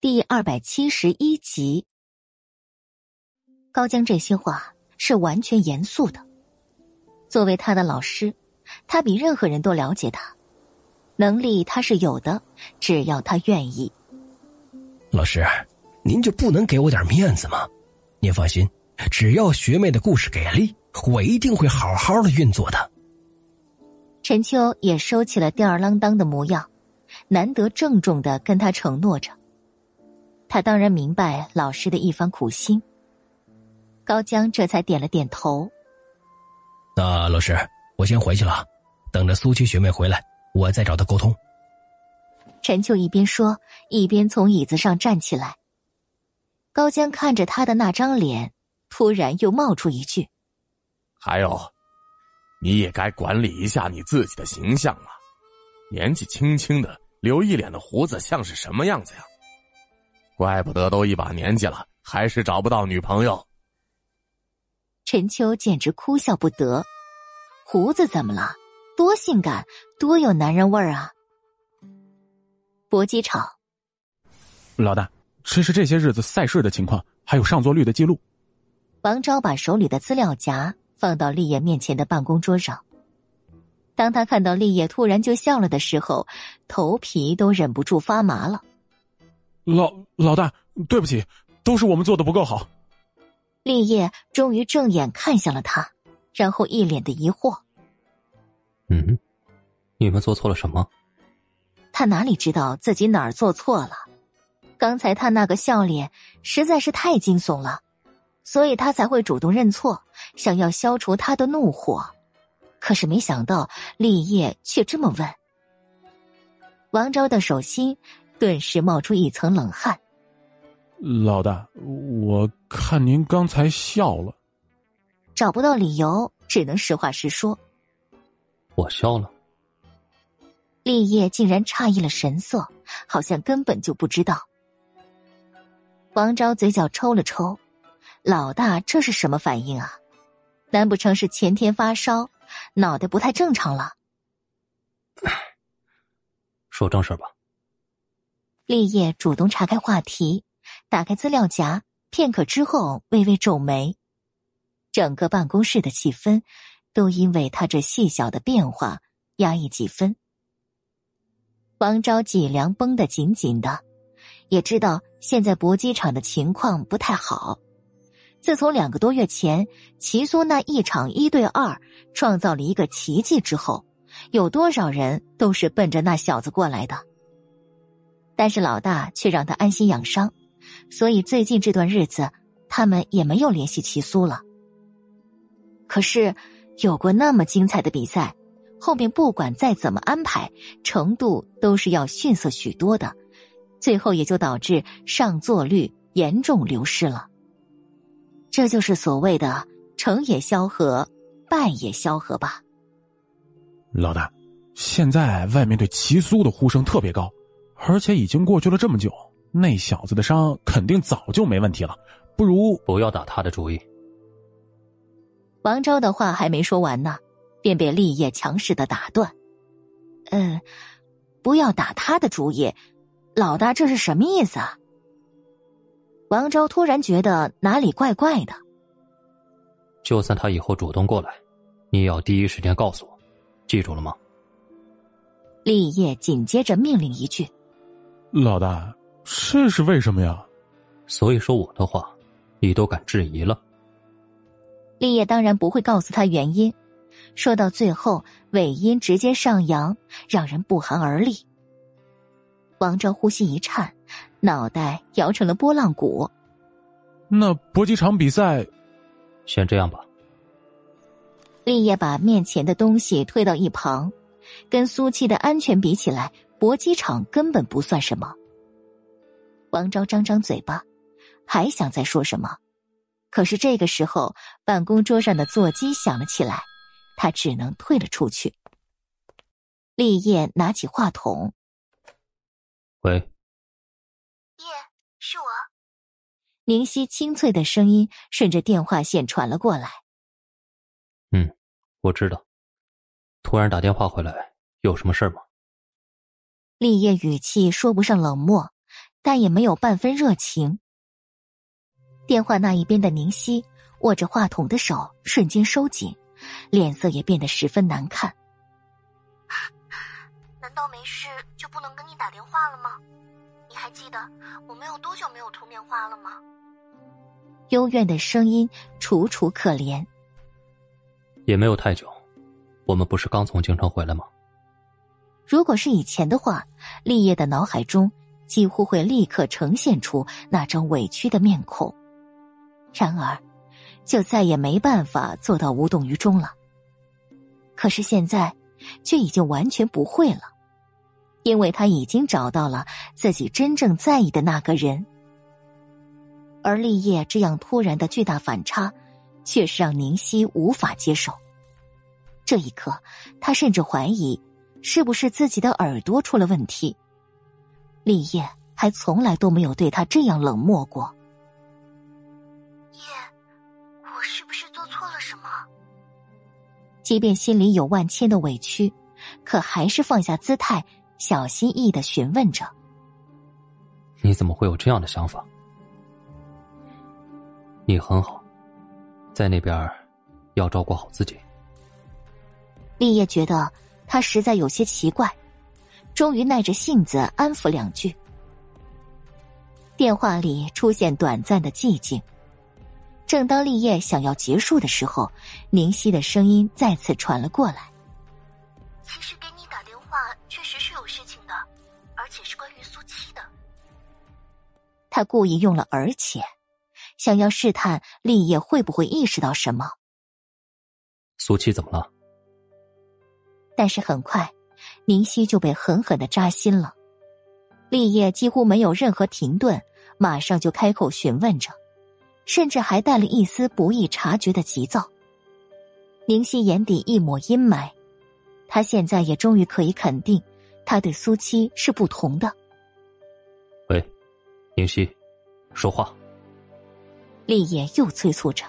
第二百七十一集，高江这些话是完全严肃的。作为他的老师，他比任何人都了解他，能力他是有的，只要他愿意。老师，您就不能给我点面子吗？您放心，只要学妹的故事给力，我一定会好好的运作的。陈秋也收起了吊儿郎当的模样，难得郑重的跟他承诺着。他当然明白老师的一番苦心，高江这才点了点头。那老师，我先回去了，等着苏七学妹回来，我再找她沟通。陈秋一边说，一边从椅子上站起来。高江看着他的那张脸，突然又冒出一句：“还有，你也该管理一下你自己的形象啊！年纪轻轻的，留一脸的胡子，像是什么样子呀？”怪不得都一把年纪了，还是找不到女朋友。陈秋简直哭笑不得，胡子怎么了？多性感，多有男人味儿啊！搏击场，老大，这是这些日子赛事的情况，还有上座率的记录。王昭把手里的资料夹放到立业面前的办公桌上。当他看到立业突然就笑了的时候，头皮都忍不住发麻了。老老大，对不起，都是我们做的不够好。立业终于正眼看向了他，然后一脸的疑惑：“嗯，你们做错了什么？”他哪里知道自己哪儿做错了？刚才他那个笑脸实在是太惊悚了，所以他才会主动认错，想要消除他的怒火。可是没想到立业却这么问。王昭的手心。顿时冒出一层冷汗。老大，我看您刚才笑了，找不到理由，只能实话实说。我笑了。立业竟然诧异了神色，好像根本就不知道。王昭嘴角抽了抽，老大这是什么反应啊？难不成是前天发烧，脑袋不太正常了？说正事吧。立业主动岔开话题，打开资料夹，片刻之后微微皱眉，整个办公室的气氛都因为他这细小的变化压抑几分。王昭脊梁绷得紧紧的，也知道现在搏击场的情况不太好。自从两个多月前齐苏那一场一对二创造了一个奇迹之后，有多少人都是奔着那小子过来的。但是老大却让他安心养伤，所以最近这段日子，他们也没有联系齐苏了。可是，有过那么精彩的比赛，后面不管再怎么安排，程度都是要逊色许多的，最后也就导致上座率严重流失了。这就是所谓的成也萧何，败也萧何吧。老大，现在外面对齐苏的呼声特别高。而且已经过去了这么久，那小子的伤肯定早就没问题了。不如不要打他的主意。王昭的话还没说完呢，便被立业强势的打断。嗯，不要打他的主意，老大这是什么意思啊？王昭突然觉得哪里怪怪的。就算他以后主动过来，你也要第一时间告诉我，记住了吗？立业紧接着命令一句。老大，这是为什么呀？所以说我的话，你都敢质疑了。立业当然不会告诉他原因，说到最后尾音直接上扬，让人不寒而栗。王昭呼吸一颤，脑袋摇成了拨浪鼓。那搏击场比赛，先这样吧。立业把面前的东西推到一旁，跟苏七的安全比起来。搏击场根本不算什么。王昭张张嘴巴，还想再说什么，可是这个时候，办公桌上的座机响了起来，他只能退了出去。立业拿起话筒：“喂，叶，是我。”宁熙清脆的声音顺着电话线传了过来。“嗯，我知道。突然打电话回来，有什么事吗？”立业语气说不上冷漠，但也没有半分热情。电话那一边的宁熙握着话筒的手瞬间收紧，脸色也变得十分难看。难道没事就不能跟你打电话了吗？你还记得我们有多久没有通电话了吗？幽怨的声音楚楚可怜。也没有太久，我们不是刚从京城回来吗？如果是以前的话，立业的脑海中几乎会立刻呈现出那张委屈的面孔。然而，就再也没办法做到无动于衷了。可是现在，却已经完全不会了，因为他已经找到了自己真正在意的那个人。而立业这样突然的巨大反差，却是让宁熙无法接受。这一刻，他甚至怀疑，是不是自己的耳朵出了问题。立业还从来都没有对他这样冷漠过。叶，我是不是做错了什么？即便心里有万千的委屈，可还是放下姿态，小心翼翼的询问着：“你怎么会有这样的想法？你很好，在那边要照顾好自己。”立业觉得他实在有些奇怪，终于耐着性子安抚两句。电话里出现短暂的寂静。正当立业想要结束的时候，宁熙的声音再次传了过来：“其实给你打电话确实是有事情的，而且是关于苏七的。”他故意用了“而且”，想要试探立业会不会意识到什么。苏七怎么了？但是很快，宁熙就被狠狠的扎心了。立业几乎没有任何停顿，马上就开口询问着，甚至还带了一丝不易察觉的急躁。宁熙眼底一抹阴霾，他现在也终于可以肯定，他对苏七是不同的。喂，宁熙，说话。立业又催促着：“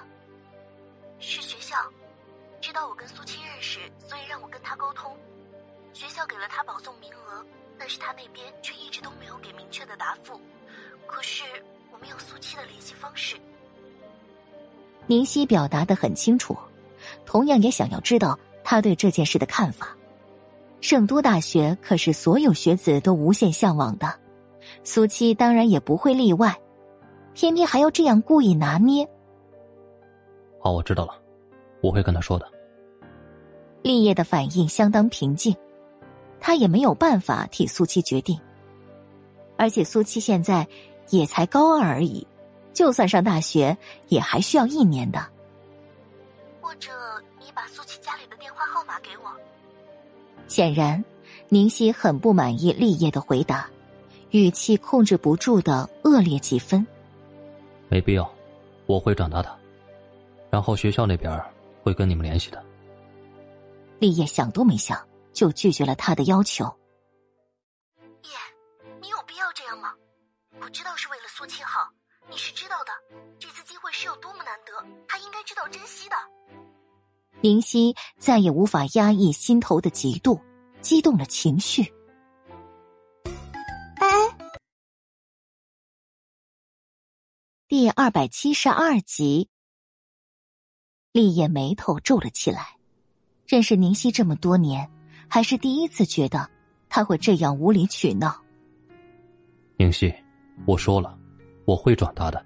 是学校，是他那边却一直都没有给明确的答复。可是我没有苏七的联系方式。宁熙表达的很清楚，同样也想要知道他对这件事的看法。圣都大学可是所有学子都无限向往的，苏七当然也不会例外，偏偏还要这样故意拿捏。好，我知道了，我会跟他说的。立业的反应相当平静，他也没有办法替苏七决定。而且苏七现在也才高二而已，就算上大学也还需要一年的。或者你把苏七家里的电话号码给我。显然，宁熙很不满意立业的回答，语气控制不住的恶劣几分。没必要，我会转达的，然后学校那边会跟你们联系的。立业想都没想就拒绝了他的要求。叶，你有必要这样吗？我知道是为了苏七好，你是知道的。这次机会是有多么难得，他应该知道珍惜的。宁夕再也无法压抑心头的嫉妒，激动了情绪。哎，第二百七十二集，立业眉头皱了起来。认识宁夕这么多年，还是第一次觉得他会这样无理取闹。宁熙，我说了，我会转达的。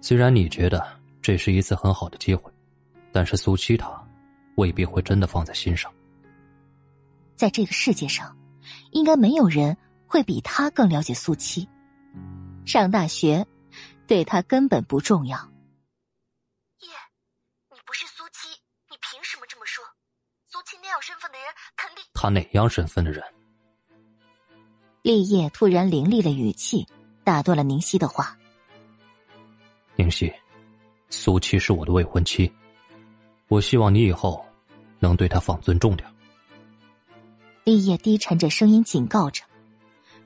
虽然你觉得这是一次很好的机会，但是苏七他未必会真的放在心上。在这个世界上，应该没有人会比他更了解苏七。上大学，对他根本不重要。叶，你不是苏七。你凭什么这么说？苏七那样身份的人肯定……他哪样身份的人？立业突然凌厉的语气，打断了宁熙的话。宁熙，苏七是我的未婚妻，我希望你以后能对她放尊重点。立业低沉着声音警告着：“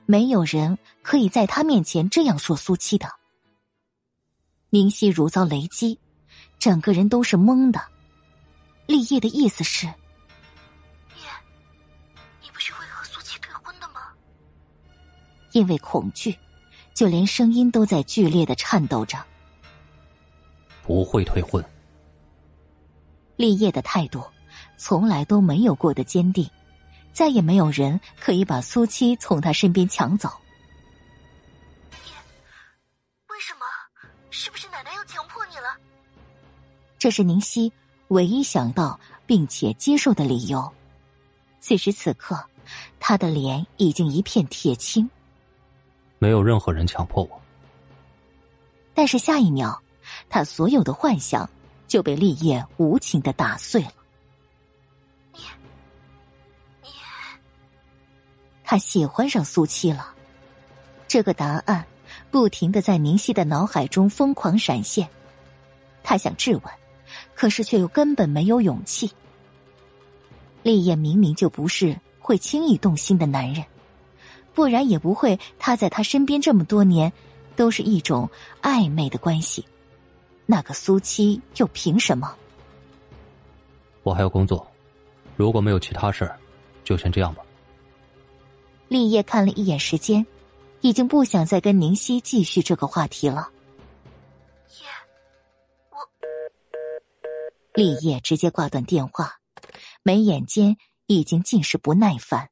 没有人可以在他面前这样说苏七的。”宁熙如遭雷击，整个人都是懵的。立业的意思是：“因为恐惧，就连声音都在剧烈的颤抖着。不会退婚。立业的态度从来都没有过的坚定，再也没有人可以把苏七从他身边抢走。为什么？是不是奶奶要强迫你了？这是宁熙唯一想到并且接受的理由。此时此刻，他的脸已经一片铁青。没有任何人强迫我。但是下一秒，他所有的幻想就被立业无情的打碎了。你，你，他喜欢上苏七了。这个答案不停的在宁熙的脑海中疯狂闪现。他想质问，可是却又根本没有勇气。立业明明就不是会轻易动心的男人。不然也不会，他在他身边这么多年，都是一种暧昧的关系。那个苏七又凭什么？我还要工作，如果没有其他事儿，就先这样吧。立业看了一眼时间，已经不想再跟宁熙继续这个话题了。叶，我。立业直接挂断电话，眉眼间已经尽是不耐烦。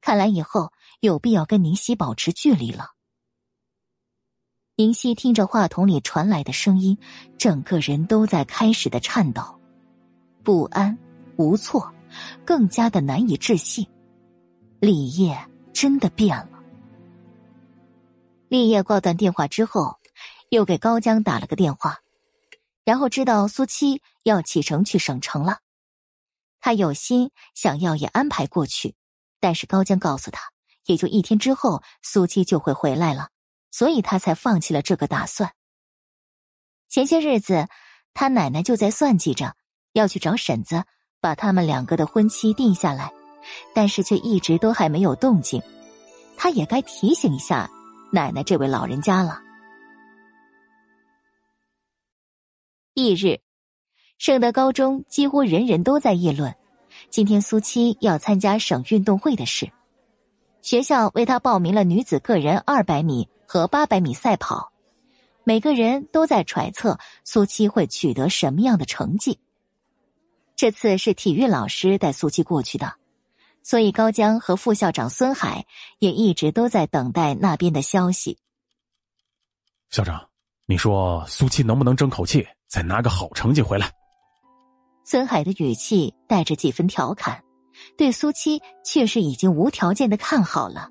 看来以后有必要跟宁熙保持距离了。宁熙听着话筒里传来的声音，整个人都在开始的颤抖，不安、无措，更加的难以置信。李烨真的变了。立业挂断电话之后，又给高江打了个电话，然后知道苏七要启程去省城了，他有心想要也安排过去。但是高江告诉他，也就一天之后，苏七就会回来了，所以他才放弃了这个打算。前些日子，他奶奶就在算计着要去找婶子，把他们两个的婚期定下来，但是却一直都还没有动静。他也该提醒一下奶奶这位老人家了。翌日，圣德高中几乎人人都在议论。今天苏七要参加省运动会的事，学校为他报名了女子个人二百米和八百米赛跑，每个人都在揣测苏七会取得什么样的成绩。这次是体育老师带苏七过去的，所以高江和副校长孙海也一直都在等待那边的消息。校长，你说苏七能不能争口气，再拿个好成绩回来？孙海的语气带着几分调侃，对苏七确实已经无条件的看好了，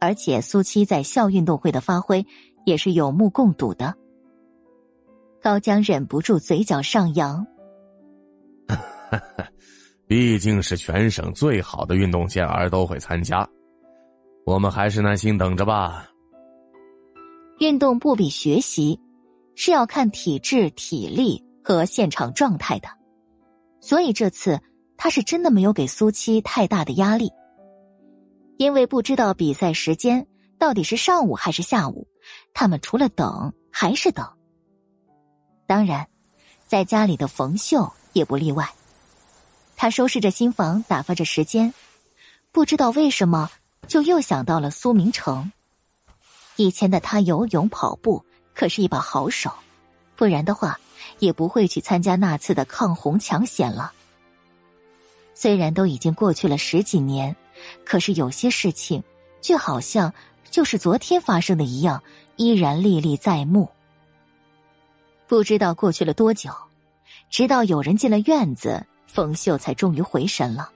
而且苏七在校运动会的发挥也是有目共睹的。高江忍不住嘴角上扬，毕竟是全省最好的运动健儿都会参加，我们还是耐心等着吧。运动不比学习，是要看体质、体力和现场状态的。所以这次他是真的没有给苏七太大的压力，因为不知道比赛时间到底是上午还是下午，他们除了等还是等。当然，在家里的冯秀也不例外。他收拾着新房，打发着时间，不知道为什么就又想到了苏明成。以前的他游泳、跑步可是一把好手，不然的话。也不会去参加那次的抗洪抢险了。虽然都已经过去了十几年，可是有些事情，却好像就是昨天发生的一样，依然历历在目。不知道过去了多久，直到有人进了院子，冯秀才终于回神了。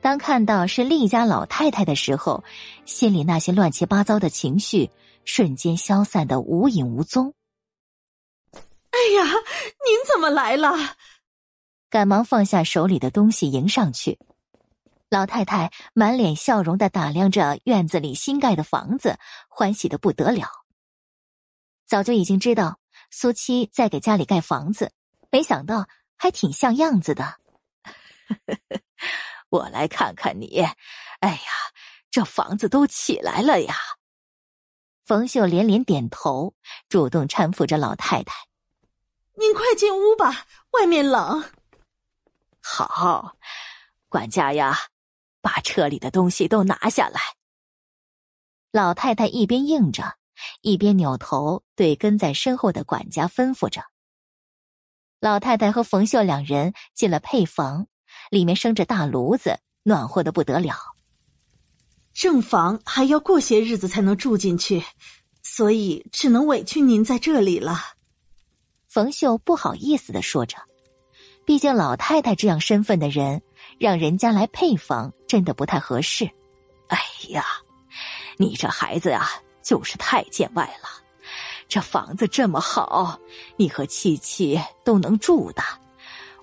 当看到是厉家老太太的时候，心里那些乱七八糟的情绪瞬间消散的无影无踪。哎呀，您怎么来了？赶忙放下手里的东西迎上去。老太太满脸笑容的打量着院子里新盖的房子，欢喜的不得了。早就已经知道苏七在给家里盖房子，没想到还挺像样子的。我来看看你。哎呀，这房子都起来了呀！冯秀连连点头，主动搀扶着老太太。您快进屋吧，外面冷。好，管家呀，把车里的东西都拿下来。老太太一边应着，一边扭头对跟在身后的管家吩咐着。老太太和冯秀两人进了配房，里面生着大炉子，暖和的不得了。正房还要过些日子才能住进去，所以只能委屈您在这里了。冯秀不好意思的说着，毕竟老太太这样身份的人，让人家来配房真的不太合适。哎呀！你这孩子呀，就是太见外了。这房子这么好，你和七七都能住的，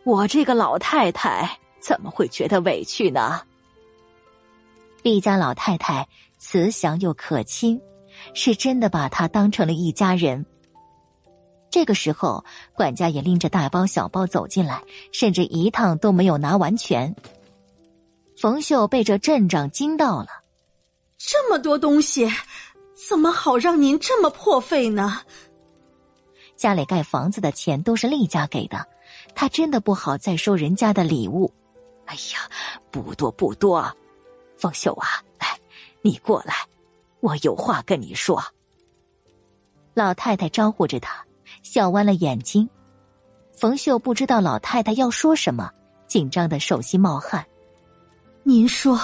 我这个老太太怎么会觉得委屈呢？厉家老太太慈祥又可亲，是真的把她当成了一家人。这个时候，管家也拎着大包小包走进来，甚至一趟都没有拿完全。冯秀被这阵仗惊到了。这么多东西，怎么好让您这么破费呢？家里盖房子的钱都是厉家给的，他真的不好再收人家的礼物。哎呀，不多不多，冯秀啊，来，你过来，我有话跟你说。老太太招呼着他，笑弯了眼睛。冯秀不知道老太太要说什么，紧张的手心冒汗。您说。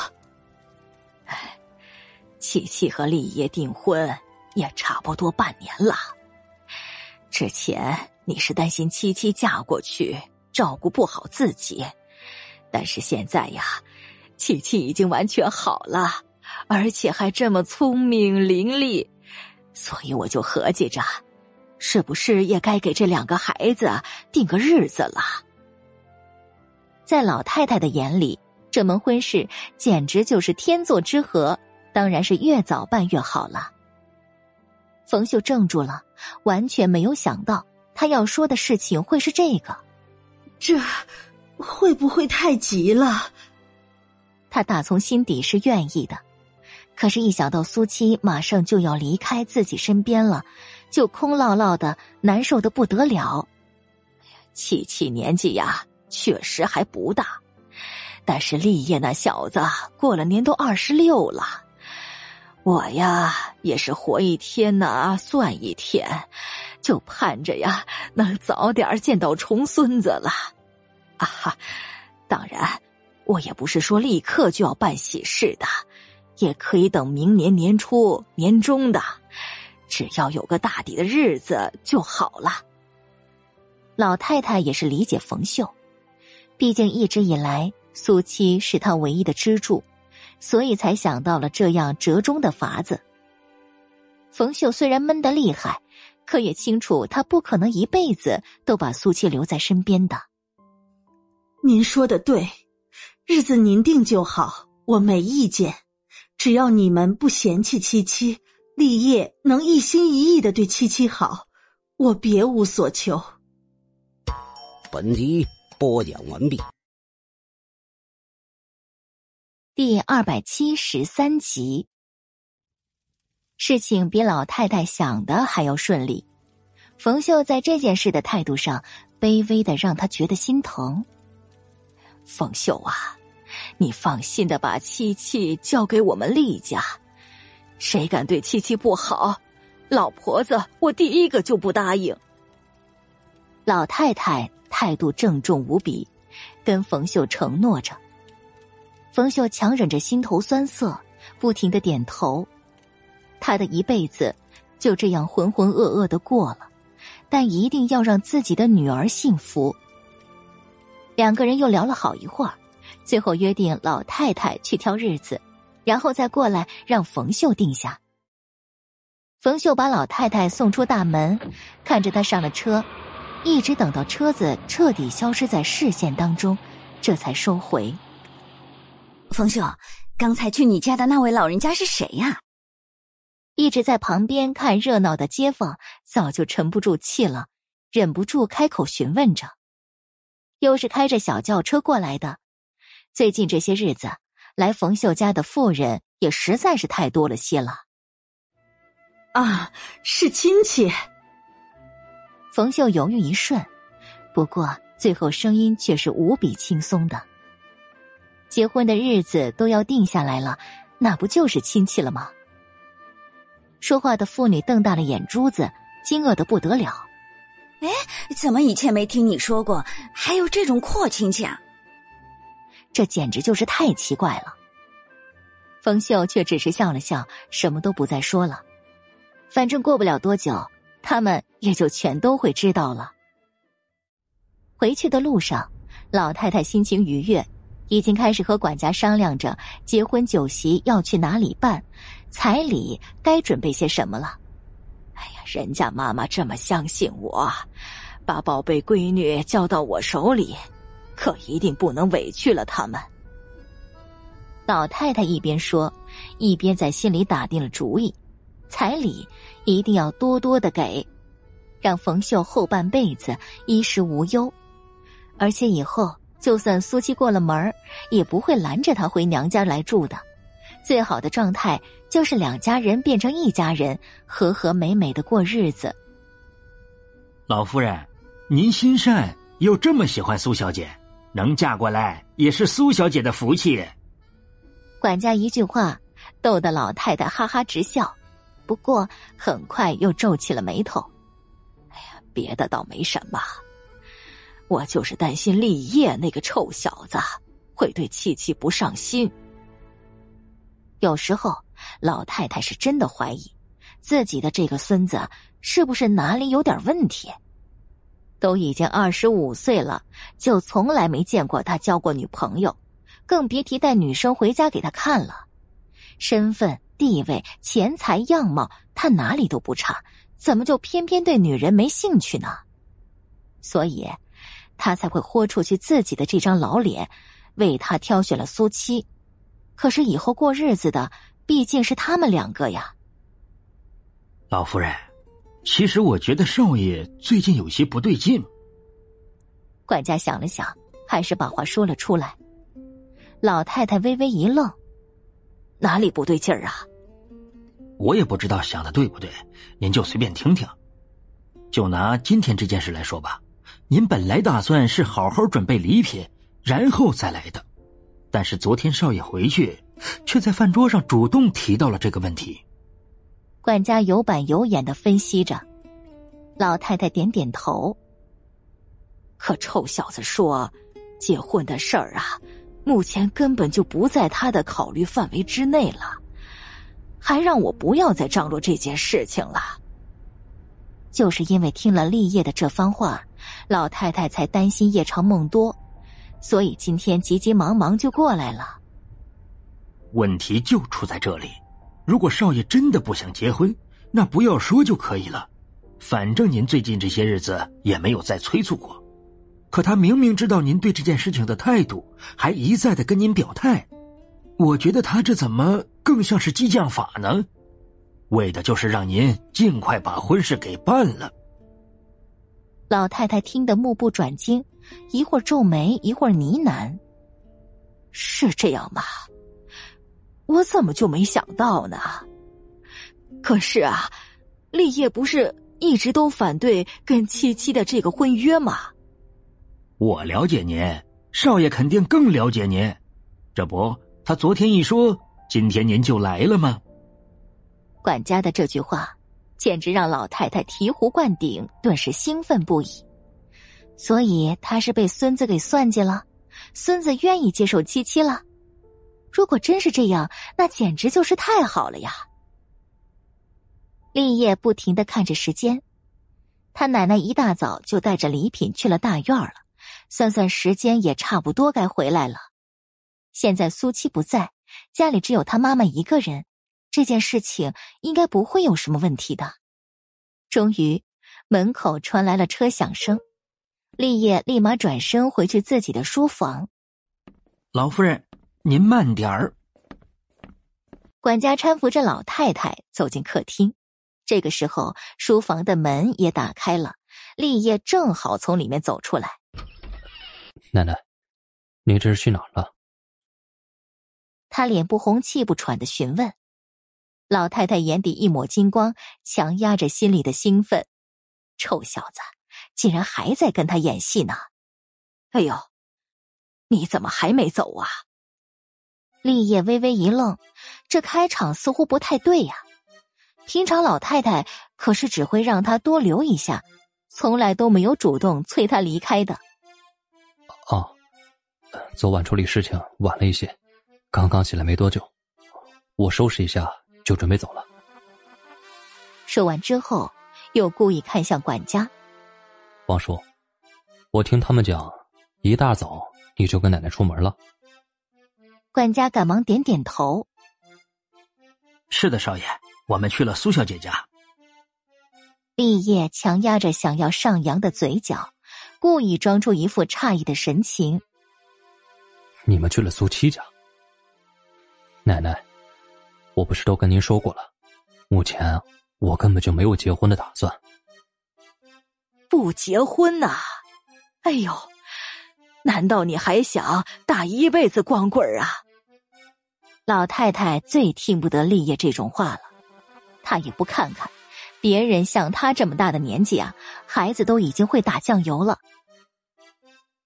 七七和立业订婚也差不多半年了。之前你是担心七七嫁过去照顾不好自己，但是现在呀，七七已经完全好了，而且还这么聪明伶俐，所以我就合计着，是不是也该给这两个孩子定个日子了？在老太太的眼里，这门婚事简直就是天作之合。当然是越早办越好了。冯秀怔住了，完全没有想到他要说的事情会是这个。这会不会太急了？他打从心底是愿意的，可是，一想到苏七马上就要离开自己身边了，就空落落的，难受的不得了。七七年纪呀，确实还不大，但是立业那小子过了年都二十六了。我呀，也是活一天呐，算一天，就盼着呀，能早点见到重孙子了。啊哈！当然，我也不是说立刻就要办喜事的，也可以等明年年初、年中的，只要有个大抵的日子就好了。老太太也是理解冯秀，毕竟一直以来，苏七是她唯一的支柱。所以才想到了这样折中的法子。冯秀虽然闷得厉害，可也清楚他不可能一辈子都把苏七留在身边的。您说的对，日子您定就好，我没意见。只要你们不嫌弃七七，立业能一心一意的对七七好，我别无所求。本集播讲完毕。第二百七十三集，事情比老太太想的还要顺利。冯秀在这件事的态度上，卑微的让他觉得心疼。冯秀啊，你放心的把七七交给我们厉家，谁敢对七七不好，老婆子我第一个就不答应。老太太态度郑重无比，跟冯秀承诺着。冯秀强忍着心头酸涩，不停的点头。他的一辈子就这样浑浑噩噩的过了，但一定要让自己的女儿幸福。两个人又聊了好一会儿，最后约定老太太去挑日子，然后再过来让冯秀定下。冯秀把老太太送出大门，看着她上了车，一直等到车子彻底消失在视线当中，这才收回。冯秀，刚才去你家的那位老人家是谁呀？一直在旁边看热闹的街坊早就沉不住气了，忍不住开口询问着。又是开着小轿车过来的，最近这些日子来冯秀家的妇人也实在是太多了些了。啊，是亲戚。冯秀犹豫一瞬，不过最后声音却是无比轻松的。结婚的日子都要定下来了，那不就是亲戚了吗？说话的妇女瞪大了眼珠子，惊愕的不得了。哎，怎么以前没听你说过还有这种阔亲戚啊？这简直就是太奇怪了。冯秀却只是笑了笑，什么都不再说了。反正过不了多久，他们也就全都会知道了。回去的路上，老太太心情愉悦，已经开始和管家商量着结婚酒席要去哪里办，彩礼该准备些什么了。哎呀，人家妈妈这么相信我，把宝贝闺女交到我手里，可一定不能委屈了他们。老太太一边说，一边在心里打定了主意：彩礼一定要多多的给，让冯秀后半辈子衣食无忧。而且以后就算苏七过了门也不会拦着他回娘家来住的。最好的状态就是两家人变成一家人，和和美美的过日子。老夫人，您心善又这么喜欢苏小姐，能嫁过来也是苏小姐的福气。管家一句话逗得老太太哈哈直笑，不过很快又皱起了眉头。哎呀，别的倒没什么。我就是担心立业那个臭小子会对七七不上心。有时候老太太是真的怀疑自己的这个孙子是不是哪里有点问题。都已经二十五岁了，就从来没见过他交过女朋友，更别提带女生回家给他看了。身份、地位、钱财、样貌，他哪里都不差，怎么就偏偏对女人没兴趣呢？所以。他才会豁出去自己的这张老脸，为他挑选了苏七。可是以后过日子的毕竟是他们两个呀。老夫人，其实我觉得少爷最近有些不对劲。管家想了想，还是把话说了出来。老太太微微一愣：“哪里不对劲儿啊？”我也不知道想的对不对，您就随便听听。就拿今天这件事来说吧。您本来打算是好好准备礼品，然后再来的，但是昨天少爷回去，却在饭桌上主动提到了这个问题。管家有板有眼的分析着，老太太点点头。可臭小子说，结婚的事儿啊，目前根本就不在他的考虑范围之内了，还让我不要再张罗这件事情了。就是因为听了立业的这番话。老太太才担心夜长梦多，所以今天急急忙忙就过来了。问题就出在这里，如果少爷真的不想结婚，那不要说就可以了。反正您最近这些日子也没有再催促过，可他明明知道您对这件事情的态度，还一再的跟您表态，我觉得他这怎么更像是激将法呢？为的就是让您尽快把婚事给办了。老太太听得目不转睛，一会儿皱眉，一会儿呢喃：“是这样吗？我怎么就没想到呢？可是啊，立业不是一直都反对跟七七的这个婚约吗？我了解您，少爷肯定更了解您。这不，他昨天一说，今天您就来了吗？”管家的这句话。简直让老太太醍醐灌顶，顿时兴奋不已。所以他是被孙子给算计了，孙子愿意接受七七了。如果真是这样，那简直就是太好了呀！立业不停的看着时间，他奶奶一大早就带着礼品去了大院了，算算时间也差不多该回来了。现在苏七不在，家里只有他妈妈一个人。这件事情应该不会有什么问题的。终于，门口传来了车响声，立业立马转身回去自己的书房。老夫人，您慢点儿。管家搀扶着老太太走进客厅，这个时候书房的门也打开了，立业正好从里面走出来。奶奶，你这是去哪儿了？他脸不红气不喘的询问。老太太眼底一抹金光，强压着心里的兴奋。臭小子，竟然还在跟他演戏呢！哎呦，你怎么还没走啊？立业微微一愣，这开场似乎不太对呀。平常老太太可是只会让他多留一下，从来都没有主动催他离开的。哦，昨晚处理事情晚了一些，刚刚起来没多久，我收拾一下就准备走了。说完之后，又故意看向管家。王叔，我听他们讲，一大早你就跟奶奶出门了。管家赶忙点点头。是的，少爷，我们去了苏小姐家。立业强压着想要上扬的嘴角，故意装出一副诧异的神情。你们去了苏七家？奶奶，我不是都跟您说过了，目前我根本就没有结婚的打算。不结婚呐？哎呦，难道你还想打一辈子光棍啊？老太太最听不得立业这种话了，她也不看看，别人像她这么大的年纪啊，孩子都已经会打酱油了。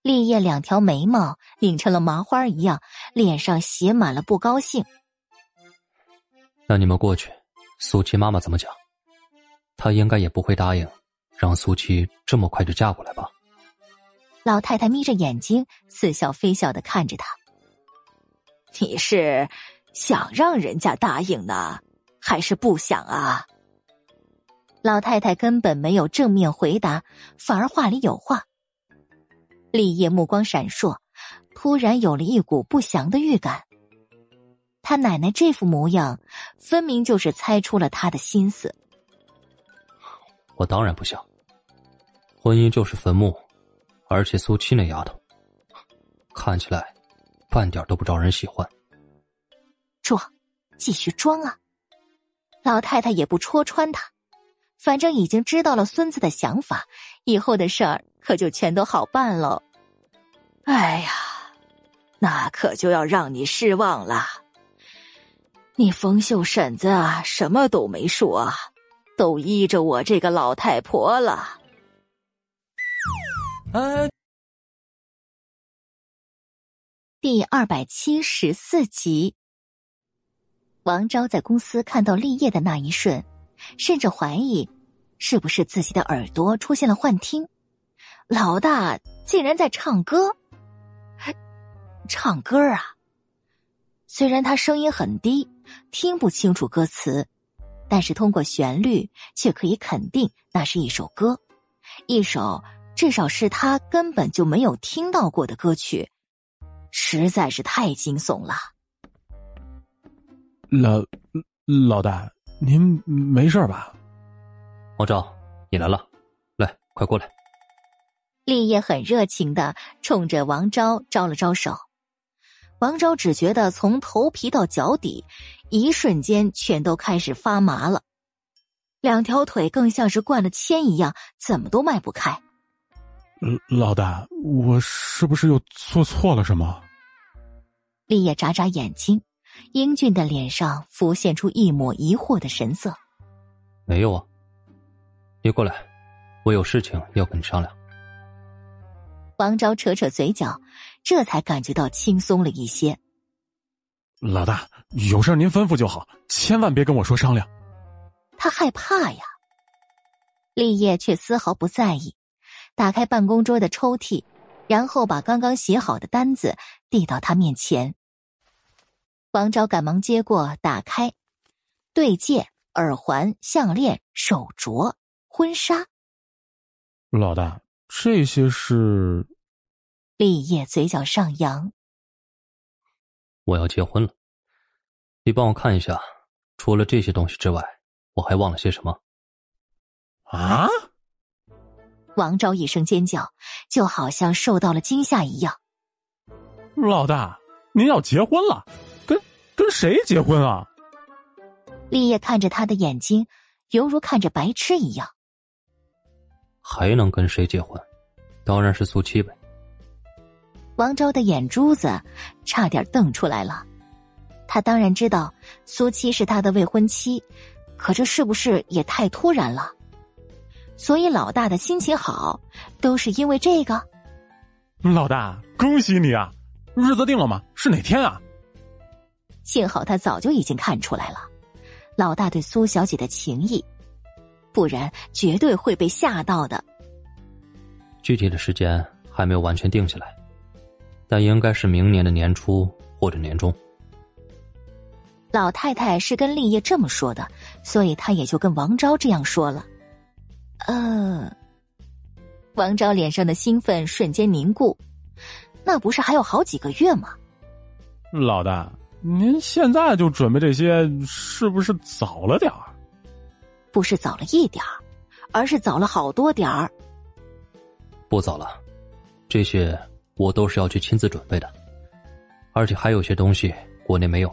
立业两条眉毛拧成了麻花一样，脸上写满了不高兴。那你们过去，苏七妈妈怎么讲？她应该也不会答应。让苏七这么快就嫁过来吧？老太太眯着眼睛，似笑非笑的看着他。你是想让人家答应呢，还是不想啊？老太太根本没有正面回答，反而话里有话。立业目光闪烁，突然有了一股不祥的预感。他奶奶这副模样，分明就是猜出了他的心思。我当然不想。婚姻就是坟墓，而且苏七那丫头看起来半点都不招人喜欢。装，继续装啊！老太太也不戳穿他，反正已经知道了孙子的想法，以后的事儿可就全都好办喽。哎呀，那可就要让你失望了。你冯秀婶子啊，什么都没说，都依着我这个老太婆了。哎，第二百七十四集，王昭在公司看到立业的那一瞬，甚至怀疑是不是自己的耳朵出现了幻听。老大竟然在唱歌，唱歌啊！虽然他声音很低，听不清楚歌词，但是通过旋律却可以肯定那是一首歌，一首。至少是他根本就没有听到过的歌曲，实在是太惊悚了。老老大，您没事吧？王昭，你来了，来，快过来。立业很热情的冲着王昭招了招手，王昭只觉得从头皮到脚底，一瞬间全都开始发麻了，两条腿更像是灌了铅一样，怎么都迈不开。老大，我是不是又做错了什么？立业眨眨眼睛，英俊的脸上浮现出一抹疑惑的神色。没有啊，你过来，我有事情要跟你商量。王昭扯扯嘴角，这才感觉到轻松了一些。老大，有事您吩咐就好，千万别跟我说商量。他害怕呀。立业却丝毫不在意。打开办公桌的抽屉，然后把刚刚写好的单子递到他面前。王昭赶忙接过，打开，对戒、耳环、项链、手镯、婚纱。老大，这些是？立业嘴角上扬。我要结婚了，你帮我看一下，除了这些东西之外，我还忘了些什么？啊？王昭一声尖叫，就好像受到了惊吓一样。老大，您要结婚了？谁结婚啊？立业看着他的眼睛，犹如看着白痴一样。还能跟谁结婚？当然是苏七呗。王昭的眼珠子差点瞪出来了。他当然知道苏七是他的未婚妻，可这是不是也太突然了？所以老大的心情好，都是因为这个。老大，恭喜你啊！日子定了吗？是哪天啊？幸好他早就已经看出来了，老大对苏小姐的情谊，不然绝对会被吓到的。具体的时间还没有完全定下来，但应该是明年的年初或者年中。老太太是跟立业这么说的，所以他也就跟王昭这样说了。呃，王昭脸上的兴奋瞬间凝固，那不是还有好几个月吗？老大，您现在就准备这些，是不是早了点儿？不是早了一点儿，而是早了好多点儿。不早了，这些我都是要去亲自准备的，而且还有些东西国内没有，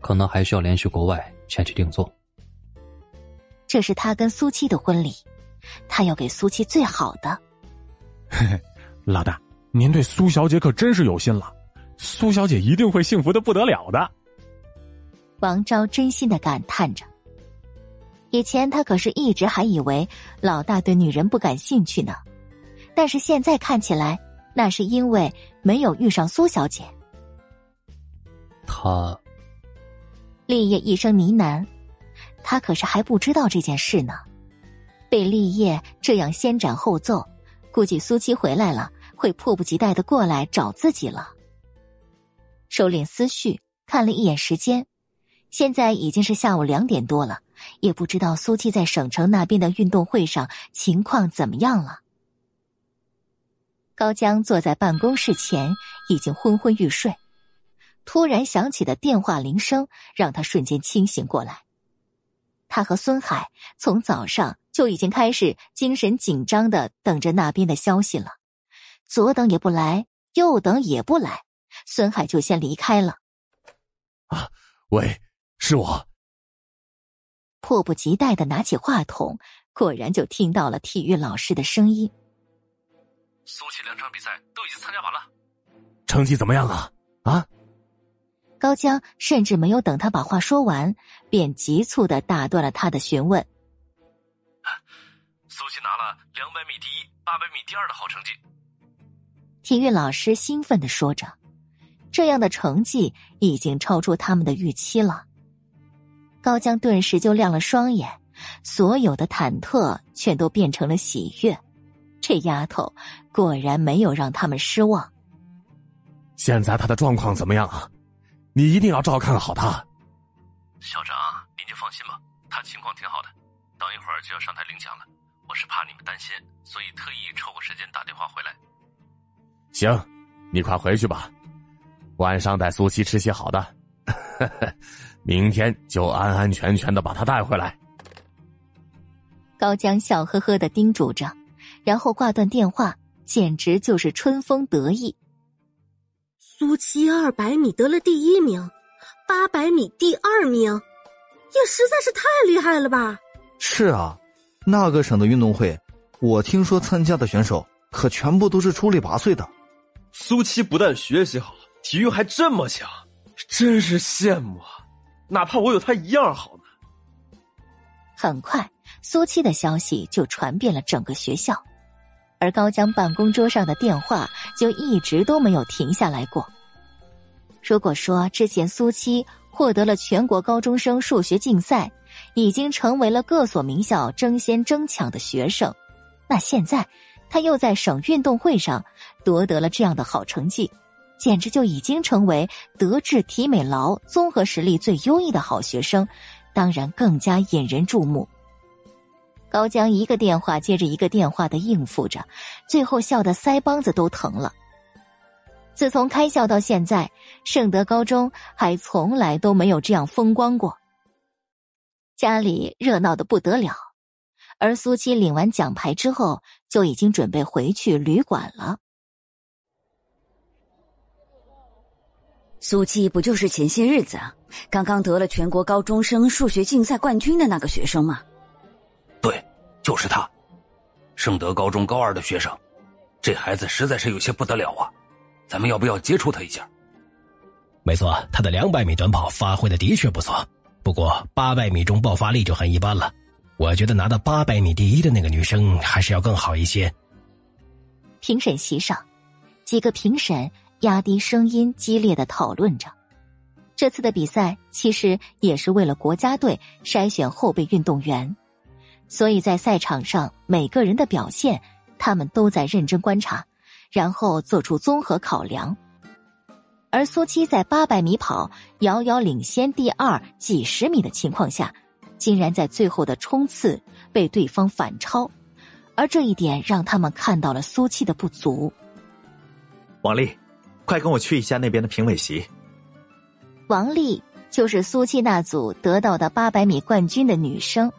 可能还需要联系国外前去定做。这是他跟苏七的婚礼，他要给苏七最好的。嘿嘿，老大，您对苏小姐可真是有心了。苏小姐一定会幸福的不得了的。王昭真心的感叹着。以前他可是一直还以为老大对女人不感兴趣呢，但是现在看起来，那是因为没有遇上苏小姐。他，立业一声呢喃，他可是还不知道这件事呢。被立业这样先斩后奏，估计苏七回来了，会迫不及待的过来找自己了。收敛思绪，看了一眼时间，现在已经是下午两点多了，也不知道苏七在省城那边的运动会上情况怎么样了。高江坐在办公室前，已经昏昏欲睡，突然响起的电话铃声让他瞬间清醒过来。他和孙海从早上就已经开始精神紧张的等着那边的消息了，左等也不来，右等也不来。孙海就先离开了。啊，喂，是我。迫不及待的拿起话筒，果然就听到了体育老师的声音。苏琪两场比赛都已经参加完了，成绩怎么样啊？啊！高江甚至没有等他把话说完，便急促的打断了他的询问。苏琪拿了两百米第一、八百米第二的好成绩。体育老师兴奋的说着。这样的成绩已经超出他们的预期了。高江顿时就亮了双眼，所有的忐忑全都变成了喜悦。这丫头果然没有让他们失望。现在她的状况怎么样啊？你一定要照看好她。校长，您就放心吧，她情况挺好的。等一会儿就要上台领奖了，我是怕你们担心，所以特意抽个时间打电话回来。行，你快回去吧。晚上带苏七吃些好的，明天就安安全全的把她带回来。高江笑呵呵的叮嘱着，然后挂断电话，简直就是春风得意。苏七二百米得了第一名，八百米第二名，也实在是太厉害了吧？是啊，那个省的运动会，我听说参加的选手可全部都是出类拔萃的。苏七不但学习好。体育还这么强，真是羡慕啊！哪怕我有他一样好呢。很快，苏七的消息就传遍了整个学校，而高江办公桌上的电话就一直都没有停下来过。如果说之前苏七获得了全国高中生数学竞赛，已经成为了各所名校争先争抢的学生，那现在他又在省运动会上夺得了这样的好成绩。简直就已经成为德智体美劳综合实力最优异的好学生，当然更加引人注目。高江一个电话接着一个电话的应付着，最后笑得腮帮子都疼了。自从开校到现在，盛德高中还从来都没有这样风光过。家里热闹的不得了，而苏七领完奖牌之后，就已经准备回去旅馆了。苏七不就是前些日子刚刚得了全国高中生数学竞赛冠军的那个学生吗？对，就是他，圣德高中高二的学生。这孩子实在是有些不得了啊！咱们要不要接触他一下？没错，他的两百米短跑发挥的的确不错，不过八百米中爆发力就很一般了。我觉得拿到八百米第一的那个女生还是要更好一些。评审席上，几个评审。压低声音，激烈的讨论着。这次的比赛其实也是为了国家队筛选后备运动员，所以在赛场上每个人的表现，他们都在认真观察，然后做出综合考量。而苏七在八百米跑遥遥领先第二几十米的情况下，竟然在最后的冲刺被对方反超，而这一点让他们看到了苏七的不足。王丽，快跟我去一下那边的评委席。王丽就是苏七那组得到的八百米冠军的女生，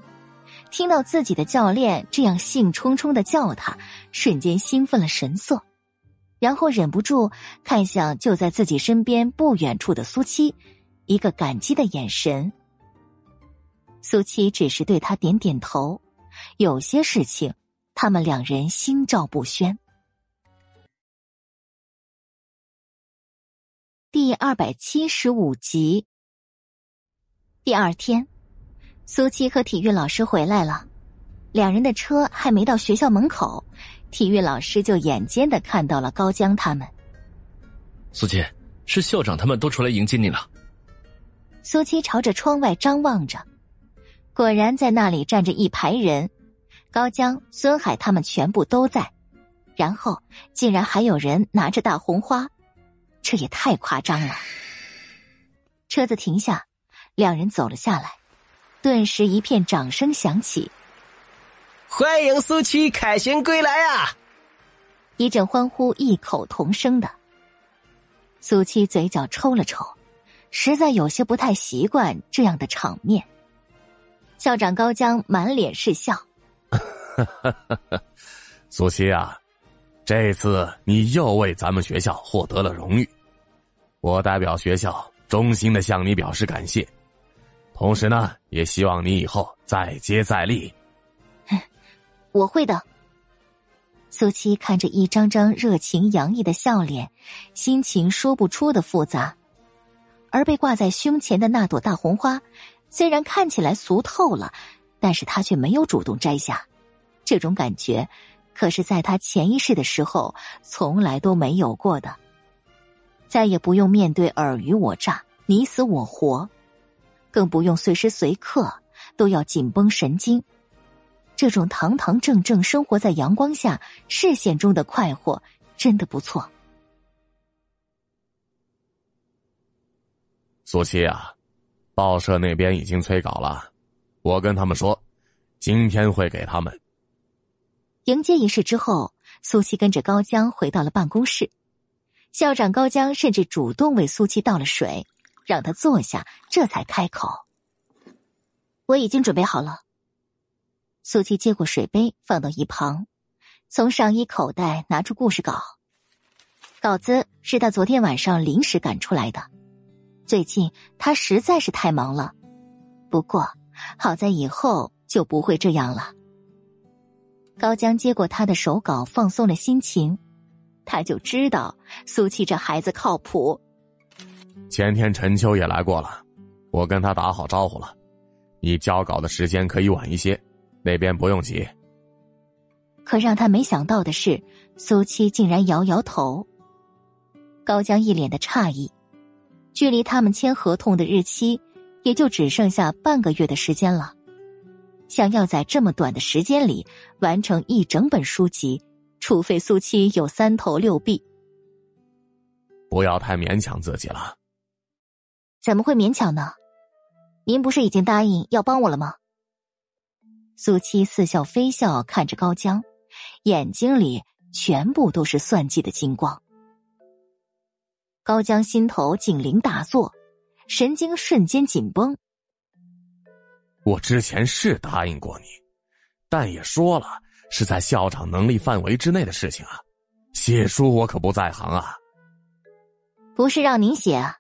听到自己的教练这样兴冲冲的叫她，瞬间兴奋了神色，然后忍不住看向就在自己身边不远处的苏七，一个感激的眼神。苏七只是对他点点头，有些事情，他们两人心照不宣。第二百七十五集。第二天，苏七和体育老师回来了，两人的车还没到学校门口，体育老师就眼尖的看到了高江他们。苏七，是校长他们都出来迎接你了。苏七朝着窗外张望着，果然在那里站着一排人，高江、孙海他们全部都在，然后竟然还有人拿着大红花。这也太夸张了！车子停下，两人走了下来，顿时一片掌声响起。欢迎苏七凯旋归来啊！一阵欢呼异口同声的。苏七嘴角抽了抽，实在有些不太习惯这样的场面。校长高江满脸是笑：“ 苏七啊！”这次你又为咱们学校获得了荣誉，我代表学校衷心的向你表示感谢，同时呢，也希望你以后再接再厉。我会的。苏七看着一张张热情洋溢的笑脸，心情说不出的复杂。而被挂在胸前的那朵大红花，虽然看起来俗透了，但是他却没有主动摘下，这种感觉。可是，在他潜意识的时候，从来都没有过的。再也不用面对尔虞我诈、你死我活，更不用随时随刻都要紧绷神经。这种堂堂正正生活在阳光下、视线中的快活，真的不错。苏七啊，报社那边已经催稿了，我跟他们说，今天会给他们。迎接仪式之后，苏七跟着高江回到了办公室。校长高江甚至主动为苏七倒了水，让他坐下，这才开口：“我已经准备好了。”苏七接过水杯，放到一旁，从上衣口袋拿出故事稿。稿子是他昨天晚上临时赶出来的。最近他实在是太忙了，不过好在以后就不会这样了。高江接过他的手稿，放松了心情。他就知道苏七这孩子靠谱。前天陈秋也来过了，我跟他打好招呼了。你交稿的时间可以晚一些，那边不用急。可让他没想到的是，苏七竟然摇摇头。高江一脸的诧异，距离他们签合同的日期，也就只剩下半个月的时间了。想要在这么短的时间里完成一整本书籍，除非苏七有三头六臂。不要太勉强自己了。怎么会勉强呢？您不是已经答应要帮我了吗？苏七似笑非笑看着高江，眼睛里全部都是算计的金光。高江心头警铃大作，神经瞬间紧绷。我之前是答应过你，但也说了是在校长能力范围之内的事情啊。写书我可不在行啊。不是让您写啊。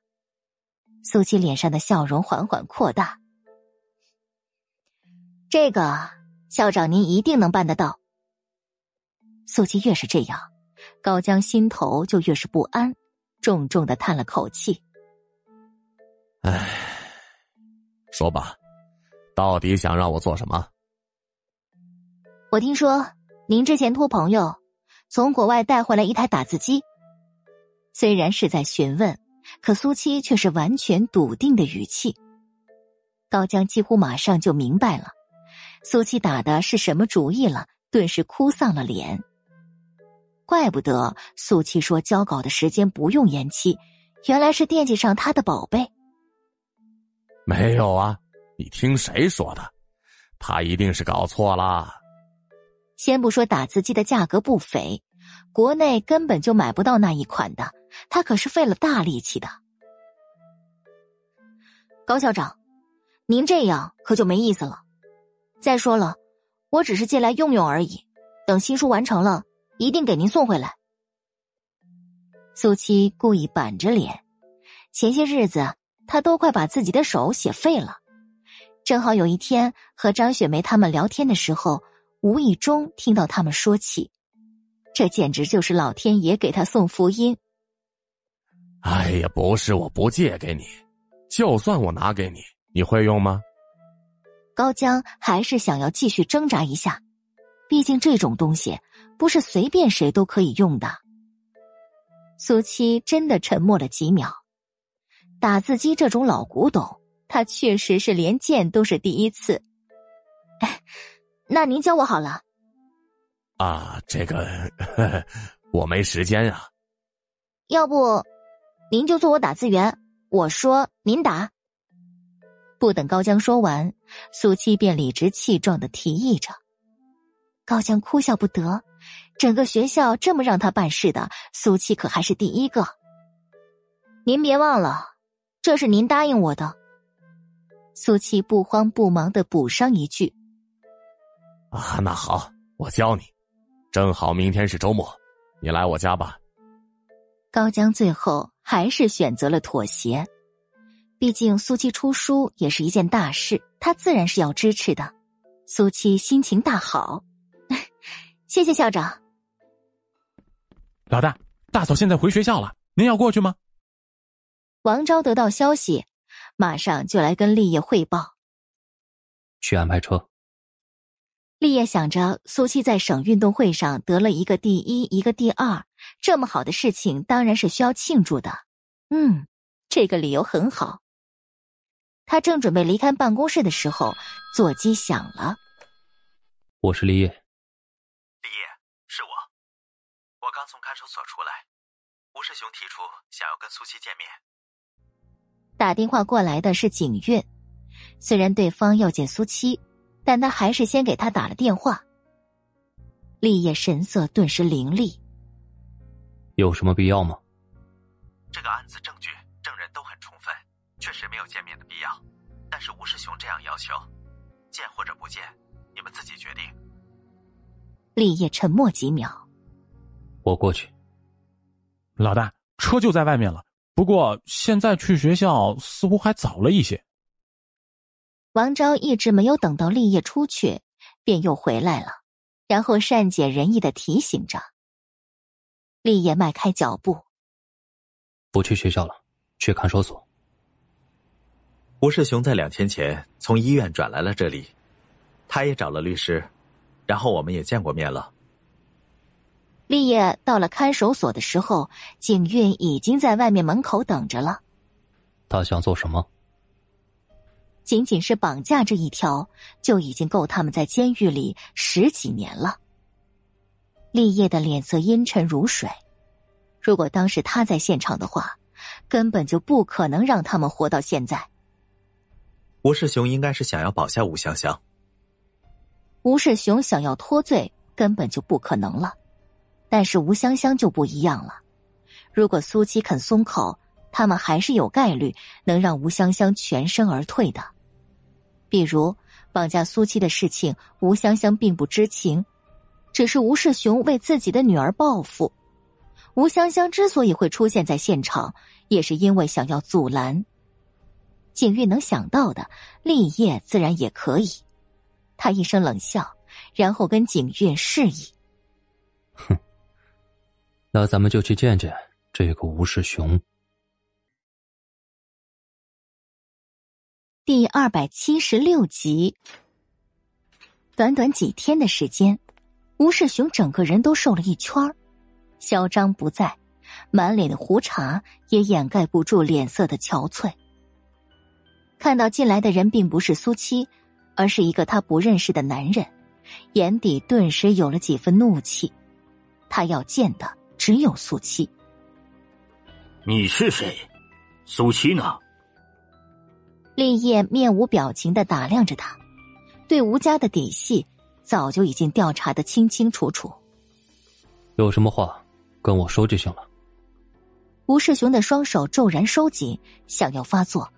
苏七脸上的笑容缓缓扩大。这个校长您一定能办得到。苏七越是这样，高江心头就越是不安，重重的叹了口气。唉，说吧。到底想让我做什么？我听说您之前托朋友从国外带回来一台打字机，虽然是在询问，可苏七却是完全笃定的语气。高江几乎马上就明白了，苏七打的是什么主意了，顿时哭丧了脸。怪不得苏七说交稿的时间不用延期，原来是惦记上他的宝贝。没有啊，你听谁说的？他一定是搞错了。先不说打字机的价格不菲，国内根本就买不到那一款的，他可是费了大力气的。高校长，您这样可就没意思了。再说了，我只是借来用用而已，等新书完成了，一定给您送回来。苏七故意板着脸，前些日子他都快把自己的手写废了，正好有一天和张雪梅他们聊天的时候。无意中听到他们说起，这简直就是老天爷给他送福音。哎呀，不是我不借给你，就算我拿给你，你会用吗？高江还是想要继续挣扎一下，毕竟这种东西不是随便谁都可以用的。苏七真的沉默了几秒，打字机这种老古董，他确实是连见都是第一次。那您教我好了。啊，这个我没时间啊。要不，您就做我打字员，我说您打。不等高江说完，苏七便理直气壮的提议着。高江哭笑不得，整个学校这么让他办事的，苏七可还是第一个。您别忘了，这是您答应我的。苏七不慌不忙的补上一句。啊，那好，我教你。正好明天是周末，你来我家吧。高江最后还是选择了妥协，毕竟苏七出书也是一件大事，他自然是要支持的。苏七心情大好，谢谢校长。老大，大嫂现在回学校了，您要过去吗？王昭得到消息，马上就来跟立业汇报。去安排车。立业想着苏七在省运动会上得了一个第一，一个第二，这么好的事情当然是需要庆祝的。嗯，这个理由很好。他正准备离开办公室的时候，座机响了。我是立业。立业，是我。我刚从看守所出来，吴世雄提出想要跟苏七见面。打电话过来的是景韵，虽然对方要见苏七。但他还是先给他打了电话。立业神色顿时凌厉。有什么必要吗？这个案子证据、证人都很充分，确实没有见面的必要。但是吴世雄这样要求，见或者不见，你们自己决定。立业沉默几秒。我过去。老大，车就在外面了。不过现在去学校似乎还早了一些。王昭一直没有等到立业出去，便又回来了，然后善解人意的提醒着。立业迈开脚步，不去学校了，去看守所。吴世雄在两天前从医院转来了这里，他也找了律师，然后我们也见过面了。立业到了看守所的时候，景韵已经在外面门口等着了。他想做什么？仅仅是绑架这一条，就已经够他们在监狱里十几年了。立业的脸色阴沉如水。如果当时他在现场的话，根本就不可能让他们活到现在。吴世雄应该是想要保下吴香香。吴世雄想要脱罪，根本就不可能了。但是吴香香就不一样了。如果苏七肯松口。他们还是有概率能让吴香香全身而退的，比如绑架苏七的事情，吴香香并不知情，只是吴世雄为自己的女儿报复。吴香香之所以会出现在现场，也是因为想要阻拦。景玉能想到的，立业自然也可以。他一声冷笑，然后跟景玉示意：“哼，那咱们就去见见这个吴世雄。”第二百七十六集，短短几天的时间，吴世雄整个人都瘦了一圈儿，嚣张不在，满脸的胡茬也掩盖不住脸色的憔悴。看到进来的人并不是苏七，而是一个他不认识的男人，眼底顿时有了几分怒气。他要见的只有苏七。你是谁？苏七呢？立业面无表情的打量着他，对吴家的底细早就已经调查的清清楚楚。有什么话跟我说就行了。吴世雄的双手骤然收紧，想要发作，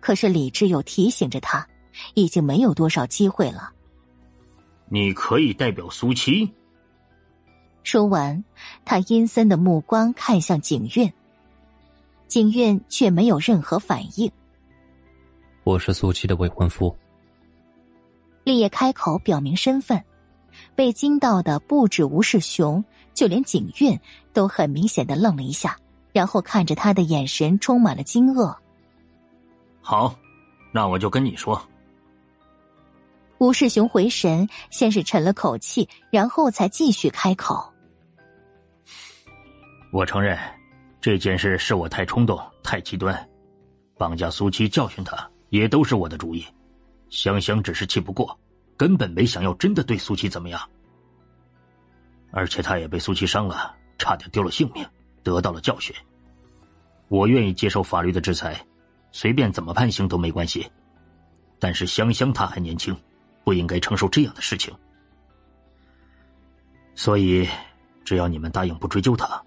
可是理智又提醒着他，已经没有多少机会了。你可以代表苏七。说完，他阴森的目光看向景韵，景韵却没有任何反应。我是苏七的未婚夫。立业开口表明身份，被惊到的不止吴世雄，就连景韵都很明显的愣了一下，然后看着他的眼神充满了惊愕。好，那我就跟你说。吴世雄回神，先是沉了口气，然后才继续开口。我承认，这件事是我太冲动、太极端，绑架苏七、教训他，也都是我的主意。香香只是气不过，根本没想要真的对苏七怎么样。而且他也被苏七伤了，差点丢了性命，得到了教训。我愿意接受法律的制裁，随便怎么判刑都没关系。但是香香她还年轻。不应该承受这样的事情，所以只要你们答应不追究他，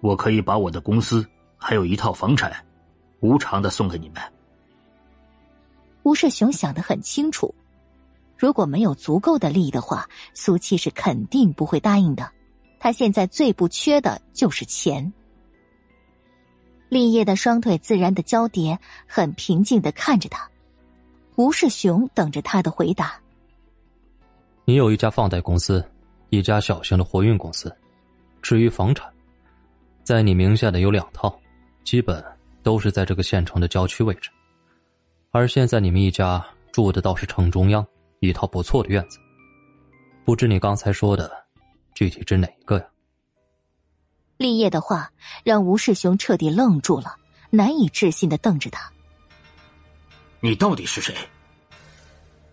我可以把我的公司还有一套房产无偿的送给你们。吴世雄想得很清楚，如果没有足够的利益的话，苏七是肯定不会答应的。他现在最不缺的就是钱。立业的双腿自然的交叠，很平静的看着他。吴世雄等着他的回答。你有一家放贷公司，一家小型的货运公司。至于房产，在你名下的有两套，基本都是在这个县城的郊区位置。而现在你们一家住的倒是城中央，一套不错的院子。不知你刚才说的，具体指哪一个呀？立业的话让吴世雄彻底愣住了，难以置信的瞪着他。你到底是谁？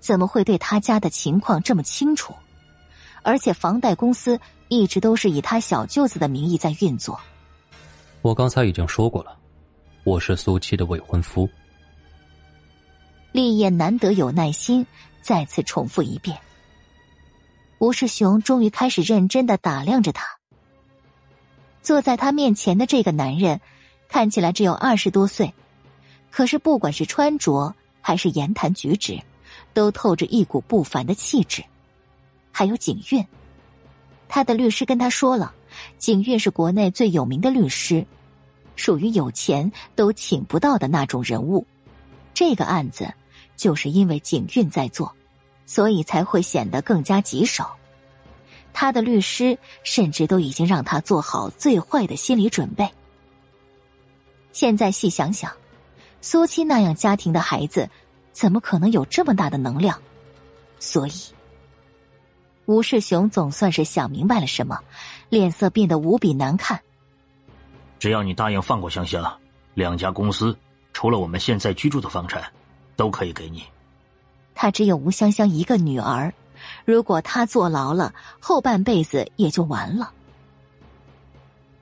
怎么会对他家的情况这么清楚？而且房贷公司一直都是以他小舅子的名义在运作。我刚才已经说过了，我是苏七的未婚夫。立业难得有耐心，再次重复一遍。吴世雄终于开始认真的打量着他。坐在他面前的这个男人，看起来只有二十多岁，可是不管是穿着还是言谈举止。都透着一股不凡的气质，还有景韵。他的律师跟他说了，景韵是国内最有名的律师，属于有钱都请不到的那种人物。这个案子就是因为景韵在做，所以才会显得更加棘手。他的律师甚至都已经让他做好最坏的心理准备。现在细想想，苏七那样家庭的孩子。怎么可能有这么大的能量？所以，吴世雄总算是想明白了什么，脸色变得无比难看。只要你答应放过香香，两家公司除了我们现在居住的房产，都可以给你。他只有吴香香一个女儿，如果他坐牢了，后半辈子也就完了。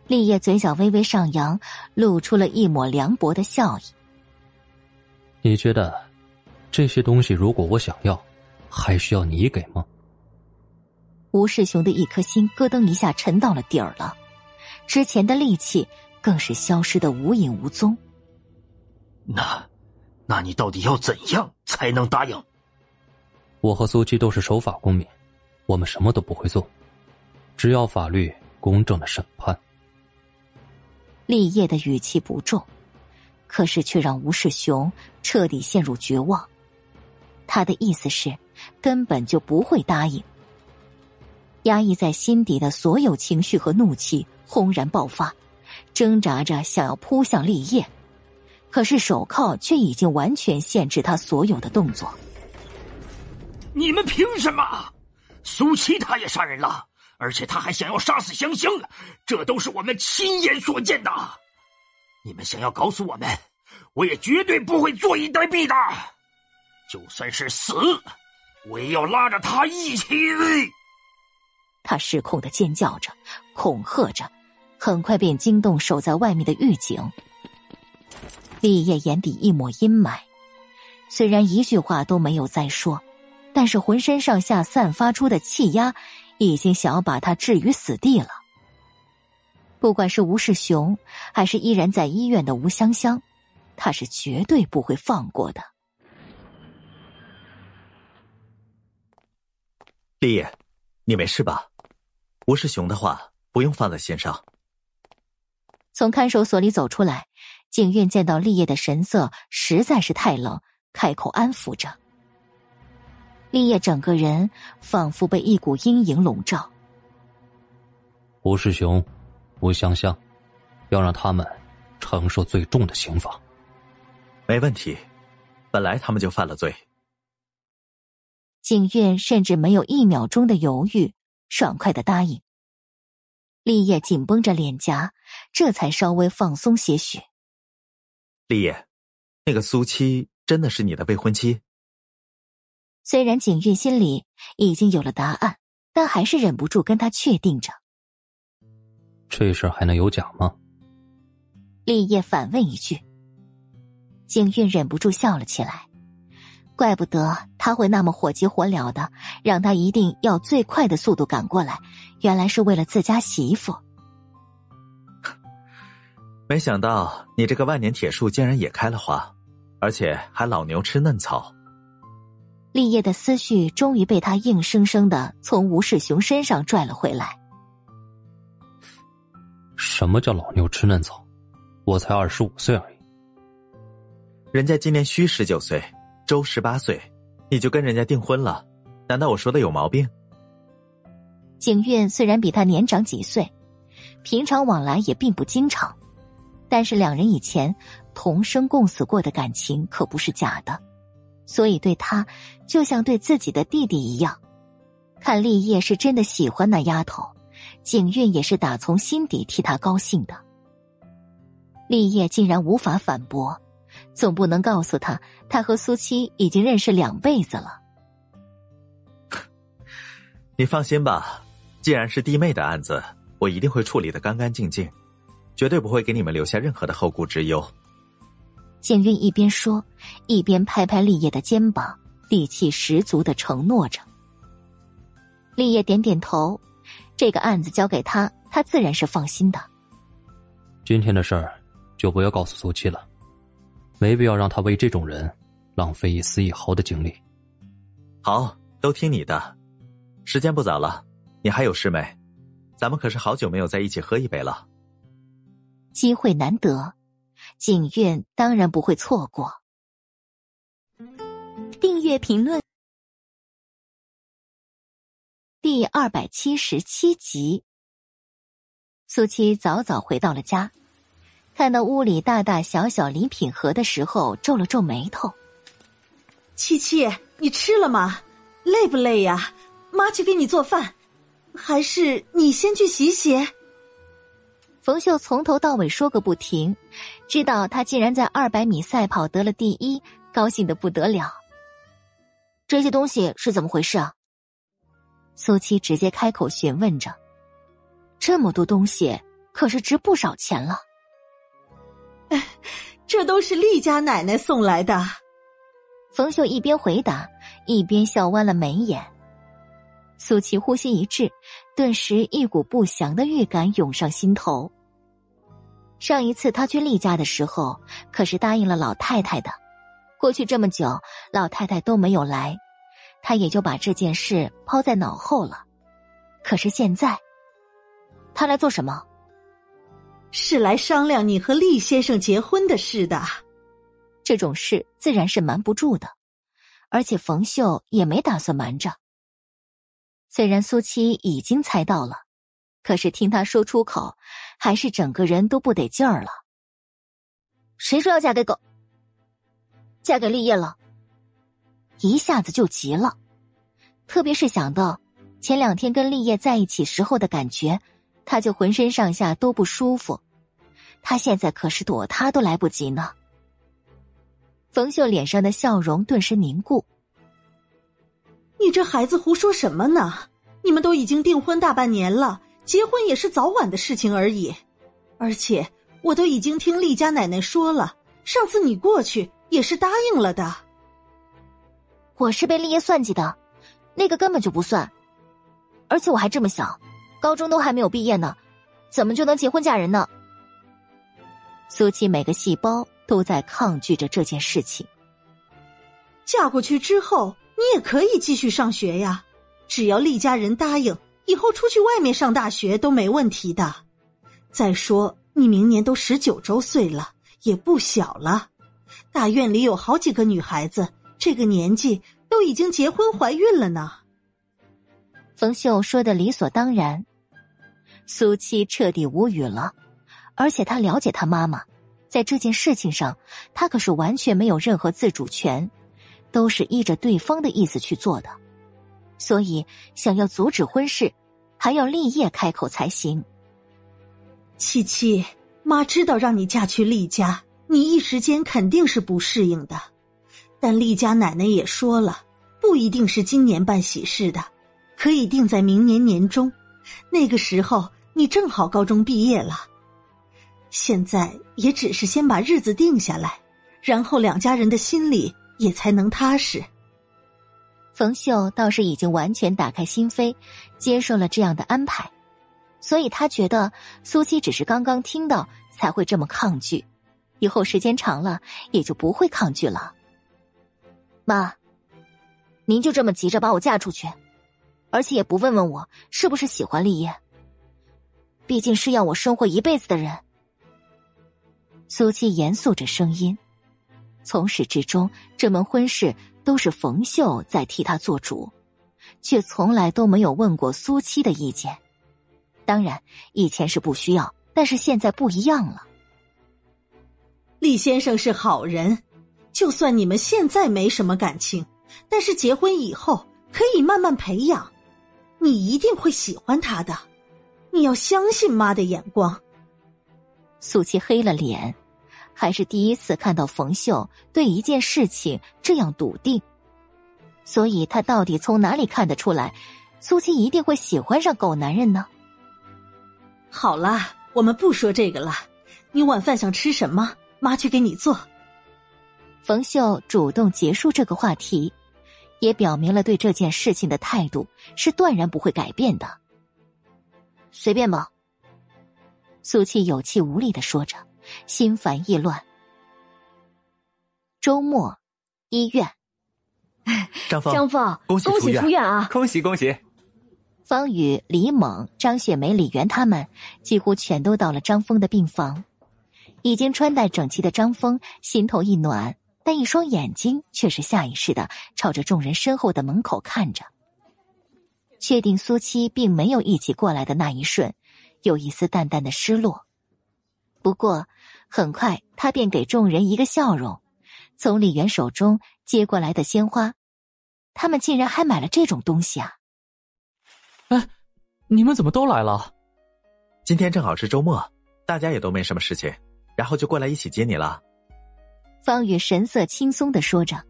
立业嘴角微微上扬，露出了一抹凉薄的笑意。你觉得？这些东西，如果我想要，还需要你给吗？吴世雄的一颗心咯噔一下沉到了底儿了，之前的戾气更是消失的无影无踪。那，那你到底要怎样才能答应？我和苏七都是守法公民，我们什么都不会做，只要法律公正的审判。立业的语气不重，可是却让吴世雄彻底陷入绝望。他的意思是，根本就不会答应。压抑在心底的所有情绪和怒气轰然爆发，挣扎着想要扑向立业，可是手铐却已经完全限制他所有的动作。你们凭什么？苏七他也杀人了，而且他还想要杀死香香，这都是我们亲眼所见的。你们想要搞死我们，我也绝对不会坐以待毙的。就算是死，我也要拉着他一起。他失控的尖叫着，恐吓着，很快便惊动守在外面的狱警。立业眼底一抹阴霾，虽然一句话都没有再说，但是浑身上下散发出的气压。已经想要把他置于死地了。不管是吴世雄，还是依然在医院的吴香香，他是绝对不会放过的。立业，你没事吧？吴世雄的话不用放在心上。从看守所里走出来，景苑见到立业的神色实在是太冷，开口安抚着。立业整个人仿佛被一股阴影笼罩。吴世雄、吴香香，要让他们承受最重的刑罚。没问题，本来他们就犯了罪。景苑甚至没有一秒钟的犹豫，爽快的答应。立业紧绷着脸颊，这才稍微放松些许。立业，那个苏七真的是你的未婚妻？虽然景玉心里已经有了答案，但还是忍不住跟他确定着。这事还能有假吗？立业反问一句。景韵忍不住笑了起来，怪不得他会那么火急火燎的，让他一定要最快的速度赶过来，原来是为了自家媳妇。没想到你这个万年铁树竟然也开了花，而且还老牛吃嫩草。立业的思绪终于被他硬生生的从吴世雄身上拽了回来。什么叫老牛吃嫩草？我才二十五岁而已。人家今年虚十九岁，周十八岁，你就跟人家订婚了？难道我说的有毛病？景苑虽然比他年长几岁，平常往来也并不经常，但是两人以前同生共死过的感情可不是假的。所以对他，就像对自己的弟弟一样。看立业是真的喜欢那丫头，景韵也是打从心底替他高兴的。立业竟然无法反驳，总不能告诉他，他和苏七已经认识两辈子了。你放心吧，既然是弟妹的案子，我一定会处理的干干净净，绝对不会给你们留下任何的后顾之忧。景韵一边说，一边拍拍立业的肩膀，底气十足的承诺着。立业点点头，这个案子交给他，他自然是放心的。今天的事儿就不要告诉苏七了，没必要让他为这种人浪费一丝一毫的精力。好，都听你的。时间不早了，你还有事没？咱们可是好久没有在一起喝一杯了。机会难得。景苑当然不会错过。订阅评论第二百七十七集。苏七早早回到了家，看到屋里大大小小礼品盒的时候，皱了皱眉头。七七，你吃了吗？累不累呀？妈去给你做饭，还是你先去洗洗？冯秀从头到尾说个不停，知道他竟然在二百米赛跑得了第一，高兴的不得了。这些东西是怎么回事啊？苏七直接开口询问着。这么多东西可是值不少钱了。这都是厉家奶奶送来的。冯秀一边回答，一边笑弯了眉眼。苏琪呼吸一滞，顿时一股不祥的预感涌上心头。上一次他去厉家的时候，可是答应了老太太的。过去这么久，老太太都没有来，他也就把这件事抛在脑后了。可是现在，他来做什么？是来商量你和厉先生结婚的事的。这种事自然是瞒不住的，而且冯秀也没打算瞒着。虽然苏七已经猜到了，可是听他说出口，还是整个人都不得劲儿了。谁说要嫁给狗？嫁给立业了，一下子就急了，特别是想到前两天跟立业在一起时候的感觉，他就浑身上下都不舒服。他现在可是躲他都来不及呢。冯秀脸上的笑容顿时凝固。你这孩子胡说什么呢？你们都已经订婚大半年了，结婚也是早晚的事情而已。而且我都已经听厉家奶奶说了，上次你过去也是答应了的。我是被厉爷算计的，那个根本就不算。而且我还这么想，高中都还没有毕业呢，怎么就能结婚嫁人呢？苏七每个细胞都在抗拒着这件事情。嫁过去之后。你也可以继续上学呀，只要厉家人答应，以后出去外面上大学都没问题的。再说，你明年都十九周岁了，也不小了。大院里有好几个女孩子，这个年纪都已经结婚怀孕了呢。冯秀说的理所当然，苏七彻底无语了。而且他了解他妈妈，在这件事情上，他可是完全没有任何自主权。都是依着对方的意思去做的，所以想要阻止婚事，还要立业开口才行。七七，妈知道让你嫁去厉家，你一时间肯定是不适应的。但厉家奶奶也说了，不一定是今年办喜事的，可以定在明年年中。那个时候你正好高中毕业了。现在也只是先把日子定下来，然后两家人的心里。也才能踏实。冯秀倒是已经完全打开心扉，接受了这样的安排，所以他觉得苏七只是刚刚听到才会这么抗拒，以后时间长了也就不会抗拒了。妈，您就这么急着把我嫁出去，而且也不问问我是不是喜欢立业，毕竟是要我生活一辈子的人。苏七严肃着声音。从始至终，这门婚事都是冯秀在替他做主，却从来都没有问过苏七的意见。当然，以前是不需要，但是现在不一样了。厉先生是好人，就算你们现在没什么感情，但是结婚以后可以慢慢培养，你一定会喜欢他的。你要相信妈的眼光。苏七黑了脸。还是第一次看到冯秀对一件事情这样笃定，所以她到底从哪里看得出来，苏七一定会喜欢上狗男人呢？好啦，我们不说这个了。你晚饭想吃什么？妈去给你做。冯秀主动结束这个话题，也表明了对这件事情的态度是断然不会改变的。随便吧。苏七有气无力的说着。心烦意乱。周末，医院，张峰，张峰，恭喜出院啊！恭喜恭喜！方宇、李猛、张雪梅、李媛他们几乎全都到了张峰的病房。已经穿戴整齐的张峰心头一暖，但一双眼睛却是下意识的朝着众人身后的门口看着。确定苏七并没有一起过来的那一瞬，有一丝淡淡的失落。不过，很快他便给众人一个笑容，从李元手中接过来的鲜花，他们竟然还买了这种东西啊！哎，你们怎么都来了？今天正好是周末，大家也都没什么事情，然后就过来一起接你了。方宇神色轻松的说着，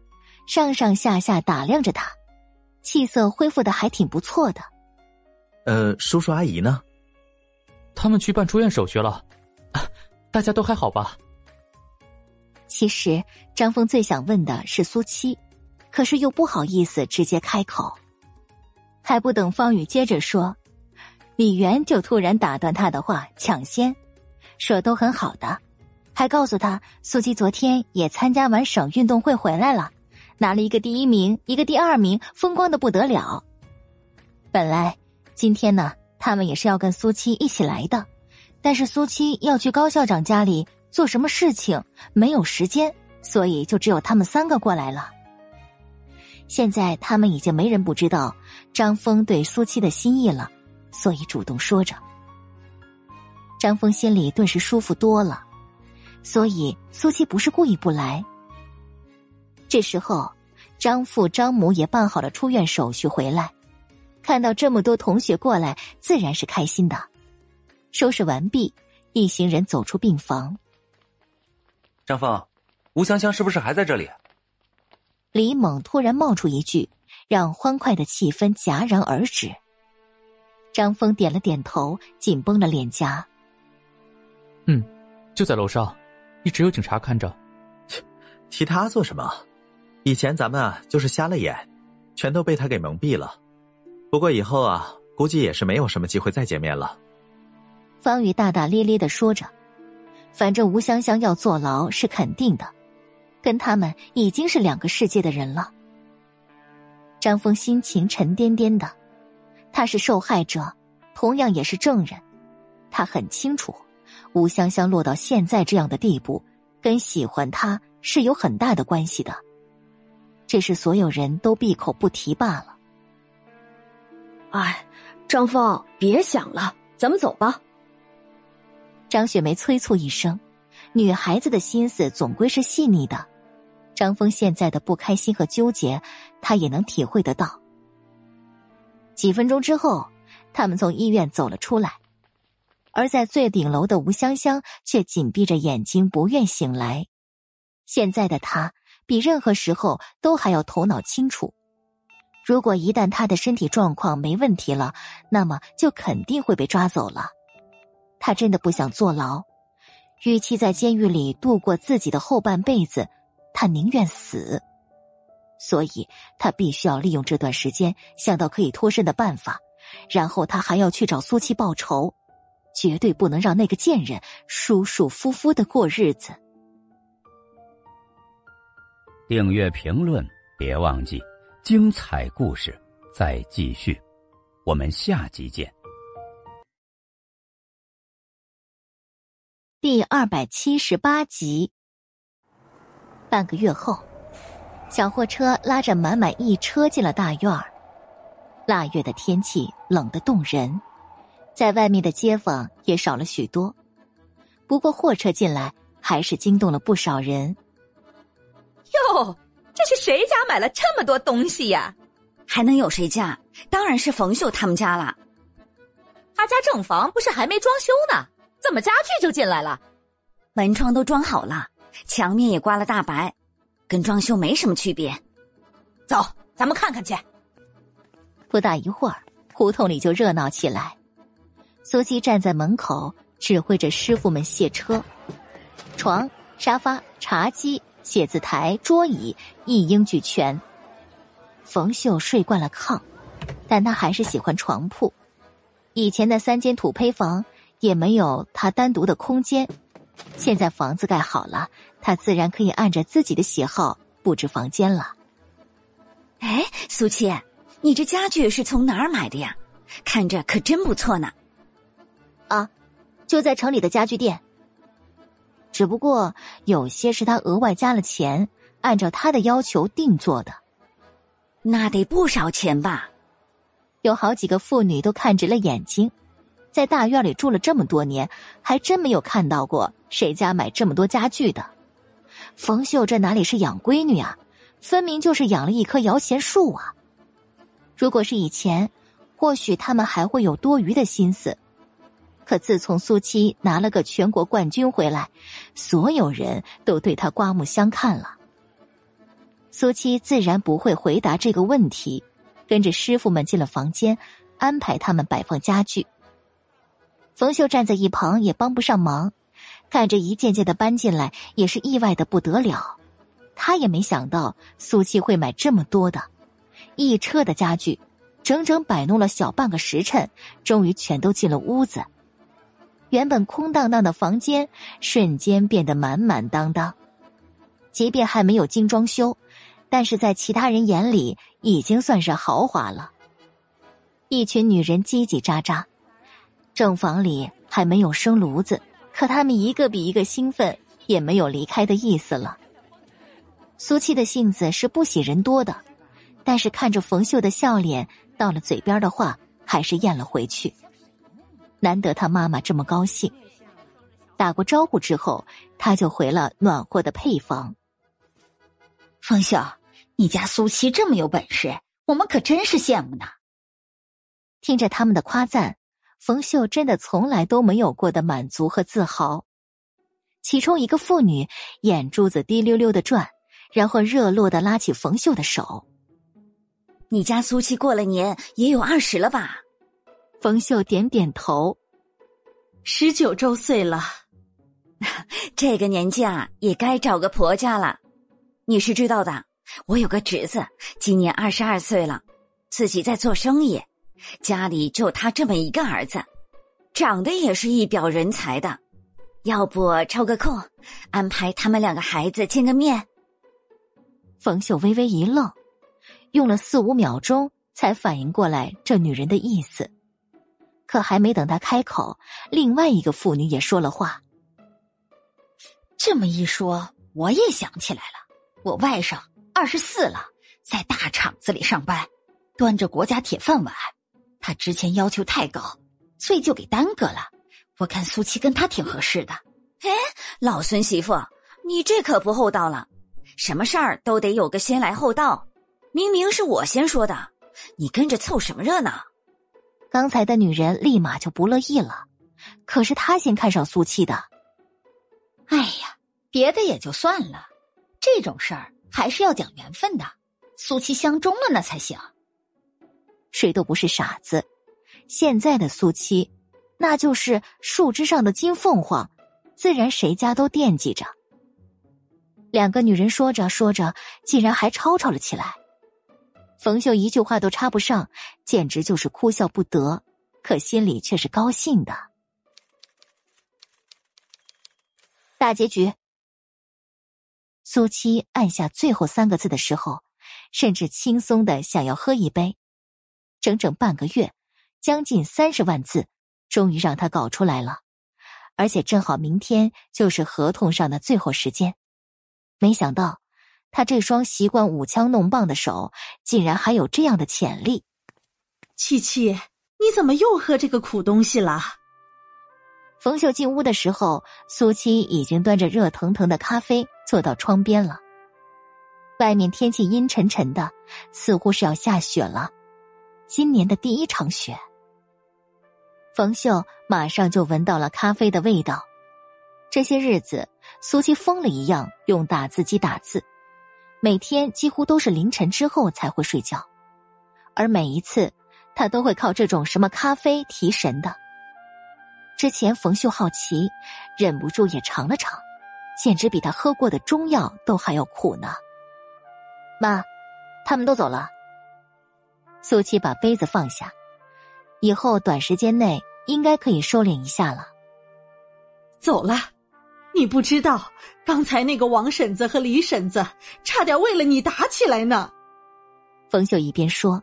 上上下下打量着他，气色恢复的还挺不错的。呃，叔叔阿姨呢？他们去办出院手续了。大家都还好吧？其实张峰最想问的是苏七，可是又不好意思直接开口。还不等方宇接着说，李媛就突然打断他的话，抢先说都很好的，还告诉他苏七昨天也参加完省运动会回来了，拿了一个第一名，一个第二名，风光的不得了。本来今天呢，他们也是要跟苏七一起来的。但是苏七要去高校长家里做什么事情，没有时间，所以就只有他们三个过来了。现在他们已经没人不知道张峰对苏七的心意了，所以主动说着。张峰心里顿时舒服多了，所以苏七不是故意不来。这时候，张父张母也办好了出院手续回来，看到这么多同学过来，自然是开心的。收拾完毕，一行人走出病房。张峰，吴香香是不是还在这里？李猛突然冒出一句，让欢快的气氛戛然而止。张峰点了点头，紧绷了脸颊。嗯，就在楼上，一直有警察看着。其他做什么？以前咱们啊，就是瞎了眼，全都被他给蒙蔽了。不过以后啊，估计也是没有什么机会再见面了。方宇大大咧咧的说着：“反正吴香香要坐牢是肯定的，跟他们已经是两个世界的人了。”张峰心情沉甸甸的，他是受害者，同样也是证人。他很清楚，吴香香落到现在这样的地步，跟喜欢他是有很大的关系的，只是所有人都闭口不提罢了。哎，张峰，别想了，咱们走吧。张雪梅催促一声，女孩子的心思总归是细腻的。张峰现在的不开心和纠结，她也能体会得到。几分钟之后，他们从医院走了出来，而在最顶楼的吴香香却紧闭着眼睛，不愿醒来。现在的她比任何时候都还要头脑清楚。如果一旦他的身体状况没问题了，那么就肯定会被抓走了。他真的不想坐牢，与其在监狱里度过自己的后半辈子，他宁愿死。所以，他必须要利用这段时间想到可以脱身的办法，然后他还要去找苏七报仇，绝对不能让那个贱人舒舒服服的过日子。订阅评论，别忘记。精彩故事再继续，我们下集见。第二百七十八集。半个月后，小货车拉着满满一车进了大院儿。腊月的天气冷得动人，在外面的街坊也少了许多。不过货车进来还是惊动了不少人。哟。这是谁家买了这么多东西呀？还能有谁家？当然是冯秀他们家了。他家正房不是还没装修呢，怎么家具就进来了？门窗都装好了，墙面也刮了大白，跟装修没什么区别。走，咱们看看去。不大一会儿，胡同里就热闹起来。苏西站在门口，指挥着师傅们卸车，床、沙发、茶几。写字台、桌椅一应俱全。冯秀睡惯了炕，但他还是喜欢床铺。以前的三间土坯房也没有他单独的空间，现在房子盖好了，他自然可以按着自己的喜好布置房间了。哎，苏七，你这家具是从哪儿买的呀？看着可真不错呢。啊，就在城里的家具店。只不过有些是他额外加了钱，按照他的要求定做的，那得不少钱吧？有好几个妇女都看直了眼睛，在大院里住了这么多年，还真没有看到过谁家买这么多家具的。冯秀这哪里是养闺女啊，分明就是养了一棵摇钱树啊！如果是以前，或许他们还会有多余的心思。可自从苏七拿了个全国冠军回来，所有人都对他刮目相看了。苏七自然不会回答这个问题，跟着师傅们进了房间，安排他们摆放家具。冯秀站在一旁也帮不上忙，看着一件件的搬进来，也是意外的不得了。他也没想到苏七会买这么多的，一车的家具，整整摆弄了小半个时辰，终于全都进了屋子。原本空荡荡的房间，瞬间变得满满当当。即便还没有精装修，但是在其他人眼里已经算是豪华了。一群女人叽叽喳喳，正房里还没有生炉子，可他们一个比一个兴奋，也没有离开的意思了。苏七的性子是不喜人多的，但是看着冯秀的笑脸，到了嘴边的话还是咽了回去。难得他妈妈这么高兴，打过招呼之后，他就回了暖和的配房。冯秀，你家苏七这么有本事，我们可真是羡慕呢。听着他们的夸赞，冯秀真的从来都没有过的满足和自豪。其中一个妇女眼珠子滴溜溜的转，然后热络的拉起冯秀的手：“你家苏七过了年也有二十了吧？”冯秀点点头：“十九周岁了，这个年纪啊，也该找个婆家了。你是知道的，我有个侄子，今年二十二岁了，自己在做生意，家里就他这么一个儿子，长得也是一表人才的。”要不抽个空，安排他们两个孩子见个面。冯秀微微一愣，用了四五秒钟才反应过来这女人的意思。可还没等他开口，另外一个妇女也说了话：“这么一说，我也想起来了，我外甥二十四了，在大厂子里上班，端着国家铁饭碗。他之前要求太高，所以就给耽搁了。”我看苏七跟他挺合适的，哎，老孙媳妇，你这可不厚道了。什么事儿都得有个先来后到，明明是我先说的，你跟着凑什么热闹？刚才的女人立马就不乐意了，可是她先看上苏七的。哎呀，别的也就算了，这种事儿还是要讲缘分的，苏七相中了那才行。谁都不是傻子，现在的苏七。那就是树枝上的金凤凰，自然谁家都惦记着。两个女人说着说着，竟然还吵吵了起来。冯秀一句话都插不上，简直就是哭笑不得，可心里却是高兴的。大结局，苏七按下最后三个字的时候，甚至轻松的想要喝一杯。整整半个月，将近三十万字。终于让他搞出来了，而且正好明天就是合同上的最后时间。没想到他这双习惯舞枪弄棒的手，竟然还有这样的潜力。七七，你怎么又喝这个苦东西了？冯秀进屋的时候，苏七已经端着热腾腾的咖啡坐到窗边了。外面天气阴沉沉的，似乎是要下雪了，今年的第一场雪。冯秀马上就闻到了咖啡的味道。这些日子，苏七疯了一样用打字机打字，每天几乎都是凌晨之后才会睡觉，而每一次他都会靠这种什么咖啡提神的。之前冯秀好奇，忍不住也尝了尝，简直比他喝过的中药都还要苦呢。妈，他们都走了。苏七把杯子放下。以后短时间内应该可以收敛一下了。走了，你不知道，刚才那个王婶子和李婶子差点为了你打起来呢。冯秀一边说，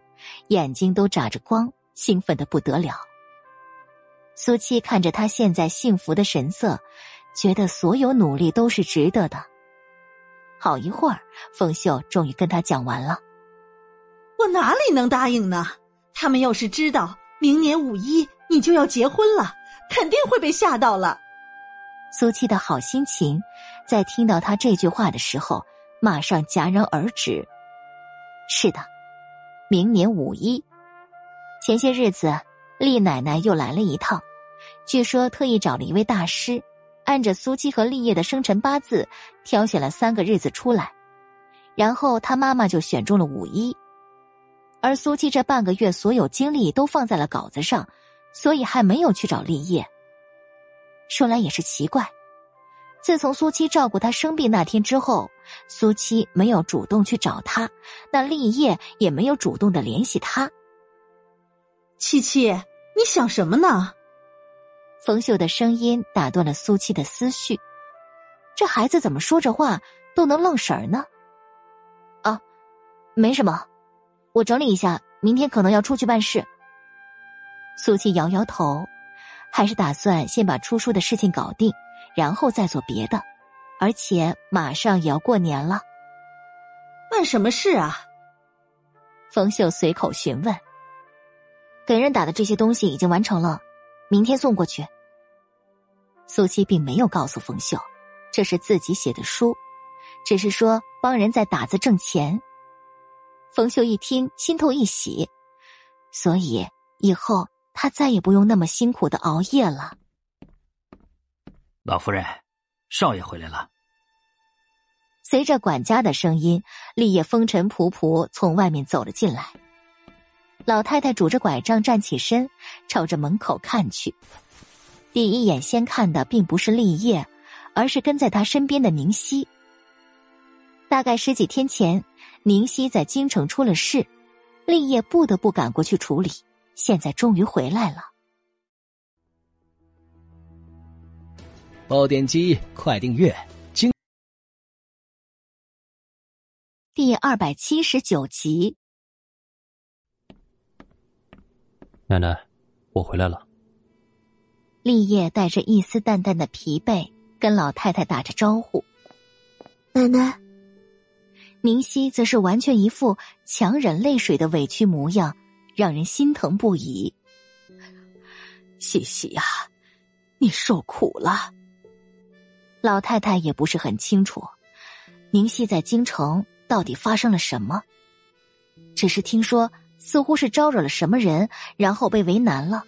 眼睛都眨着光，兴奋的不得了。苏七看着他现在幸福的神色，觉得所有努力都是值得的。好一会儿，冯秀终于跟他讲完了。我哪里能答应呢？他们要是知道。明年五一你就要结婚了，肯定会被吓到了。苏七的好心情，在听到他这句话的时候，马上戛然而止。是的，明年五一。前些日子，厉奶奶又来了一趟，据说特意找了一位大师，按着苏七和立业的生辰八字，挑选了三个日子出来，然后他妈妈就选中了五一。而苏七这半个月所有精力都放在了稿子上，所以还没有去找立业。说来也是奇怪，自从苏七照顾他生病那天之后，苏七没有主动去找他，那立业也没有主动的联系他。七七，你想什么呢？冯秀的声音打断了苏七的思绪。这孩子怎么说着话都能愣神儿呢？啊，没什么。我整理一下，明天可能要出去办事。苏七摇摇头，还是打算先把出书的事情搞定，然后再做别的。而且马上也要过年了，问什么事啊？冯秀随口询问。给人打的这些东西已经完成了，明天送过去。苏七并没有告诉冯秀，这是自己写的书，只是说帮人在打字挣钱。冯秀一听，心头一喜，所以以后他再也不用那么辛苦的熬夜了。老夫人，少爷回来了。随着管家的声音，立业风尘仆仆从外面走了进来。老太太拄着拐杖站起身，朝着门口看去。第一眼先看的并不是立业，而是跟在他身边的宁熙。大概十几天前，宁熙在京城出了事，立业不得不赶过去处理。现在终于回来了。爆点击，快订阅！精第二百七十九集。奶奶，我回来了。立业带着一丝淡淡的疲惫，跟老太太打着招呼：“奶奶。”宁熙则是完全一副强忍泪水的委屈模样，让人心疼不已。西西呀，你受苦了。老太太也不是很清楚，宁熙在京城到底发生了什么，只是听说。似乎是招惹了什么人，然后被为难了。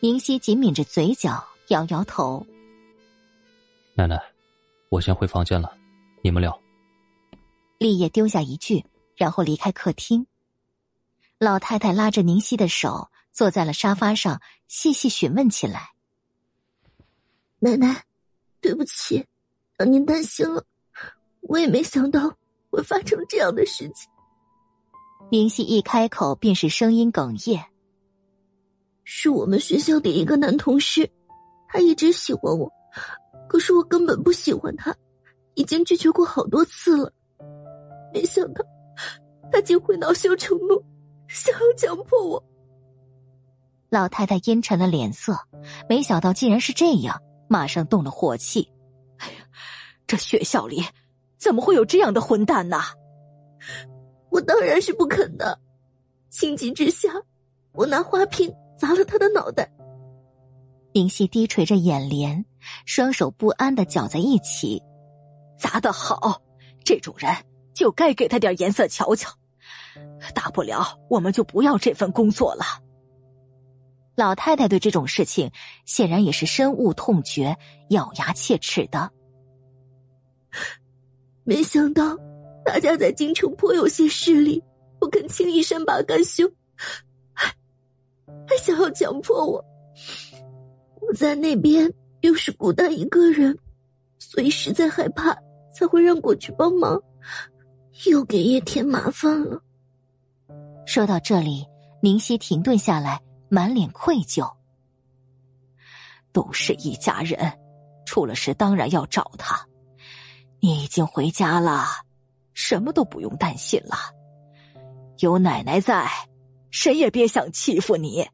宁熙紧抿着嘴角，摇摇头。奶奶，我先回房间了，你们聊。立业丢下一句，然后离开客厅。老太太拉着宁熙的手，坐在了沙发上，细细询问起来。奶奶，对不起，让您担心了。我也没想到会发生这样的事情。宁熙一开口便是声音哽咽。是我们学校的一个男同事，他一直喜欢我，可是我根本不喜欢他，已经拒绝过好多次了。没想到他竟会恼羞成怒，想要强迫我。老太太阴沉了脸色，没想到竟然是这样，马上动了火气。哎呀，这学校里怎么会有这样的混蛋呢？我当然是不肯的，情急之下，我拿花瓶砸了他的脑袋。明熙低垂着眼帘，双手不安的搅在一起。砸得好，这种人就该给他点颜色瞧瞧。大不了我们就不要这份工作了。老太太对这种事情显然也是深恶痛绝，咬牙切齿的。没想到。大家在京城颇有些势力，不肯轻易善罢甘休，还还想要强迫我。我在那边又是孤单一个人，所以实在害怕，才会让过去帮忙，又给叶添麻烦了。说到这里，宁熙停顿下来，满脸愧疚。都是一家人，出了事当然要找他。你已经回家了。什么都不用担心了，有奶奶在，谁也别想欺负你。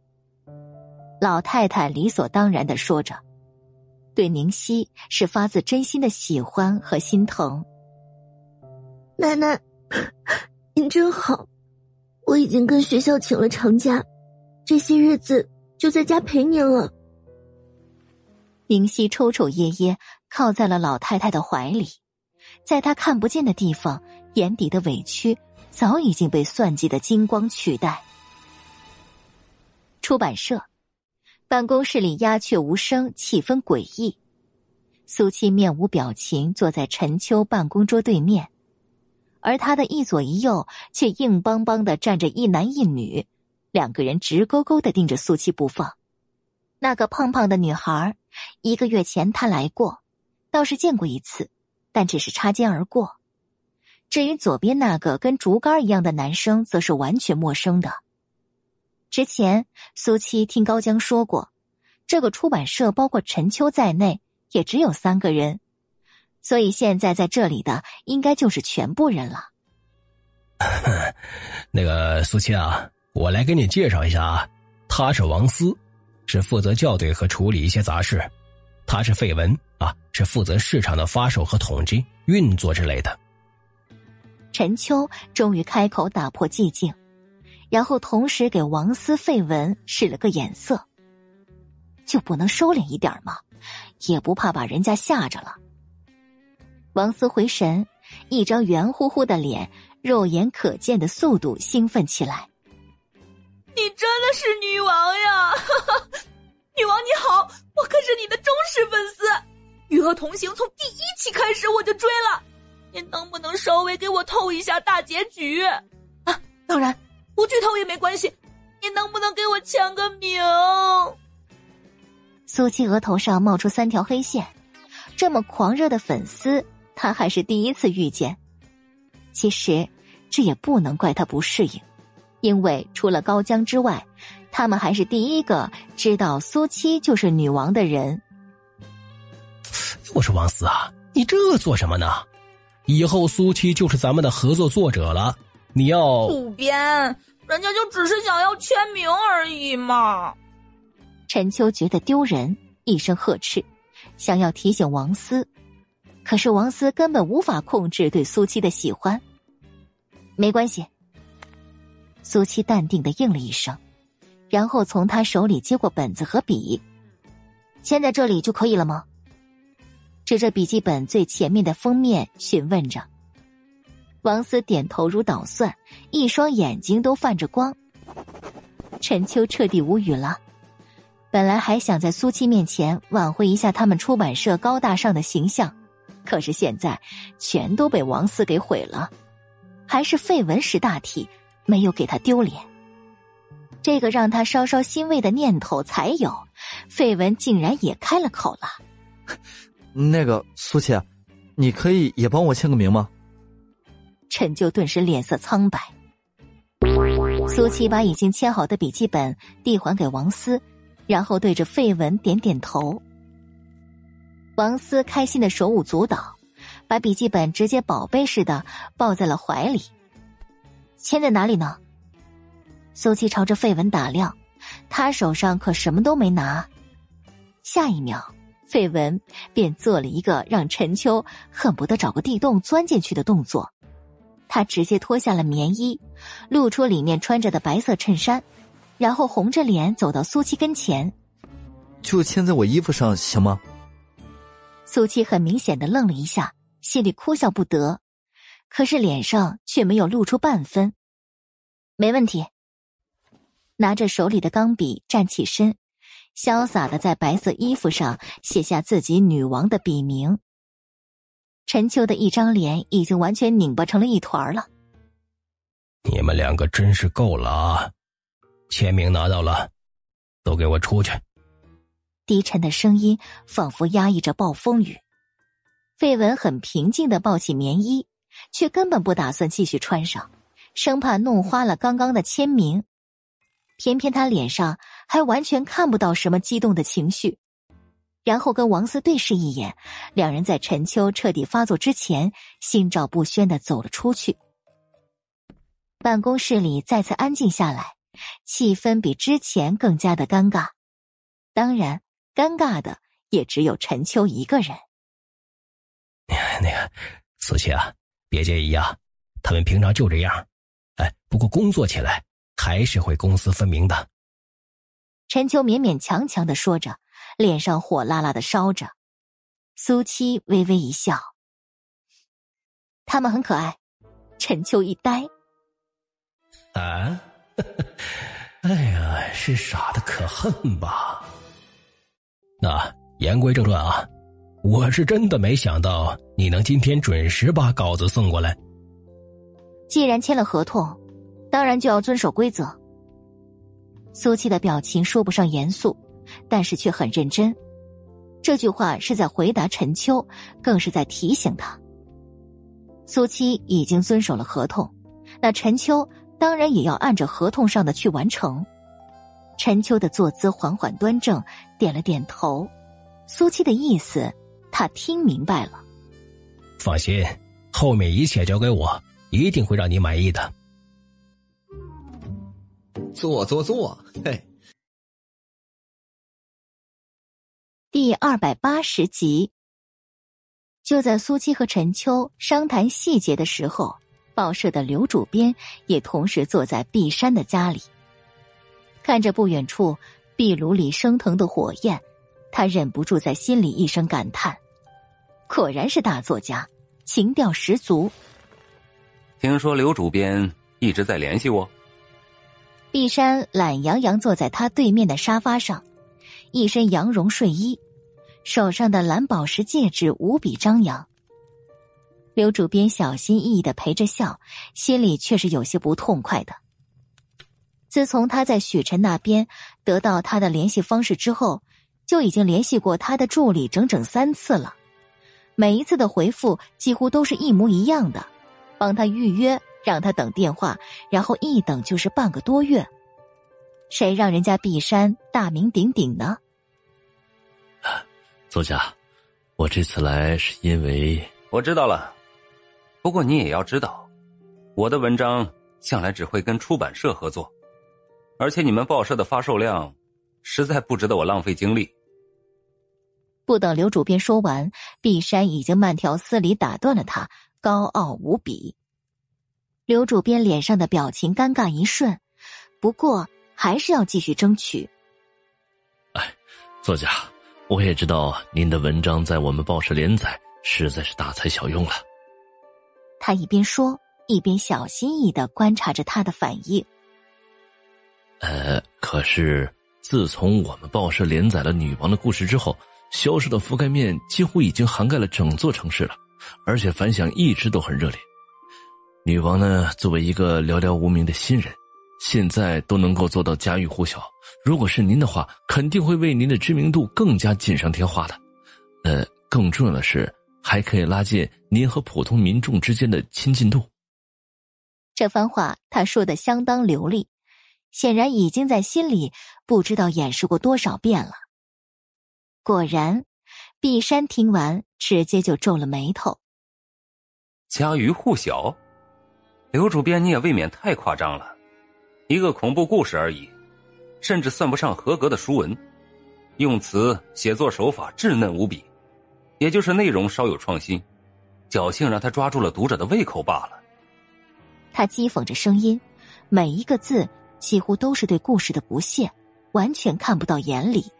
老太太理所当然的说着，对宁熙是发自真心的喜欢和心疼。奶奶，您真好，我已经跟学校请了长假，这些日子就在家陪您了。宁熙抽抽噎噎，靠在了老太太的怀里，在她看不见的地方。眼底的委屈早已经被算计的金光取代。出版社办公室里鸦雀无声，气氛诡异。苏七面无表情坐在陈秋办公桌对面，而他的一左一右却硬邦邦的站着一男一女，两个人直勾勾的盯着苏七不放。那个胖胖的女孩，一个月前他来过，倒是见过一次，但只是擦肩而过。至于左边那个跟竹竿一样的男生，则是完全陌生的。之前苏七听高江说过，这个出版社包括陈秋在内，也只有三个人，所以现在在这里的应该就是全部人了。那个苏七啊，我来给你介绍一下啊，他是王思，是负责校对和处理一些杂事；他是费文啊，是负责市场的发售和统计、运作之类的。陈秋终于开口打破寂静，然后同时给王思、费文使了个眼色。就不能收敛一点吗？也不怕把人家吓着了。王思回神，一张圆乎乎的脸，肉眼可见的速度兴奋起来。你真的是女王呀！女王你好，我可是你的忠实粉丝，《与恶同行》从第一期开始我就追了，您能不能稍微给我透一下大结局？啊，当然不剧透也没关系，你能不能给我签个名？苏七额头上冒出三条黑线，这么狂热的粉丝，他还是第一次遇见。其实，这也不能怪他不适应。因为除了高江之外，他们还是第一个知道苏七就是女王的人。我说王思啊，你这做什么呢？以后苏七就是咱们的合作作者了，你要主编，人家就只是想要签名而已嘛。陈秋觉得丢人，一声呵斥，想要提醒王思，可是王思根本无法控制对苏七的喜欢。没关系。苏七淡定的应了一声，然后从他手里接过本子和笔，签在这里就可以了吗？指着笔记本最前面的封面询问着。王思点头如捣蒜，一双眼睛都泛着光。陈秋彻底无语了，本来还想在苏七面前挽回一下他们出版社高大上的形象，可是现在全都被王思给毁了，还是废文识大体。没有给他丢脸，这个让他稍稍欣慰的念头才有。绯闻竟然也开了口了：“那个苏七，你可以也帮我签个名吗？”陈就顿时脸色苍白。苏七把已经签好的笔记本递还给王思，然后对着绯闻点点头。王思开心的手舞足蹈，把笔记本直接宝贝似的抱在了怀里。签在哪里呢？苏七朝着费文打量，他手上可什么都没拿。下一秒，费文便做了一个让陈秋恨不得找个地洞钻进去的动作。他直接脱下了棉衣，露出里面穿着的白色衬衫，然后红着脸走到苏七跟前：“就签在我衣服上行吗？”苏七很明显的愣了一下，心里哭笑不得。可是脸上却没有露出半分。没问题。拿着手里的钢笔站起身，潇洒的在白色衣服上写下自己女王的笔名。陈秋的一张脸已经完全拧巴成了一团了。你们两个真是够了啊！签名拿到了，都给我出去。低沉的声音仿佛压抑着暴风雨。费文很平静的抱起棉衣。却根本不打算继续穿上，生怕弄花了刚刚的签名。偏偏他脸上还完全看不到什么激动的情绪，然后跟王思对视一眼，两人在陈秋彻底发作之前，心照不宣的走了出去。办公室里再次安静下来，气氛比之前更加的尴尬。当然，尴尬的也只有陈秋一个人。那个苏琪啊。别介意啊，他们平常就这样。哎，不过工作起来还是会公私分明的。陈秋勉勉强强的说着，脸上火辣辣的烧着。苏七微微一笑，他们很可爱。陈秋一呆，啊，哎呀，是傻的可恨吧？那言归正传啊。我是真的没想到你能今天准时把稿子送过来。既然签了合同，当然就要遵守规则。苏七的表情说不上严肃，但是却很认真。这句话是在回答陈秋，更是在提醒他。苏七已经遵守了合同，那陈秋当然也要按照合同上的去完成。陈秋的坐姿缓缓端正，点了点头。苏七的意思。他听明白了，放心，后面一切交给我，一定会让你满意的。坐坐坐，嘿。第二百八十集，就在苏七和陈秋商谈细节的时候，报社的刘主编也同时坐在碧山的家里，看着不远处壁炉里升腾的火焰，他忍不住在心里一声感叹。果然是大作家，情调十足。听说刘主编一直在联系我。碧山懒洋洋坐在他对面的沙发上，一身羊绒睡衣，手上的蓝宝石戒指无比张扬。刘主编小心翼翼的陪着笑，心里却是有些不痛快的。自从他在许晨那边得到他的联系方式之后，就已经联系过他的助理整整三次了，每一次的回复几乎都是一模一样的，帮他预约，让他等电话，然后一等就是半个多月。谁让人家碧山大名鼎鼎呢？作家，我这次来是因为我知道了。不过你也要知道，我的文章向来只会跟出版社合作，而且你们报社的发售量实在不值得我浪费精力。不等刘主编说完，碧山已经慢条斯理打断了他，高傲无比。刘主编脸上的表情尴尬一瞬，不过还是要继续争取。哎，作家，我也知道您的文章在我们报社连载，实在是大材小用了。他一边说，一边小心翼翼的观察着他的反应。呃，可是自从我们报社连载了女王的故事之后，销售的覆盖面几乎已经涵盖了整座城市了，而且反响一直都很热烈。女王呢，作为一个寥寥无名的新人，现在都能够做到家喻户晓。如果是您的话，肯定会为您的知名度更加锦上添花的。呃，更重要的是。还可以拉近您和普通民众之间的亲近度。这番话他说的相当流利，显然已经在心里不知道演示过多少遍了。果然，碧山听完直接就皱了眉头。家喻户晓，刘主编你也未免太夸张了。一个恐怖故事而已，甚至算不上合格的书文，用词写作手法稚嫩无比。也就是内容稍有创新，侥幸让他抓住了读者的胃口罢了。他讥讽着声音，每一个字几乎都是对故事的不屑，完全看不到眼里。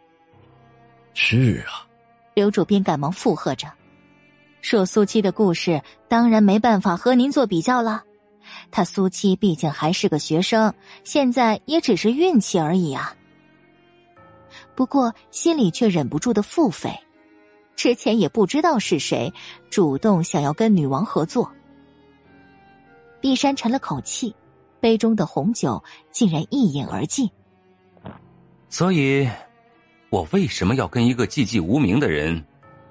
是啊，刘主编赶忙附和着：“说苏七的故事，当然没办法和您做比较了。他苏七毕竟还是个学生，现在也只是运气而已啊。”不过心里却忍不住的腹诽。之前也不知道是谁主动想要跟女王合作。碧山沉了口气，杯中的红酒竟然一饮而尽。所以，我为什么要跟一个寂寂无名的人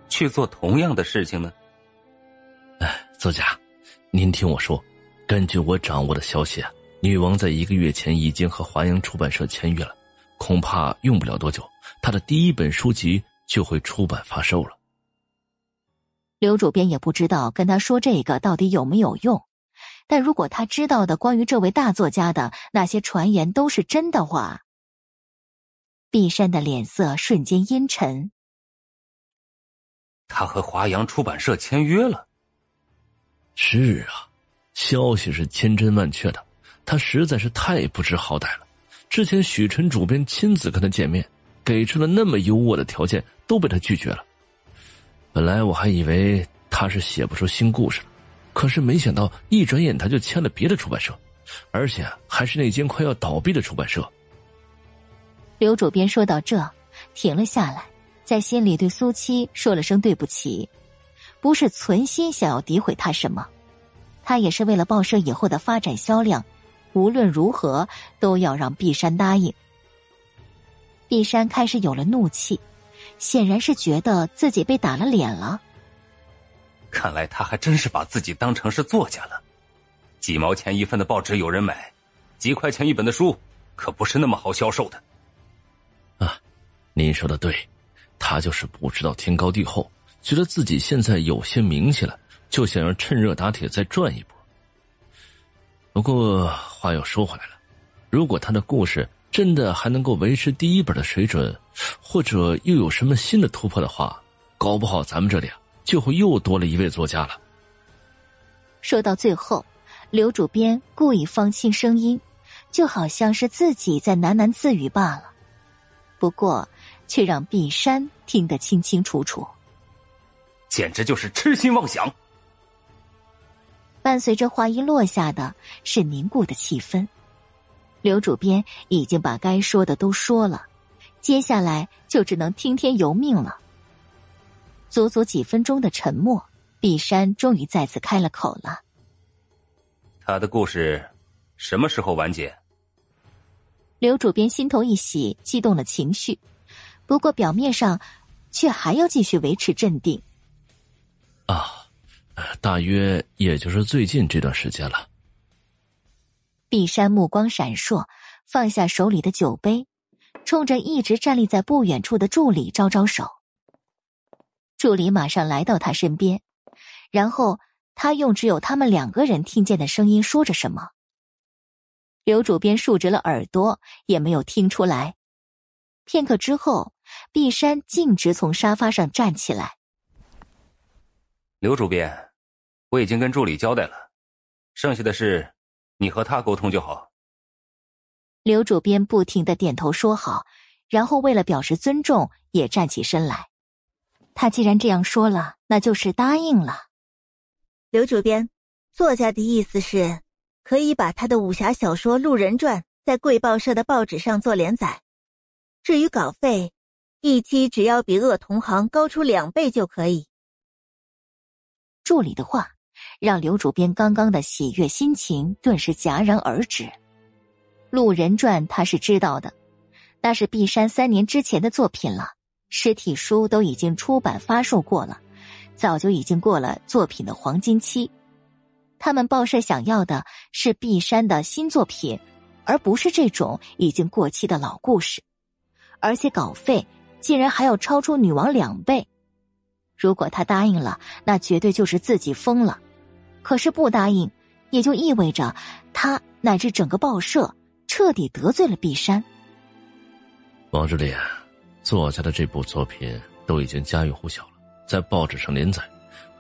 去做同样的事情呢？哎，作家，您听我说，根据我掌握的消息啊，女王在一个月前已经和华阳出版社签约了，恐怕用不了多久，她的第一本书籍。就会出版发售了。刘主编也不知道跟他说这个到底有没有用，但如果他知道的关于这位大作家的那些传言都是真的话，碧山的脸色瞬间阴沉。他和华阳出版社签约了。是啊，消息是千真万确的，他实在是太不知好歹了。之前许晨主编亲自跟他见面。给出了那么优渥的条件，都被他拒绝了。本来我还以为他是写不出新故事了，可是没想到一转眼他就签了别的出版社，而且还是那间快要倒闭的出版社。刘主编说到这，停了下来，在心里对苏七说了声对不起，不是存心想要诋毁他什么，他也是为了报社以后的发展销量，无论如何都要让碧山答应。碧山开始有了怒气，显然是觉得自己被打了脸了。看来他还真是把自己当成是作家了。几毛钱一份的报纸有人买，几块钱一本的书可不是那么好销售的。啊，您说的对，他就是不知道天高地厚，觉得自己现在有些名气了，就想要趁热打铁再赚一波。不过话又说回来了，如果他的故事……真的还能够维持第一本的水准，或者又有什么新的突破的话，搞不好咱们这里啊就会又多了一位作家了。说到最后，刘主编故意放轻声音，就好像是自己在喃喃自语罢了，不过却让碧山听得清清楚楚。简直就是痴心妄想。伴随着话音落下的是凝固的气氛。刘主编已经把该说的都说了，接下来就只能听天由命了。足足几分钟的沉默，碧山终于再次开了口了：“他的故事什么时候完结？”刘主编心头一喜，激动了情绪，不过表面上却还要继续维持镇定。啊，大约也就是最近这段时间了。碧山目光闪烁，放下手里的酒杯，冲着一直站立在不远处的助理招招手。助理马上来到他身边，然后他用只有他们两个人听见的声音说着什么。刘主编竖直了耳朵，也没有听出来。片刻之后，碧山径直从沙发上站起来。刘主编，我已经跟助理交代了，剩下的事。你和他沟通就好。刘主编不停的点头说好，然后为了表示尊重，也站起身来。他既然这样说了，那就是答应了。刘主编，作家的意思是，可以把他的武侠小说《路人传》在贵报社的报纸上做连载。至于稿费，一期只要比恶同行高出两倍就可以。助理的话。让刘主编刚刚的喜悦心情顿时戛然而止。《路人传》他是知道的，那是碧山三年之前的作品了，实体书都已经出版发售过了，早就已经过了作品的黄金期。他们报社想要的是碧山的新作品，而不是这种已经过期的老故事，而且稿费竟然还要超出女王两倍。如果他答应了，那绝对就是自己疯了。可是不答应，也就意味着他乃至整个报社彻底得罪了碧山。王志林，作家的这部作品都已经家喻户晓了，在报纸上连载，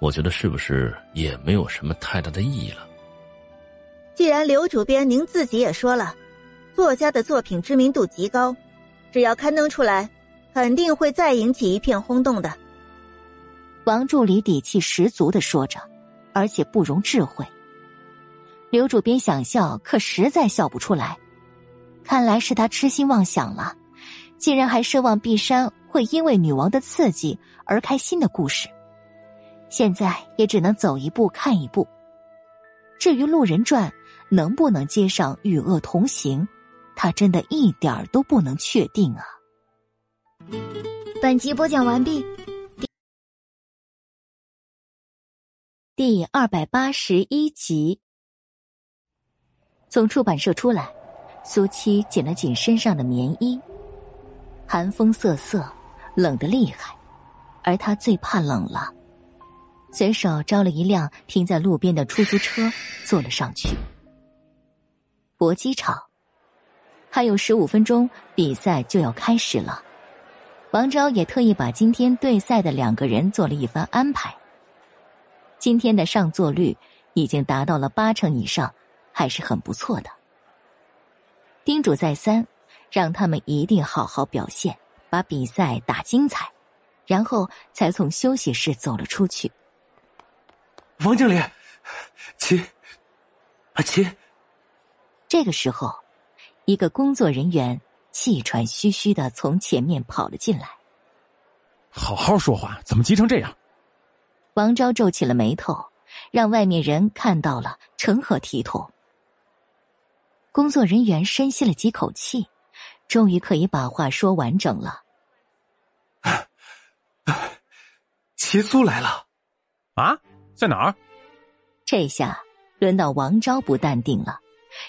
我觉得是不是也没有什么太大的意义了？既然刘主编您自己也说了，作家的作品知名度极高，只要刊登出来，肯定会再引起一片轰动的。王助理底气十足的说着。而且不容置喙。刘主编想笑，可实在笑不出来。看来是他痴心妄想了，竟然还奢望碧山会因为女王的刺激而开心的故事。现在也只能走一步看一步。至于《路人传》能不能接上《与恶同行》，他真的一点儿都不能确定啊。本集播讲完毕。第二百八十一集，从出版社出来，苏七紧了紧身上的棉衣。寒风瑟瑟，冷得厉害，而他最怕冷了。随手招了一辆停在路边的出租车，坐了上去。搏击场，还有十五分钟，比赛就要开始了。王昭也特意把今天对赛的两个人做了一番安排。今天的上座率已经达到了八成以上，还是很不错的。叮嘱再三，让他们一定好好表现，把比赛打精彩，然后才从休息室走了出去。王经理，齐，啊齐。这个时候，一个工作人员气喘吁吁的从前面跑了进来。好好说话，怎么急成这样？王昭皱起了眉头，让外面人看到了，成何体统？工作人员深吸了几口气，终于可以把话说完整了。齐苏来了，啊，在哪儿？这下轮到王昭不淡定了，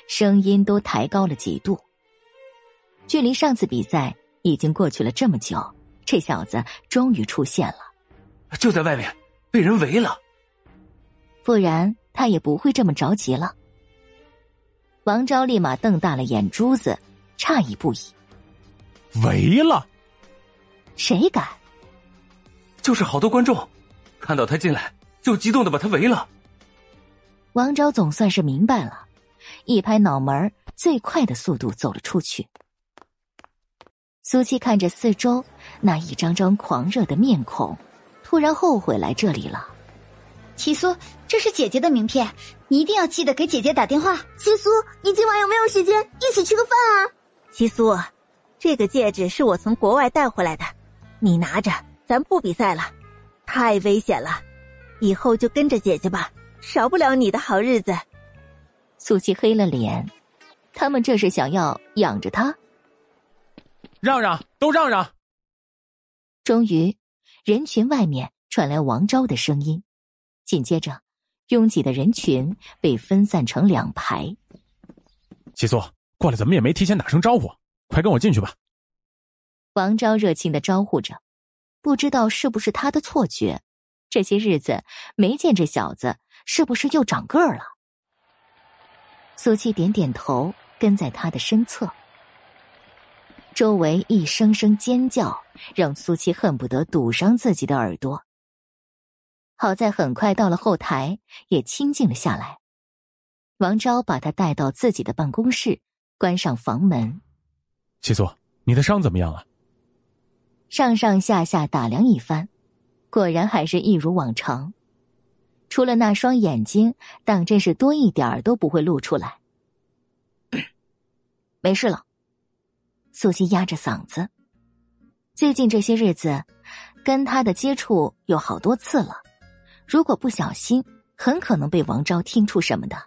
声音都抬高了几度。距离上次比赛已经过去了这么久，这小子终于出现了，就在外面。被人围了，不然他也不会这么着急了。王昭立马瞪大了眼珠子，诧异不已。围了？谁敢？就是好多观众，看到他进来就激动的把他围了。王昭总算是明白了，一拍脑门最快的速度走了出去。苏七看着四周那一张张狂热的面孔。突然后悔来这里了，七苏，这是姐姐的名片，你一定要记得给姐姐打电话。七苏，你今晚有没有时间一起吃个饭啊？七苏，这个戒指是我从国外带回来的，你拿着，咱不比赛了，太危险了，以后就跟着姐姐吧，少不了你的好日子。苏七黑了脸，他们这是想要养着他？让让，都让让！终于，人群外面传来王昭的声音。紧接着，拥挤的人群被分散成两排。七苏，过来怎么也没提前打声招呼？快跟我进去吧！王昭热情的招呼着，不知道是不是他的错觉，这些日子没见这小子，是不是又长个儿了？苏七点点头，跟在他的身侧。周围一声声尖叫，让苏七恨不得堵上自己的耳朵。好在很快到了后台，也清静了下来。王昭把他带到自己的办公室，关上房门。七苏，你的伤怎么样了？上上下下打量一番，果然还是一如往常，除了那双眼睛，当真是多一点都不会露出来。没事了。苏西压着嗓子，最近这些日子，跟他的接触有好多次了。如果不小心，很可能被王昭听出什么的。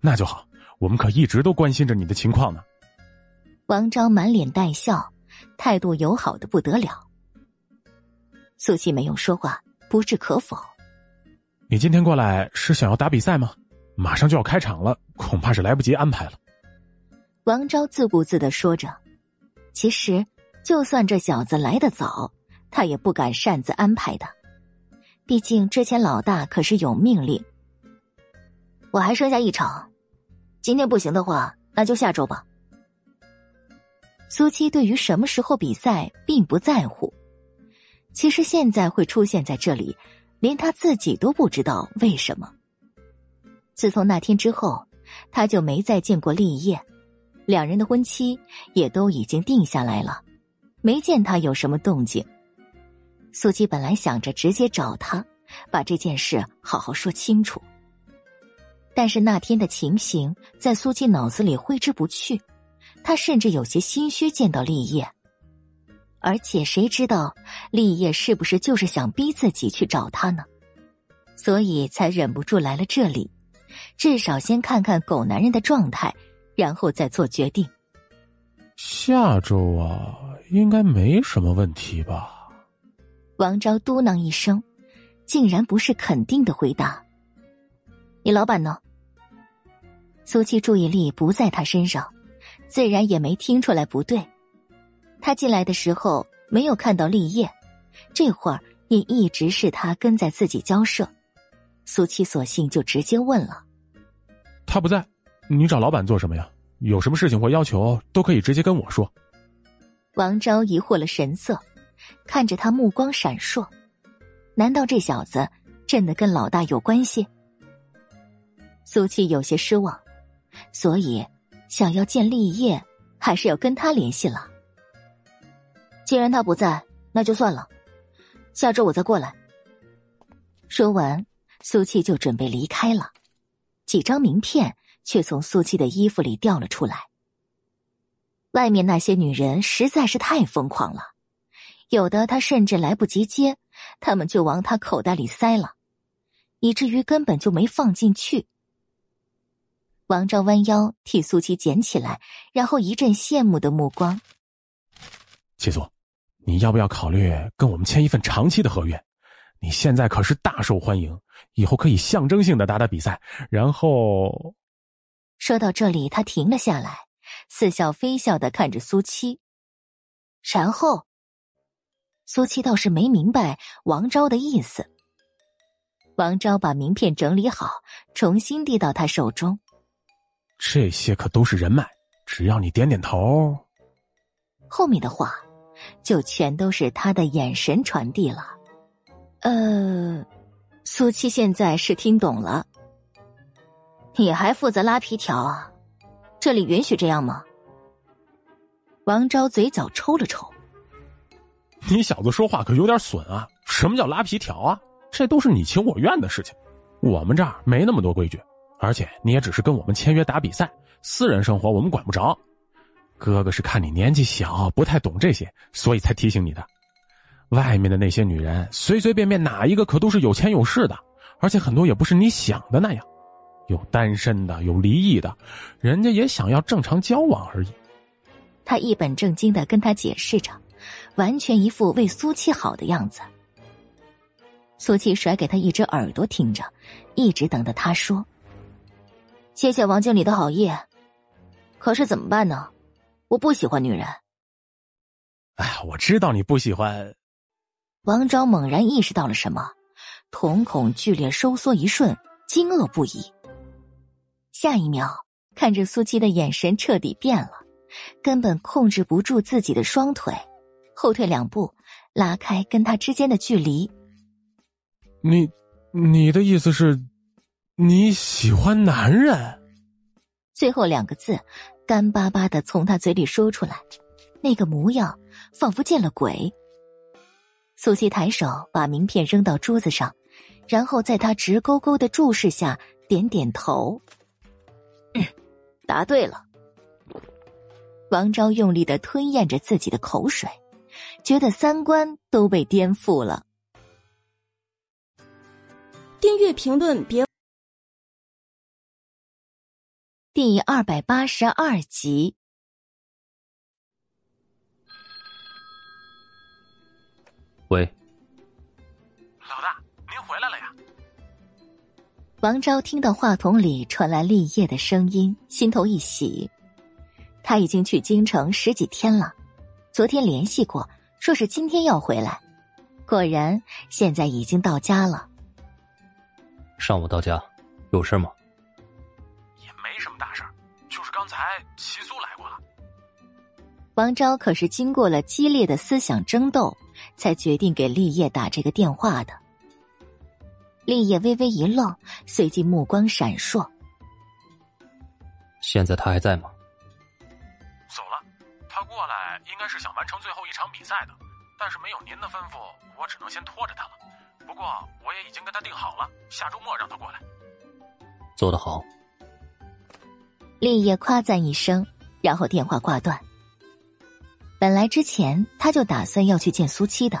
那就好，我们可一直都关心着你的情况呢。王昭满脸带笑，态度友好的不得了。苏西没有说话，不置可否。你今天过来是想要打比赛吗？马上就要开场了，恐怕是来不及安排了。王昭自顾自的说着，其实就算这小子来得早，他也不敢擅自安排的。毕竟之前老大可是有命令。我还剩下一场，今天不行的话，那就下周吧。苏七对于什么时候比赛并不在乎，其实现在会出现在这里，连他自己都不知道为什么。自从那天之后，他就没再见过立业，两人的婚期也都已经定下来了，没见他有什么动静。苏七本来想着直接找他，把这件事好好说清楚。但是那天的情形在苏七脑子里挥之不去，他甚至有些心虚见到立业。而且谁知道立业是不是就是想逼自己去找他呢？所以才忍不住来了这里，至少先看看狗男人的状态，然后再做决定。下周啊，应该没什么问题吧。王昭嘟囔一声，竟然不是肯定的回答。你老板呢？苏七注意力不在他身上，自然也没听出来不对。他进来的时候没有看到立业，这会儿也一直是他跟在自己交涉。苏七索性就直接问了：“他不在，你找老板做什么呀？有什么事情或要求都可以直接跟我说。”王昭疑惑了神色。看着他，目光闪烁，难道这小子真的跟老大有关系？苏七有些失望，所以想要见立业，还是要跟他联系了。既然他不在，那就算了，下周我再过来。说完，苏七就准备离开了，几张名片却从苏七的衣服里掉了出来。外面那些女人实在是太疯狂了。有的他甚至来不及接，他们就往他口袋里塞了，以至于根本就没放进去。王昭弯腰替苏七捡起来，然后一阵羡慕的目光。七苏，你要不要考虑跟我们签一份长期的合约？你现在可是大受欢迎，以后可以象征性的打打比赛。然后，说到这里，他停了下来，似笑非笑的看着苏七，然后。苏七倒是没明白王昭的意思。王昭把名片整理好，重新递到他手中。这些可都是人脉，只要你点点头。后面的话，就全都是他的眼神传递了。呃，苏七现在是听懂了。你还负责拉皮条啊？这里允许这样吗？王昭嘴角抽了抽。你小子说话可有点损啊！什么叫拉皮条啊？这都是你情我愿的事情。我们这儿没那么多规矩，而且你也只是跟我们签约打比赛，私人生活我们管不着。哥哥是看你年纪小，不太懂这些，所以才提醒你的。外面的那些女人，随随便便哪一个可都是有钱有势的，而且很多也不是你想的那样，有单身的，有离异的，人家也想要正常交往而已。他一本正经的跟他解释着，完全一副为苏七好的样子。苏七甩给他一只耳朵听着，一直等着他说：“谢谢王经理的好意，可是怎么办呢？我不喜欢女人。”哎呀，我知道你不喜欢。王昭猛然意识到了什么，瞳孔剧烈收缩一瞬，惊愕不已。下一秒，看着苏七的眼神彻底变了，根本控制不住自己的双腿，后退两步，拉开跟他之间的距离。你，你的意思是，你喜欢男人？最后两个字干巴巴的从他嘴里说出来，那个模样仿佛见了鬼。苏西抬手把名片扔到桌子上，然后在他直勾勾的注视下点点头。答对了。王昭用力的吞咽着自己的口水，觉得三观都被颠覆了。订阅评论别。第二百八十二集。喂，老大，您回来了呀！王昭听到话筒里传来立业的声音，心头一喜。他已经去京城十几天了，昨天联系过，说是今天要回来。果然，现在已经到家了。上午到家，有事吗？什么大事就是刚才齐苏来过了。王昭可是经过了激烈的思想争斗。才决定给立业打这个电话的。立业微微一愣，随即目光闪烁。现在他还在吗？走了，他过来应该是想完成最后一场比赛的，但是没有您的吩咐，我只能先拖着他了。不过我也已经跟他定好了，下周末让他过来。做得好。立业夸赞一声，然后电话挂断。本来之前他就打算要去见苏七的，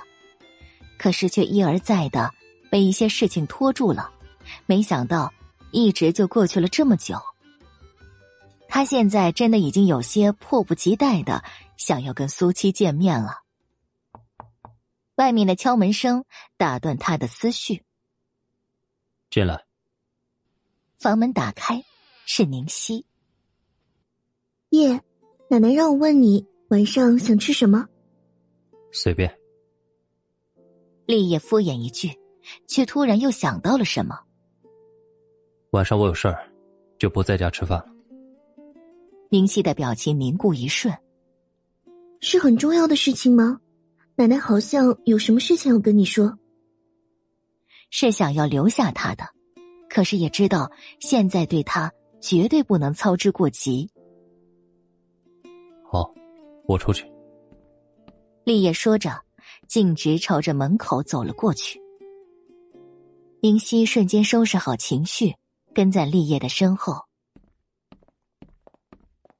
可是却一而再的被一些事情拖住了。没想到一直就过去了这么久，他现在真的已经有些迫不及待的想要跟苏七见面了。外面的敲门声打断他的思绪。进来。房门打开，是宁熙。叶，奶奶让我问你。晚上想吃什么？随便。立业敷衍一句，却突然又想到了什么。晚上我有事儿，就不在家吃饭了。明熙的表情凝固一瞬。是很重要的事情吗？奶奶好像有什么事情要跟你说。是想要留下他的，可是也知道现在对他绝对不能操之过急。好。我出去。立业说着，径直朝着门口走了过去。宁熙瞬间收拾好情绪，跟在立业的身后。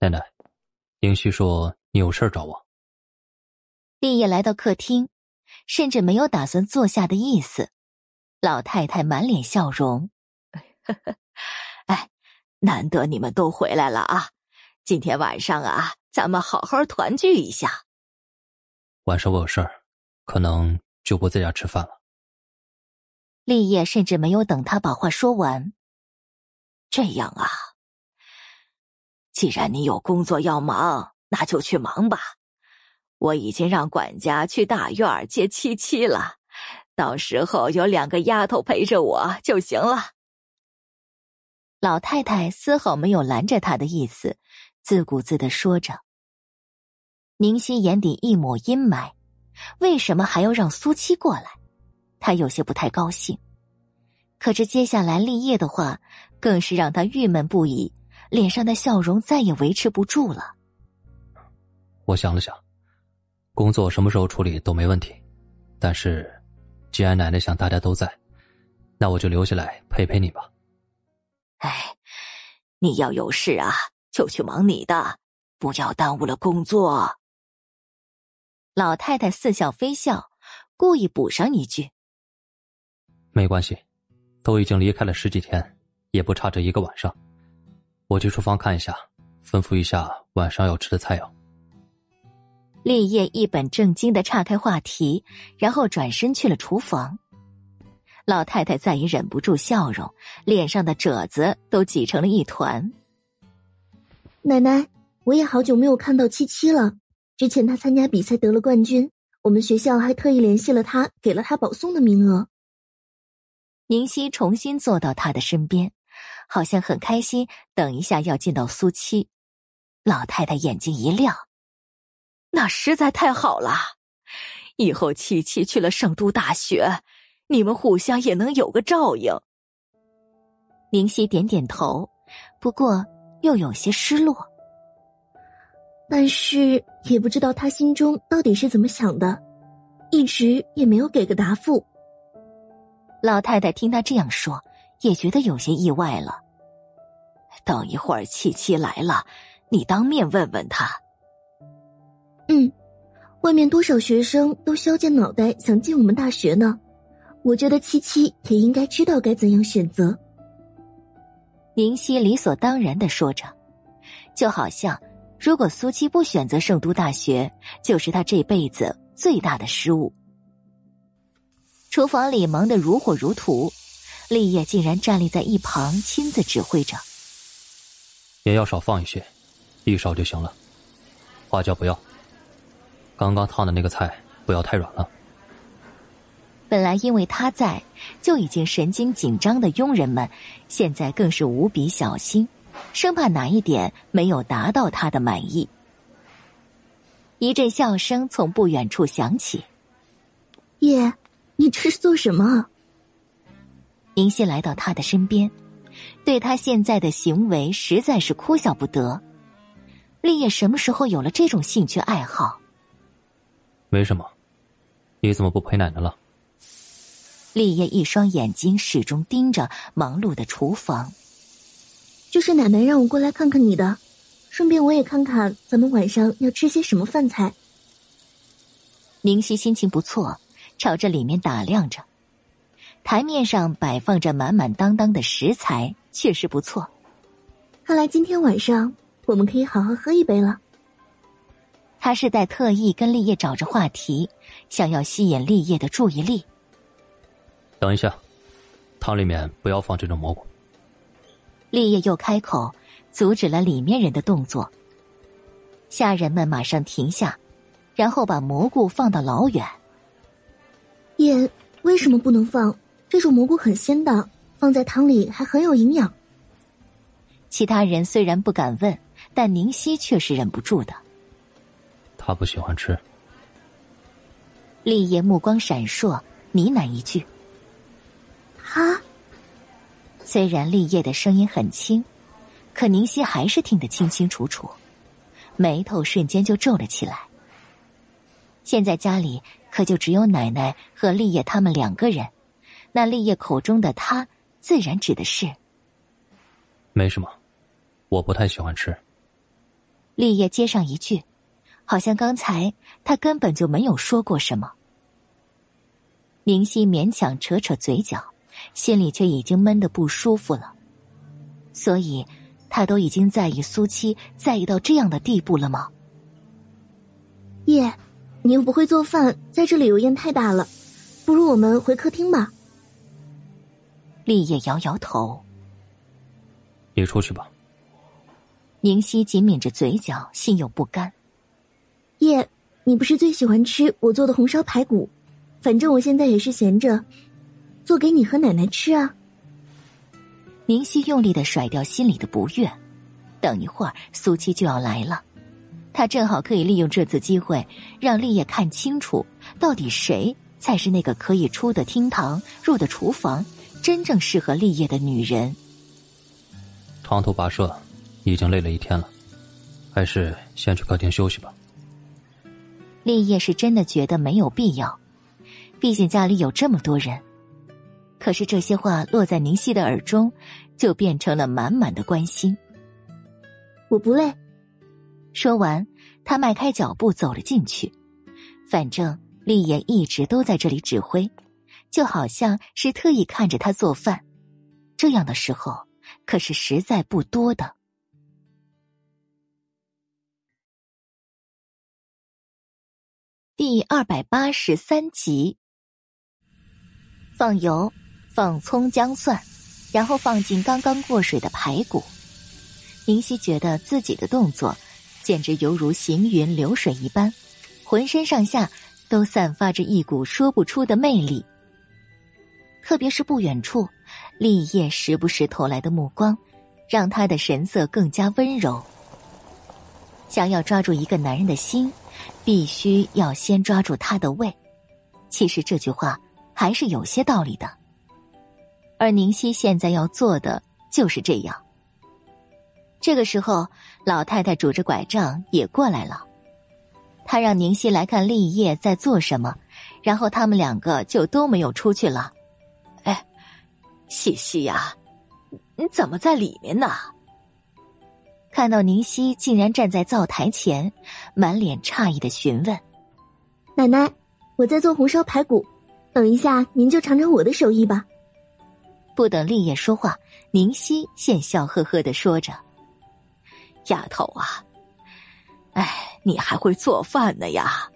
奶奶，宁熙说你有事找我。立业来到客厅，甚至没有打算坐下的意思。老太太满脸笑容：“ 哎，难得你们都回来了啊！今天晚上啊。”咱们好好团聚一下。晚上我有事儿，可能就不在家吃饭了。立业甚至没有等他把话说完。这样啊，既然你有工作要忙，那就去忙吧。我已经让管家去大院接七七了，到时候有两个丫头陪着我就行了。老太太丝毫没有拦着他的意思。自顾自的说着，宁熙眼底一抹阴霾，为什么还要让苏七过来？他有些不太高兴。可是接下来立业的话，更是让他郁闷不已，脸上的笑容再也维持不住了。我想了想，工作什么时候处理都没问题，但是既然奶奶想大家都在，那我就留下来陪陪你吧。哎，你要有事啊，就去忙你的，不要耽误了工作。老太太似笑非笑，故意补上一句：“没关系，都已经离开了十几天，也不差这一个晚上。我去厨房看一下，吩咐一下晚上要吃的菜肴。”立业一本正经的岔开话题，然后转身去了厨房。老太太再也忍不住笑容，脸上的褶子都挤成了一团。奶奶，我也好久没有看到七七了。之前她参加比赛得了冠军，我们学校还特意联系了她，给了她保送的名额。宁熙重新坐到他的身边，好像很开心，等一下要见到苏七。老太太眼睛一亮。那实在太好了，以后七七去了圣都大学，你们互相也能有个照应。宁熙点点头，不过又有些失落。但是也不知道他心中到底是怎么想的，一直也没有给个答复。老太太听他这样说，也觉得有些意外了。等一会儿七七来了，你当面问问他。嗯，外面多少学生都削尖脑袋想进我们大学呢？我觉得七七也应该知道该怎样选择。宁熙理所当然的说着，就好像如果苏七不选择圣都大学，就是他这辈子最大的失误。厨房里忙得如火如荼，立业竟然站立在一旁亲自指挥着。盐要少放一些，一勺就行了，花椒不要。刚刚烫的那个菜不要太软了。本来因为他在就已经神经紧张的佣人们，现在更是无比小心，生怕哪一点没有达到他的满意。一阵笑声从不远处响起：“叶，你这是做什么？”宁熙来到他的身边，对他现在的行为实在是哭笑不得。立业什么时候有了这种兴趣爱好？没什么，你怎么不陪奶奶了？立业一双眼睛始终盯着忙碌的厨房。就是奶奶让我过来看看你的，顺便我也看看咱们晚上要吃些什么饭菜。宁熙心情不错，朝着里面打量着，台面上摆放着满满当当的食材，确实不错。看来今天晚上我们可以好好喝一杯了。他是在特意跟立业找着话题，想要吸引立业的注意力。等一下，汤里面不要放这种蘑菇。立业又开口阻止了里面人的动作。下人们马上停下，然后把蘑菇放到老远。叶为什么不能放？这种蘑菇很鲜的，放在汤里还很有营养。其他人虽然不敢问，但宁熙却是忍不住的。他不喜欢吃。立业目光闪烁，呢喃一句：“他。”虽然立业的声音很轻，可宁熙还是听得清清楚楚，眉头瞬间就皱了起来。现在家里可就只有奶奶和立业他们两个人，那立业口中的他，自然指的是……没什么，我不太喜欢吃。立业接上一句。好像刚才他根本就没有说过什么。宁熙勉强扯扯嘴角，心里却已经闷得不舒服了。所以，他都已经在意苏七，在意到这样的地步了吗？叶，你又不会做饭，在这里油烟太大了，不如我们回客厅吧。立业摇摇头：“你出去吧。”宁熙紧抿着嘴角，心有不甘。叶，你不是最喜欢吃我做的红烧排骨？反正我现在也是闲着，做给你和奶奶吃啊。明熙用力的甩掉心里的不悦，等一会儿苏七就要来了，他正好可以利用这次机会让立业看清楚，到底谁才是那个可以出的厅堂、入的厨房、真正适合立业的女人。长途跋涉，已经累了一天了，还是先去客厅休息吧。立业是真的觉得没有必要，毕竟家里有这么多人。可是这些话落在宁熙的耳中，就变成了满满的关心。我不累。说完，他迈开脚步走了进去。反正立言一直都在这里指挥，就好像是特意看着他做饭。这样的时候可是实在不多的。第二百八十三集，放油，放葱姜蒜，然后放进刚刚过水的排骨。宁夕觉得自己的动作简直犹如行云流水一般，浑身上下都散发着一股说不出的魅力。特别是不远处，立业时不时投来的目光，让他的神色更加温柔。想要抓住一个男人的心，必须要先抓住他的胃。其实这句话还是有些道理的。而宁熙现在要做的就是这样。这个时候，老太太拄着拐杖也过来了。她让宁熙来看立业在做什么，然后他们两个就都没有出去了。哎，西西呀，你怎么在里面呢？看到宁熙竟然站在灶台前，满脸诧异的询问：“奶奶，我在做红烧排骨，等一下您就尝尝我的手艺吧。”不等立业说话，宁熙先笑呵呵的说着。丫头啊，哎，你还会做饭呢呀？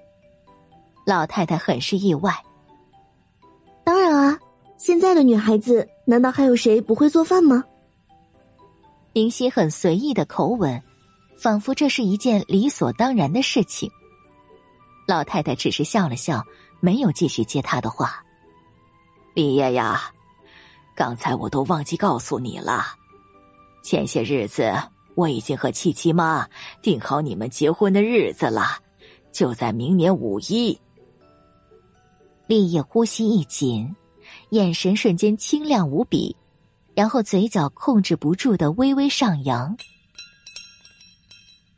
老太太很是意外。当然啊，现在的女孩子难道还有谁不会做饭吗？宁夕很随意的口吻，仿佛这是一件理所当然的事情。老太太只是笑了笑，没有继续接他的话。李爷呀，刚才我都忘记告诉你了，前些日子。我已经和七七妈定好你们结婚的日子了，就在明年五一。立业呼吸一紧，眼神瞬间清亮无比，然后嘴角控制不住的微微上扬。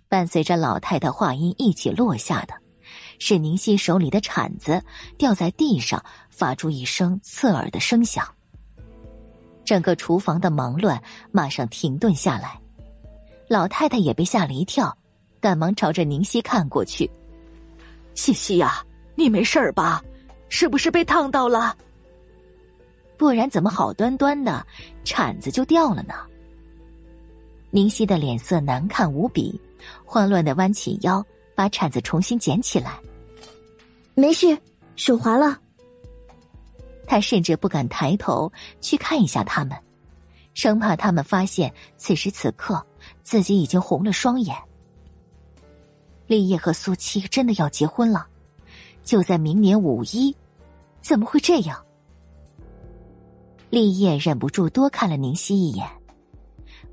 伴随着老太太话音一起落下的，是宁熙手里的铲子掉在地上，发出一声刺耳的声响。整个厨房的忙乱马上停顿下来。老太太也被吓了一跳，赶忙朝着宁熙看过去：“西西呀，你没事吧？是不是被烫到了？不然怎么好端端的铲子就掉了呢？”宁熙的脸色难看无比，慌乱的弯起腰，把铲子重新捡起来。“没事，手滑了。”他甚至不敢抬头去看一下他们，生怕他们发现此时此刻。自己已经红了双眼。立业和苏七真的要结婚了，就在明年五一，怎么会这样？立业忍不住多看了宁熙一眼，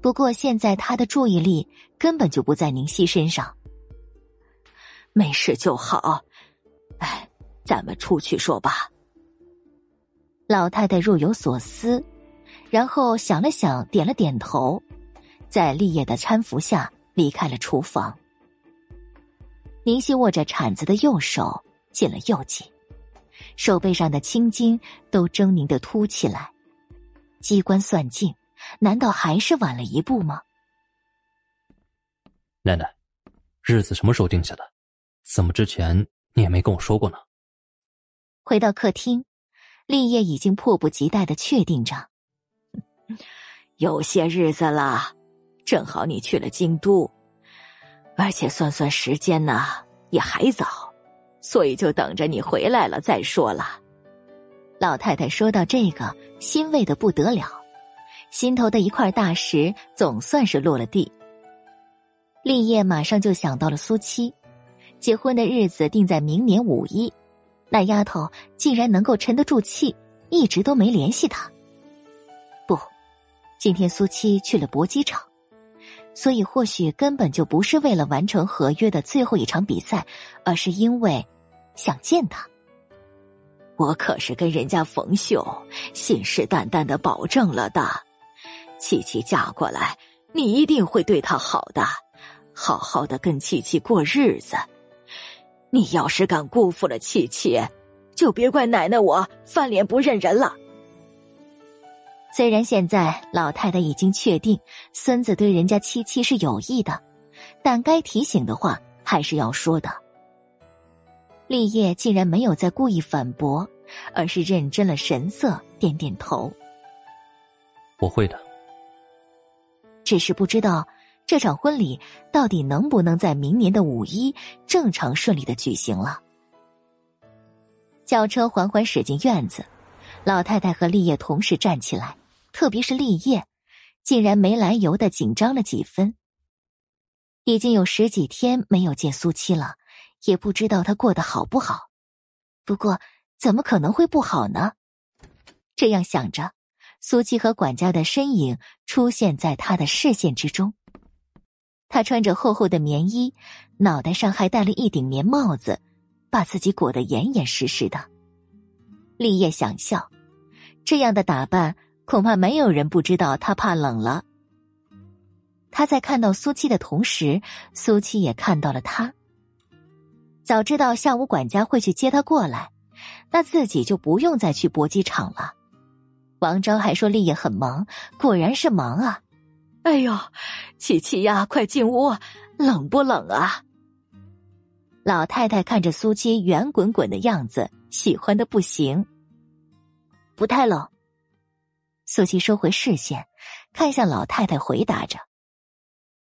不过现在他的注意力根本就不在宁熙身上。没事就好，哎，咱们出去说吧。老太太若有所思，然后想了想，点了点头。在立业的搀扶下离开了厨房。宁熙握着铲子的右手紧了又紧，手背上的青筋都狰狞的凸起来。机关算尽，难道还是晚了一步吗？奶奶，日子什么时候定下的？怎么之前你也没跟我说过呢？回到客厅，立业已经迫不及待的确定着，有些日子了。正好你去了京都，而且算算时间呢，也还早，所以就等着你回来了再说了。老太太说到这个，欣慰的不得了，心头的一块大石总算是落了地。立业马上就想到了苏七，结婚的日子定在明年五一，那丫头竟然能够沉得住气，一直都没联系他。不，今天苏七去了搏击场。所以，或许根本就不是为了完成合约的最后一场比赛，而是因为想见他。我可是跟人家冯秀信誓旦旦的保证了的，琪琪嫁过来，你一定会对她好的，好好的跟琪琪过日子。你要是敢辜负了七七，就别怪奶奶我翻脸不认人了。虽然现在老太太已经确定孙子对人家七七是有意的，但该提醒的话还是要说的。立业竟然没有再故意反驳，而是认真了神色，点点头。我会的。只是不知道这场婚礼到底能不能在明年的五一正常顺利的举行了。轿车缓缓驶进院子，老太太和立业同时站起来，特别是立业，竟然没来由的紧张了几分。已经有十几天没有见苏七了，也不知道他过得好不好。不过怎么可能会不好呢？这样想着。苏七和管家的身影出现在他的视线之中。他穿着厚厚的棉衣，脑袋上还戴了一顶棉帽子，把自己裹得严严实实的。立业想笑，这样的打扮恐怕没有人不知道他怕冷了。他在看到苏七的同时，苏七也看到了他。早知道下午管家会去接他过来，那自己就不用再去搏击场了。王昭还说立业很忙，果然是忙啊！哎呦，琪琪呀，快进屋，冷不冷啊？老太太看着苏七圆滚滚的样子，喜欢的不行。不太冷。苏七收回视线，看向老太太，回答着。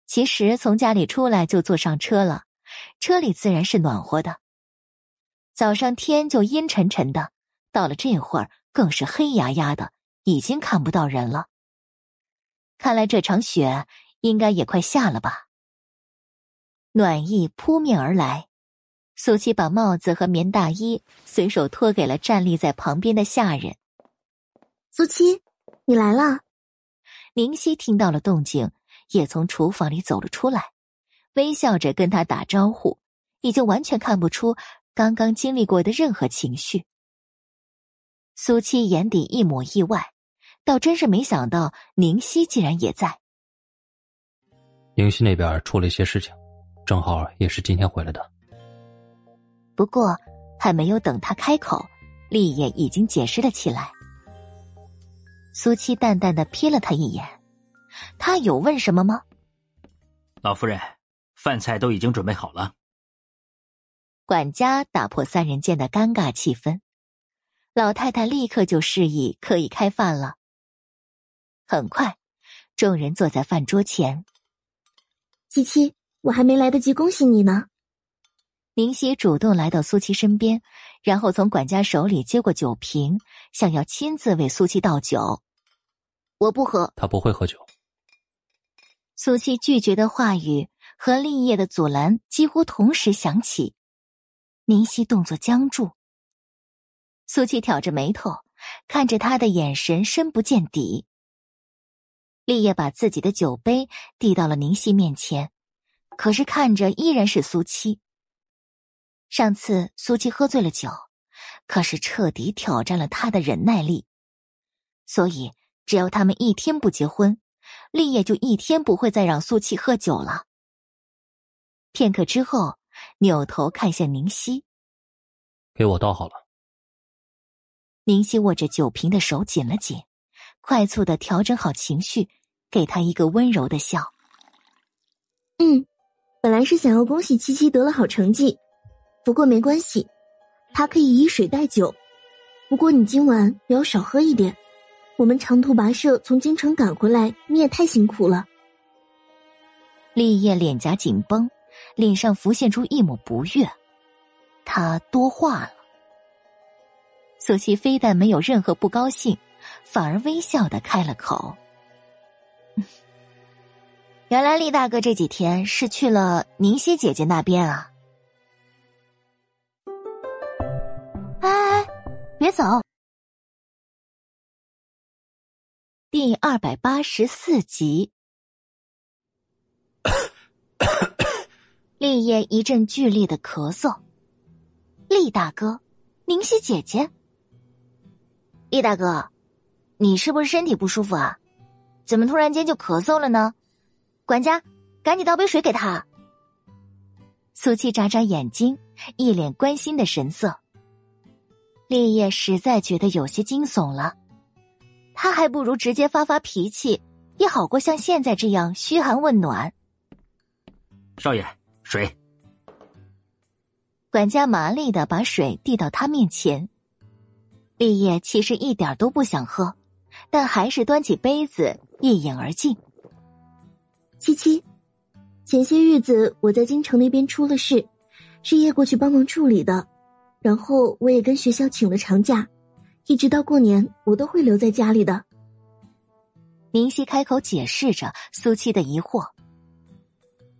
其实从家里出来就坐上车了，车里自然是暖和的。早上天就阴沉沉的，到了这会儿。更是黑压压的，已经看不到人了。看来这场雪应该也快下了吧。暖意扑面而来，苏七把帽子和棉大衣随手托给了站立在旁边的下人。苏七，你来了。宁熙听到了动静，也从厨房里走了出来，微笑着跟他打招呼，已经完全看不出刚刚经历过的任何情绪。苏七眼底一抹意外，倒真是没想到宁熙竟然也在。宁熙那边出了一些事情，正好也是今天回来的。不过还没有等他开口，立业已经解释了起来。苏七淡淡的瞥了他一眼，他有问什么吗？老夫人，饭菜都已经准备好了。管家打破三人间的尴尬气氛。老太太立刻就示意可以开饭了。很快，众人坐在饭桌前。七七，我还没来得及恭喜你呢。宁熙主动来到苏七身边，然后从管家手里接过酒瓶，想要亲自为苏七倒酒。我不喝。他不会喝酒。苏七拒绝的话语和立业的阻拦几乎同时响起，宁熙动作僵住。苏七挑着眉头，看着他的眼神深不见底。立业把自己的酒杯递到了宁熙面前，可是看着依然是苏七。上次苏七喝醉了酒，可是彻底挑战了他的忍耐力，所以只要他们一天不结婚，立业就一天不会再让苏七喝酒了。片刻之后，扭头看向宁熙，给我倒好了。宁熙握着酒瓶的手紧了紧，快速的调整好情绪，给他一个温柔的笑。嗯，本来是想要恭喜七七得了好成绩，不过没关系，他可以以水代酒。不过你今晚也要少喝一点，我们长途跋涉从京城赶回来，你也太辛苦了。立业脸颊紧绷，脸上浮现出一抹不悦，他多话了。索西非但没有任何不高兴，反而微笑的开了口：“ 原来厉大哥这几天是去了宁熙姐姐那边啊！”哎哎，别走！第二百八十四集，厉叶一阵剧烈的咳嗽。厉大哥，宁熙姐姐。厉大哥，你是不是身体不舒服啊？怎么突然间就咳嗽了呢？管家，赶紧倒杯水给他。苏七眨眨眼睛，一脸关心的神色。立业实在觉得有些惊悚了，他还不如直接发发脾气，也好过像现在这样嘘寒问暖。少爷，水。管家麻利的把水递到他面前。立业其实一点都不想喝，但还是端起杯子一饮而尽。七七，前些日子我在京城那边出了事，是叶过去帮忙处理的，然后我也跟学校请了长假，一直到过年我都会留在家里的。明熙开口解释着苏七的疑惑。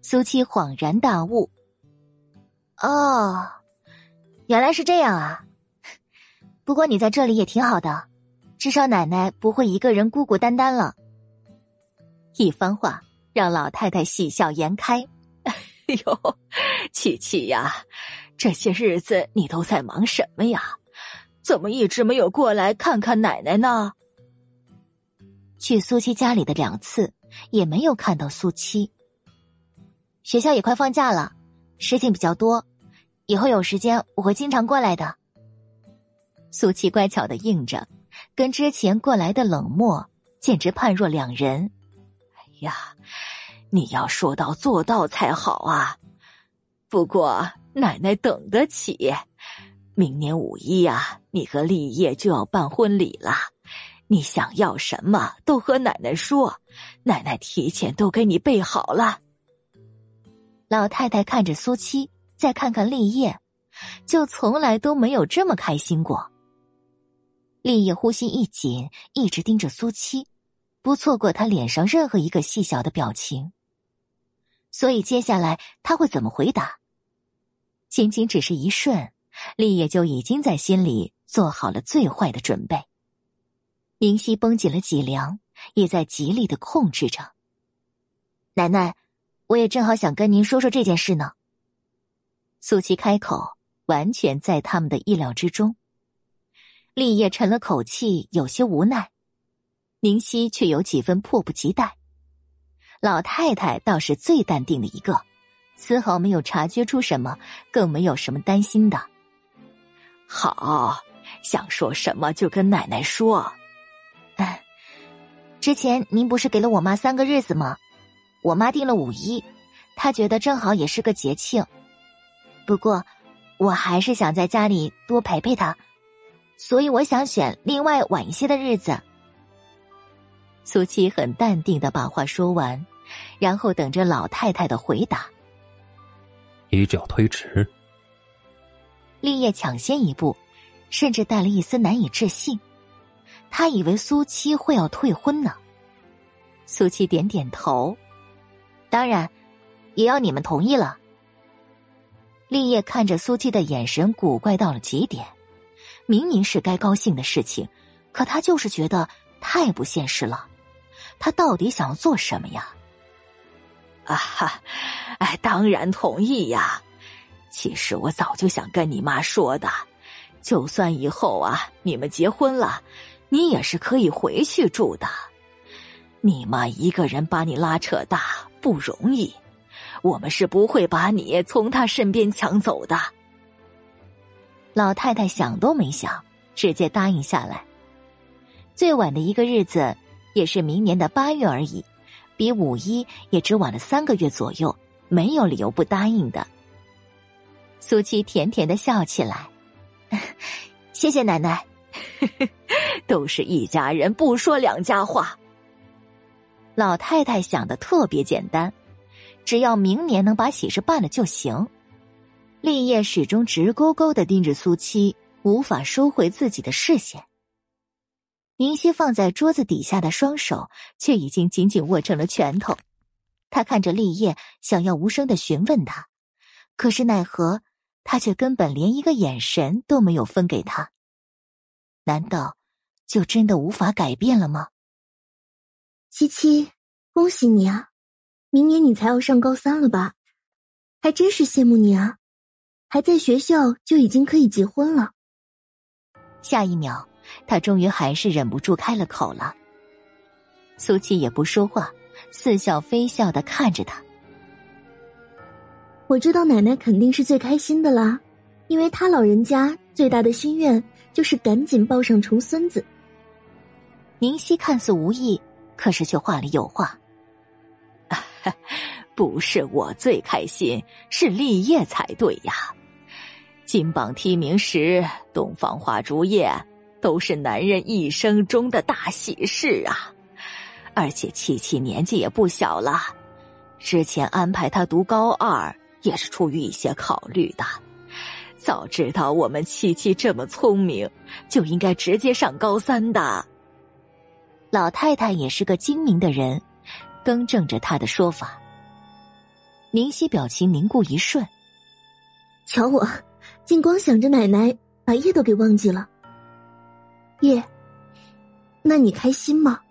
苏七恍然大悟：“哦，原来是这样啊！不过你在这里也挺好的，至少奶奶不会一个人孤孤单单了。”一番话。让老太太喜笑颜开。哎呦，琪琪呀，这些日子你都在忙什么呀？怎么一直没有过来看看奶奶呢？去苏七家里的两次，也没有看到苏七。学校也快放假了，事情比较多，以后有时间我会经常过来的。苏七乖巧的应着，跟之前过来的冷漠简直判若两人。哎呀，你要说到做到才好啊！不过奶奶等得起。明年五一呀，你和立业就要办婚礼了，你想要什么都和奶奶说，奶奶提前都给你备好了。老太太看着苏七，再看看立业，就从来都没有这么开心过。立业呼吸一紧，一直盯着苏七。不错过他脸上任何一个细小的表情，所以接下来他会怎么回答？仅仅只是一瞬，立业就已经在心里做好了最坏的准备。明熙绷紧了脊梁，也在极力的控制着。奶奶，我也正好想跟您说说这件事呢。苏七开口，完全在他们的意料之中。立业沉了口气，有些无奈。明熙却有几分迫不及待，老太太倒是最淡定的一个，丝毫没有察觉出什么，更没有什么担心的。好，想说什么就跟奶奶说。哎，之前您不是给了我妈三个日子吗？我妈定了五一，她觉得正好也是个节庆。不过，我还是想在家里多陪陪她，所以我想选另外晚一些的日子。苏七很淡定的把话说完，然后等着老太太的回答。一脚推迟，立业抢先一步，甚至带了一丝难以置信。他以为苏七会要退婚呢。苏七点点头，当然，也要你们同意了。立业看着苏七的眼神古怪到了极点，明明是该高兴的事情，可他就是觉得太不现实了。他到底想要做什么呀？啊哈，哎，当然同意呀！其实我早就想跟你妈说的，就算以后啊你们结婚了，你也是可以回去住的。你妈一个人把你拉扯大不容易，我们是不会把你从她身边抢走的。老太太想都没想，直接答应下来。最晚的一个日子。也是明年的八月而已，比五一也只晚了三个月左右，没有理由不答应的。苏七甜甜的笑起来，谢谢奶奶，都是一家人，不说两家话。老太太想的特别简单，只要明年能把喜事办了就行。立业始终直勾勾的盯着苏七，无法收回自己的视线。明熙放在桌子底下的双手却已经紧紧握成了拳头，他看着立业，想要无声的询问他，可是奈何他却根本连一个眼神都没有分给他。难道就真的无法改变了吗？七七，恭喜你啊！明年你才要上高三了吧？还真是羡慕你啊！还在学校就已经可以结婚了。下一秒。他终于还是忍不住开了口了。苏七也不说话，似笑非笑的看着他。我知道奶奶肯定是最开心的啦，因为她老人家最大的心愿就是赶紧抱上重孙子。宁熙看似无意，可是却话里有话。不是我最开心，是立业才对呀！金榜题名时，洞房花烛夜，都是男人一生中的大喜事啊！而且七七年纪也不小了，之前安排他读高二，也是出于一些考虑的。早知道我们七七这么聪明，就应该直接上高三的。老太太也是个精明的人，更正着他的说法。宁熙表情凝固一瞬，瞧我，竟光想着奶奶，把叶都给忘记了。叶，那你开心吗？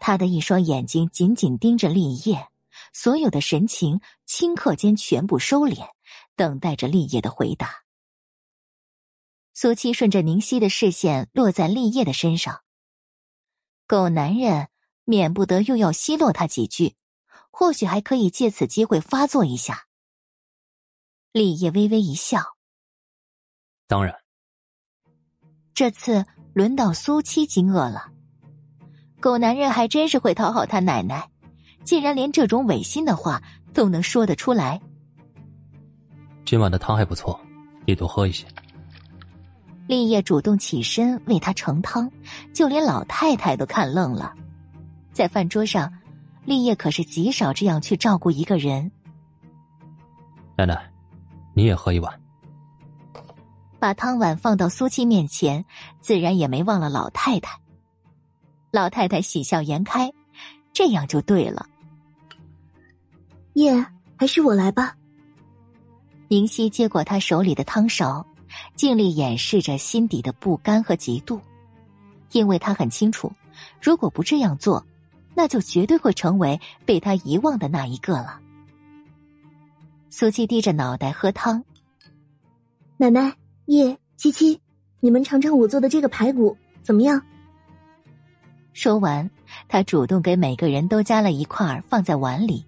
他的一双眼睛紧紧盯着立叶，所有的神情顷刻间全部收敛，等待着立叶的回答。苏七顺着宁熙的视线落在立叶的身上，狗男人免不得又要奚落他几句。或许还可以借此机会发作一下。立业微微一笑，当然。这次轮到苏七惊愕了，狗男人还真是会讨好他奶奶，竟然连这种违心的话都能说得出来。今晚的汤还不错，你多喝一些。立业主动起身为他盛汤，就连老太太都看愣了，在饭桌上。立业可是极少这样去照顾一个人。奶奶，你也喝一碗。把汤碗放到苏七面前，自然也没忘了老太太。老太太喜笑颜开，这样就对了。叶，还是我来吧。宁熙接过他手里的汤勺，尽力掩饰着心底的不甘和嫉妒，因为他很清楚，如果不这样做。那就绝对会成为被他遗忘的那一个了。苏七低着脑袋喝汤。奶奶、叶、七七，你们尝尝我做的这个排骨怎么样？说完，他主动给每个人都夹了一块放在碗里。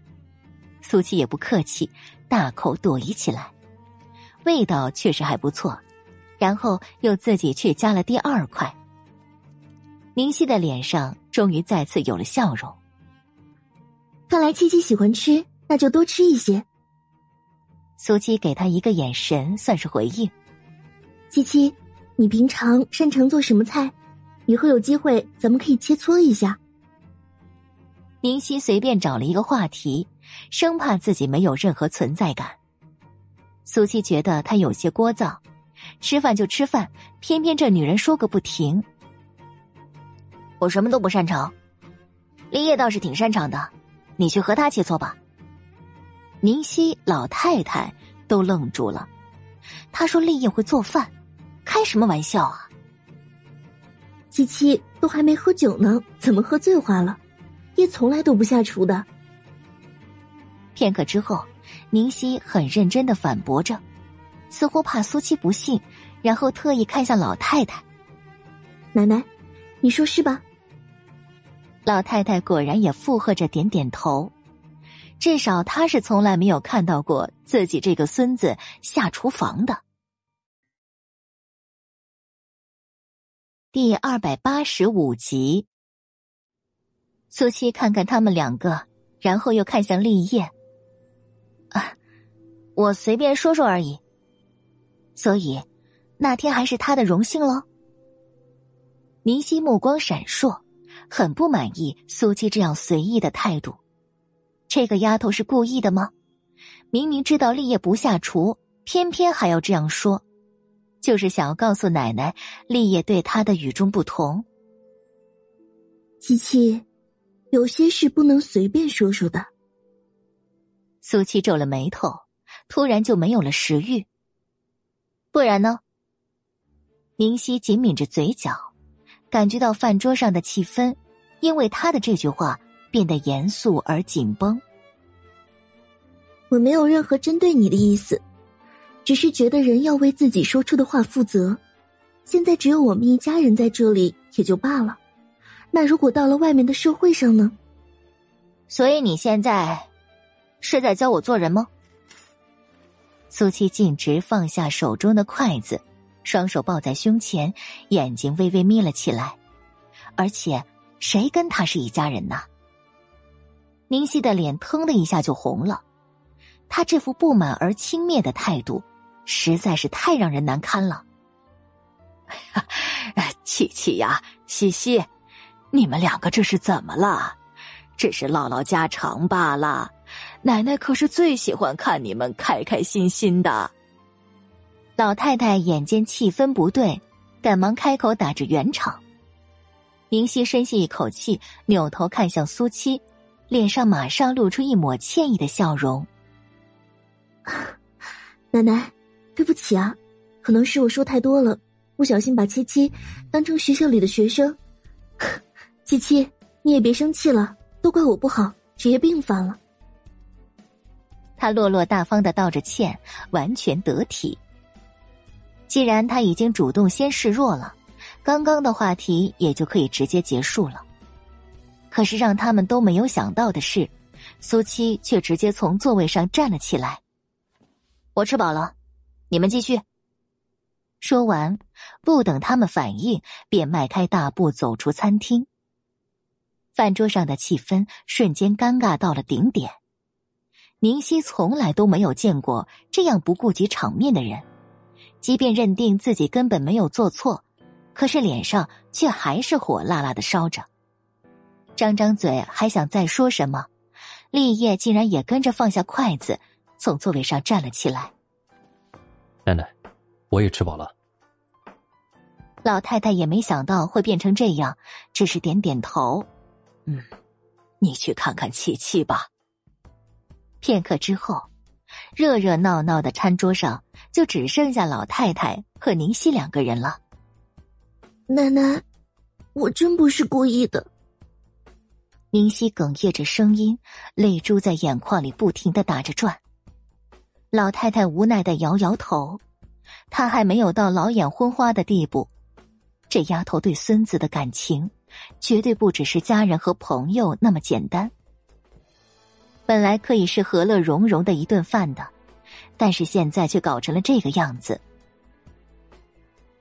苏七也不客气，大口朵颐起来，味道确实还不错。然后又自己去夹了第二块。宁熙的脸上。终于再次有了笑容。看来七七喜欢吃，那就多吃一些。苏七给他一个眼神，算是回应。七七，你平常擅长做什么菜？以后有机会咱们可以切磋一下。宁熙随便找了一个话题，生怕自己没有任何存在感。苏七觉得他有些聒噪，吃饭就吃饭，偏偏这女人说个不停。我什么都不擅长，立业倒是挺擅长的，你去和他切磋吧。宁熙老太太都愣住了，他说立业会做饭，开什么玩笑啊？七七都还没喝酒呢，怎么喝醉话了？叶从来都不下厨的。片刻之后，宁熙很认真的反驳着，似乎怕苏七不信，然后特意看向老太太：“奶奶，你说是吧？”老太太果然也附和着点点头，至少他是从来没有看到过自己这个孙子下厨房的。第二百八十五集，苏七看看他们两个，然后又看向立业。啊，我随便说说而已。所以，那天还是他的荣幸喽。宁熙目光闪烁。很不满意苏七这样随意的态度，这个丫头是故意的吗？明明知道立业不下厨，偏偏还要这样说，就是想要告诉奶奶立业对她的与众不同。七七，有些事不能随便说说的。苏七皱了眉头，突然就没有了食欲。不然呢？宁熙紧抿着嘴角。感觉到饭桌上的气氛，因为他的这句话变得严肃而紧绷。我没有任何针对你的意思，只是觉得人要为自己说出的话负责。现在只有我们一家人在这里也就罢了，那如果到了外面的社会上呢？所以你现在是在教我做人吗？苏七径直放下手中的筷子。双手抱在胸前，眼睛微微眯了起来，而且谁跟他是一家人呢？宁熙的脸腾的一下就红了，他这副不满而轻蔑的态度，实在是太让人难堪了。哎 呀琪琪呀，西西，你们两个这是怎么了？只是唠唠家常罢了。奶奶可是最喜欢看你们开开心心的。老太太眼见气氛不对，赶忙开口打着圆场。宁熙深吸一口气，扭头看向苏七，脸上马上露出一抹歉意的笑容。奶奶，对不起啊，可能是我说太多了，不小心把七七当成学校里的学生。七七，你也别生气了，都怪我不好，职业病犯了。他落落大方的道着歉，完全得体。既然他已经主动先示弱了，刚刚的话题也就可以直接结束了。可是让他们都没有想到的是，苏七却直接从座位上站了起来。我吃饱了，你们继续。说完，不等他们反应，便迈开大步走出餐厅。饭桌上的气氛瞬间尴尬到了顶点。宁熙从来都没有见过这样不顾及场面的人，即便认定自己根本没有做错，可是脸上却还是火辣辣的烧着。张张嘴还想再说什么，立业竟然也跟着放下筷子，从座位上站了起来。奶奶，我也吃饱了。老太太也没想到会变成这样，只是点点头：“嗯，你去看看琪琪吧。”片刻之后，热热闹闹的餐桌上就只剩下老太太和宁熙两个人了。奶奶，我真不是故意的。宁熙哽咽着声音，泪珠在眼眶里不停的打着转。老太太无奈的摇摇头，她还没有到老眼昏花的地步。这丫头对孙子的感情，绝对不只是家人和朋友那么简单。本来可以是和乐融融的一顿饭的，但是现在却搞成了这个样子。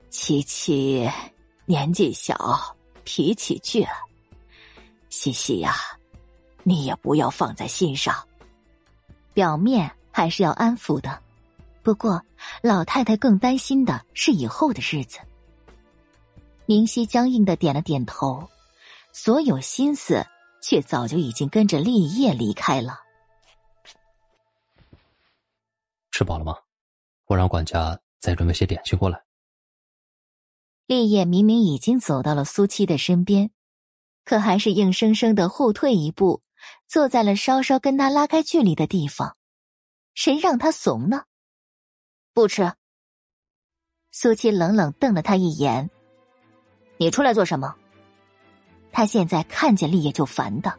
琪琪年纪小，脾气倔，西西呀，你也不要放在心上。表面还是要安抚的，不过老太太更担心的是以后的日子。宁熙僵硬的点了点头，所有心思。却早就已经跟着立业离开了。吃饱了吗？我让管家再准备些点心过来。立业明明已经走到了苏七的身边，可还是硬生生的后退一步，坐在了稍稍跟他拉开距离的地方。谁让他怂呢？不吃。苏七冷冷瞪了他一眼：“你出来做什么？”他现在看见立业就烦的，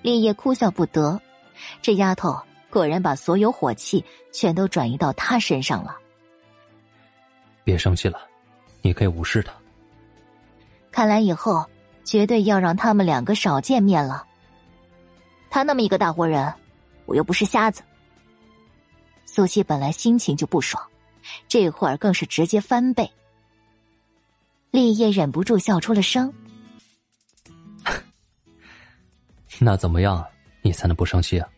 立业哭笑不得，这丫头果然把所有火气全都转移到他身上了。别生气了，你可以无视他。看来以后绝对要让他们两个少见面了。他那么一个大活人，我又不是瞎子。苏七本来心情就不爽，这会儿更是直接翻倍。立业忍不住笑出了声。那怎么样，你才能不生气啊？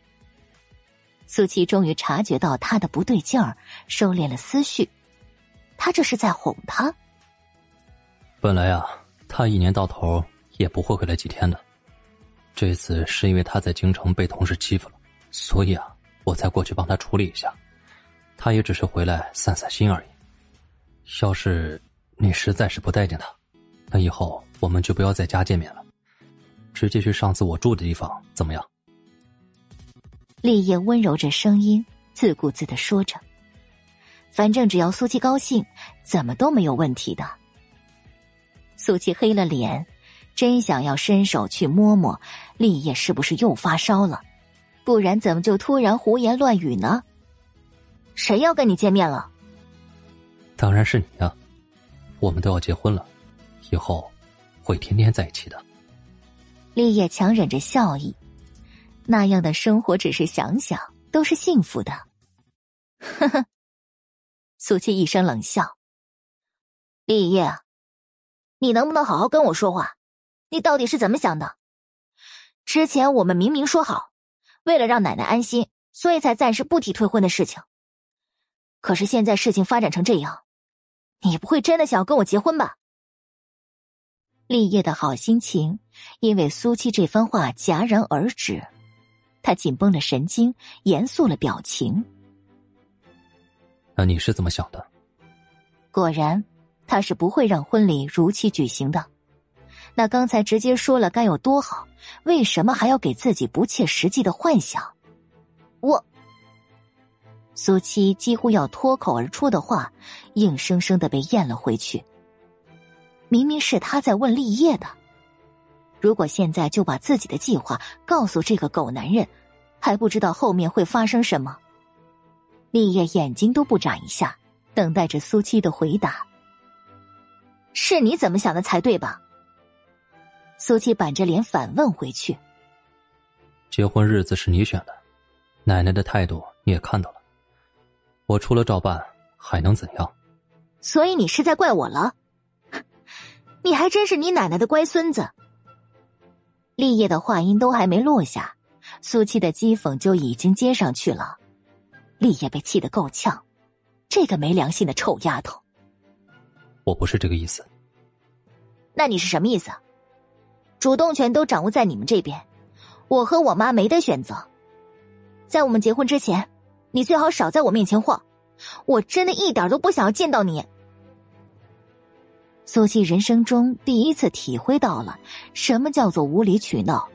苏七终于察觉到他的不对劲儿，收敛了思绪。他这是在哄他。本来啊，他一年到头也不会回来几天的。这次是因为他在京城被同事欺负了，所以啊，我才过去帮他处理一下。他也只是回来散散心而已。要是你实在是不待见他，那以后我们就不要在家见面了。直接去上次我住的地方，怎么样？立业温柔着声音，自顾自的说着：“反正只要苏七高兴，怎么都没有问题的。”苏七黑了脸，真想要伸手去摸摸立业是不是又发烧了，不然怎么就突然胡言乱语呢？谁要跟你见面了？当然是你啊！我们都要结婚了，以后会天天在一起的。立业强忍着笑意，那样的生活，只是想想都是幸福的。呵呵，苏七一声冷笑。立业，你能不能好好跟我说话？你到底是怎么想的？之前我们明明说好，为了让奶奶安心，所以才暂时不提退婚的事情。可是现在事情发展成这样，你不会真的想要跟我结婚吧？立业的好心情因为苏七这番话戛然而止，他紧绷了神经，严肃了表情。那你是怎么想的？果然，他是不会让婚礼如期举行的。那刚才直接说了该有多好，为什么还要给自己不切实际的幻想？我苏七几乎要脱口而出的话，硬生生的被咽了回去。明明是他在问立业的，如果现在就把自己的计划告诉这个狗男人，还不知道后面会发生什么。立业眼睛都不眨一下，等待着苏七的回答。是你怎么想的才对吧？苏七板着脸反问回去：“结婚日子是你选的，奶奶的态度你也看到了，我除了照办还能怎样？所以你是在怪我了？你还真是你奶奶的乖孙子！”立业的话音都还没落下，苏七的讥讽就已经接上去了。立业被气得够呛，这个没良心的臭丫头！我不是这个意思。那你是什么意思？主动权都掌握在你们这边，我和我妈没得选择。在我们结婚之前，你最好少在我面前晃，我真的一点都不想要见到你。苏西人生中第一次体会到了什么叫做无理取闹，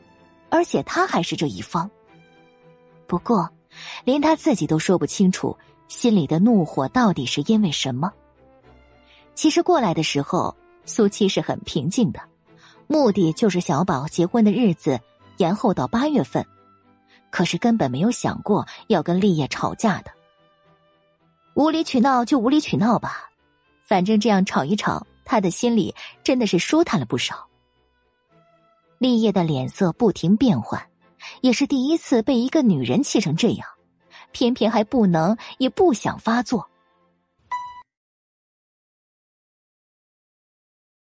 而且他还是这一方。不过，连他自己都说不清楚心里的怒火到底是因为什么。其实过来的时候，苏七是很平静的。目的就是小宝结婚的日子延后到八月份，可是根本没有想过要跟立业吵架的。无理取闹就无理取闹吧，反正这样吵一吵，他的心里真的是舒坦了不少。立业的脸色不停变换，也是第一次被一个女人气成这样，偏偏还不能也不想发作。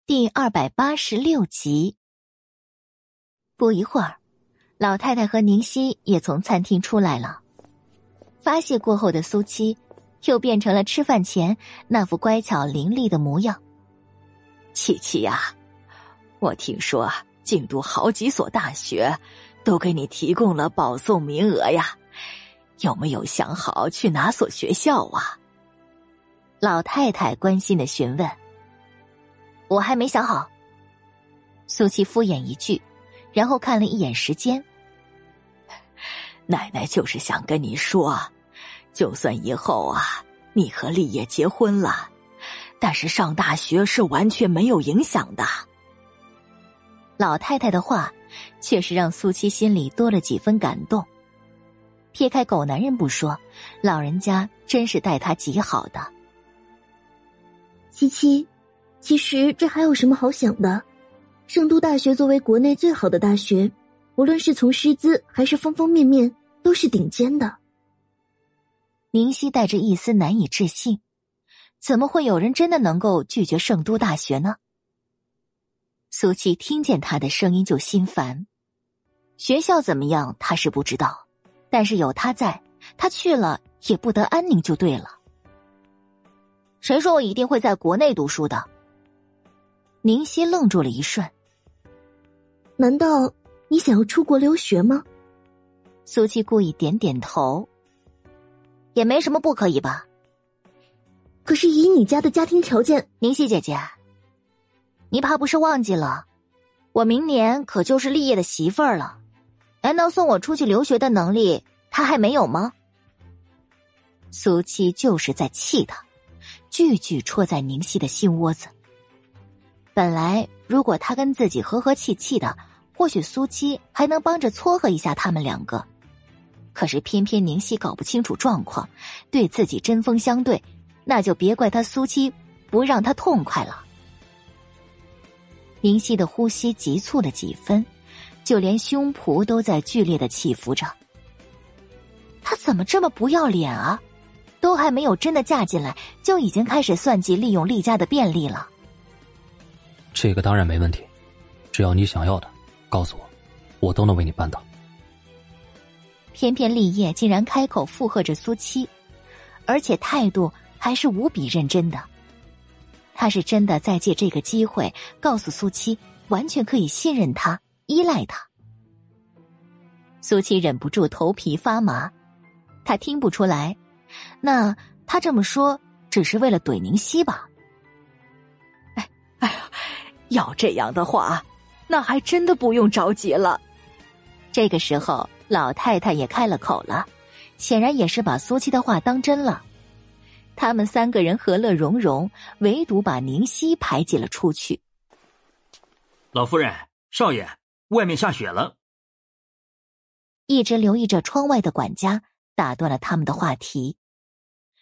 第二百八十六集。不一会儿，老太太和宁熙也从餐厅出来了。发泄过后的苏七，又变成了吃饭前那副乖巧伶俐的模样。七七呀，我听说京都好几所大学都给你提供了保送名额呀，有没有想好去哪所学校啊？老太太关心的询问。我还没想好。苏七敷衍一句，然后看了一眼时间。奶奶就是想跟你说，就算以后啊，你和立业结婚了，但是上大学是完全没有影响的。老太太的话，确实让苏七心里多了几分感动。撇开狗男人不说，老人家真是待他极好的。七七。其实这还有什么好想的？圣都大学作为国内最好的大学，无论是从师资还是方方面面，都是顶尖的。宁熙带着一丝难以置信：怎么会有人真的能够拒绝圣都大学呢？苏琪听见他的声音就心烦。学校怎么样，他是不知道，但是有他在，他去了也不得安宁就对了。谁说我一定会在国内读书的？宁熙愣住了一瞬，难道你想要出国留学吗？苏七故意点点头，也没什么不可以吧。可是以你家的家庭条件，宁熙姐姐，你怕不是忘记了，我明年可就是立业的媳妇儿了，难道送我出去留学的能力他还没有吗？苏七就是在气他，句句戳在宁熙的心窝子。本来，如果他跟自己和和气气的，或许苏七还能帮着撮合一下他们两个。可是偏偏宁熙搞不清楚状况，对自己针锋相对，那就别怪他苏七不让他痛快了。宁熙的呼吸急促了几分，就连胸脯都在剧烈的起伏着。他怎么这么不要脸啊？都还没有真的嫁进来，就已经开始算计利用厉家的便利了。这个当然没问题，只要你想要的，告诉我，我都能为你办到。偏偏立业竟然开口附和着苏七，而且态度还是无比认真的。他是真的在借这个机会告诉苏七，完全可以信任他、依赖他。苏七忍不住头皮发麻，他听不出来，那他这么说只是为了怼宁熙吧？要这样的话，那还真的不用着急了。这个时候，老太太也开了口了，显然也是把苏七的话当真了。他们三个人和乐融融，唯独把宁熙排挤了出去。老夫人、少爷，外面下雪了。一直留意着窗外的管家打断了他们的话题。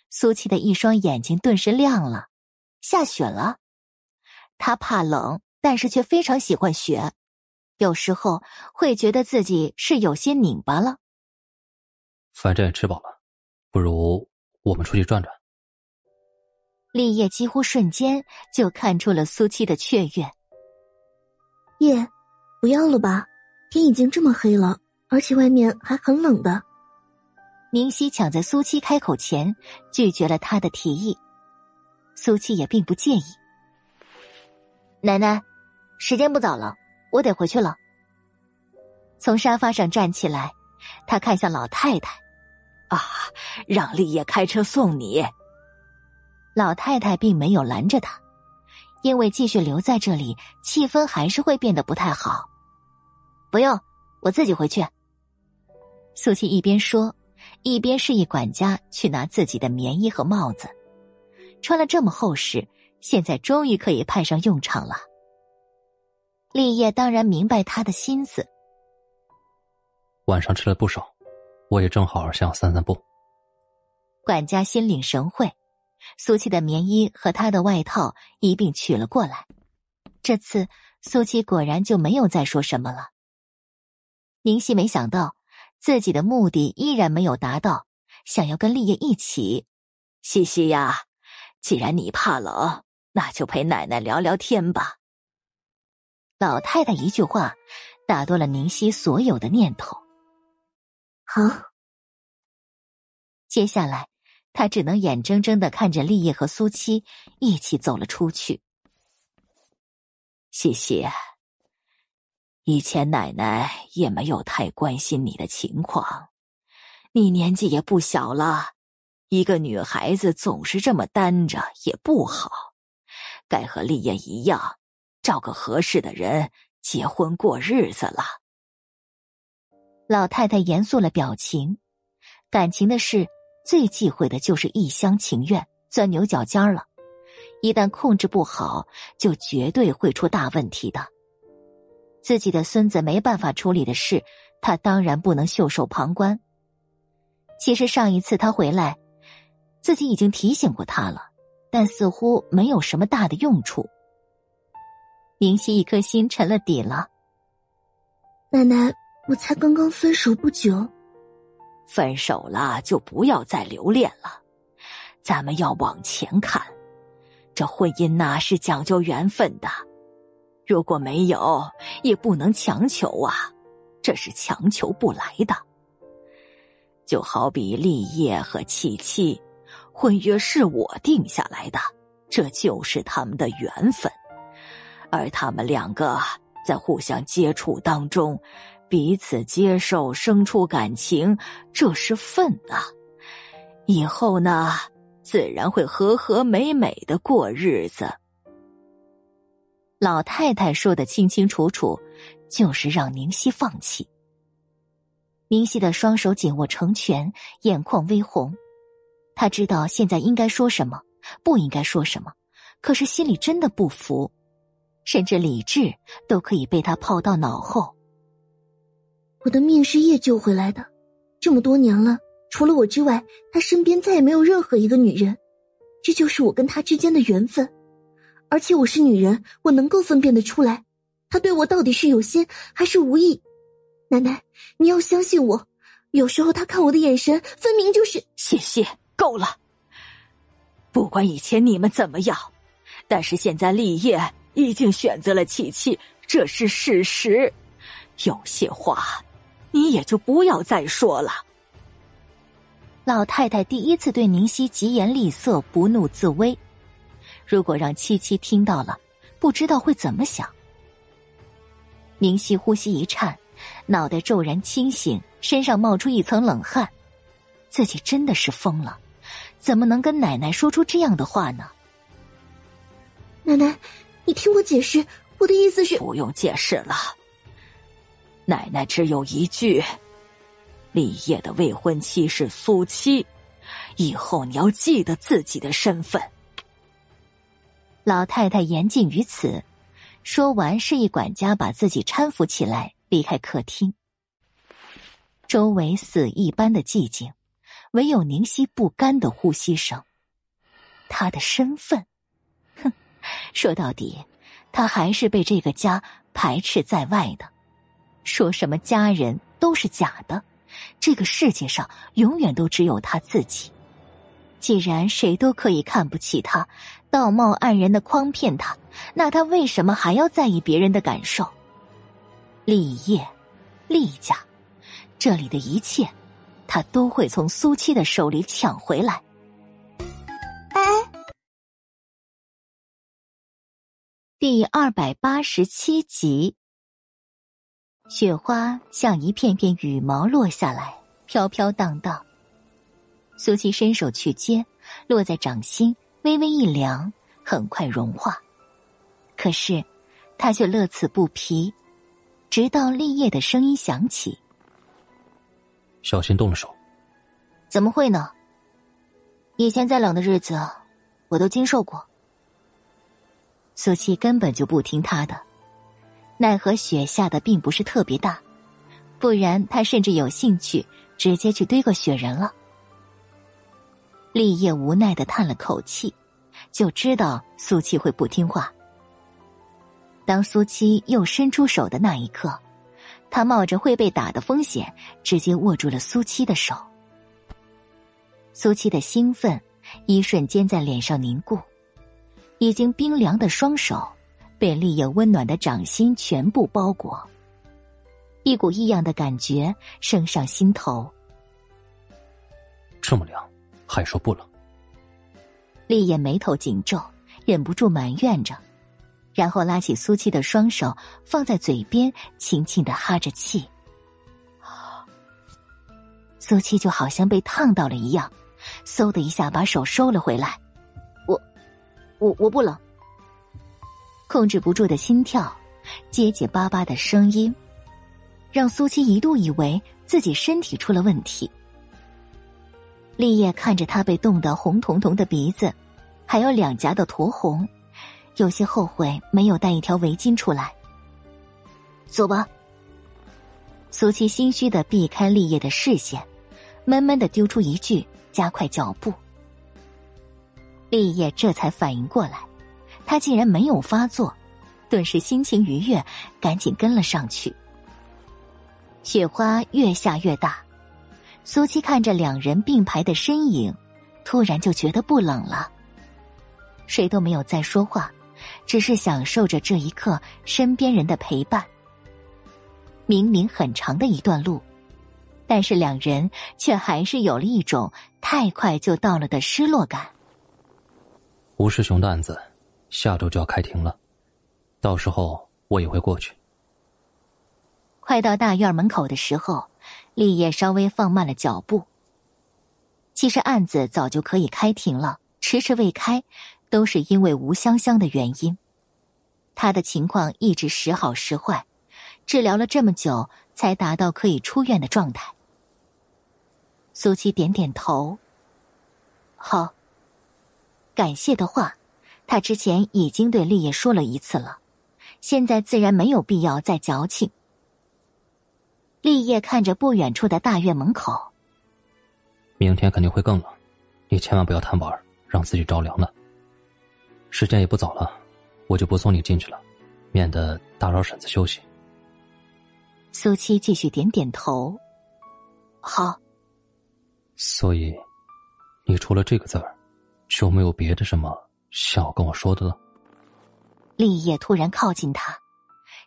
苏七的一双眼睛顿时亮了。下雪了，他怕冷，但是却非常喜欢雪。有时候会觉得自己是有些拧巴了。反正也吃饱了，不如我们出去转转。立业几乎瞬间就看出了苏七的雀跃。叶，不要了吧，天已经这么黑了，而且外面还很冷的。宁熙抢在苏七开口前拒绝了他的提议，苏七也并不介意。奶奶，时间不早了，我得回去了。从沙发上站起来，他看向老太太：“啊，让立业开车送你。”老太太并没有拦着他，因为继续留在这里，气氛还是会变得不太好。不用，我自己回去。苏琪一边说，一边示意管家去拿自己的棉衣和帽子。穿了这么厚实，现在终于可以派上用场了。立业当然明白他的心思。晚上吃了不少，我也正好想散散步。管家心领神会。苏七的棉衣和他的外套一并取了过来。这次苏七果然就没有再说什么了。宁熙没想到自己的目的依然没有达到，想要跟立业一起。西西呀，既然你怕冷，那就陪奶奶聊聊天吧。老太太一句话打断了宁熙所有的念头。好，接下来。他只能眼睁睁的看着立业和苏七一起走了出去。西西，以前奶奶也没有太关心你的情况，你年纪也不小了，一个女孩子总是这么单着也不好，该和立业一样，找个合适的人结婚过日子了。老太太严肃了表情，感情的事。最忌讳的就是一厢情愿、钻牛角尖了，一旦控制不好，就绝对会出大问题的。自己的孙子没办法处理的事，他当然不能袖手旁观。其实上一次他回来，自己已经提醒过他了，但似乎没有什么大的用处。宁熙一颗心沉了底了。奶奶，我才刚刚分手不久。分手了就不要再留恋了，咱们要往前看。这婚姻呐是讲究缘分的，如果没有，也不能强求啊，这是强求不来的。就好比立业和七七，婚约是我定下来的，这就是他们的缘分，而他们两个在互相接触当中。彼此接受，生出感情，这是份啊！以后呢，自然会和和美美的过日子。老太太说的清清楚楚，就是让宁熙放弃。宁熙的双手紧握成拳，眼眶微红。他知道现在应该说什么，不应该说什么，可是心里真的不服，甚至理智都可以被他抛到脑后。我的命是叶救回来的，这么多年了，除了我之外，他身边再也没有任何一个女人，这就是我跟他之间的缘分。而且我是女人，我能够分辨得出来，他对我到底是有心还是无意。奶奶，你要相信我，有时候他看我的眼神，分明就是……谢谢，够了。不管以前你们怎么样，但是现在立业已经选择了琪琪，这是事实。有些话，你也就不要再说了。老太太第一次对宁熙疾言厉色，不怒自威。如果让七七听到了，不知道会怎么想。宁熙呼吸一颤，脑袋骤然清醒，身上冒出一层冷汗。自己真的是疯了，怎么能跟奶奶说出这样的话呢？奶奶，你听我解释，我的意思是……不用解释了。奶奶只有一句。立业的未婚妻是苏七，以后你要记得自己的身份。老太太言尽于此，说完，示意管家把自己搀扶起来，离开客厅。周围死一般的寂静，唯有宁熙不甘的呼吸声。他的身份，哼，说到底，他还是被这个家排斥在外的。说什么家人都是假的。这个世界上永远都只有他自己。既然谁都可以看不起他，道貌岸然的诓骗他，那他为什么还要在意别人的感受？立业，立家，这里的一切，他都会从苏七的手里抢回来。哎，第二百八十七集。雪花像一片片羽毛落下来，飘飘荡荡。苏七伸手去接，落在掌心，微微一凉，很快融化。可是，他却乐此不疲，直到立业的声音响起：“小心动了手。”“怎么会呢？以前再冷的日子，我都经受过。”苏七根本就不听他的。奈何雪下的并不是特别大，不然他甚至有兴趣直接去堆个雪人了。立业无奈的叹了口气，就知道苏七会不听话。当苏七又伸出手的那一刻，他冒着会被打的风险，直接握住了苏七的手。苏七的兴奋一瞬间在脸上凝固，已经冰凉的双手。被立业温暖的掌心全部包裹，一股异样的感觉升上心头。这么凉，还说不冷？立业眉头紧皱，忍不住埋怨着，然后拉起苏七的双手放在嘴边，轻轻的哈着气。苏七就好像被烫到了一样，嗖的一下把手收了回来。我，我我不冷。控制不住的心跳，结结巴巴的声音，让苏七一度以为自己身体出了问题。立业看着他被冻得红彤彤的鼻子，还有两颊的酡红，有些后悔没有带一条围巾出来。走吧。苏七心虚的避开立业的视线，闷闷的丢出一句：“加快脚步。”立业这才反应过来。他竟然没有发作，顿时心情愉悦，赶紧跟了上去。雪花越下越大，苏七看着两人并排的身影，突然就觉得不冷了。谁都没有再说话，只是享受着这一刻身边人的陪伴。明明很长的一段路，但是两人却还是有了一种太快就到了的失落感。吴师兄的案子。下周就要开庭了，到时候我也会过去。快到大院门口的时候，立业稍微放慢了脚步。其实案子早就可以开庭了，迟迟未开，都是因为吴香香的原因。他的情况一直时好时坏，治疗了这么久，才达到可以出院的状态。苏七点点头，好，感谢的话。他之前已经对立业说了一次了，现在自然没有必要再矫情。立业看着不远处的大院门口，明天肯定会更冷，你千万不要贪玩，让自己着凉了。时间也不早了，我就不送你进去了，免得打扰婶子休息。苏七继续点点头，好。所以，你除了这个字儿，就没有别的什么？想要跟我说的了，立业突然靠近他，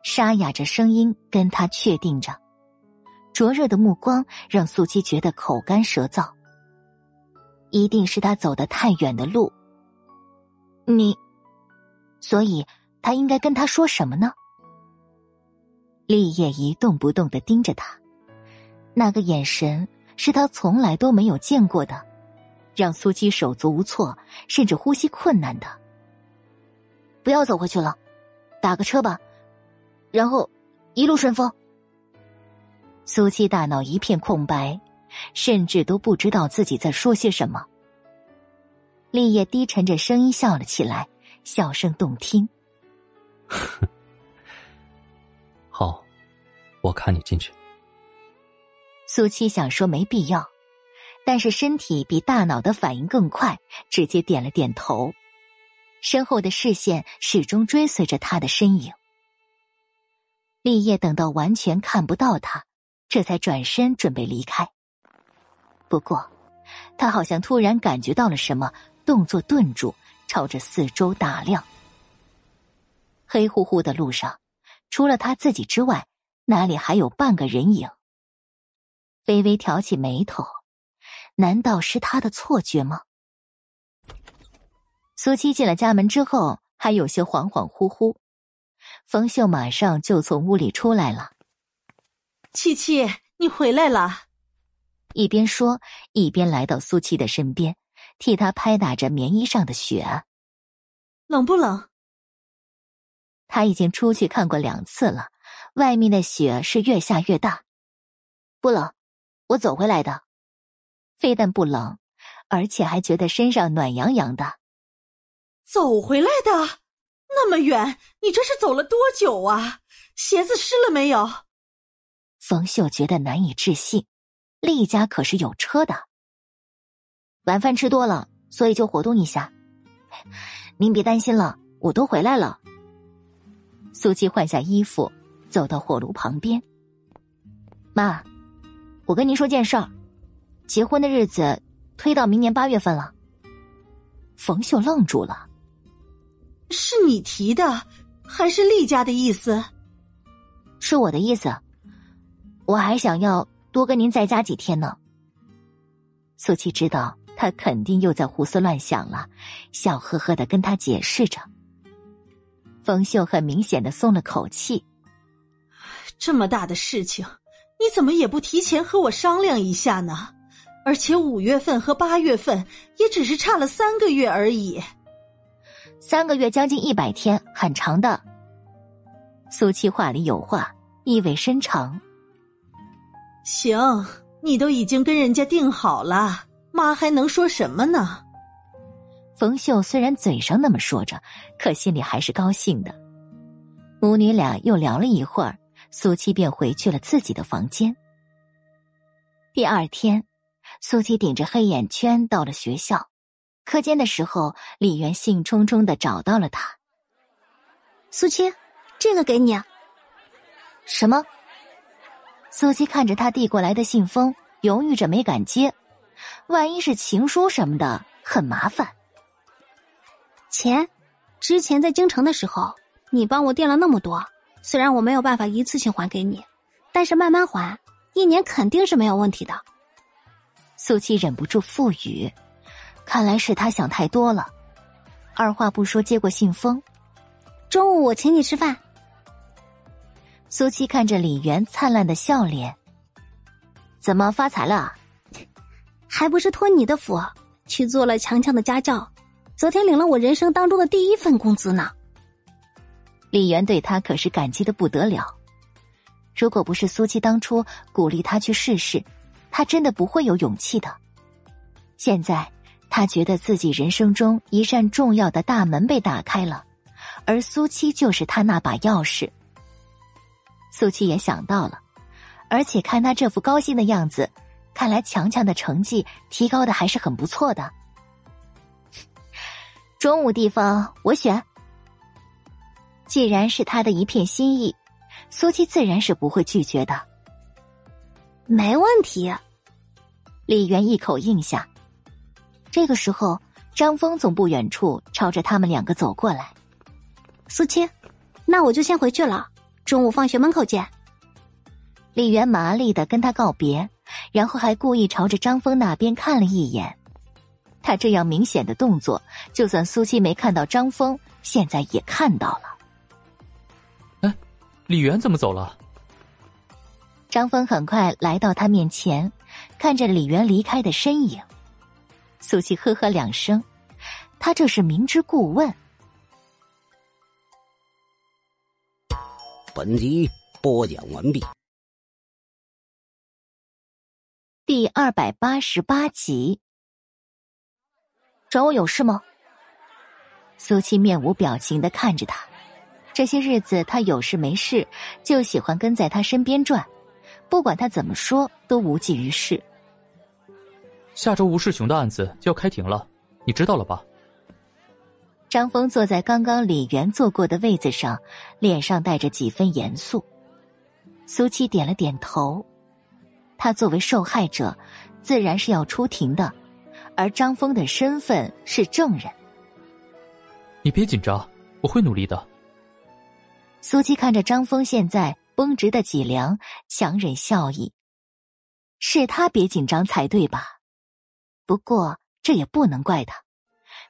沙哑着声音跟他确定着，灼热的目光让苏七觉得口干舌燥。一定是他走的太远的路。你，所以他应该跟他说什么呢？立业一动不动的盯着他，那个眼神是他从来都没有见过的，让苏七手足无措，甚至呼吸困难的。不要走回去了，打个车吧，然后一路顺风。苏七大脑一片空白，甚至都不知道自己在说些什么。立业低沉着声音笑了起来，笑声动听。好，我看你进去。苏七想说没必要，但是身体比大脑的反应更快，直接点了点头。身后的视线始终追随着他的身影。立业等到完全看不到他，这才转身准备离开。不过，他好像突然感觉到了什么，动作顿住，朝着四周打量。黑乎乎的路上，除了他自己之外，哪里还有半个人影？微微挑起眉头，难道是他的错觉吗？苏七进了家门之后，还有些恍恍惚惚。冯秀马上就从屋里出来了。七七，你回来了。一边说，一边来到苏七的身边，替他拍打着棉衣上的雪。冷不冷？他已经出去看过两次了，外面的雪是越下越大。不冷，我走回来的，非但不冷，而且还觉得身上暖洋洋的。走回来的，那么远，你这是走了多久啊？鞋子湿了没有？冯秀觉得难以置信，厉家可是有车的。晚饭吃多了，所以就活动一下。您别担心了，我都回来了。苏七换下衣服，走到火炉旁边。妈，我跟您说件事儿，结婚的日子推到明年八月份了。冯秀愣住了。是你提的，还是厉家的意思？是我的意思。我还想要多跟您在家几天呢。苏七知道他肯定又在胡思乱想了，笑呵呵的跟他解释着。冯秀很明显的松了口气。这么大的事情，你怎么也不提前和我商量一下呢？而且五月份和八月份也只是差了三个月而已。三个月将近一百天，很长的。苏七话里有话，意味深长。行，你都已经跟人家定好了，妈还能说什么呢？冯秀虽然嘴上那么说着，可心里还是高兴的。母女俩又聊了一会儿，苏七便回去了自己的房间。第二天，苏七顶着黑眼圈到了学校。课间的时候，李媛兴冲冲的找到了他。苏七，这个给你。什么？苏七看着他递过来的信封，犹豫着没敢接，万一是情书什么的，很麻烦。钱，之前在京城的时候，你帮我垫了那么多，虽然我没有办法一次性还给你，但是慢慢还，一年肯定是没有问题的。苏七忍不住腹语。看来是他想太多了，二话不说接过信封。中午我请你吃饭。苏七看着李媛灿烂的笑脸，怎么发财了？还不是托你的福，去做了强强的家教，昨天领了我人生当中的第一份工资呢。李媛对他可是感激的不得了。如果不是苏七当初鼓励他去试试，他真的不会有勇气的。现在。他觉得自己人生中一扇重要的大门被打开了，而苏七就是他那把钥匙。苏七也想到了，而且看他这副高兴的样子，看来强强的成绩提高的还是很不错的。中午地方我选。既然是他的一片心意，苏七自然是不会拒绝的。没问题。李媛一口应下。这个时候，张峰从不远处朝着他们两个走过来。苏七，那我就先回去了，中午放学门口见。李媛麻利的跟他告别，然后还故意朝着张峰那边看了一眼。他这样明显的动作，就算苏七没看到张峰，现在也看到了。哎，李媛怎么走了？张峰很快来到他面前，看着李媛离开的身影，苏七呵呵两声，他这是明知故问。本集播讲完毕。第二百八十八集，找我有事吗？苏七面无表情的看着他。这些日子，他有事没事就喜欢跟在他身边转，不管他怎么说，都无济于事。下周吴世雄的案子就要开庭了，你知道了吧？张峰坐在刚刚李元坐过的位子上，脸上带着几分严肃。苏七点了点头。他作为受害者，自然是要出庭的，而张峰的身份是证人。你别紧张，我会努力的。苏七看着张峰现在绷直的脊梁，强忍笑意。是他别紧张才对吧？不过这也不能怪他，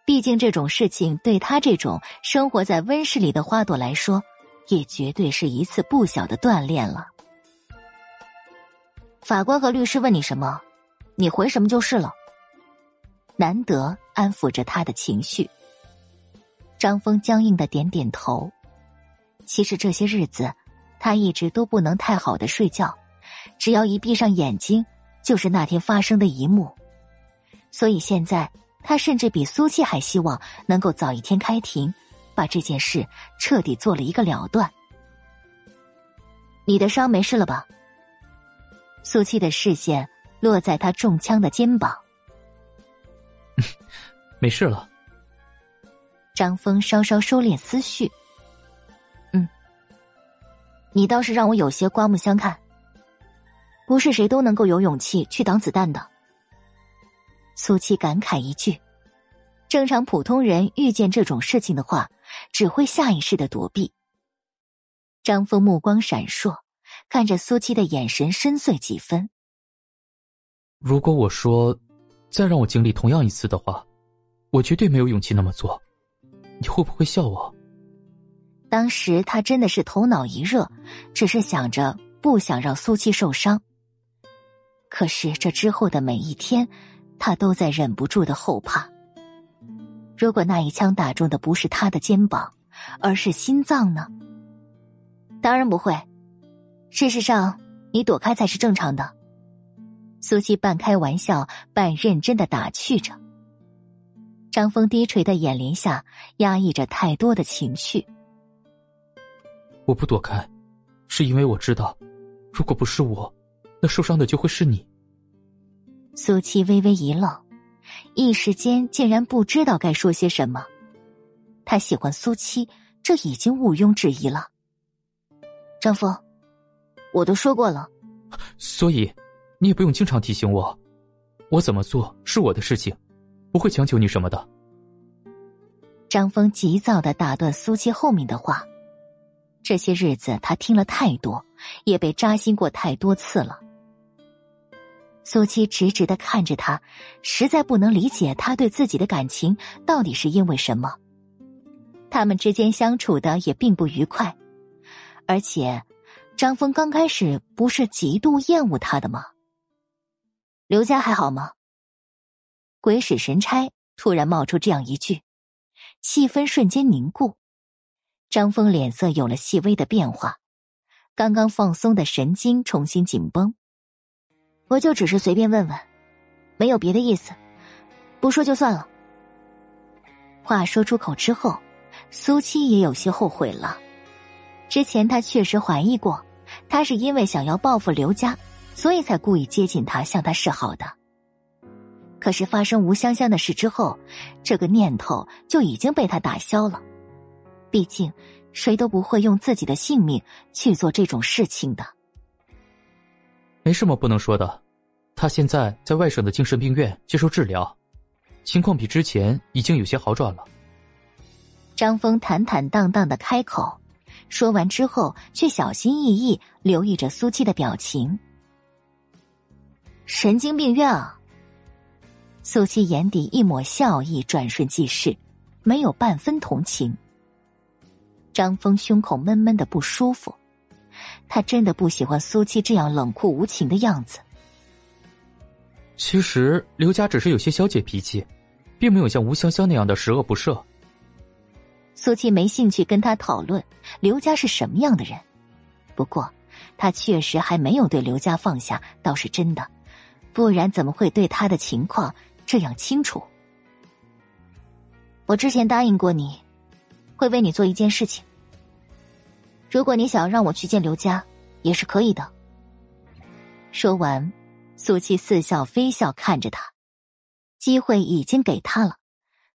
毕竟这种事情对他这种生活在温室里的花朵来说，也绝对是一次不小的锻炼了。法官和律师问你什么，你回什么就是了。难得安抚着他的情绪。张峰僵硬的点点头。其实这些日子，他一直都不能太好的睡觉，只要一闭上眼睛，就是那天发生的一幕。所以现在他甚至比苏七还希望能够早一天开庭，把这件事彻底做了一个了断。你的伤没事了吧？苏七的视线落在他中枪的肩膀，没事了。张峰稍稍收敛思绪，嗯，你倒是让我有些刮目相看。不是谁都能够有勇气去挡子弹的。苏七感慨一句：“正常普通人遇见这种事情的话，只会下意识的躲避。”张峰目光闪烁。看着苏七的眼神深邃几分。如果我说，再让我经历同样一次的话，我绝对没有勇气那么做。你会不会笑我？当时他真的是头脑一热，只是想着不想让苏七受伤。可是这之后的每一天，他都在忍不住的后怕。如果那一枪打中的不是他的肩膀，而是心脏呢？当然不会。事实上，你躲开才是正常的。苏七半开玩笑半认真的打趣着。张峰低垂的眼帘下压抑着太多的情绪。我不躲开，是因为我知道，如果不是我，那受伤的就会是你。苏七微微一愣，一时间竟然不知道该说些什么。他喜欢苏七，这已经毋庸置疑了。张峰。我都说过了，所以你也不用经常提醒我。我怎么做是我的事情，不会强求你什么的。张峰急躁的打断苏七后面的话。这些日子他听了太多，也被扎心过太多次了。苏七直直的看着他，实在不能理解他对自己的感情到底是因为什么。他们之间相处的也并不愉快，而且。张峰刚开始不是极度厌恶他的吗？刘家还好吗？鬼使神差，突然冒出这样一句，气氛瞬间凝固。张峰脸色有了细微的变化，刚刚放松的神经重新紧绷。我就只是随便问问，没有别的意思，不说就算了。话说出口之后，苏七也有些后悔了。之前他确实怀疑过。他是因为想要报复刘家，所以才故意接近他，向他示好的。可是发生吴香香的事之后，这个念头就已经被他打消了。毕竟，谁都不会用自己的性命去做这种事情的。没什么不能说的，他现在在外省的精神病院接受治疗，情况比之前已经有些好转了。张峰坦坦荡荡的开口，说完之后，却小心翼翼留意着苏七的表情。神经病院啊！苏七眼底一抹笑意，转瞬即逝，没有半分同情。张峰胸口闷闷的不舒服，他真的不喜欢苏七这样冷酷无情的样子。其实刘家只是有些小姐脾气，并没有像吴香香那样的十恶不赦。苏七没兴趣跟他讨论刘家是什么样的人，不过他确实还没有对刘家放下，倒是真的，不然怎么会对他的情况这样清楚？我之前答应过你，会为你做一件事情。如果你想让我去见刘家，也是可以的。说完。苏七似笑非笑看着他，机会已经给他了。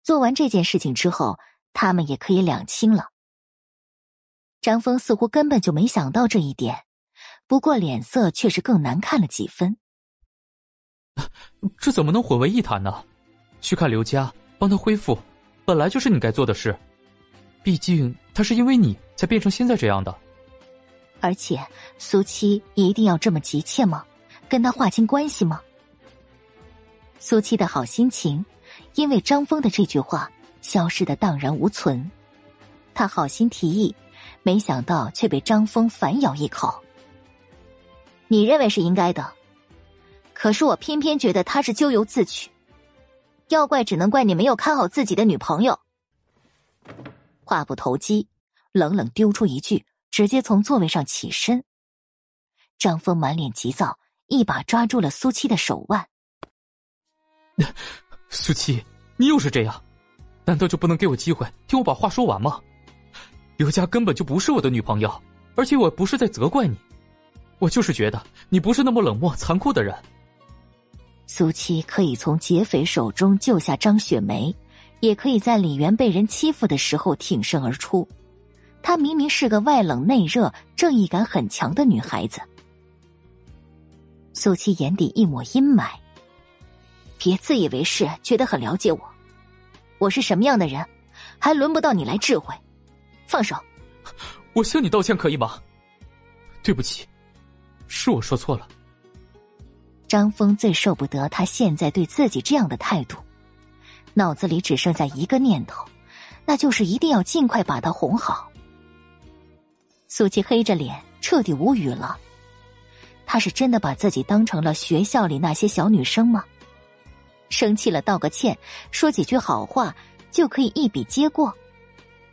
做完这件事情之后，他们也可以两清了。张峰似乎根本就没想到这一点，不过脸色却是更难看了几分。这怎么能混为一谈呢？去看刘家，帮他恢复，本来就是你该做的事。毕竟他是因为你才变成现在这样的。而且苏七一定要这么急切吗？跟他划清关系吗？苏七的好心情，因为张峰的这句话消失的荡然无存。他好心提议，没想到却被张峰反咬一口。你认为是应该的，可是我偏偏觉得他是咎由自取。要怪只能怪你没有看好自己的女朋友。话不投机，冷冷丢出一句，直接从座位上起身。张峰满脸急躁。一把抓住了苏七的手腕。苏七，你又是这样，难道就不能给我机会听我把话说完吗？刘佳根本就不是我的女朋友，而且我不是在责怪你，我就是觉得你不是那么冷漠残酷的人。苏七可以从劫匪手中救下张雪梅，也可以在李媛被人欺负的时候挺身而出。她明明是个外冷内热、正义感很强的女孩子。苏七眼底一抹阴霾，别自以为是，觉得很了解我。我是什么样的人，还轮不到你来智慧。放手！我向你道歉可以吗？对不起，是我说错了。张峰最受不得他现在对自己这样的态度，脑子里只剩下一个念头，那就是一定要尽快把他哄好。苏琪黑着脸，彻底无语了。他是真的把自己当成了学校里那些小女生吗？生气了道个歉，说几句好话就可以一笔接过？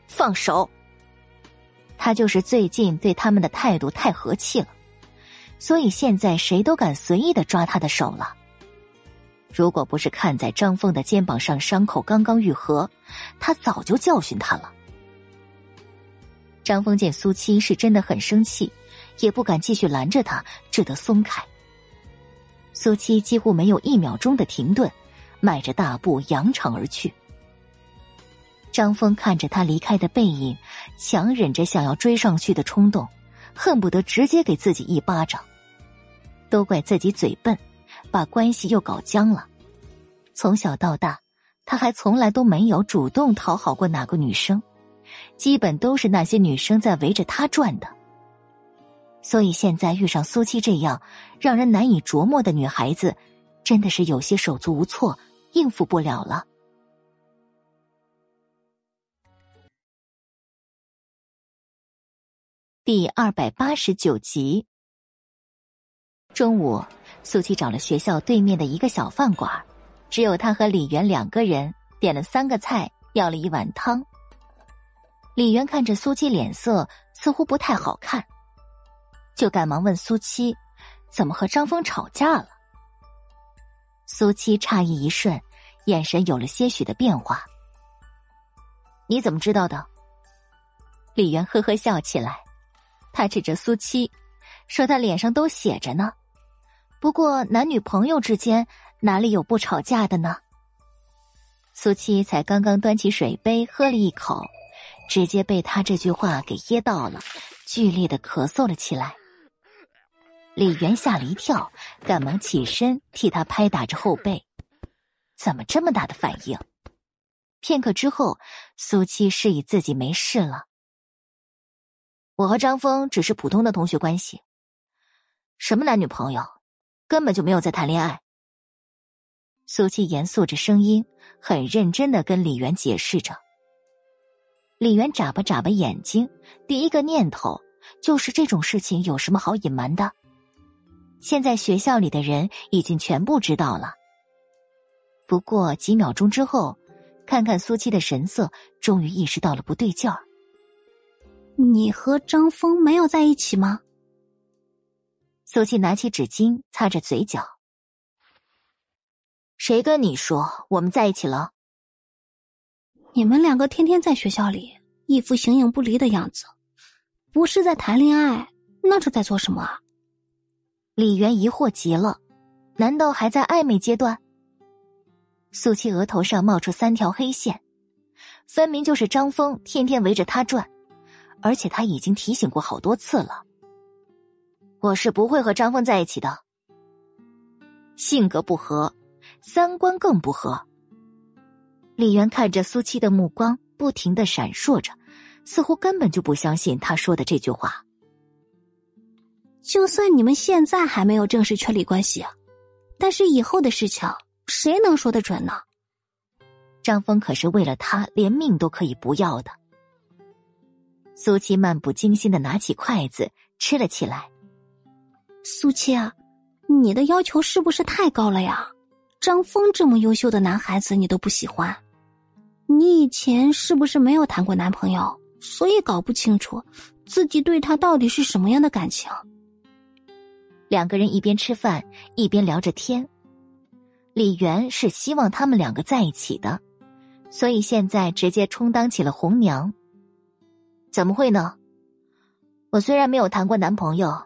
放手！他就是最近对他们的态度太和气了，所以现在谁都敢随意的抓他的手了。如果不是看在张峰的肩膀上伤口刚刚愈合，他早就教训他了。张峰见苏七是真的很生气。也不敢继续拦着他，只得松开。苏七几乎没有一秒钟的停顿，迈着大步扬长而去。张峰看着他离开的背影，强忍着想要追上去的冲动，恨不得直接给自己一巴掌。都怪自己嘴笨，把关系又搞僵了。从小到大，他还从来都没有主动讨好过哪个女生，基本都是那些女生在围着他转的。所以现在遇上苏七这样让人难以琢磨的女孩子，真的是有些手足无措，应付不了了。第二百八十九集，中午，苏七找了学校对面的一个小饭馆，只有他和李媛两个人，点了三个菜，要了一碗汤。李媛看着苏七脸色似乎不太好看。就赶忙问苏七：“怎么和张峰吵架了？”苏七诧异一瞬，眼神有了些许的变化。“你怎么知道的？”李渊呵呵笑起来，他指着苏七，说：“他脸上都写着呢。不过男女朋友之间哪里有不吵架的呢？”苏七才刚刚端起水杯喝了一口，直接被他这句话给噎到了，剧烈的咳嗽了起来。李元吓了一跳，赶忙起身替他拍打着后背。怎么这么大的反应？片刻之后，苏七示意自己没事了。我和张峰只是普通的同学关系，什么男女朋友，根本就没有在谈恋爱。苏七严肃着声音，很认真的跟李媛解释着。李媛眨巴眨巴眼睛，第一个念头就是这种事情有什么好隐瞒的？现在学校里的人已经全部知道了。不过几秒钟之后，看看苏七的神色，终于意识到了不对劲儿。你和张峰没有在一起吗？苏七拿起纸巾擦着嘴角。谁跟你说我们在一起了？你们两个天天在学校里一副形影不离的样子，不是在谈恋爱，那是在做什么啊？李媛疑惑极了，难道还在暧昧阶段？苏七额头上冒出三条黑线，分明就是张峰天天围着他转，而且他已经提醒过好多次了。我是不会和张峰在一起的，性格不合，三观更不合。李媛看着苏七的目光不停的闪烁着，似乎根本就不相信他说的这句话。就算你们现在还没有正式确立关系，但是以后的事情谁能说得准呢？张峰可是为了他连命都可以不要的。苏七漫不经心的拿起筷子吃了起来。苏七，你的要求是不是太高了呀？张峰这么优秀的男孩子，你都不喜欢？你以前是不是没有谈过男朋友，所以搞不清楚自己对他到底是什么样的感情？两个人一边吃饭一边聊着天。李媛是希望他们两个在一起的，所以现在直接充当起了红娘。怎么会呢？我虽然没有谈过男朋友，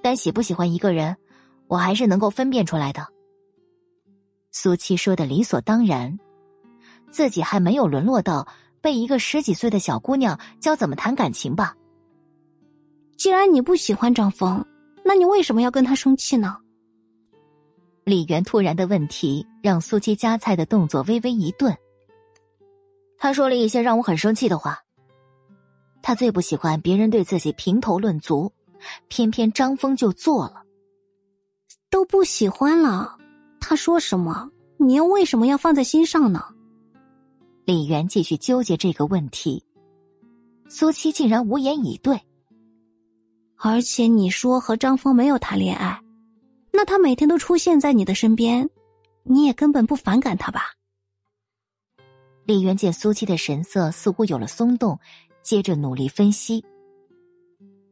但喜不喜欢一个人，我还是能够分辨出来的。苏七说的理所当然，自己还没有沦落到被一个十几岁的小姑娘教怎么谈感情吧。既然你不喜欢张峰，那你为什么要跟他生气呢？李媛突然的问题让苏七夹菜的动作微微一顿。他说了一些让我很生气的话。他最不喜欢别人对自己评头论足，偏偏张峰就做了。都不喜欢了。他说什么？你又为什么要放在心上呢？李媛继续纠结这个问题，苏七竟然无言以对。而且你说和张峰没有谈恋爱，那他每天都出现在你的身边，你也根本不反感他吧？李媛见苏七的神色似乎有了松动，接着努力分析。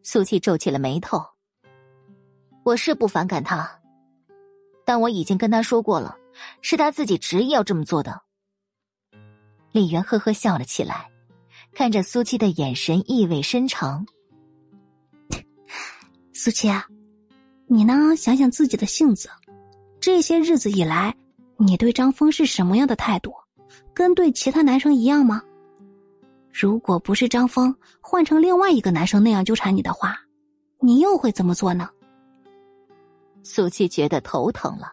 苏七皱起了眉头：“我是不反感他。”但我已经跟他说过了，是他自己执意要这么做的。李媛呵呵笑了起来，看着苏七的眼神意味深长。苏七，你呢？想想自己的性子，这些日子以来，你对张峰是什么样的态度？跟对其他男生一样吗？如果不是张峰换成另外一个男生那样纠缠你的话，你又会怎么做呢？苏七觉得头疼了，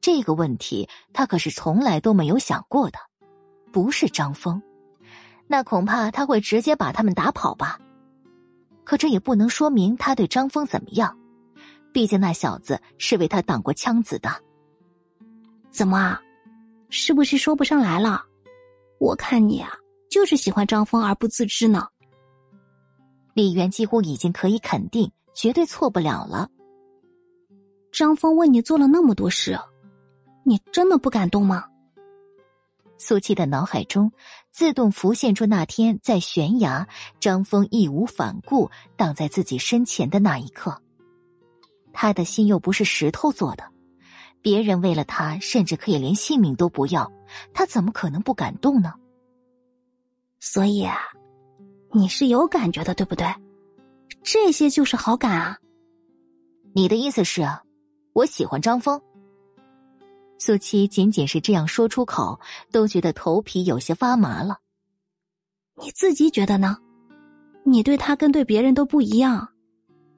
这个问题他可是从来都没有想过的。不是张峰，那恐怕他会直接把他们打跑吧。可这也不能说明他对张峰怎么样，毕竟那小子是为他挡过枪子的。怎么啊？是不是说不上来了？我看你啊，就是喜欢张峰而不自知呢。李媛几乎已经可以肯定，绝对错不了了。张峰为你做了那么多事，你真的不感动吗？苏七的脑海中自动浮现出那天在悬崖，张峰义无反顾挡在自己身前的那一刻。他的心又不是石头做的，别人为了他甚至可以连性命都不要，他怎么可能不感动呢？所以啊，你是有感觉的，对不对？这些就是好感啊。你的意思是？我喜欢张峰。苏七仅仅是这样说出口，都觉得头皮有些发麻了。你自己觉得呢？你对他跟对别人都不一样，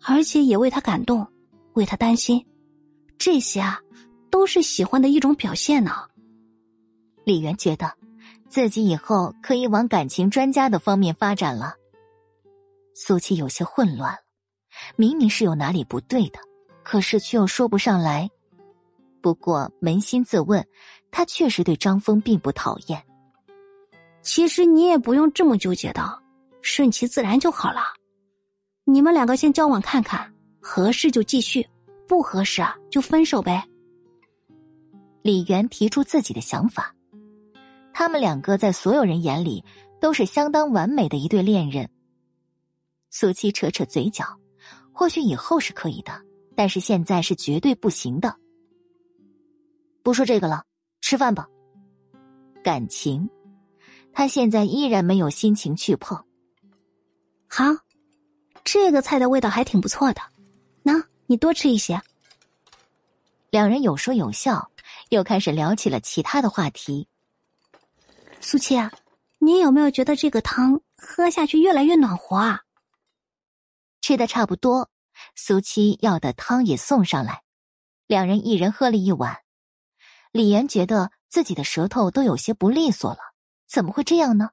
而且也为他感动，为他担心，这些啊，都是喜欢的一种表现呢。李媛觉得，自己以后可以往感情专家的方面发展了。苏七有些混乱了，明明是有哪里不对的，可是却又说不上来。不过扪心自问，他确实对张峰并不讨厌。其实你也不用这么纠结的，顺其自然就好了。你们两个先交往看看，合适就继续，不合适啊就分手呗。李媛提出自己的想法，他们两个在所有人眼里都是相当完美的一对恋人。苏七扯扯嘴角，或许以后是可以的，但是现在是绝对不行的。不说这个了，吃饭吧。感情，他现在依然没有心情去碰。好，这个菜的味道还挺不错的，那你多吃一些。两人有说有笑，又开始聊起了其他的话题。苏七啊，你有没有觉得这个汤喝下去越来越暖和啊？吃的差不多，苏七要的汤也送上来，两人一人喝了一碗。李岩觉得自己的舌头都有些不利索了，怎么会这样呢？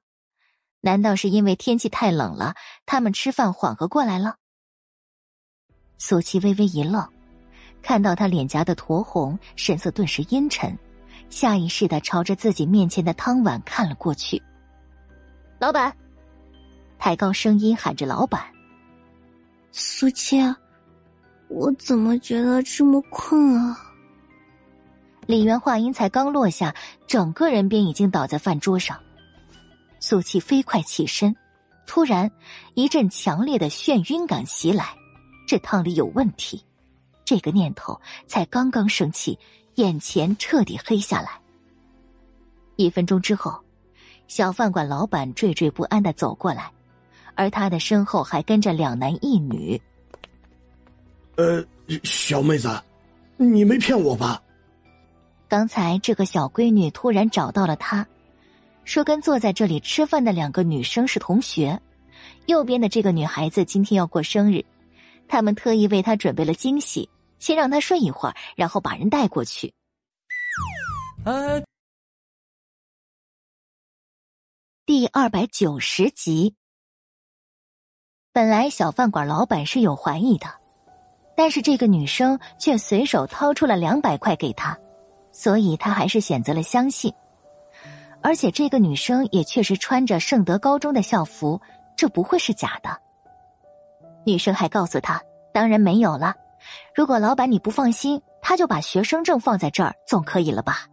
难道是因为天气太冷了，他们吃饭缓和过来了？苏七微微一愣，看到他脸颊的酡红，神色顿时阴沉，下意识的朝着自己面前的汤碗看了过去。老板，抬高声音喊着：“老板。”苏七，我怎么觉得这么困啊？李元话音才刚落下，整个人便已经倒在饭桌上。苏七飞快起身，突然一阵强烈的眩晕感袭来，这汤里有问题。这个念头才刚刚升起，眼前彻底黑下来。一分钟之后，小饭馆老板惴惴不安的走过来。而他的身后还跟着两男一女。呃，小妹子，你没骗我吧？刚才这个小闺女突然找到了他，说跟坐在这里吃饭的两个女生是同学。右边的这个女孩子今天要过生日，他们特意为她准备了惊喜，先让她睡一会儿，然后把人带过去。呃，第二百九十集。本来小饭馆老板是有怀疑的，但是这个女生却随手掏出了两百块给他，所以他还是选择了相信。而且这个女生也确实穿着圣德高中的校服，这不会是假的。女生还告诉他，当然没有了。如果老板你不放心，他就把学生证放在这儿，总可以了吧？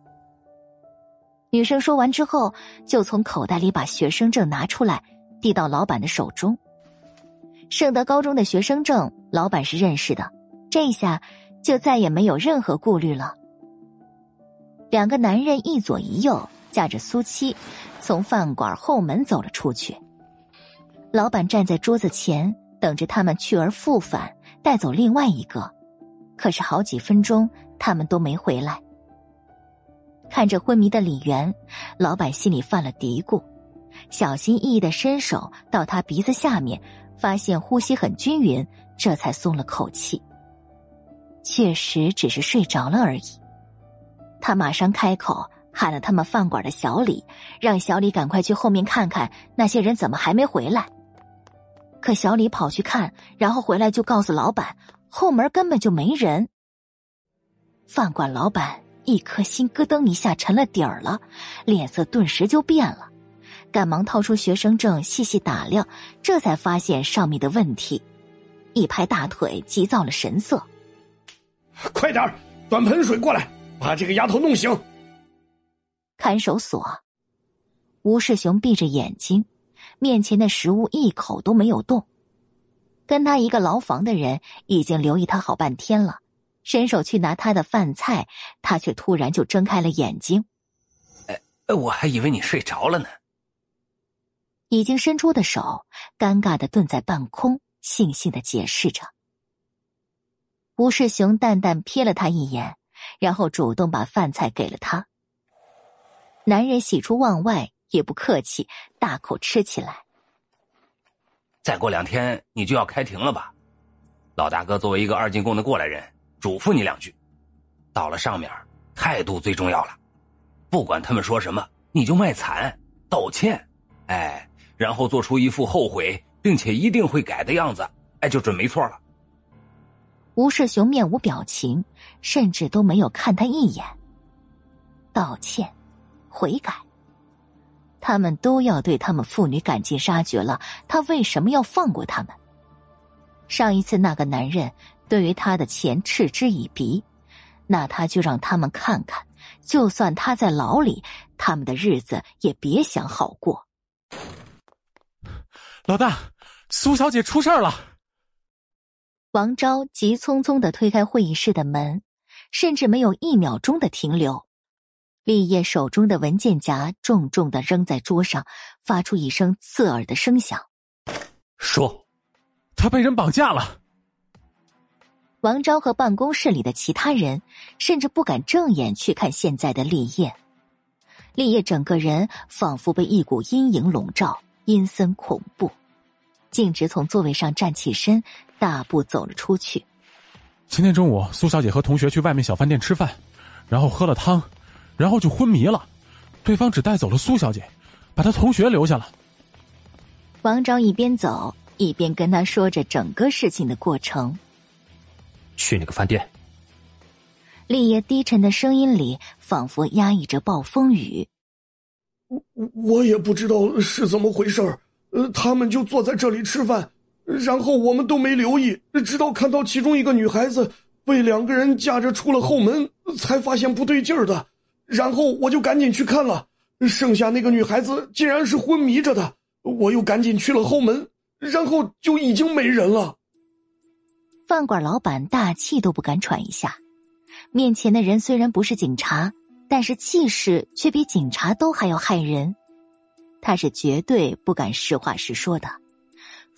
女生说完之后，就从口袋里把学生证拿出来，递到老板的手中。圣德高中的学生证，老板是认识的，这下就再也没有任何顾虑了。两个男人一左一右架着苏七，从饭馆后门走了出去。老板站在桌子前等着他们去而复返，带走另外一个。可是好几分钟，他们都没回来。看着昏迷的李元，老板心里犯了嘀咕，小心翼翼的伸手到他鼻子下面。发现呼吸很均匀，这才松了口气。确实只是睡着了而已。他马上开口喊了他们饭馆的小李，让小李赶快去后面看看那些人怎么还没回来。可小李跑去看，然后回来就告诉老板，后门根本就没人。饭馆老板一颗心咯噔一下沉了底儿了，脸色顿时就变了。赶忙掏出学生证，细细打量，这才发现上面的问题，一拍大腿，急躁了神色：“快点端盆水过来，把这个丫头弄醒。”看守所，吴世雄闭着眼睛，面前的食物一口都没有动。跟他一个牢房的人已经留意他好半天了，伸手去拿他的饭菜，他却突然就睁开了眼睛。哎，我还以为你睡着了呢。已经伸出的手，尴尬的顿在半空，悻悻的解释着。吴世雄淡淡瞥了他一眼，然后主动把饭菜给了他。男人喜出望外，也不客气，大口吃起来。再过两天你就要开庭了吧？老大哥作为一个二进宫的过来人，嘱咐你两句：到了上面，态度最重要了。不管他们说什么，你就卖惨。道歉，哎，然后做出一副后悔并且一定会改的样子，哎，就准没错了。吴世雄面无表情，甚至都没有看他一眼。道歉，悔改，他们都要对他们父女赶尽杀绝了，他为什么要放过他们？上一次那个男人对于他的钱嗤之以鼻，那他就让他们看看，就算他在牢里，他们的日子也别想好过。老大，苏小姐出事了。王昭急匆匆的推开会议室的门，甚至没有一秒钟的停留。立业手中的文件夹重重的扔在桌上，发出一声刺耳的声响。说，他被人绑架了。王昭和办公室里的其他人甚至不敢正眼去看现在的立业。立业整个人仿佛被一股阴影笼罩，阴森恐怖。径直从座位上站起身，大步走了出去。今天中午，苏小姐和同学去外面小饭店吃饭，然后喝了汤，然后就昏迷了。对方只带走了苏小姐，把她同学留下了。王昭一边走一边跟他说着整个事情的过程。去那个饭店。立业低沉的声音里仿佛压抑着暴风雨。我我也不知道是怎么回事儿。呃，他们就坐在这里吃饭，然后我们都没留意，直到看到其中一个女孩子被两个人架着出了后门，才发现不对劲儿的。然后我就赶紧去看了，剩下那个女孩子竟然是昏迷着的。我又赶紧去了后门，然后就已经没人了。饭馆老板大气都不敢喘一下，面前的人虽然不是警察，但是气势却比警察都还要骇人。他是绝对不敢实话实说的，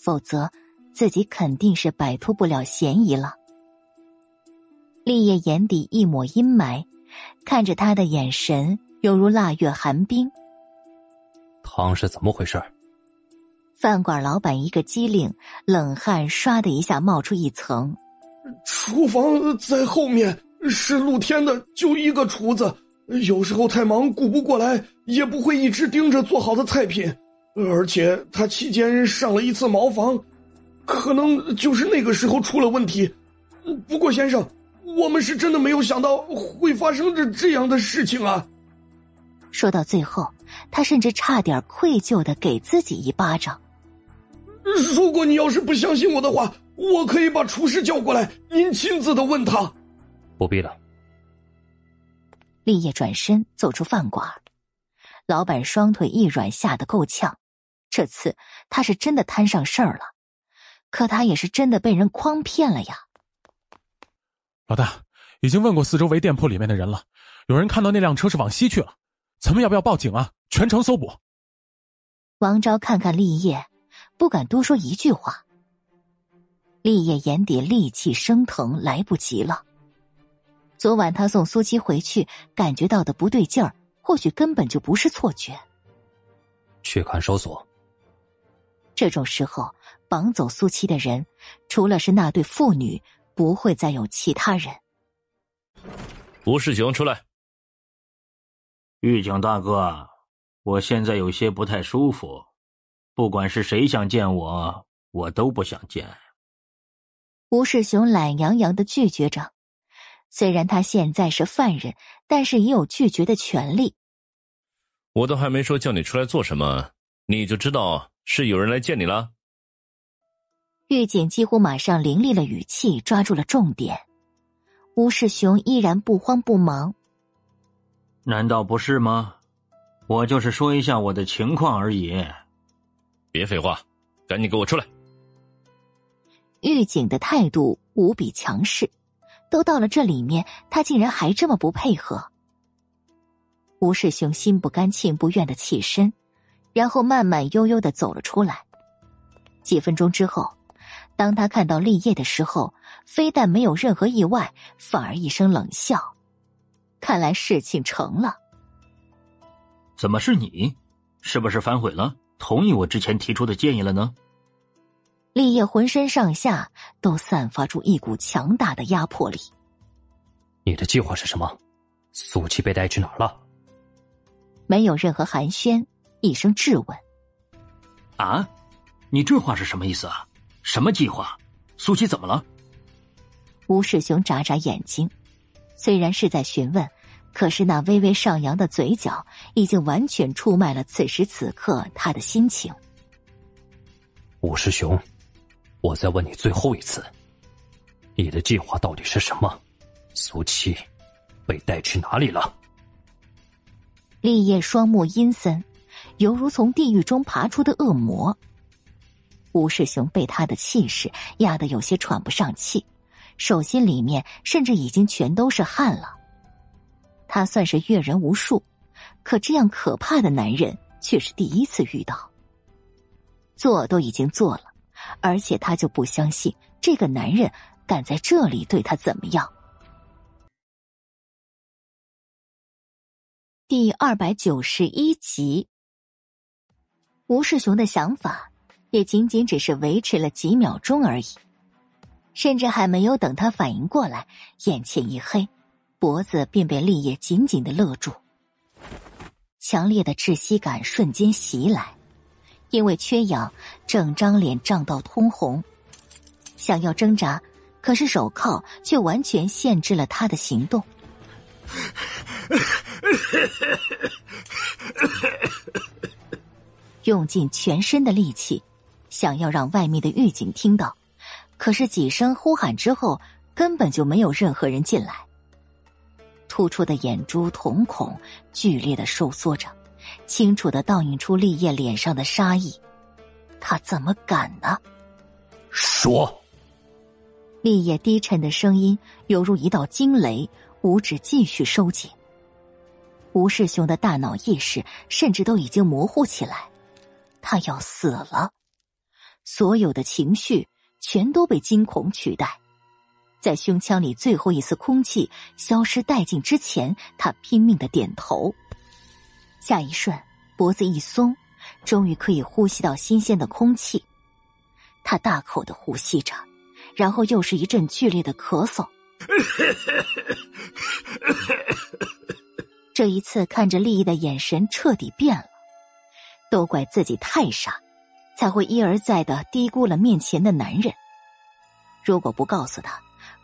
否则自己肯定是摆脱不了嫌疑了。立业眼底一抹阴霾，看着他的眼神犹如腊月寒冰。汤是怎么回事？饭馆老板一个机灵，冷汗唰的一下冒出一层。厨房在后面，是露天的，就一个厨子。有时候太忙顾不过来，也不会一直盯着做好的菜品，而且他期间上了一次茅房，可能就是那个时候出了问题。不过先生，我们是真的没有想到会发生这这样的事情啊！说到最后，他甚至差点愧疚的给自己一巴掌。如果你要是不相信我的话，我可以把厨师叫过来，您亲自的问他。不必了。立业转身走出饭馆，老板双腿一软，吓得够呛。这次他是真的摊上事儿了，可他也是真的被人诓骗了呀。老大已经问过四周围店铺里面的人了，有人看到那辆车是往西去了，咱们要不要报警啊？全城搜捕。王昭看看立业，不敢多说一句话。立业眼底戾气升腾，来不及了。昨晚他送苏七回去，感觉到的不对劲儿，或许根本就不是错觉。去看守所。这种时候绑走苏七的人，除了是那对父女，不会再有其他人。吴世雄，出来。狱警大哥，我现在有些不太舒服，不管是谁想见我，我都不想见。吴世雄懒洋洋的拒绝着。虽然他现在是犯人，但是也有拒绝的权利。我都还没说叫你出来做什么，你就知道是有人来见你了。狱警几乎马上凌厉了语气，抓住了重点。吴世雄依然不慌不忙。难道不是吗？我就是说一下我的情况而已。别废话，赶紧给我出来！狱警的态度无比强势。都到了这里面，他竟然还这么不配合。吴世雄心不甘情不愿的起身，然后慢慢悠悠的走了出来。几分钟之后，当他看到立业的时候，非但没有任何意外，反而一声冷笑。看来事情成了。怎么是你？是不是反悔了？同意我之前提出的建议了呢？立业浑身上下都散发出一股强大的压迫力。你的计划是什么？苏七被带去哪儿了？没有任何寒暄，一声质问：“啊，你这话是什么意思啊？什么计划？苏七怎么了？”吴世雄眨眨眼睛，虽然是在询问，可是那微微上扬的嘴角已经完全出卖了此时此刻他的心情。吴师兄，我再问你最后一次，你的计划到底是什么？苏七被带去哪里了？立业双目阴森，犹如从地狱中爬出的恶魔。吴世雄被他的气势压得有些喘不上气。手心里面甚至已经全都是汗了。他算是阅人无数，可这样可怕的男人却是第一次遇到。做都已经做了，而且他就不相信这个男人敢在这里对他怎么样。第二百九十一集，吴世雄的想法也仅仅只是维持了几秒钟而已。甚至还没有等他反应过来，眼前一黑，脖子便被立叶紧紧的勒住。强烈的窒息感瞬间袭来，因为缺氧，整张脸涨到通红，想要挣扎，可是手铐却完全限制了他的行动。用尽全身的力气，想要让外面的狱警听到。可是几声呼喊之后，根本就没有任何人进来。突出的眼珠瞳孔剧烈的收缩着，清楚的倒映出立业脸上的杀意。他怎么敢呢？说。立业低沉的声音犹如一道惊雷，五指继续收紧。吴世雄的大脑意识甚至都已经模糊起来，他要死了，所有的情绪。全都被惊恐取代，在胸腔里最后一丝空气消失殆尽之前，他拼命的点头。下一瞬，脖子一松，终于可以呼吸到新鲜的空气。他大口的呼吸着，然后又是一阵剧烈的咳嗽。这一次，看着利益的眼神彻底变了，都怪自己太傻。才会一而再的低估了面前的男人。如果不告诉他，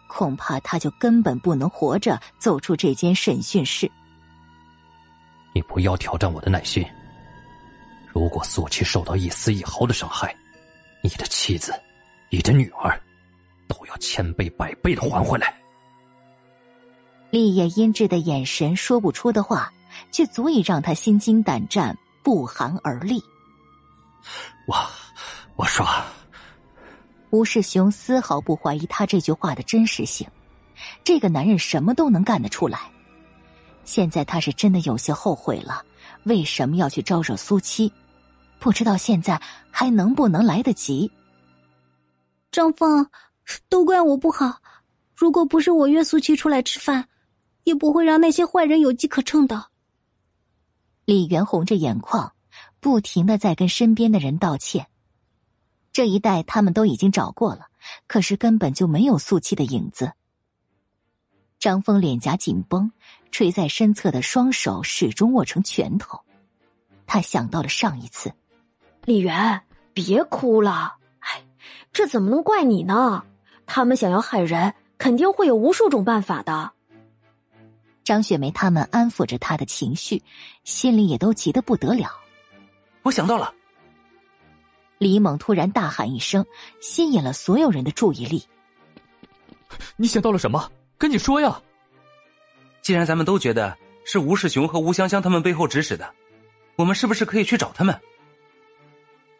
恐怕他就根本不能活着走出这间审讯室。你不要挑战我的耐心。如果苏七受到一丝一毫的伤害，你的妻子、你的女儿，都要千倍百倍的还回来。厉叶阴鸷的眼神说不出的话，却足以让他心惊胆战，不寒而栗。我，我说，吴世雄丝毫不怀疑他这句话的真实性。这个男人什么都能干得出来。现在他是真的有些后悔了，为什么要去招惹苏七？不知道现在还能不能来得及。张峰，都怪我不好。如果不是我约苏七出来吃饭，也不会让那些坏人有机可乘的。李元红着眼眶。不停的在跟身边的人道歉。这一带他们都已经找过了，可是根本就没有素气的影子。张峰脸颊紧绷，垂在身侧的双手始终握成拳头。他想到了上一次，李媛，别哭了。哎，这怎么能怪你呢？他们想要害人，肯定会有无数种办法的。张雪梅他们安抚着他的情绪，心里也都急得不得了。我想到了！李猛突然大喊一声，吸引了所有人的注意力。你想到了什么？跟你说呀！既然咱们都觉得是吴世雄和吴香香他们背后指使的，我们是不是可以去找他们？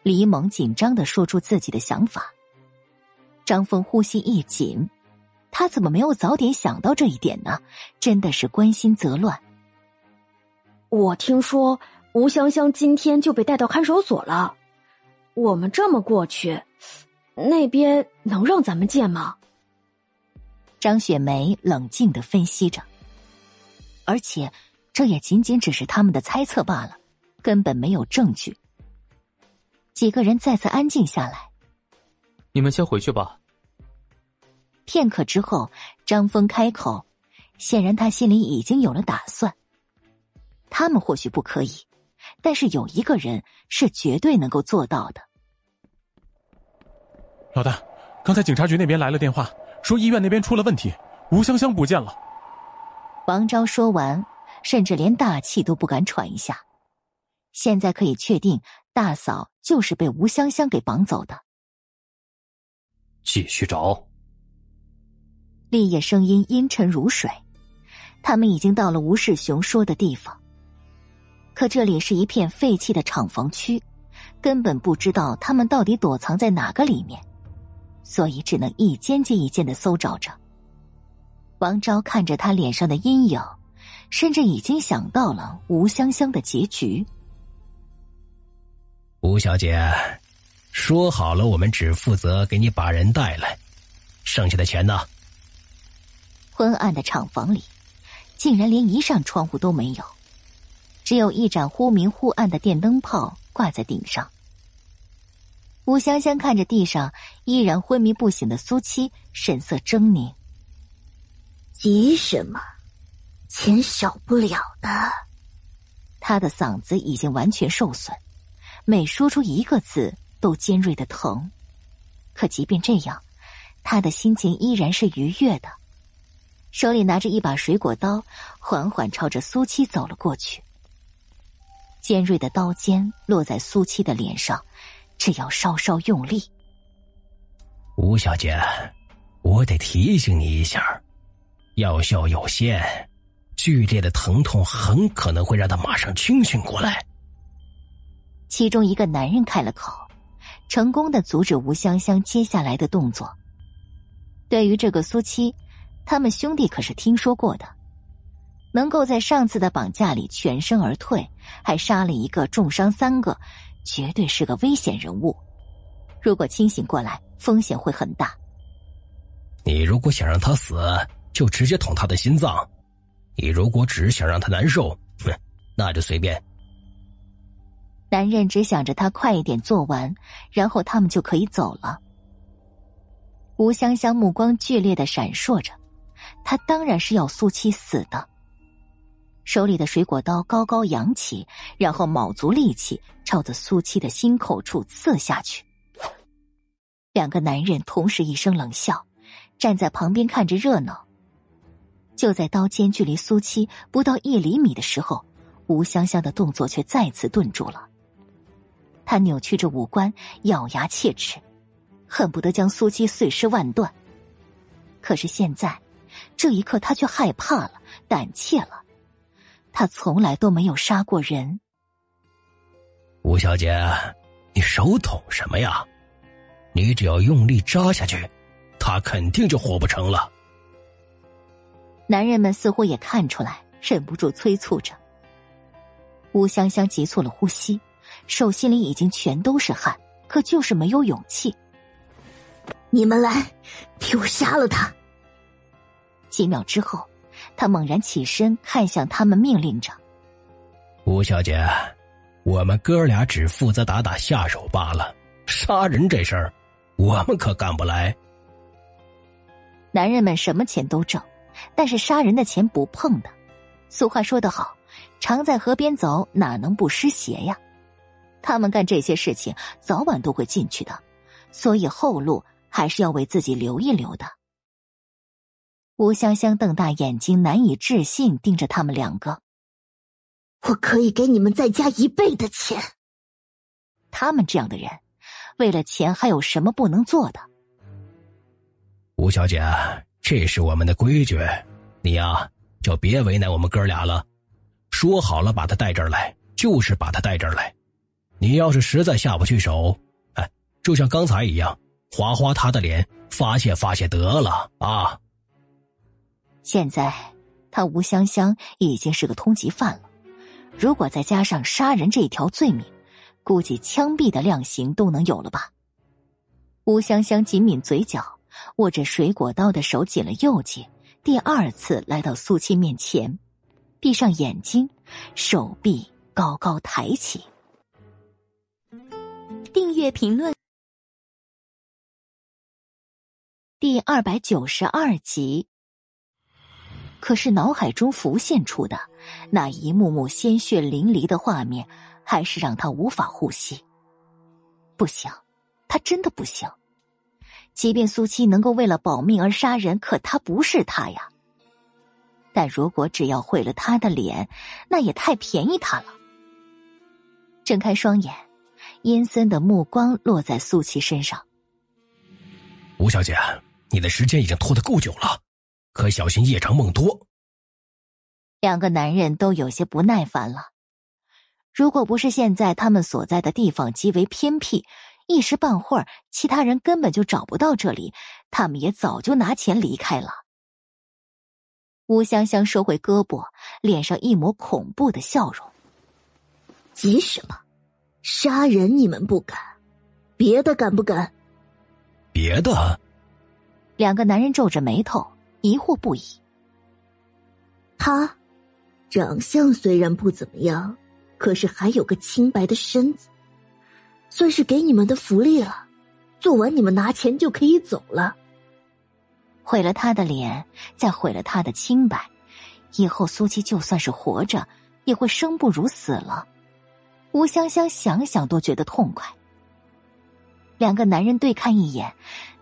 李猛紧张的说出自己的想法。张峰呼吸一紧，他怎么没有早点想到这一点呢？真的是关心则乱。我听说。吴香香今天就被带到看守所了，我们这么过去，那边能让咱们见吗？张雪梅冷静的分析着，而且这也仅仅只是他们的猜测罢了，根本没有证据。几个人再次安静下来，你们先回去吧。片刻之后，张峰开口，显然他心里已经有了打算。他们或许不可以。但是有一个人是绝对能够做到的。老大，刚才警察局那边来了电话，说医院那边出了问题，吴香香不见了。王昭说完，甚至连大气都不敢喘一下。现在可以确定，大嫂就是被吴香香给绑走的。继续找。立业声音阴沉如水。他们已经到了吴世雄说的地方，可这里是一片废弃的厂房区，根本不知道他们到底躲藏在哪个里面，所以只能一间接一间的搜找着。王昭看着他脸上的阴影，甚至已经想到了吴香香的结局。吴小姐，说好了，我们只负责给你把人带来，剩下的钱呢？昏暗的厂房里。竟然连一扇窗户都没有，只有一盏忽明忽暗的电灯泡挂在顶上。吴香香看着地上依然昏迷不醒的苏七，神色狰狞：“急什么？钱少不了的。”他的嗓子已经完全受损，每说出一个字都尖锐的疼。可即便这样，他的心情依然是愉悦的。手里拿着一把水果刀，缓缓朝着苏七走了过去。尖锐的刀尖落在苏七的脸上，只要稍稍用力。吴小姐，我得提醒你一下，药效有限，剧烈的疼痛很可能会让他马上清醒过来。其中一个男人开了口，成功的阻止吴香香接下来的动作。对于这个苏七。他们兄弟可是听说过的，能够在上次的绑架里全身而退，还杀了一个，重伤三个，绝对是个危险人物。如果清醒过来，风险会很大。你如果想让他死，就直接捅他的心脏；你如果只是想让他难受，哼，那就随便。男人只想着他快一点做完，然后他们就可以走了。吴香香目光剧烈的闪烁着。他当然是要苏七死的。手里的水果刀高高扬起，然后卯足力气朝着苏七的心口处刺下去。两个男人同时一声冷笑，站在旁边看着热闹。就在刀尖距离苏七不到一厘米的时候，吴香香的动作却再次顿住了。他扭曲着五官，咬牙切齿，恨不得将苏七碎尸万段。可是现在。这一刻，他却害怕了，胆怯了。他从来都没有杀过人。吴小姐，你手捅什么呀？你只要用力扎下去，他肯定就活不成了。男人们似乎也看出来，忍不住催促着。吴香香急促了呼吸，手心里已经全都是汗，可就是没有勇气。你们来，替我杀了他！几秒之后，他猛然起身，看向他们，命令着：“吴小姐，我们哥俩只负责打打下手罢了，杀人这事儿，我们可干不来。”男人们什么钱都挣，但是杀人的钱不碰的。俗话说得好，“常在河边走，哪能不湿鞋呀？”他们干这些事情，早晚都会进去的，所以后路还是要为自己留一留的。吴香香瞪大眼睛，难以置信盯着他们两个。我可以给你们再加一倍的钱。他们这样的人，为了钱还有什么不能做的？吴小姐，这是我们的规矩，你呀就别为难我们哥俩了。说好了把他带这儿来，就是把他带这儿来。你要是实在下不去手，哎，就像刚才一样，划划他的脸，发泄发泄得了啊。现在，他吴香香已经是个通缉犯了。如果再加上杀人这一条罪名，估计枪毙的量刑都能有了吧？吴香香紧抿嘴角，握着水果刀的手紧了又紧，第二次来到苏七面前，闭上眼睛，手臂高高抬起。订阅评论，第二百九十二集。可是脑海中浮现出的那一幕幕鲜血淋漓的画面，还是让他无法呼吸。不行，他真的不行。即便苏七能够为了保命而杀人，可他不是他呀。但如果只要毁了他的脸，那也太便宜他了。睁开双眼，阴森的目光落在苏七身上。吴小姐，你的时间已经拖得够久了，可小心夜长梦多。两个男人都有些不耐烦了。如果不是现在他们所在的地方极为偏僻，一时半会儿其他人根本就找不到这里，他们也早就拿钱离开了。吴香香收回胳膊，脸上一抹恐怖的笑容。急什么？杀人你们不敢，别的敢不敢？别的？两个男人皱着眉头，疑惑不已。他，长相虽然不怎么样，可是还有个清白的身子，算是给你们的福利了。做完你们拿钱就可以走了。毁了他的脸，再毁了他的清白，以后苏七就算是活着，也会生不如死了。吴香香想想都觉得痛快。两个男人对看一眼，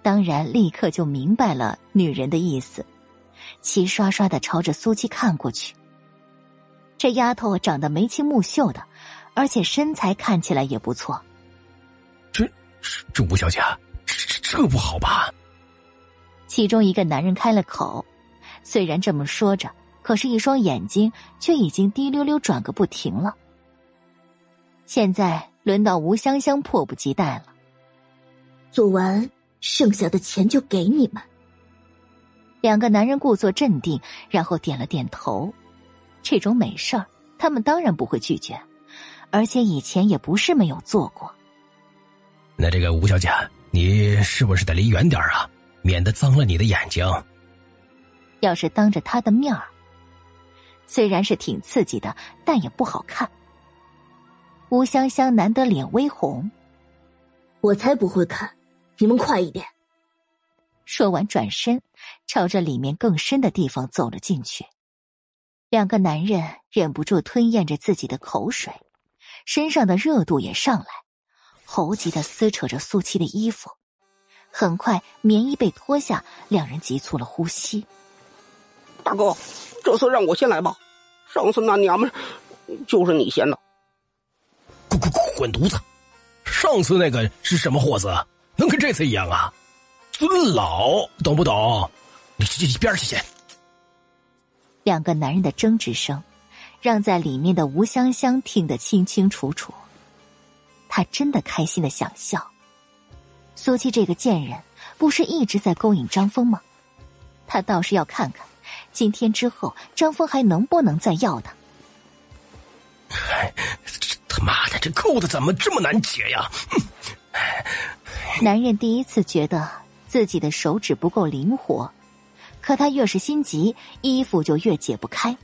当然立刻就明白了女人的意思，齐刷刷的朝着苏七看过去。这丫头长得眉清目秀的，而且身材看起来也不错。这这吴小姐，这这这不好吧？其中一个男人开了口，虽然这么说着，可是，一双眼睛却已经滴溜溜转个不停了。现在轮到吴香香迫不及待了。做完，剩下的钱就给你们。两个男人故作镇定，然后点了点头。这种美事儿，他们当然不会拒绝，而且以前也不是没有做过。那这个吴小姐，你是不是得离远点啊？免得脏了你的眼睛。要是当着他的面儿，虽然是挺刺激的，但也不好看。吴香香难得脸微红，我才不会看，你们快一点。说完，转身朝着里面更深的地方走了进去。两个男人忍不住吞咽着自己的口水，身上的热度也上来，猴急的撕扯着苏七的衣服。很快，棉衣被脱下，两人急促了呼吸。大哥，这次让我先来吧。上次那娘们就是你先的。滚滚滚，滚犊子！上次那个是什么货子？能跟这次一样啊？尊老，懂不懂？你去一边去先。两个男人的争执声，让在里面的吴香香听得清清楚楚。她真的开心的想笑。苏七这个贱人，不是一直在勾引张峰吗？他倒是要看看，今天之后张峰还能不能再要他。这他妈的，这扣子怎么这么难解呀？男人第一次觉得自己的手指不够灵活，可他越是心急，衣服就越解不开。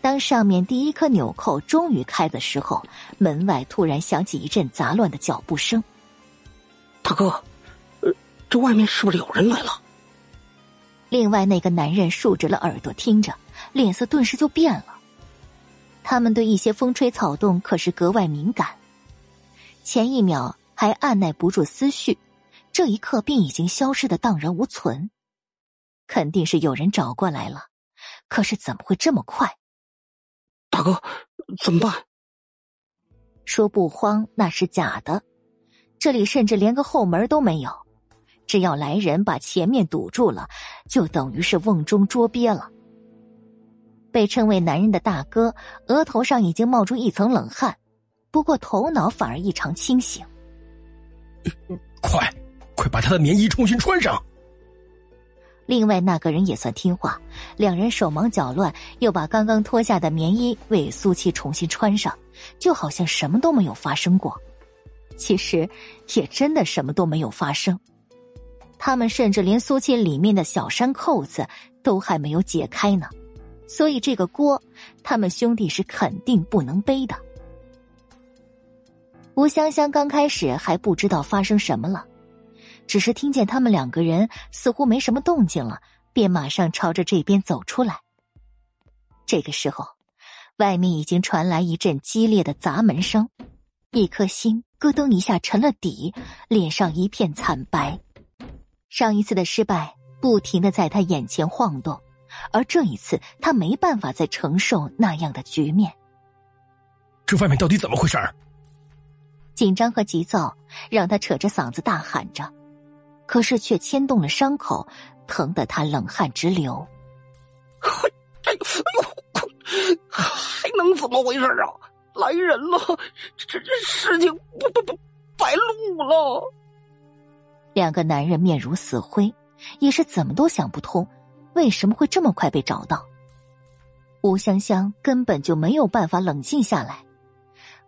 当上面第一颗纽扣终于开的时候，门外突然响起一阵杂乱的脚步声。大哥，呃，这外面是不是有人来了？另外那个男人竖直了耳朵听着，脸色顿时就变了。他们对一些风吹草动可是格外敏感，前一秒还按耐不住思绪，这一刻便已经消失的荡然无存。肯定是有人找过来了，可是怎么会这么快？大哥，怎么办？说不慌那是假的。这里甚至连个后门都没有，只要来人把前面堵住了，就等于是瓮中捉鳖了。被称为男人的大哥，额头上已经冒出一层冷汗，不过头脑反而异常清醒。快，快把他的棉衣重新穿上。另外那个人也算听话，两人手忙脚乱，又把刚刚脱下的棉衣为苏七重新穿上，就好像什么都没有发生过。其实，也真的什么都没有发生。他们甚至连苏七里面的小衫扣子都还没有解开呢，所以这个锅，他们兄弟是肯定不能背的。吴香香刚开始还不知道发生什么了，只是听见他们两个人似乎没什么动静了，便马上朝着这边走出来。这个时候，外面已经传来一阵激烈的砸门声，一颗心咯噔一下沉了底，脸上一片惨白。上一次的失败不停的在他眼前晃动，而这一次他没办法再承受那样的局面。这外面到底怎么回事儿？紧张和急躁让他扯着嗓子大喊着，可是却牵动了伤口，疼得他冷汗直流。哎呦，还能怎么回事啊？来人了！这这事情不不不白露了。两个男人面如死灰，也是怎么都想不通，为什么会这么快被找到。吴香香根本就没有办法冷静下来，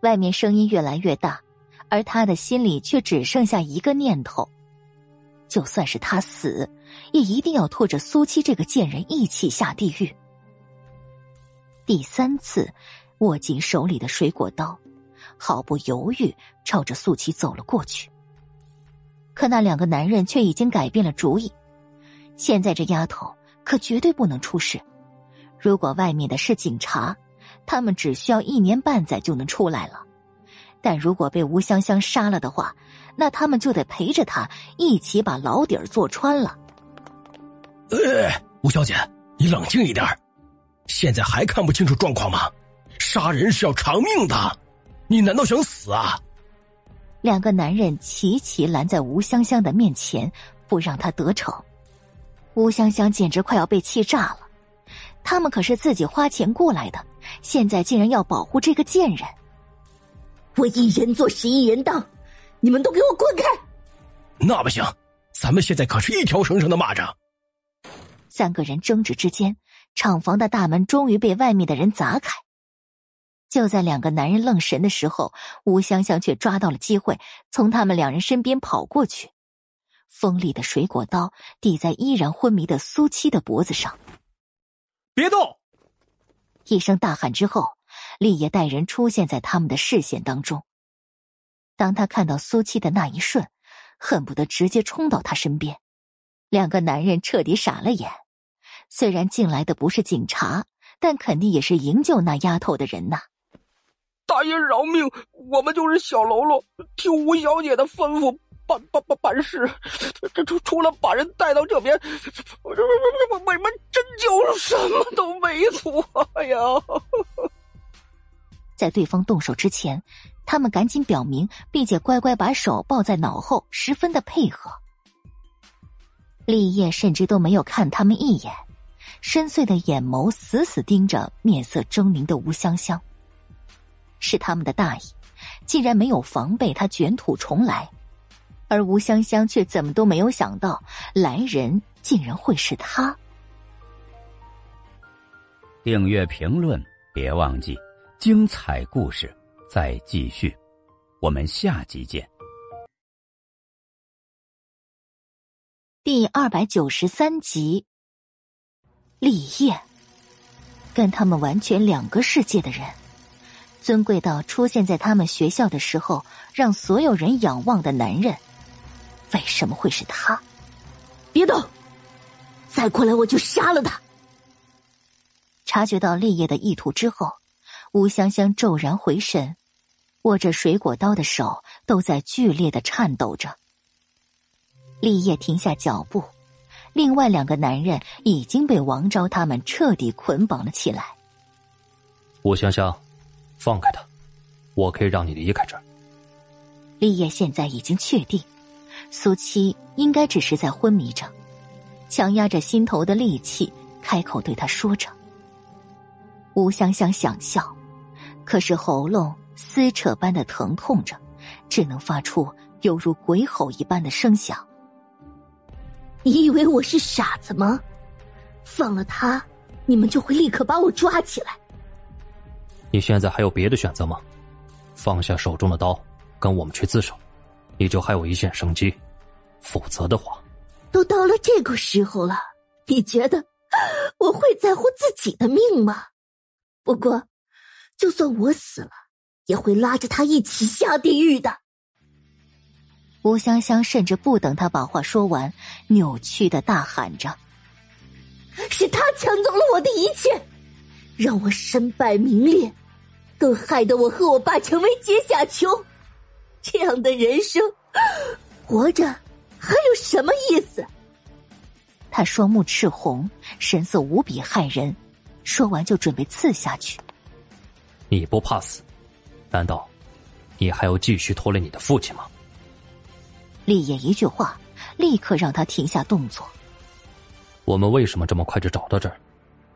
外面声音越来越大，而他的心里却只剩下一个念头：就算是他死，也一定要拖着苏七这个贱人一起下地狱。第三次，握紧手里的水果刀，毫不犹豫朝着苏琪走了过去。可那两个男人却已经改变了主意，现在这丫头可绝对不能出事。如果外面的是警察，他们只需要一年半载就能出来了；但如果被吴香香杀了的话，那他们就得陪着她一起把牢底儿坐穿了。呃，吴小姐，你冷静一点。现在还看不清楚状况吗？杀人是要偿命的，你难道想死啊？两个男人齐齐拦在吴香香的面前，不让她得逞。吴香香简直快要被气炸了。他们可是自己花钱雇来的，现在竟然要保护这个贱人！我一人做十一人当，你们都给我滚开！那不行，咱们现在可是一条绳上的蚂蚱。三个人争执之间。厂房的大门终于被外面的人砸开。就在两个男人愣神的时候，吴香香却抓到了机会，从他们两人身边跑过去，锋利的水果刀抵在依然昏迷的苏七的脖子上。别动！一声大喊之后，立业带人出现在他们的视线当中。当他看到苏七的那一瞬，恨不得直接冲到他身边。两个男人彻底傻了眼。虽然进来的不是警察，但肯定也是营救那丫头的人呐。大爷饶命！我们就是小喽啰，听吴小姐的吩咐办办办办事。这除除了把人带到这边，我这我我我们真就什么都没做呀！在对方动手之前，他们赶紧表明，并且乖乖把手抱在脑后，十分的配合。立业甚至都没有看他们一眼。深邃的眼眸死死盯着面色狰狞的吴香香。是他们的大意，竟然没有防备他卷土重来，而吴香香却怎么都没有想到来人竟然会是他。订阅评论，别忘记，精彩故事再继续，我们下集见。第二百九十三集。立业，跟他们完全两个世界的人，尊贵到出现在他们学校的时候让所有人仰望的男人，为什么会是他？别动！再过来我就杀了他！察觉到立业的意图之后，吴香香骤然回神，握着水果刀的手都在剧烈的颤抖着。立业停下脚步。另外两个男人已经被王昭他们彻底捆绑了起来。吴香香，放开他，我可以让你离开这儿。立业现在已经确定，苏七应该只是在昏迷着，强压着心头的戾气，开口对他说着。吴香香想笑，可是喉咙撕扯般的疼痛着，只能发出犹如鬼吼一般的声响。你以为我是傻子吗？放了他，你们就会立刻把我抓起来。你现在还有别的选择吗？放下手中的刀，跟我们去自首，你就还有一线生机。否则的话，都到了这个时候了，你觉得我会在乎自己的命吗？不过，就算我死了，也会拉着他一起下地狱的。吴香香甚至不等他把话说完，扭曲的大喊着：“是他抢走了我的一切，让我身败名裂，更害得我和我爸成为阶下囚。这样的人生，活着还有什么意思？他双目赤红，神色无比骇人，说完就准备刺下去。你不怕死？难道你还要继续拖累你的父亲吗？立业一句话，立刻让他停下动作。我们为什么这么快就找到这儿？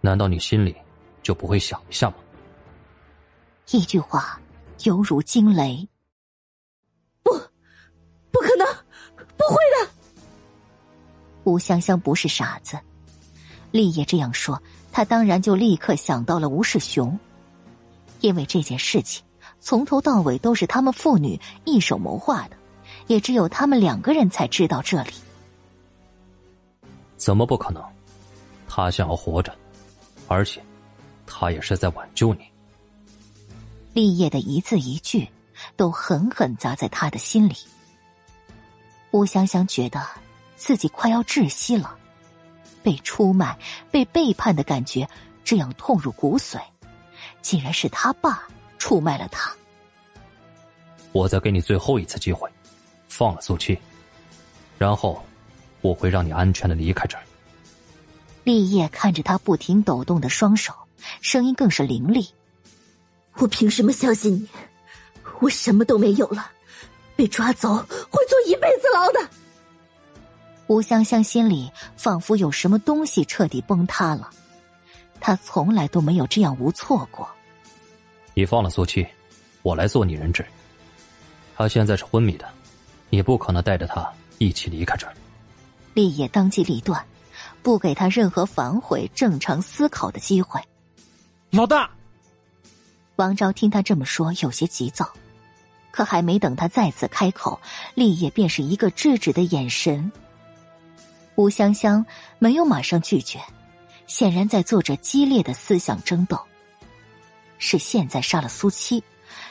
难道你心里就不会想一下吗？一句话犹如惊雷。不，不可能，不会的。吴香香不是傻子，立业这样说，他当然就立刻想到了吴世雄，因为这件事情从头到尾都是他们父女一手谋划的，也只有他们两个人才知道这里。怎么不可能？他想要活着，而且他也是在挽救你。立业的一字一句都狠狠砸在他的心里。吴香香觉得自己快要窒息了，被出卖、被背叛的感觉这样痛入骨髓，竟然是他爸出卖了他。我再给你最后一次机会，放了苏七，然后。我会让你安全的离开这儿。立业看着他不停抖动的双手，声音更是凌厉：“我凭什么相信你？我什么都没有了，被抓走会坐一辈子牢的。”吴香香心里仿佛有什么东西彻底崩塌了，她从来都没有这样无措过。你放了苏七，我来做你人质。他现在是昏迷的，你不可能带着他一起离开这儿。立业当机立断，不给他任何反悔、正常思考的机会。老大，王昭听他这么说，有些急躁，可还没等他再次开口，立业便是一个制止的眼神。吴香香没有马上拒绝，显然在做着激烈的思想争斗：是现在杀了苏七，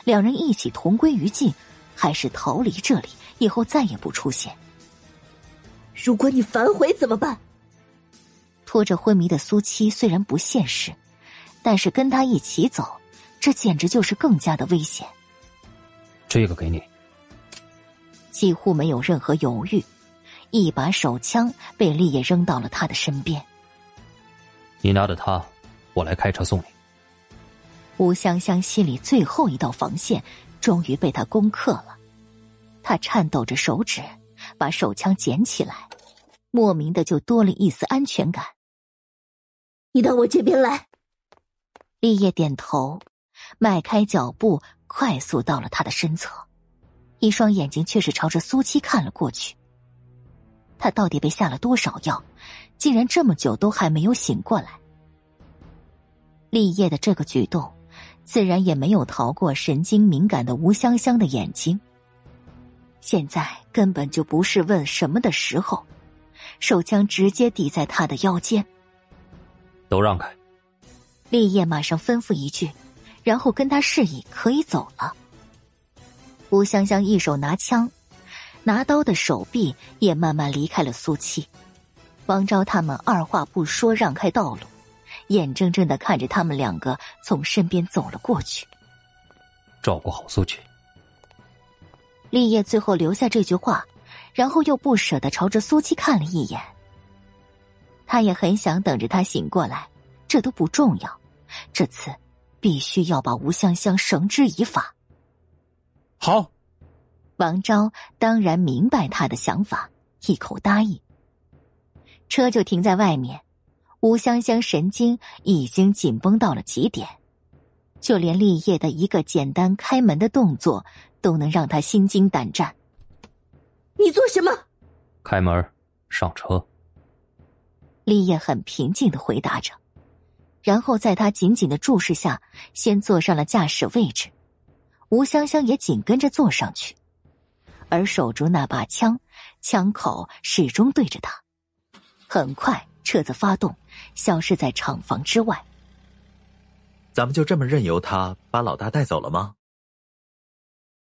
两人一起同归于尽，还是逃离这里，以后再也不出现？如果你反悔怎么办？拖着昏迷的苏七虽然不现实，但是跟他一起走，这简直就是更加的危险。这个给你。几乎没有任何犹豫，一把手枪被立业扔到了他的身边。你拿着它，我来开车送你。吴香香心里最后一道防线终于被他攻克了，他颤抖着手指。把手枪捡起来，莫名的就多了一丝安全感。你到我这边来。立业点头，迈开脚步，快速到了他的身侧，一双眼睛却是朝着苏七看了过去。他到底被下了多少药，竟然这么久都还没有醒过来？立业的这个举动，自然也没有逃过神经敏感的吴香香的眼睛。现在根本就不是问什么的时候，手枪直接抵在他的腰间。都让开！立业马上吩咐一句，然后跟他示意可以走了。吴香香一手拿枪，拿刀的手臂也慢慢离开了苏七。王昭他们二话不说让开道路，眼睁睁的看着他们两个从身边走了过去。照顾好苏七。立业最后留下这句话，然后又不舍得朝着苏七看了一眼。他也很想等着他醒过来，这都不重要。这次必须要把吴香香绳之以法。好，王昭当然明白他的想法，一口答应。车就停在外面，吴香香神经已经紧绷到了极点，就连立业的一个简单开门的动作。都能让她心惊胆战。你做什么？开门，上车。立业很平静的回答着，然后在他紧紧的注视下，先坐上了驾驶位置。吴香香也紧跟着坐上去，而守住那把枪，枪口始终对着他。很快，车子发动，消失在厂房之外。咱们就这么任由他把老大带走了吗？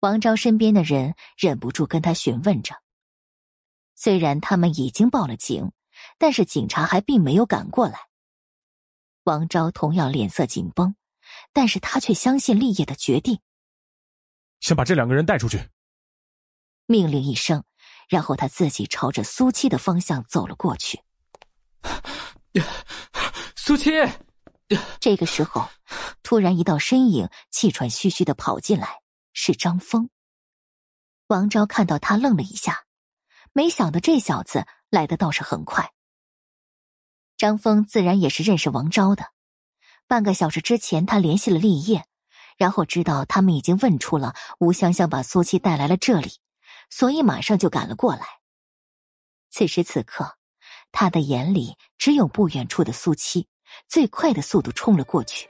王昭身边的人忍不住跟他询问着。虽然他们已经报了警，但是警察还并没有赶过来。王昭同样脸色紧绷，但是他却相信立业的决定。先把这两个人带出去。命令一声，然后他自己朝着苏七的方向走了过去。苏七，这个时候，突然一道身影气喘吁吁的跑进来，是张峰。王昭看到他，愣了一下，没想到这小子来的倒是很快。张峰自然也是认识王昭的，半个小时之前他联系了立业，然后知道他们已经问出了吴香香把苏七带来了这里，所以马上就赶了过来。此时此刻，他的眼里只有不远处的苏七，最快的速度冲了过去，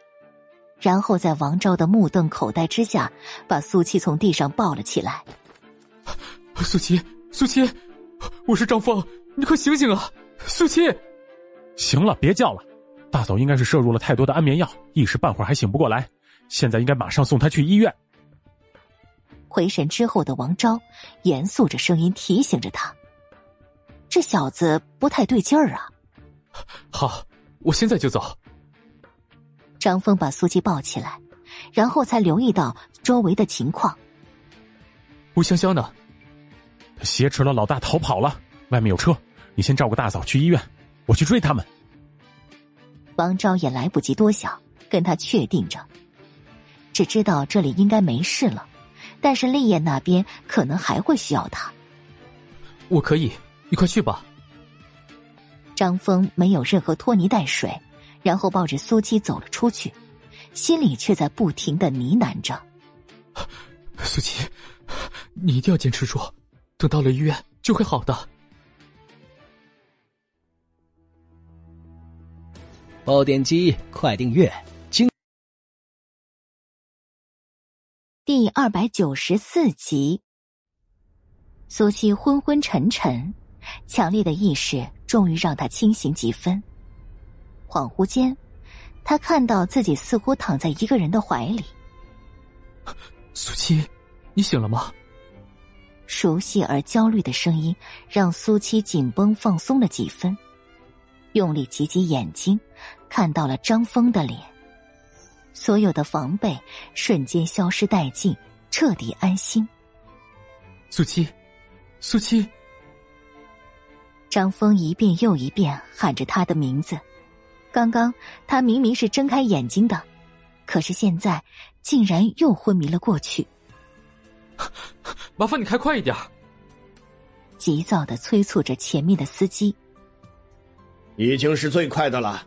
然后在王昭的目瞪口呆之下，把苏七从地上抱了起来。苏七，苏七，我是张峰，你快醒醒啊！苏七。行了，别叫了。大嫂应该是摄入了太多的安眠药，一时半会儿还醒不过来。现在应该马上送她去医院。回神之后的王昭严肃着声音提醒着他：“这小子不太对劲儿啊。”好，我现在就走。张峰把苏七抱起来，然后才留意到周围的情况。吴香香呢？他挟持了老大逃跑了。外面有车，你先照顾大嫂去医院。我去追他们。王昭也来不及多想，跟他确定着，只知道这里应该没事了，但是立业那边可能还会需要他。我可以，你快去吧。张峰没有任何拖泥带水，然后抱着苏七走了出去，心里却在不停的呢喃着：“ 苏七，你一定要坚持住，等到了医院就会好的。”爆点击，快订阅！精第二百九十四集，苏七昏昏沉沉，强烈的意识终于让他清醒几分。恍惚间，他看到自己似乎躺在一个人的怀里。苏七，你醒了吗？熟悉而焦虑的声音让苏七紧绷放松了几分。用力挤挤眼睛，看到了张峰的脸，所有的防备瞬间消失殆尽，彻底安心。苏七，苏七。张峰一遍又一遍喊着他的名字。刚刚他明明是睁开眼睛的，可是现在竟然又昏迷了过去。麻烦你开快一点！急躁的催促着前面的司机。已经是最快的了。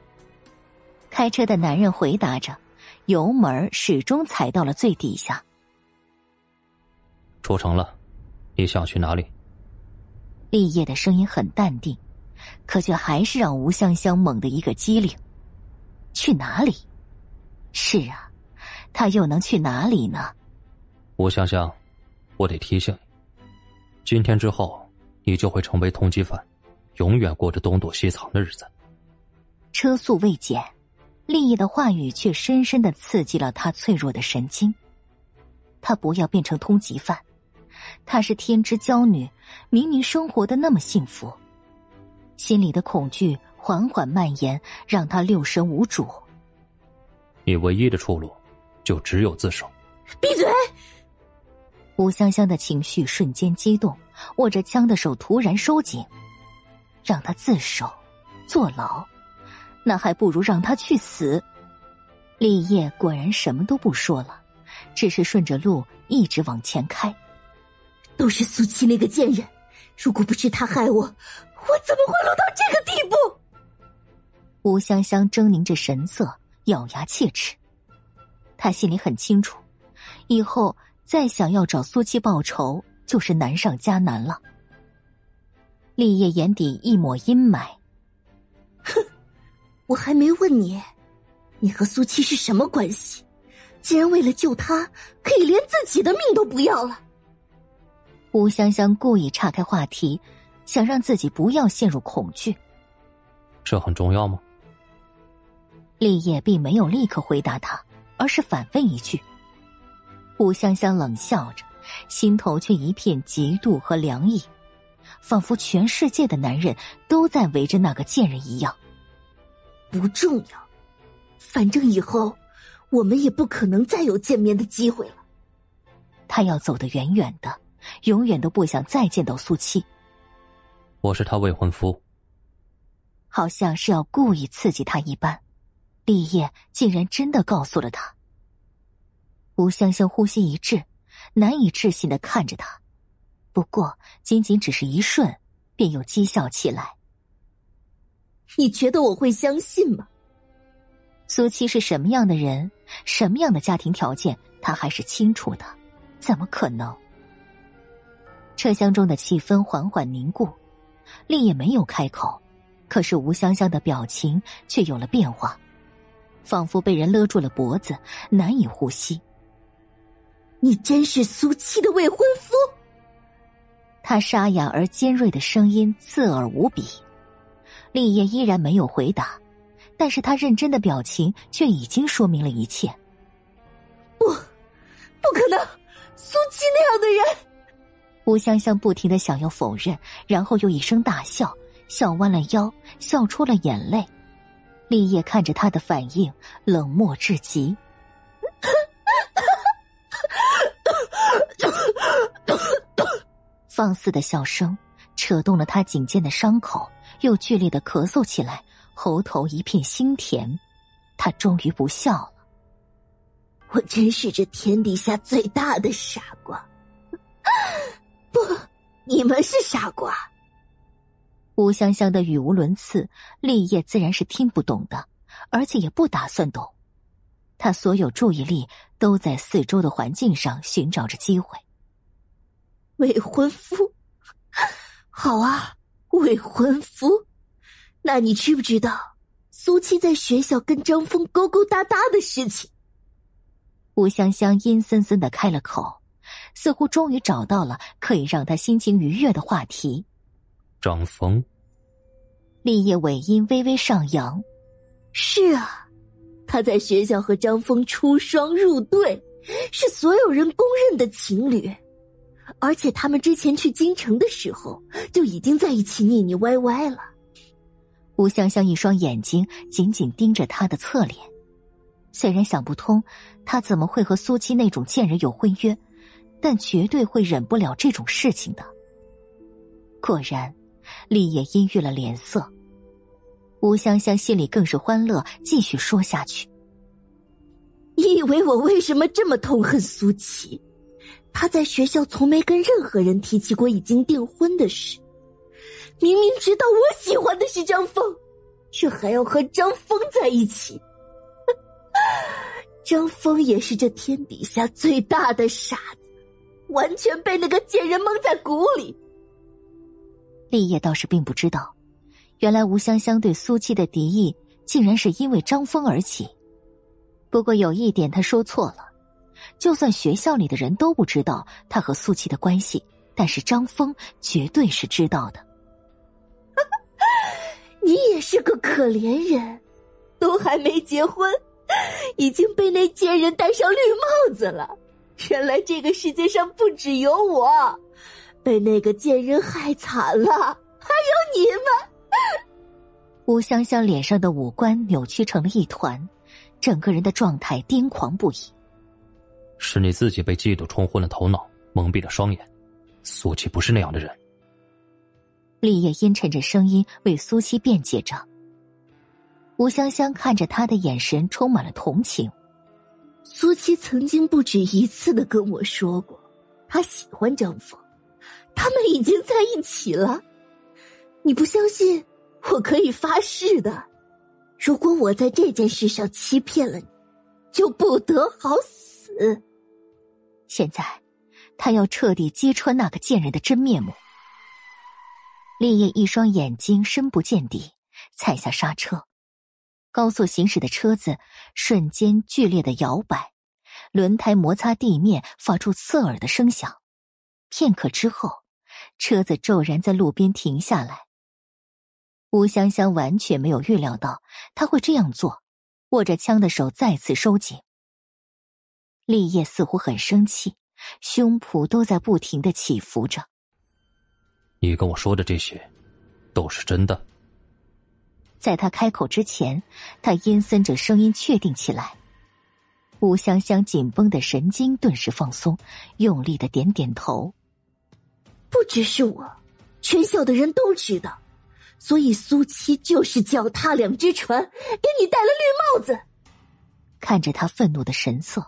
开车的男人回答着，油门始终踩到了最底下。出城了，你想去哪里？立业的声音很淡定，可却还是让吴香香猛的一个机灵。去哪里？是啊，他又能去哪里呢？吴香香，我得提醒你，今天之后，你就会成为通缉犯。永远过着东躲西藏的日子。车速未减，立业的话语却深深的刺激了他脆弱的神经。他不要变成通缉犯，她是天之娇女，明明生活的那么幸福，心里的恐惧缓缓蔓延，让她六神无主。你唯一的出路，就只有自首。闭嘴！吴香香的情绪瞬间激动，握着枪的手突然收紧。让他自首，坐牢，那还不如让他去死。立业果然什么都不说了，只是顺着路一直往前开。都是苏七那个贱人，如果不是他害我，我怎么会落到这个地步？吴香香狰狞着神色，咬牙切齿。她心里很清楚，以后再想要找苏七报仇，就是难上加难了。立业眼底一抹阴霾。哼，我还没问你，你和苏七是什么关系？竟然为了救他，可以连自己的命都不要了。吴香香故意岔开话题，想让自己不要陷入恐惧。这很重要吗？立业并没有立刻回答他，而是反问一句。吴香香冷笑着，心头却一片嫉妒和凉意。仿佛全世界的男人都在围着那个贱人一样。不重要，反正以后我们也不可能再有见面的机会了。他要走得远远的，永远都不想再见到苏七。我是他未婚夫。好像是要故意刺激他一般，立业竟然真的告诉了他。吴香香呼吸一滞，难以置信的看着他，不过仅仅只是一瞬，便又讥笑起来。你觉得我会相信吗？苏七是什么样的人，什么样的家庭条件，他还是清楚的，怎么可能？车厢中的气氛缓缓凝固，立业没有开口，可是吴香香的表情却有了变化，仿佛被人勒住了脖子，难以呼吸。你真是苏七的未婚夫？他沙哑而尖锐的声音刺耳无比。立业依然没有回答，但是他认真的表情却已经说明了一切。不，不可能，苏七那样的人。吴香香不停的想要否认，然后又一声大笑，笑弯了腰，笑出了眼泪。立业看着他的反应，冷漠至极。放肆的笑声扯动了他颈间的伤口。又剧烈的咳嗽起来，喉头一片腥甜。他终于不笑了。我真是这天底下最大的傻瓜。不，你们是傻瓜。吴香香的语无伦次，立业自然是听不懂的，而且也不打算懂。他所有注意力都在四周的环境上寻找着机会。未婚夫，好啊。未婚夫，那你知不知道苏七在学校跟张峰勾勾搭搭的事情？吴香香阴森森的开了口，似乎终于找到了可以让他心情愉悦的话题。张峰，立业尾音微微上扬。是啊，他在学校和张峰出双入对，是所有人公认的情侣。而且他们之前去京城的时候就已经在一起腻腻歪歪了。吴香香一双眼睛紧紧盯着他的侧脸，虽然想不通他怎么会和苏七那种贱人有婚约，但绝对会忍不了这种事情的。果然，立业阴郁了脸色。吴香香心里更是欢乐，继续说下去：“你以为我为什么这么痛恨苏琪？”他在学校从没跟任何人提起过已经订婚的事，明明知道我喜欢的是张峰，却还要和张峰在一起。张峰也是这天底下最大的傻子，完全被那个贱人蒙在鼓里。立业倒是并不知道，原来吴香香对苏七的敌意竟然是因为张峰而起。不过有一点，他说错了。就算学校里的人都不知道他和苏七的关系，但是张峰绝对是知道的。你也是个可怜人，都还没结婚，已经被那贱人戴上绿帽子了。原来这个世界上不只有我，被那个贱人害惨了，还有你们。吴香香脸上的五官扭曲成了一团，整个人的状态癫狂不已。是你自己被嫉妒冲昏了头脑，蒙蔽了双眼。苏七不是那样的人。立业阴沉着声音为苏七辩解着。吴香香看着他的眼神充满了同情。苏七曾经不止一次的跟我说过，他喜欢张峰，他们已经在一起了。你不相信？我可以发誓的。如果我在这件事上欺骗了你，就不得好死。现在，他要彻底揭穿那个贱人的真面目。烈焰一双眼睛深不见底，踩下刹车，高速行驶的车子瞬间剧烈的摇摆，轮胎摩擦地面发出刺耳的声响。片刻之后，车子骤然在路边停下来。吴香香完全没有预料到他会这样做，握着枪的手再次收紧。立业似乎很生气，胸脯都在不停的起伏着。你跟我说的这些，都是真的？在他开口之前，他阴森着声音确定起来。吴香香紧绷的神经顿时放松，用力的点点头。不只是我，全校的人都知道，所以苏七就是脚踏两只船，给你戴了绿帽子。看着他愤怒的神色，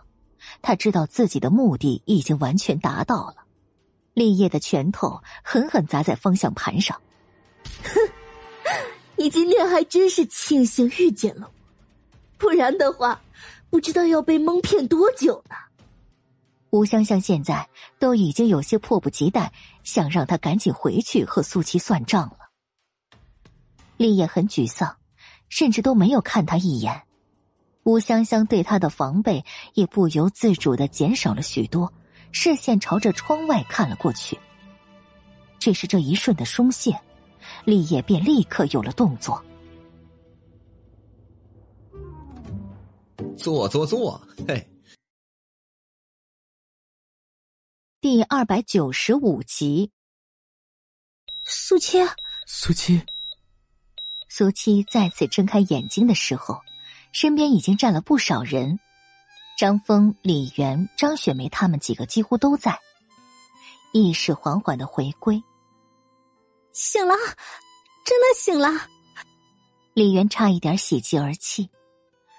他知道自己的目的已经完全达到了。立业的拳头狠狠砸在方向盘上。你今天还真是庆幸遇见了我，不然的话。不知道要被蒙骗多久呢。吴香香现在都已经有些迫不及待，想让他赶紧回去和苏琪算账了。立业很沮丧，甚至都没有看他一眼。吴香香对他的防备也不由自主的减少了许多，视线朝着窗外看了过去。只是这一瞬的松懈，立业便立刻有了动作。坐坐坐，嘿。第二百九十五集，苏七，苏七，苏七再次睁开眼睛的时候，身边已经站了不少人，张峰、李元、张雪梅他们几个几乎都在，意识缓缓的回归。醒了，真的醒了。李媛差一点喜极而泣。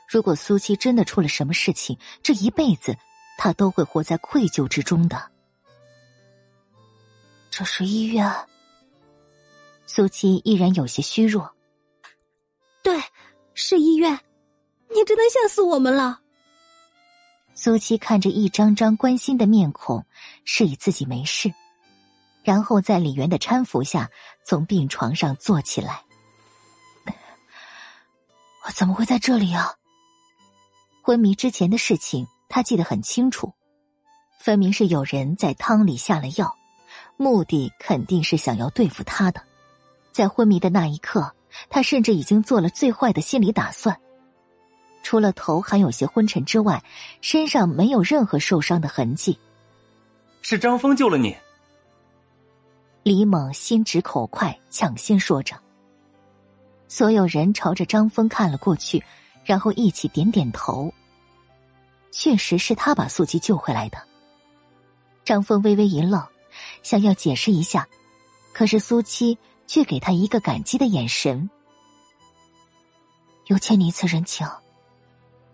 如果苏七真的出了什么事情，这一辈子他都会活在愧疚之中的。这是医院。苏七依然有些虚弱。对，是医院。你真的吓死我们了。苏七看着一张张关心的面孔，示意自己没事，然后在李元的搀扶下从病床上坐起来。我怎么会在这里啊？昏迷之前的事情，他记得很清楚，分明是有人在汤里下了药，目的肯定是想要对付他的。在昏迷的那一刻，他甚至已经做了最坏的心理打算。除了头还有些昏沉之外，身上没有任何受伤的痕迹。是张峰救了你。李猛心直口快，抢先说着。所有人朝着张峰看了过去，然后一起点点头。确实是他把素姬救回来的。张峰微微一愣，想要解释一下，可是苏七却给他一个感激的眼神。又欠你一次人情，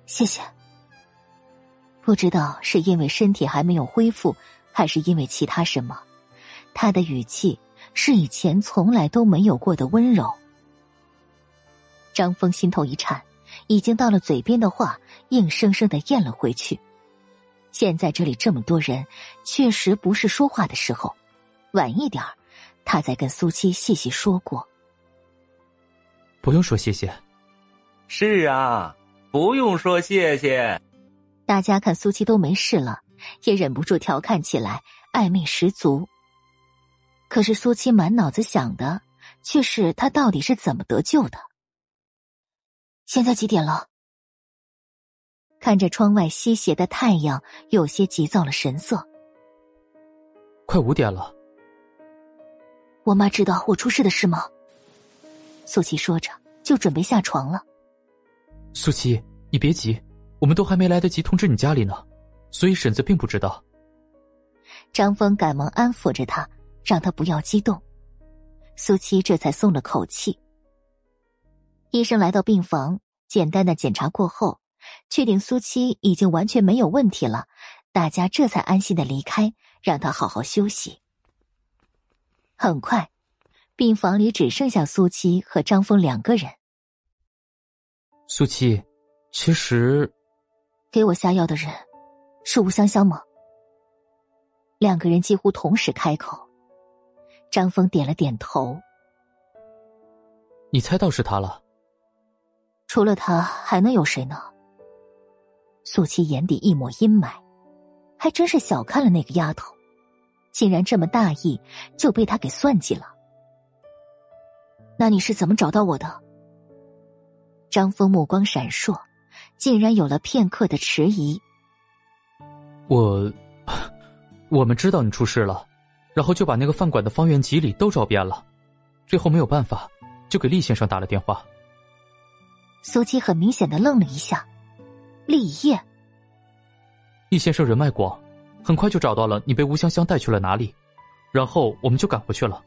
谢谢。不知道是因为身体还没有恢复，还是因为其他什么，他的语气是以前从来都没有过的温柔。张峰心头一颤。已经到了嘴边的话，硬生生的咽了回去。现在这里这么多人，确实不是说话的时候。晚一点他再跟苏七细细说过。不用说谢谢。是啊，不用说谢谢。大家看苏七都没事了，也忍不住调侃起来，暧昧十足。可是苏七满脑子想的，却是他到底是怎么得救的。现在几点了？看着窗外西斜的太阳，有些急躁了神色。快五点了。我妈知道我出事的事吗？苏七说着，就准备下床了。苏七，你别急，我们都还没来得及通知你家里呢，所以婶子并不知道。张峰赶忙安抚着他，让他不要激动。苏七这才松了口气。医生来到病房，简单的检查过后，确定苏七已经完全没有问题了，大家这才安心的离开，让他好好休息。很快，病房里只剩下苏七和张峰两个人。苏七，其实，给我下药的人是吴香香吗？两个人几乎同时开口。张峰点了点头。你猜到是他了。除了他，还能有谁呢？素七眼底一抹阴霾，还真是小看了那个丫头，竟然这么大意，就被他给算计了。那你是怎么找到我的？张峰目光闪烁，竟然有了片刻的迟疑。我，我们知道你出事了，然后就把那个饭馆的方圆几里都找遍了，最后没有办法，就给厉先生打了电话。苏七很明显的愣了一下，立业，厉先生人脉广，很快就找到了你被吴香香带去了哪里，然后我们就赶回去了。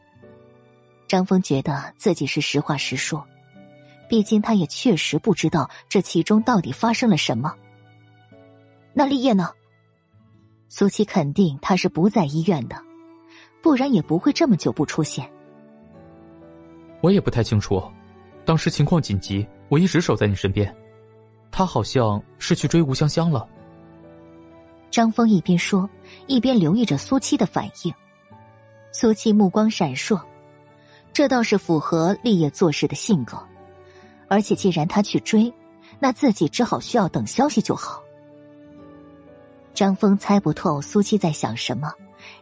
张峰觉得自己是实话实说，毕竟他也确实不知道这其中到底发生了什么。那立业呢？苏七肯定他是不在医院的，不然也不会这么久不出现。我也不太清楚，当时情况紧急。我一直守在你身边，他好像是去追吴香香了。张峰一边说，一边留意着苏七的反应。苏七目光闪烁，这倒是符合立业做事的性格。而且既然他去追，那自己只好需要等消息就好。张峰猜不透苏七在想什么，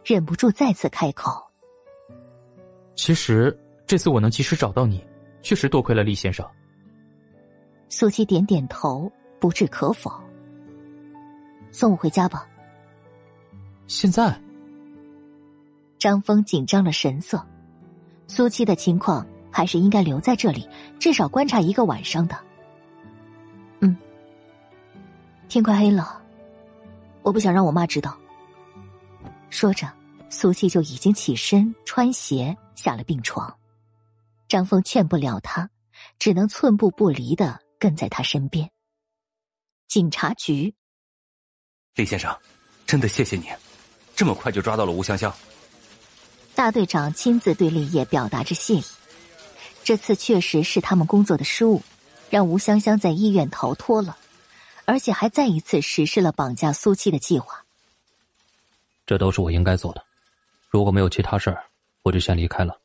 忍不住再次开口：“其实这次我能及时找到你，确实多亏了厉先生。”苏七点点头，不置可否。送我回家吧。现在，张峰紧张了神色。苏七的情况还是应该留在这里，至少观察一个晚上的。嗯，天快黑了，我不想让我妈知道。说着，苏七就已经起身穿鞋下了病床。张峰劝不了他，只能寸步不离的。跟在他身边。警察局，李先生，真的谢谢你，这么快就抓到了吴香香。大队长亲自对立业表达着谢意。这次确实是他们工作的失误，让吴香香在医院逃脱了，而且还再一次实施了绑架苏七的计划。这都是我应该做的，如果没有其他事儿，我就先离开了。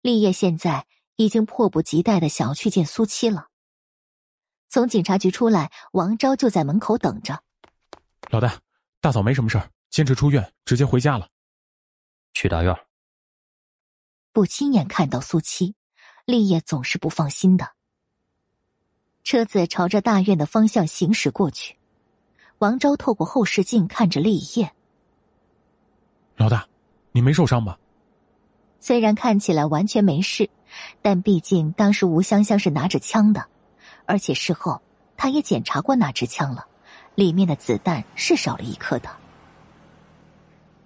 立业现在。已经迫不及待的想要去见苏七了。从警察局出来，王昭就在门口等着。老大，大嫂没什么事儿，坚持出院，直接回家了。去大院。不亲眼看到苏七，立业总是不放心的。车子朝着大院的方向行驶过去，王昭透过后视镜看着立业。老大，你没受伤吧？虽然看起来完全没事。但毕竟当时吴香香是拿着枪的，而且事后他也检查过那支枪了，里面的子弹是少了一颗的。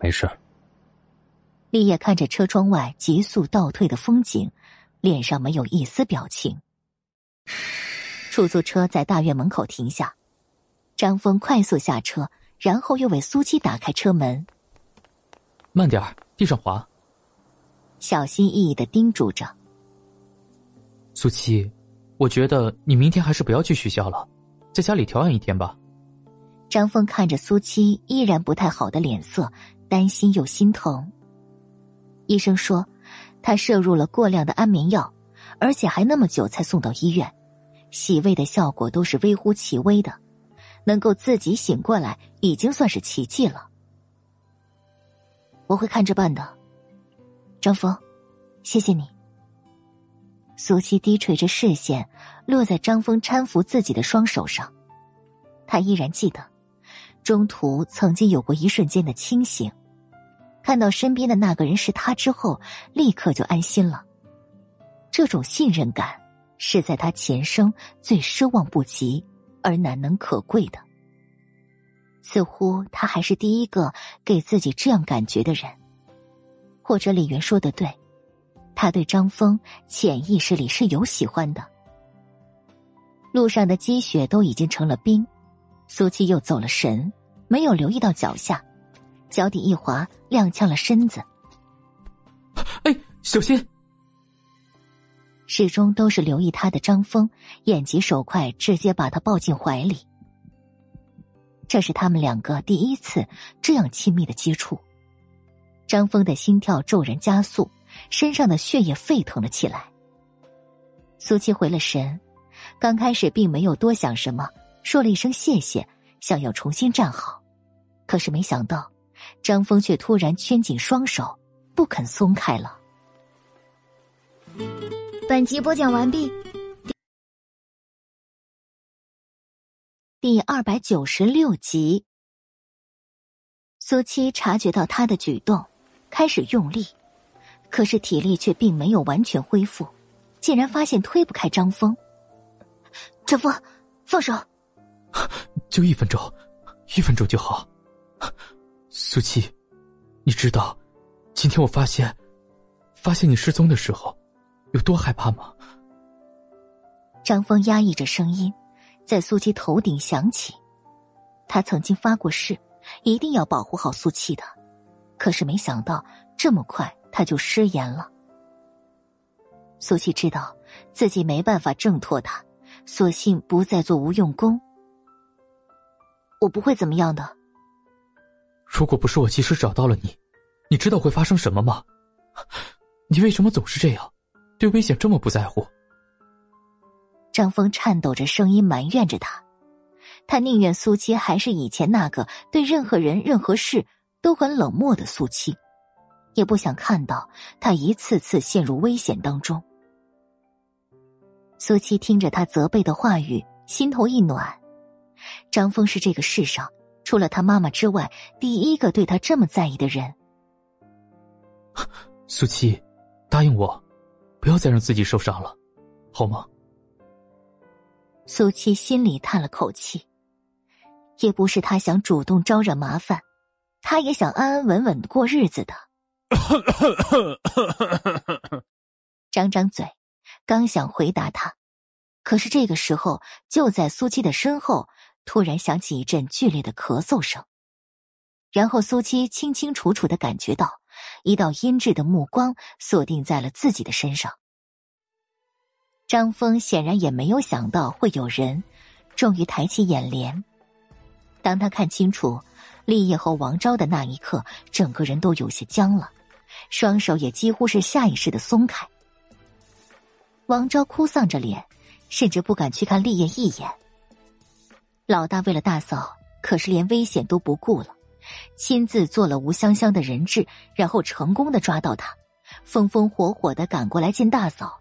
没事。立业看着车窗外急速倒退的风景，脸上没有一丝表情。出租车在大院门口停下，张峰快速下车，然后又为苏七打开车门。慢点地上滑。小心翼翼的叮嘱着。苏七，我觉得你明天还是不要去学校了，在家里调养一天吧。张峰看着苏七依然不太好的脸色，担心又心疼。医生说，他摄入了过量的安眠药，而且还那么久才送到医院，洗胃的效果都是微乎其微的，能够自己醒过来已经算是奇迹了。我会看着办的，张峰，谢谢你。苏七低垂着视线，落在张峰搀扶自己的双手上。他依然记得，中途曾经有过一瞬间的清醒，看到身边的那个人是他之后，立刻就安心了。这种信任感，是在他前生最奢望不及而难能可贵的。似乎他还是第一个给自己这样感觉的人，或者李元说的对。他对张峰潜意识里是有喜欢的。路上的积雪都已经成了冰，苏七又走了神，没有留意到脚下，脚底一滑，踉跄了身子。哎，小心！始终都是留意他的张峰，眼疾手快，直接把他抱进怀里。这是他们两个第一次这样亲密的接触，张峰的心跳骤然加速。身上的血液沸腾了起来。苏七回了神，刚开始并没有多想什么，说了一声谢谢，想要重新站好，可是没想到，张峰却突然圈紧双手，不肯松开了。本集播讲完毕，第二百九十六集。苏七察觉到他的举动，开始用力。可是体力却并没有完全恢复，竟然发现推不开张峰，张峰，放手。就一分钟，一分钟就好。苏七，你知道，今天我发现，发现你失踪的时候，有多害怕吗？张峰压抑着声音，在苏七头顶响起。他曾经发过誓，一定要保护好苏七的，可是没想到这么快他就失言了。苏七知道自己没办法挣脱他，索性不再做无用功。我不会怎么样的。如果不是我及时找到了你，你知道会发生什么吗？你为什么总是这样，对危险这么不在乎？张峰颤抖着声音埋怨着他。他宁愿苏七还是以前那个对任何人、任何事都很冷漠的苏七，也不想看到他一次次陷入危险当中。苏七听着他责备的话语，心头一暖。张峰是这个世上除了他妈妈之外第一个对他这么在意的人。苏七，答应我，不要再让自己受伤了，好吗？苏七心里叹了口气。也不是他想主动招惹麻烦，他也想安安稳稳的过日子的。张张嘴，刚想回答他，可是这个时候，就在苏七的身后，突然响起一阵剧烈的咳嗽声，然后苏七清清楚楚的感觉到一道阴鸷的目光锁定在了自己的身上。张峰显然也没有想到会有人，终于抬起眼帘。当他看清楚立业和王昭的那一刻，整个人都有些僵了，双手也几乎是下意识的松开。王昭哭丧着脸，甚至不敢去看立业一眼。老大为了大嫂，可是连危险都不顾了，亲自做了吴香香的人质，然后成功的抓到他，风风火火的赶过来见大嫂，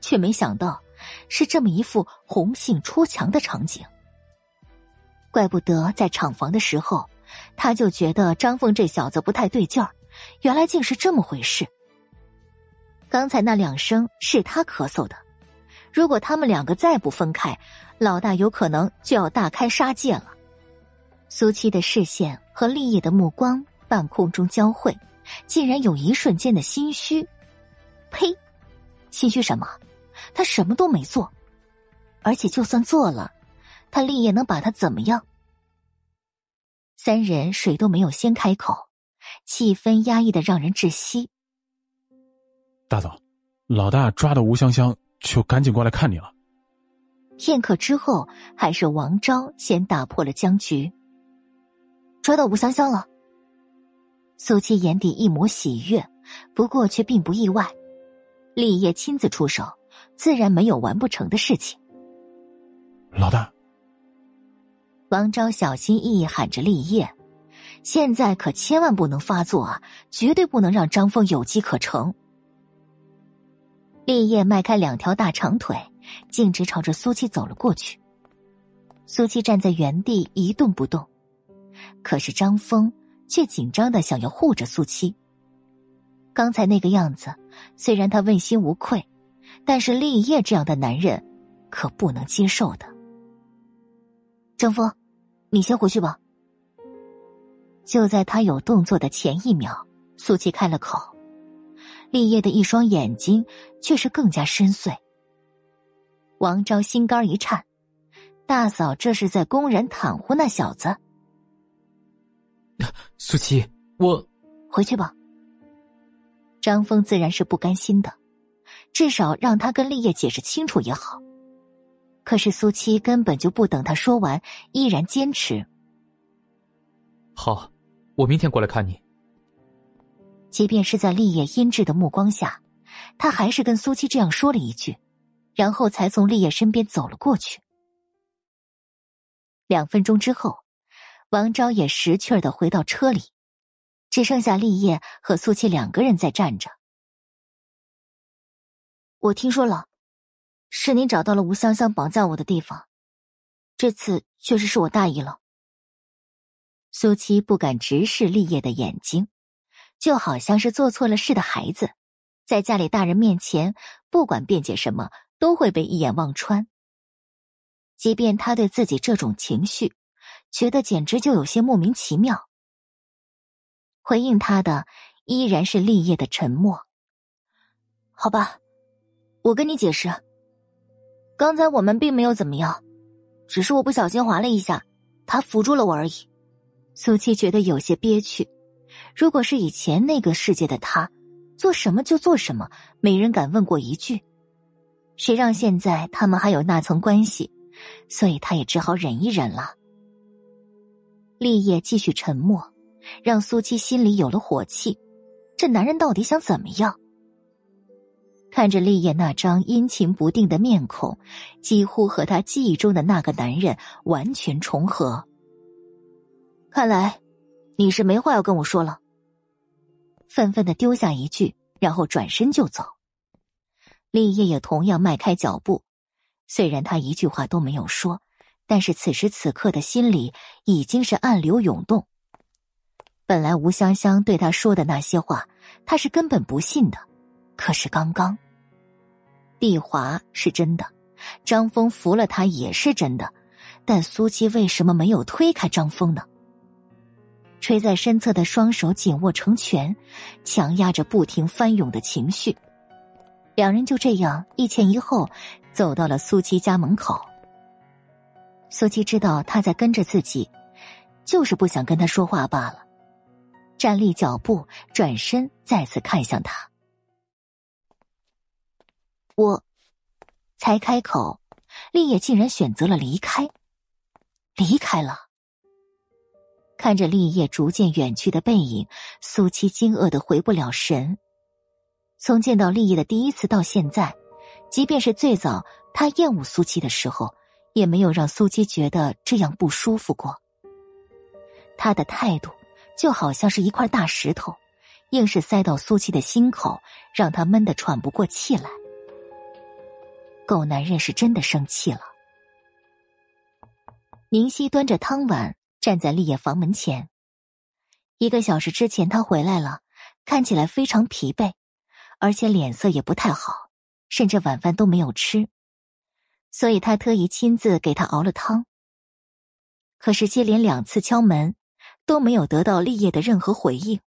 却没想到是这么一副红杏出墙的场景。怪不得在厂房的时候，他就觉得张凤这小子不太对劲儿，原来竟是这么回事。刚才那两声是他咳嗽的，如果他们两个再不分开，老大有可能就要大开杀戒了。苏七的视线和立业的目光半空中交汇，竟然有一瞬间的心虚。呸！心虚什么？他什么都没做，而且就算做了。他立业能把他怎么样？三人谁都没有先开口，气氛压抑的让人窒息。大嫂，老大抓到吴香香，就赶紧过来看你了。片刻之后，还是王昭先打破了僵局。抓到吴香香了。苏七眼底一抹喜悦，不过却并不意外。立业亲自出手，自然没有完不成的事情。老大。王昭小心翼翼喊着：“立业，现在可千万不能发作啊！绝对不能让张峰有机可乘。”立业迈开两条大长腿，径直朝着苏七走了过去。苏七站在原地一动不动，可是张峰却紧张的想要护着苏七。刚才那个样子，虽然他问心无愧，但是立业这样的男人可不能接受的。张峰。你先回去吧。就在他有动作的前一秒，苏七开了口，立业的一双眼睛却是更加深邃。王昭心肝一颤，大嫂这是在公然袒护那小子。苏七，我回去吧。张峰自然是不甘心的，至少让他跟立业解释清楚也好。可是苏七根本就不等他说完，依然坚持。好，我明天过来看你。即便是在立业阴鸷的目光下，他还是跟苏七这样说了一句，然后才从立业身边走了过去。两分钟之后，王昭也识趣儿的回到车里，只剩下立业和苏七两个人在站着。我听说了。是你找到了吴香香绑架我的地方，这次确实是我大意了。苏七不敢直视立业的眼睛，就好像是做错了事的孩子，在家里大人面前，不管辩解什么，都会被一眼望穿。即便他对自己这种情绪，觉得简直就有些莫名其妙。回应他的依然是立业的沉默。好吧，我跟你解释，刚才我们并没有怎么样，只是我不小心滑了一下，他扶住了我而已。苏七觉得有些憋屈。如果是以前那个世界的他，做什么就做什么，没人敢问过一句。谁让现在他们还有那层关系，所以他也只好忍一忍了。立业继续沉默，让苏七心里有了火气。这男人到底想怎么样？看着立业那张阴晴不定的面孔，几乎和他记忆中的那个男人完全重合。看来，你是没话要跟我说了。愤愤的丢下一句，然后转身就走。立业也同样迈开脚步，虽然他一句话都没有说，但是此时此刻的心里已经是暗流涌动。本来吴香香对他说的那些话，他是根本不信的。可是刚刚，帝华是真的，张峰服了他也是真的，但苏七为什么没有推开张峰呢？垂在身侧的双手紧握成拳，强压着不停翻涌的情绪。两人就这样一前一后走到了苏七家门口。苏七知道他在跟着自己，就是不想跟他说话罢了。站立脚步，转身再次看向他。我才开口，立业竟然选择了离开，离开了。看着立业逐渐远去的背影，苏七惊愕的回不了神。从见到立业的第一次到现在，即便是最早他厌恶苏七的时候，也没有让苏七觉得这样不舒服过。他的态度就好像是一块大石头，硬是塞到苏七的心口，让他闷得喘不过气来。狗男人是真的生气了。宁熙端着汤碗站在立业房门前。一个小时之前他回来了，看起来非常疲惫。而且脸色也不太好，甚至晚饭都没有吃，所以他特意亲自给他熬了汤。可是接连两次敲门，都没有得到立业的任何回应。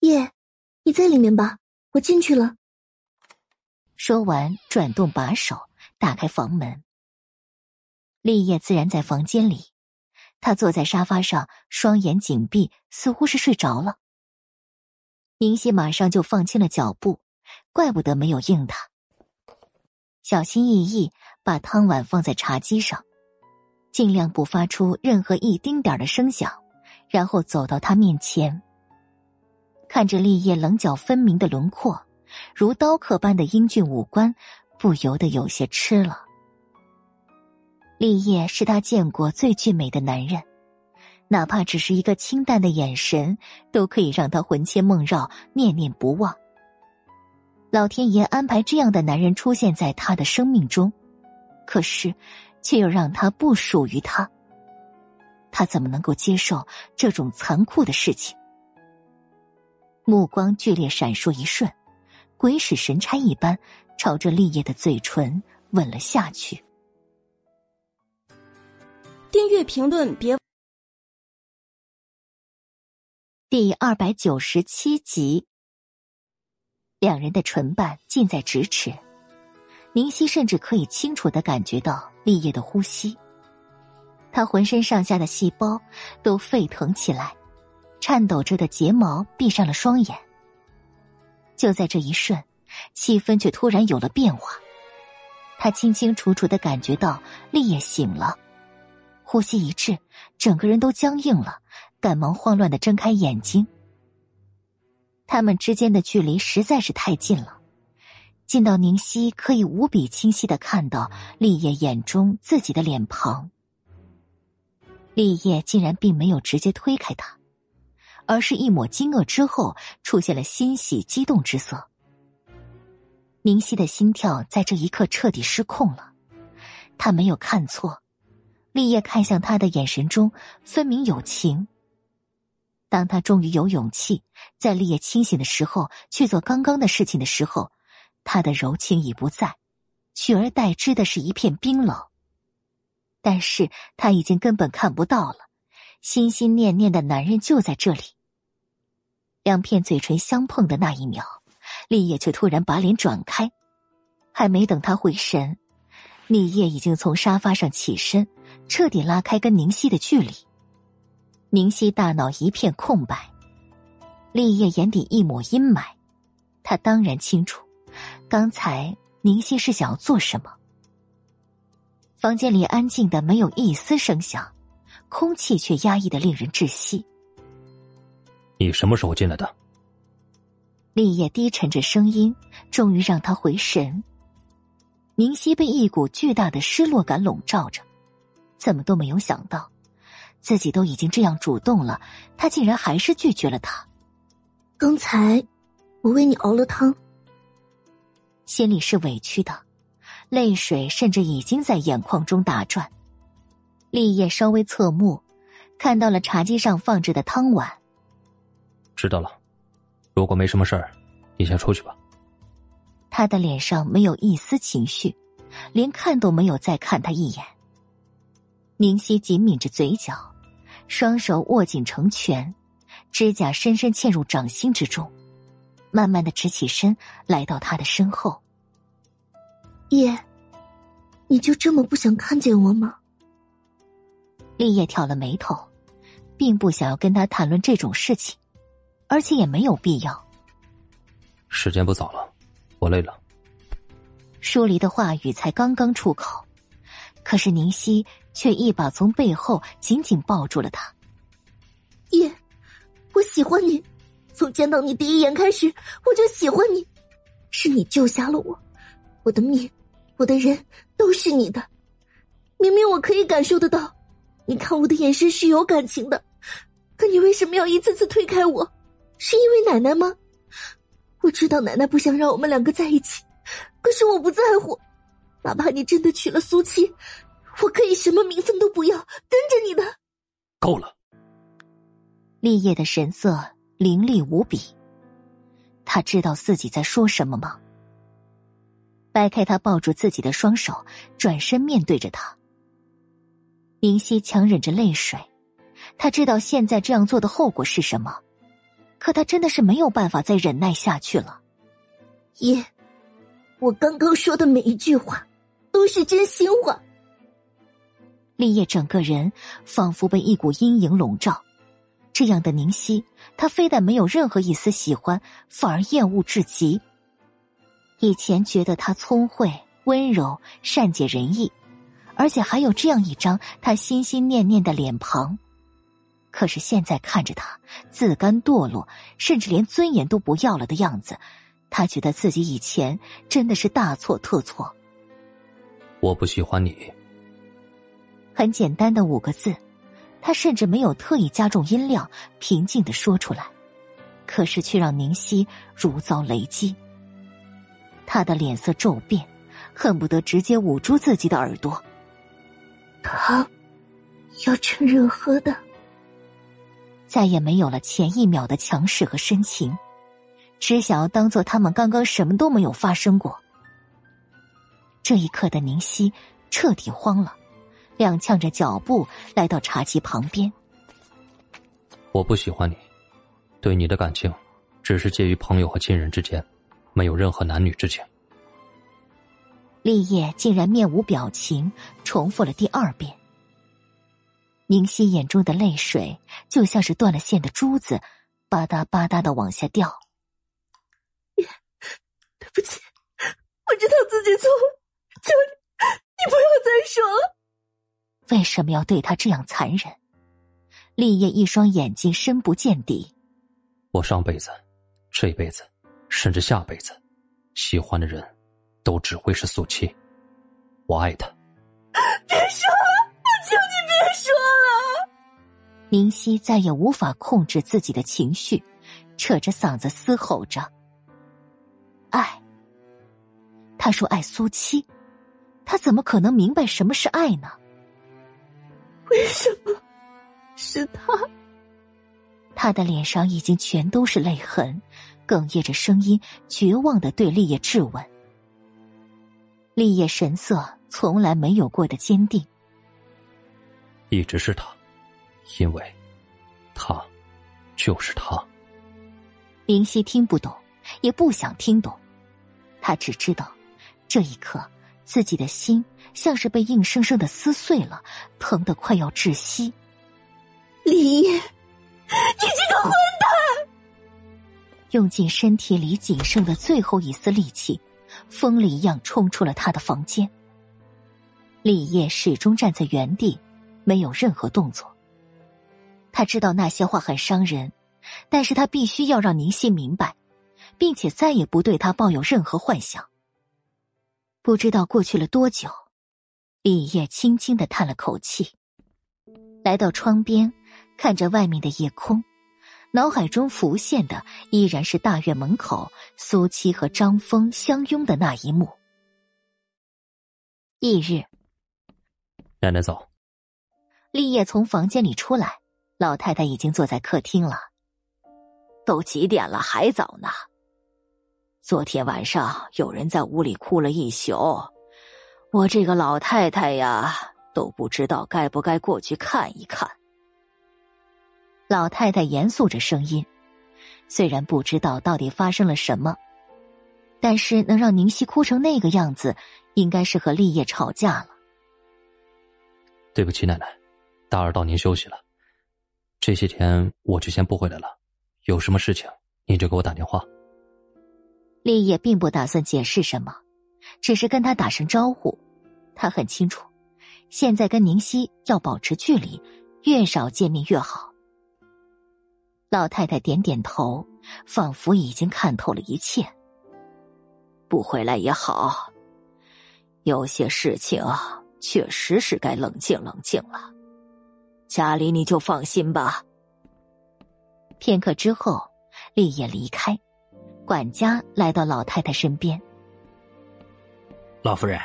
叶，你在里面吧，我进去了。说完，转动把手打开房门。立业自然在房间里，他坐在沙发上，双眼紧闭，似乎是睡着了。宁熙马上就放轻了脚步，怪不得没有应他。小心翼翼把汤碗放在茶几上，尽量不发出任何一丁点的声响，然后走到他面前，看着立业棱角分明的轮廓，如刀刻般的英俊五官，不由得有些吃了。立业是他见过最俊美的男人。哪怕只是一个清淡的眼神，都可以让他魂牵梦绕、念念不忘。老天爷安排这样的男人出现在他的生命中，可是，却又让他不属于他。他怎么能够接受这种残酷的事情？目光剧烈闪烁一瞬，鬼使神差一般朝着立业的嘴唇吻了下去。订阅、评论，别。第二百九十七集，两人的唇瓣近在咫尺，宁熙甚至可以清楚的感觉到立业的呼吸。他浑身上下的细胞都沸腾起来，颤抖着的睫毛闭上了双眼。就在这一瞬，气氛却突然有了变化。他清清楚楚的感觉到立业醒了，呼吸一滞，整个人都僵硬了。赶忙慌乱的睁开眼睛，他们之间的距离实在是太近了，近到宁熙可以无比清晰的看到立业眼中自己的脸庞。立业竟然并没有直接推开他，而是一抹惊愕之后出现了欣喜激动之色。宁熙的心跳在这一刻彻底失控了，他没有看错，立业看向他的眼神中分明有情。当他终于有勇气在立业清醒的时候去做刚刚的事情的时候，他的柔情已不在，取而代之的是一片冰冷。但是他已经根本看不到了，心心念念的男人就在这里。两片嘴唇相碰的那一秒，立业却突然把脸转开，还没等他回神，立业已经从沙发上起身，彻底拉开跟宁熙的距离。宁熙大脑一片空白，立业眼底一抹阴霾，他当然清楚，刚才宁熙是想要做什么。房间里安静的没有一丝声响，空气却压抑的令人窒息。你什么时候进来的？立业低沉着声音，终于让他回神。明熙被一股巨大的失落感笼罩着，怎么都没有想到，自己都已经这样主动了，他竟然还是拒绝了他。刚才我为你熬了汤，心里是委屈的。泪水甚至已经在眼眶中打转，立业稍微侧目，看到了茶几上放着的汤碗。知道了，如果没什么事儿，你先出去吧。他的脸上没有一丝情绪，连看都没有再看他一眼。宁熙紧抿着嘴角，双手握紧成拳，指甲深深嵌入掌心之中，慢慢的直起身，来到他的身后。叶，你就这么不想看见我吗？立业挑了眉头，并不想要跟他谈论这种事情，而且也没有必要。时间不早了，我累了。疏离的话语才刚刚出口，可是宁熙却一把从背后紧紧抱住了他。叶，我喜欢你，从见到你第一眼开始，我就喜欢你，是你救下了我。我的命，我的人都是你的。明明我可以感受得到，你看我的眼神是有感情的，可你为什么要一次次推开我？是因为奶奶吗？我知道奶奶不想让我们两个在一起，可是我不在乎。哪怕你真的娶了苏七，我可以什么名分都不要，跟着你的。够了。立业的神色凌厉无比，他知道自己在说什么吗？掰开他抱住自己的双手，转身面对着他。明熙强忍着泪水，他知道现在这样做的后果是什么，可他真的是没有办法再忍耐下去了。爷，我刚刚说的每一句话，都是真心话。立业整个人仿佛被一股阴影笼罩，这样的宁熙，他非但没有任何一丝喜欢，反而厌恶至极。以前觉得他聪慧、温柔、善解人意，而且还有这样一张他心心念念的脸庞。可是现在看着他自甘堕落，甚至连尊严都不要了的样子，他觉得自己以前真的是大错特错。我不喜欢你。很简单的五个字，他甚至没有特意加重音量，平静的说出来，可是却让宁熙如遭雷击。他的脸色骤变，恨不得直接捂住自己的耳朵。他要趁热喝的，再也没有了前一秒的强势和深情，只想要当做他们刚刚什么都没有发生过。这一刻的宁熙彻底慌了，踉跄着脚步来到茶几旁边。我不喜欢你，对你的感情，只是介于朋友和亲人之间。没有任何男女之情。立业竟然面无表情，重复了第二遍。宁熙眼中的泪水就像是断了线的珠子，吧嗒吧嗒的往下掉。对不起，我知道自己错了，求你，你不要再说了。为什么要对他这样残忍？立业一双眼睛深不见底。我上辈子，这辈子。甚至下辈子，喜欢的人，都只会是苏七。我爱他。别说了，我求你别说了。宁熙再也无法控制自己的情绪，扯着嗓子嘶吼着：“爱。”他说爱苏七，他怎么可能明白什么是爱呢？为什么是他？他的脸上已经全都是泪痕。哽咽着声音，绝望的对立业质问。立业神色从来没有过的坚定，一直是他，因为，他，就是他。林夕听不懂，也不想听懂，他只知道，这一刻自己的心像是被硬生生的撕碎了，疼得快要窒息。李烨，你这个混蛋！用尽身体里仅剩的最后一丝力气，疯了一样冲出了他的房间。李烨始终站在原地，没有任何动作。他知道那些话很伤人。但是他必须要让宁熙明白，并且再也不对他抱有任何幻想。不知道过去了多久，李烨轻轻的叹了口气，来到窗边，看着外面的夜空，脑海中浮现的依然是大院门口苏七和张峰相拥的那一幕。翌日，奶奶早。立业从房间里出来，老太太已经坐在客厅了。都几点了，还早呢。昨天晚上有人在屋里哭了一宿，我这个老太太呀，都不知道该不该过去看一看。老太太严肃着声音，虽然不知道到底发生了什么，但是能让宁熙哭成那个样子，应该是和立业吵架了。对不起，奶奶，打扰到您休息了。这些天我就先不回来了。有什么事情，你就给我打电话。立业并不打算解释什么，只是跟他打声招呼。他很清楚，现在跟宁熙要保持距离，越少见面越好。老太太点点头，仿佛已经看透了一切。不回来也好，有些事情确实是该冷静冷静了。家里你就放心吧。片刻之后，立业离开，管家来到老太太身边。老夫人，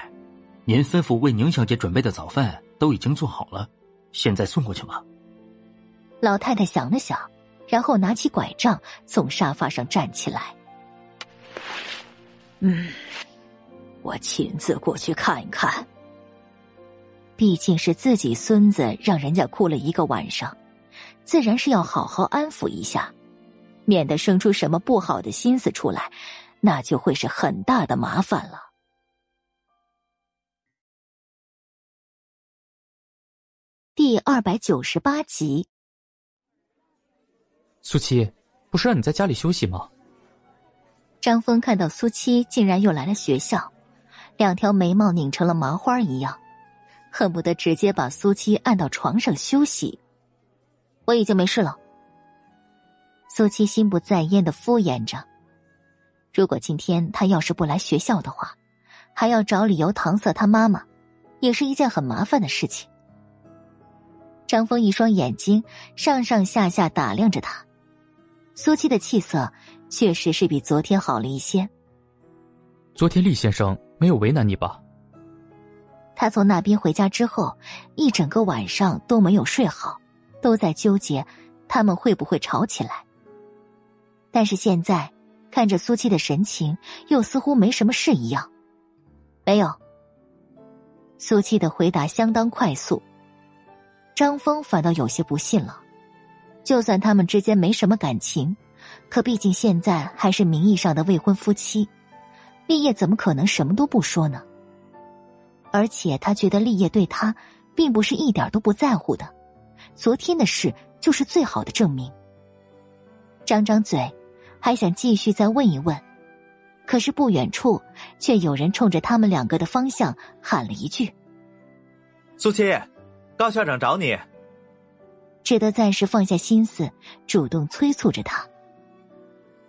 您吩咐为宁小姐准备的早饭都已经做好了，现在送过去吗？老太太想了想，然后拿起拐杖从沙发上站起来。嗯，我亲自过去看一看。毕竟是自己孙子让人家哭了一个晚上。自然是要好好安抚一下，免得生出什么不好的心思出来，那就会是很大的麻烦了。第二百九十八集，苏七，不是让你在家里休息吗？张峰看到苏七竟然又来了学校，两条眉毛拧成了麻花一样，恨不得直接把苏七按到床上休息。我已经没事了。苏七心不在焉的敷衍着。如果今天他要是不来学校的话，还要找理由搪塞他妈妈，也是一件很麻烦的事情。张峰一双眼睛上上下下打量着他，苏七的气色确实是比昨天好了一些。昨天厉先生没有为难你吧？他从那边回家之后，一整个晚上都没有睡好。都在纠结，他们会不会吵起来？但是现在看着苏七的神情，又似乎没什么事一样。没有。苏七的回答相当快速。张峰反倒有些不信了。就算他们之间没什么感情，可毕竟现在还是名义上的未婚夫妻，立业怎么可能什么都不说呢？而且他觉得立业对他并不是一点都不在乎的。昨天的事就是最好的证明。张张嘴，还想继续再问一问，可是不远处却有人冲着他们两个的方向喊了一句：“苏七，高校长找你。”只得暂时放下心思，主动催促着他：“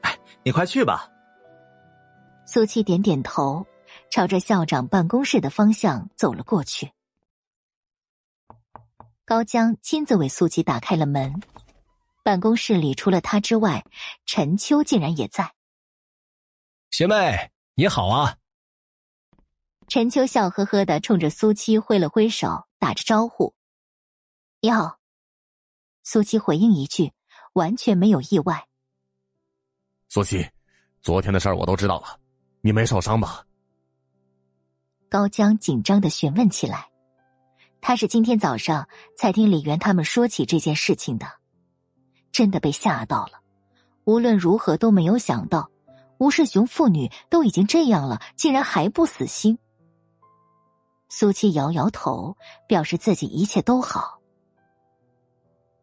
哎，你快去吧。”苏七点点头，朝着校长办公室的方向走了过去。高江亲自为苏琪打开了门，办公室里除了他之外，陈秋竟然也在。学妹你好啊！陈秋笑呵呵的冲着苏七挥了挥手，打着招呼：“你好。”苏七回应一句，完全没有意外。苏七，昨天的事儿我都知道了，你没受伤吧？高江紧张的询问起来。他是今天早上才听李元他们说起这件事情的，真的被吓到了。无论如何都没有想到，吴世雄父女都已经这样了，竟然还不死心。苏七摇摇头，表示自己一切都好。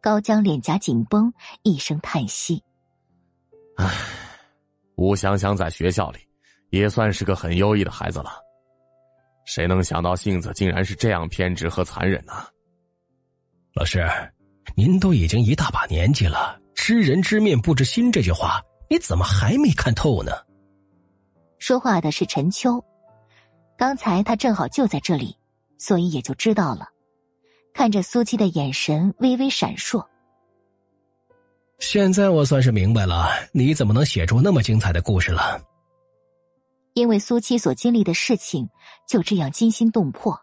高江脸颊紧绷，一声叹息：“唉，吴香香在学校里也算是个很优异的孩子了，谁能想到性子竟然是这样偏执和残忍呢？”老师，您都已经一大把年纪了，“知人知面不知心”这句话，你怎么还没看透呢？说话的是陈秋。刚才他正好就在这里，所以也就知道了。看着苏七的眼神微微闪烁。现在我算是明白了，你怎么能写出那么精彩的故事了？因为苏七所经历的事情就这样惊心动魄。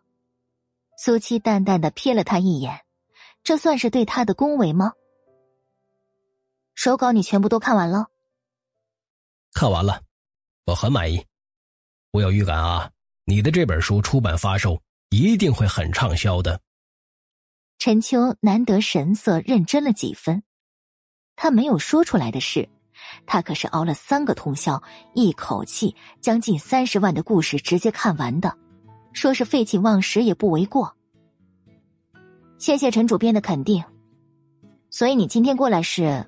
苏七淡淡的瞥了他一眼，这算是对他的恭维吗？手稿你全部都看完了？看完了，我很满意。我有预感啊。你的这本书出版发售一定会很畅销的。陈秋难得神色认真了几分，他没有说出来的是，他可是熬了三个通宵，一口气将近三十万的故事直接看完的，说是废寝忘食也不为过。谢谢陈主编的肯定，所以你今天过来是？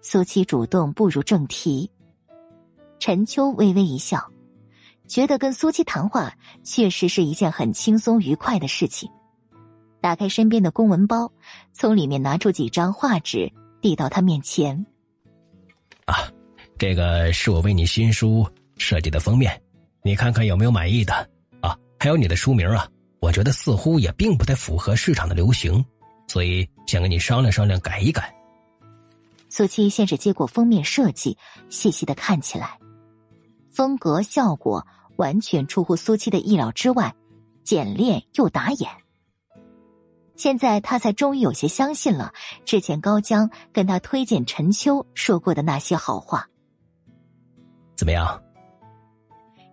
苏七主动步入正题，陈秋微微一笑。觉得跟苏七谈话确实是一件很轻松愉快的事情。打开身边的公文包，从里面拿出几张画纸，递到他面前。啊，这个是我为你新书设计的封面，你看看有没有满意的？啊，还有你的书名啊，我觉得似乎也并不太符合市场的流行，所以想跟你商量商量，改一改。苏七先是接过封面设计，细细的看起来。风格效果完全出乎苏七的意料之外，简练又打眼。现在他才终于有些相信了之前高江跟他推荐陈秋说过的那些好话。怎么样？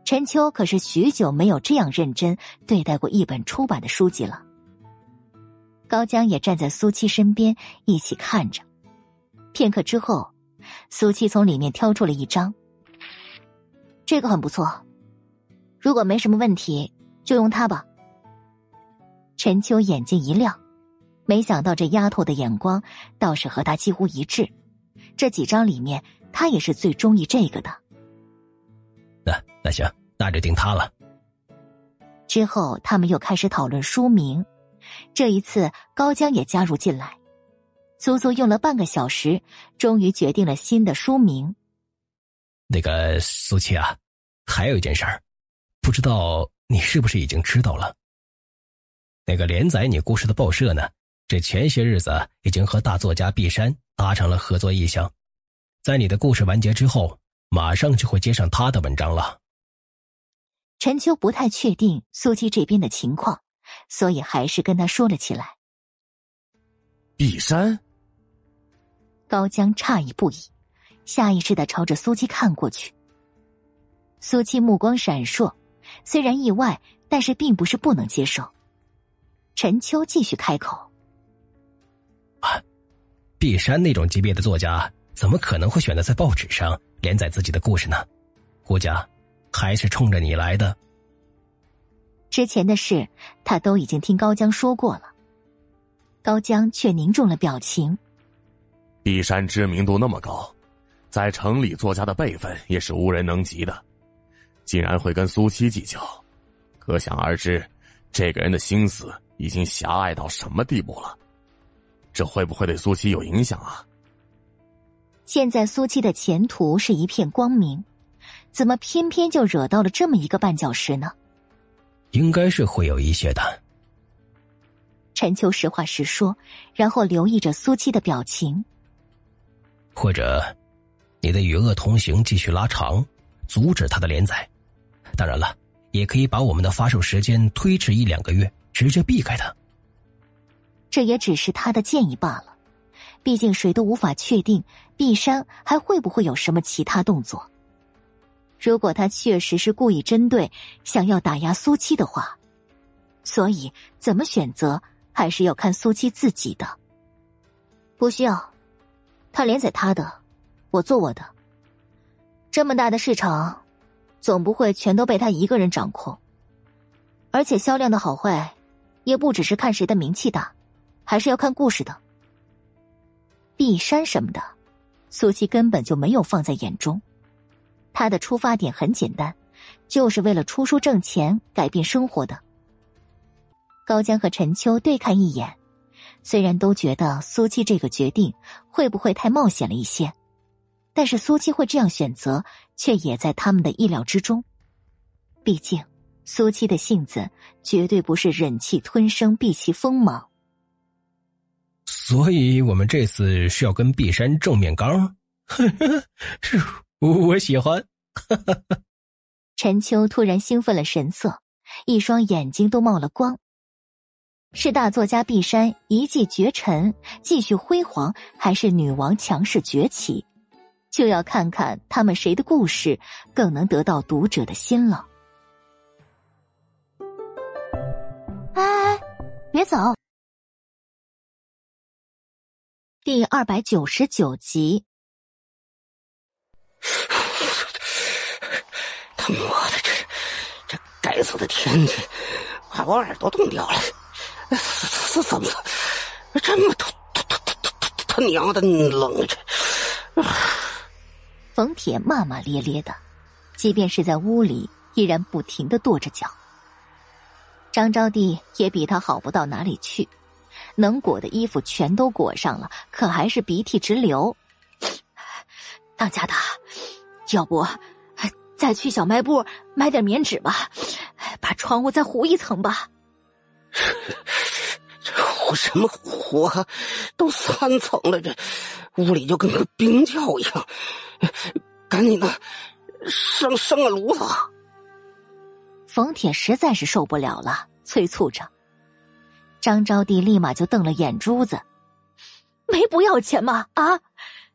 陈秋可是许久没有这样认真对待过一本出版的书籍了。高江也站在苏七身边一起看着。片刻之后，苏七从里面挑出了一张。这个很不错，如果没什么问题，就用它吧。陈秋眼睛一亮，没想到这丫头的眼光倒是和他几乎一致。这几张里面，他也是最中意这个的。那那行，那就定他了。之后，他们又开始讨论书名。这一次，高江也加入进来，足足用了半个小时，终于决定了新的书名。那个苏七啊。还有一件事儿，不知道你是不是已经知道了？那个连载你故事的报社呢？这前些日子已经和大作家毕山达成了合作意向，在你的故事完结之后，马上就会接上他的文章了。陈秋不太确定苏七这边的情况，所以还是跟他说了起来。毕山，高江诧异不已，下意识的朝着苏七看过去。苏七目光闪烁，虽然意外，但是并不是不能接受。陈秋继续开口：“啊，碧山那种级别的作家，怎么可能会选择在报纸上连载自己的故事呢？顾家还是冲着你来的。”之前的事，他都已经听高江说过了。高江却凝重了表情。碧山知名度那么高，在城里作家的辈分也是无人能及的。竟然会跟苏七计较，可想而知，这个人的心思已经狭隘到什么地步了。这会不会对苏七有影响啊？现在苏七的前途是一片光明，怎么偏偏就惹到了这么一个绊脚石呢？应该是会有一些的。陈秋实话实说，然后留意着苏七的表情。或者，你的与恶同行继续拉长，阻止他的连载。当然了，也可以把我们的发售时间推迟一两个月，直接避开它。这也只是他的建议罢了，毕竟谁都无法确定碧山还会不会有什么其他动作。如果他确实是故意针对，想要打压苏七的话，所以怎么选择还是要看苏七自己的。不需要，他连载他的，我做我的。这么大的市场，总不会全都被他一个人掌控。而且销量的好坏，也不只是看谁的名气大，还是要看故事的。碧山什么的，苏七根本就没有放在眼中。他的出发点很简单，就是为了出书挣钱，改变生活的。高江和陈秋对看一眼，虽然都觉得苏七这个决定会不会太冒险了一些，但是苏七会这样选择，却也在他们的意料之中。毕竟，苏七的性子绝对不是忍气吞声、避其锋芒。所以我们这次是要跟碧山正面刚，是，我喜欢。陈秋突然兴奋了神色，一双眼睛都冒了光。是大作家碧山一骑绝尘，继续辉煌，还是女王强势崛起？就要看看他们谁的故事更能得到读者的心了。哎哎，别走！第二百九十九集。他妈的，这这该死的天气，把我耳朵冻掉了。怎怎么这么他他他他他他娘的冷？这冯铁骂骂咧咧的，即便是在屋里，依然不停的跺着脚。张招娣也比他好不到哪里去，能裹的衣服全都裹上了，可还是鼻涕直流。当家的，要不再去小卖部买点棉纸吧，把窗户再糊一层吧。什么活？都三层了，这屋里就跟个冰窖一样。赶紧的，生生个炉子。冯铁实在是受不了了，催促着。张招娣立马就瞪了眼珠子：“没不要钱吗？啊，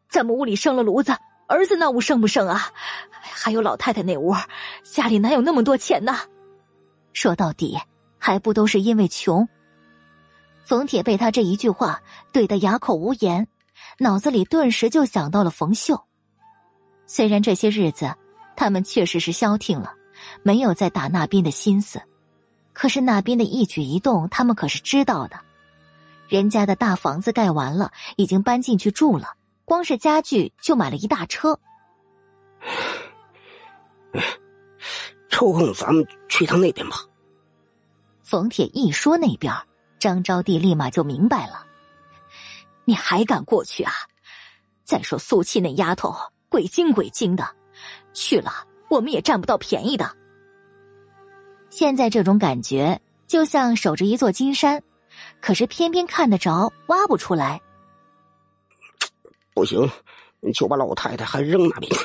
咱们屋里生了炉子，儿子那屋生不生啊？还有老太太那屋，家里哪有那么多钱呢？说到底，还不都是因为穷。”冯铁被他这一句话怼得哑口无言，脑子里顿时就想到了冯秀。虽然这些日子他们确实是消停了，没有再打那边的心思，可是那边的一举一动他们可是知道的。人家的大房子盖完了，已经搬进去住了，光是家具就买了一大车。抽空咱们去趟那边吧。冯铁一说那边。张招娣立马就明白了，你还敢过去啊？再说苏七那丫头鬼精鬼精的，去了我们也占不到便宜的。现在这种感觉就像守着一座金山，可是偏偏看得着，挖不出来。不行，就把老太太还扔那边去，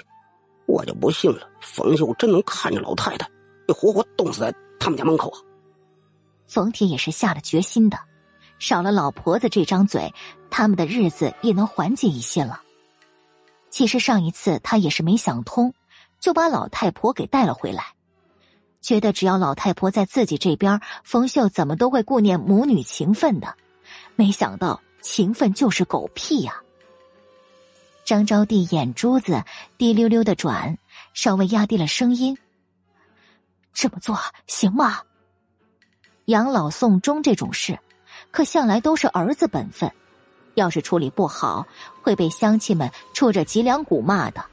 我就不信了，冯秀真能看着老太太，就活活冻死在他们家门口啊！冯铁也是下了决心的，少了老婆子这张嘴，他们的日子也能缓解一些了。其实上一次他也是没想通，就把老太婆给带了回来，觉得只要老太婆在自己这边，冯秀怎么都会顾念母女情分的。没想到情分就是狗屁呀！张招娣眼珠子滴溜溜的转，稍微压低了声音：“这么做行吗？”养老送终这种事，可向来都是儿子本分。要是处理不好，会被乡亲们戳着脊梁骨骂的。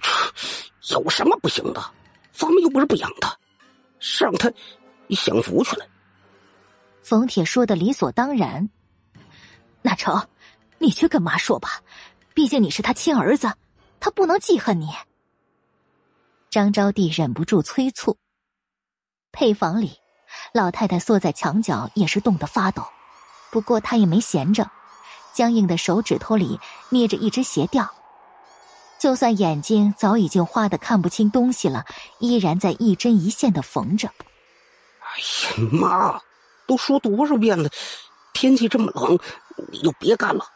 有什么不行的？咱们又不是不养他，是让他享福去了。冯铁说的理所当然。那成，你去跟妈说吧，毕竟你是他亲儿子，他不能记恨你。张招娣忍不住催促。配房里。老太太缩在墙角，也是冻得发抖。不过她也没闲着，僵硬的手指头里捏着一只鞋垫。就算眼睛早已经花的看不清东西了，依然在一针一线的缝着。哎呀妈！都说多少遍了，天气这么冷，你就别干了。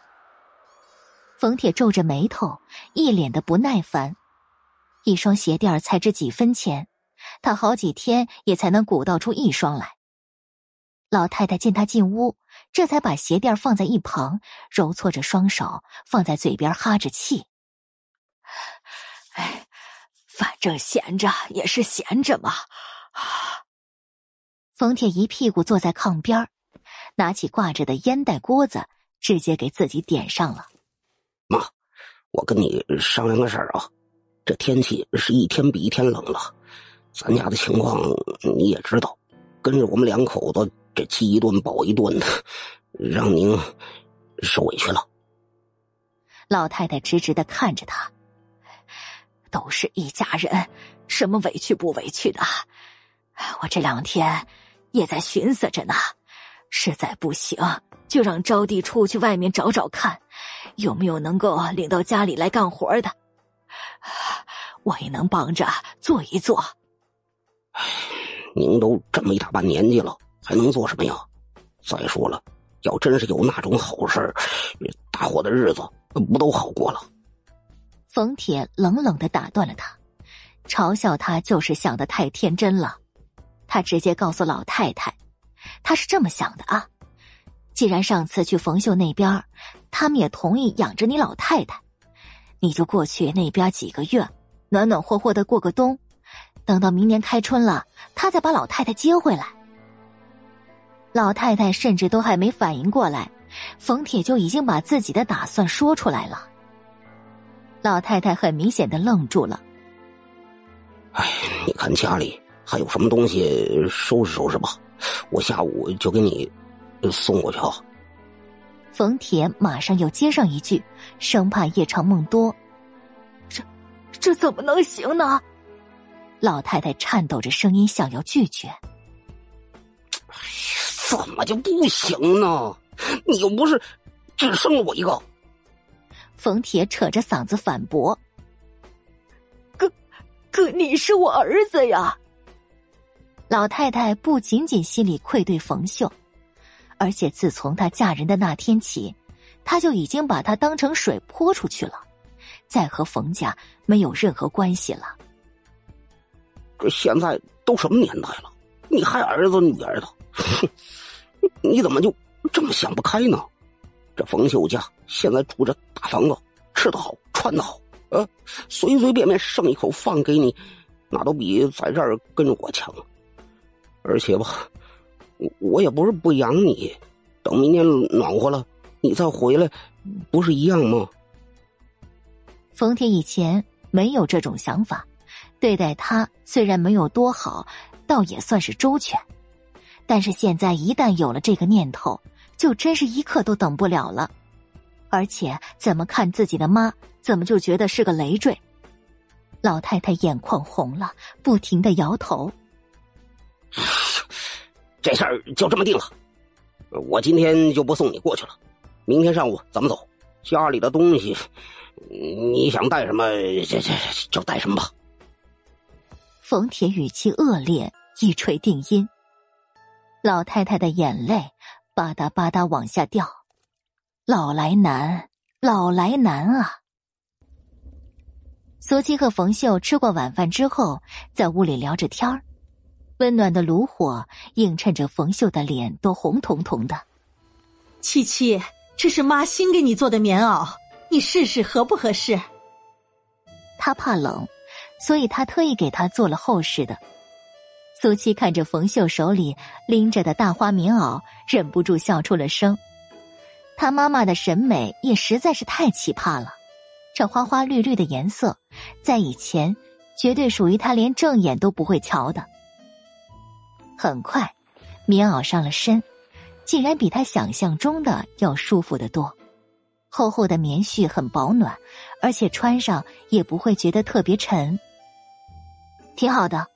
冯铁皱着眉头，一脸的不耐烦。一双鞋垫才值几分钱？他好几天也才能鼓捣出一双来。老太太见他进屋，这才把鞋垫放在一旁，揉搓着双手放在嘴边哈着气。哎，反正闲着也是闲着嘛。冯铁一屁股坐在炕边拿起挂着的烟袋锅子，直接给自己点上了。妈，我跟你商量个事儿啊，这天气是一天比一天冷了，咱家的情况你也知道，跟着我们两口子。这饥一顿饱一顿的，让您受委屈了。老太太直直的看着他，都是一家人，什么委屈不委屈的？我这两天也在寻思着呢，实在不行就让招娣出去外面找找看，有没有能够领到家里来干活的，我也能帮着做一做。唉，您都这么一大把年纪了。还能做什么呀？再说了，要真是有那种好事大伙的日子不都好过了？冯铁冷冷的打断了他，嘲笑他就是想的太天真了。他直接告诉老太太，他是这么想的啊。既然上次去冯秀那边，他们也同意养着你老太太，你就过去那边几个月，暖暖和和的过个冬，等到明年开春了，他再把老太太接回来。老太太甚至都还没反应过来，冯铁就已经把自己的打算说出来了。老太太很明显的愣住了。哎，你看家里还有什么东西，收拾收拾吧，我下午就给你送过去啊。冯铁马上又接上一句，生怕夜长梦多。这，这怎么能行呢？老太太颤抖着声音想要拒绝。怎么就不行呢？你又不是只生了我一个。冯铁扯着嗓子反驳：“哥，哥，你是我儿子呀！”老太太不仅仅心里愧对冯秀，而且自从她嫁人的那天起，她就已经把他当成水泼出去了，再和冯家没有任何关系了。这现在都什么年代了，你还儿子女儿的？哼，你怎么就这么想不开呢？这冯秀家现在住着大房子，吃得好，穿得好，呃，随随便便剩一口饭给你，那都比在这儿跟着我强。而且吧，我我也不是不养你，等明年暖和了，你再回来，不是一样吗？冯天以前没有这种想法，对待他虽然没有多好，倒也算是周全。但是现在一旦有了这个念头，就真是一刻都等不了了。而且怎么看自己的妈，怎么就觉得是个累赘？老太太眼眶红了，不停的摇头。这事儿就这么定了，我今天就不送你过去了。明天上午咱们走，家里的东西，你想带什么，这这就带什么吧。冯铁语气恶劣，一锤定音。老太太的眼泪吧嗒吧嗒往下掉，老来难，老来难啊！苏七和冯秀吃过晚饭之后，在屋里聊着天儿，温暖的炉火映衬着冯秀的脸都红彤彤的。七七，这是妈新给你做的棉袄，你试试合不合适？他怕冷，所以他特意给他做了厚实的。苏七看着冯秀手里拎着的大花棉袄，忍不住笑出了声。他妈妈的审美也实在是太奇葩了，这花花绿绿的颜色，在以前绝对属于他连正眼都不会瞧的。很快，棉袄上了身，竟然比他想象中的要舒服得多。厚厚的棉絮很保暖，而且穿上也不会觉得特别沉，挺好的。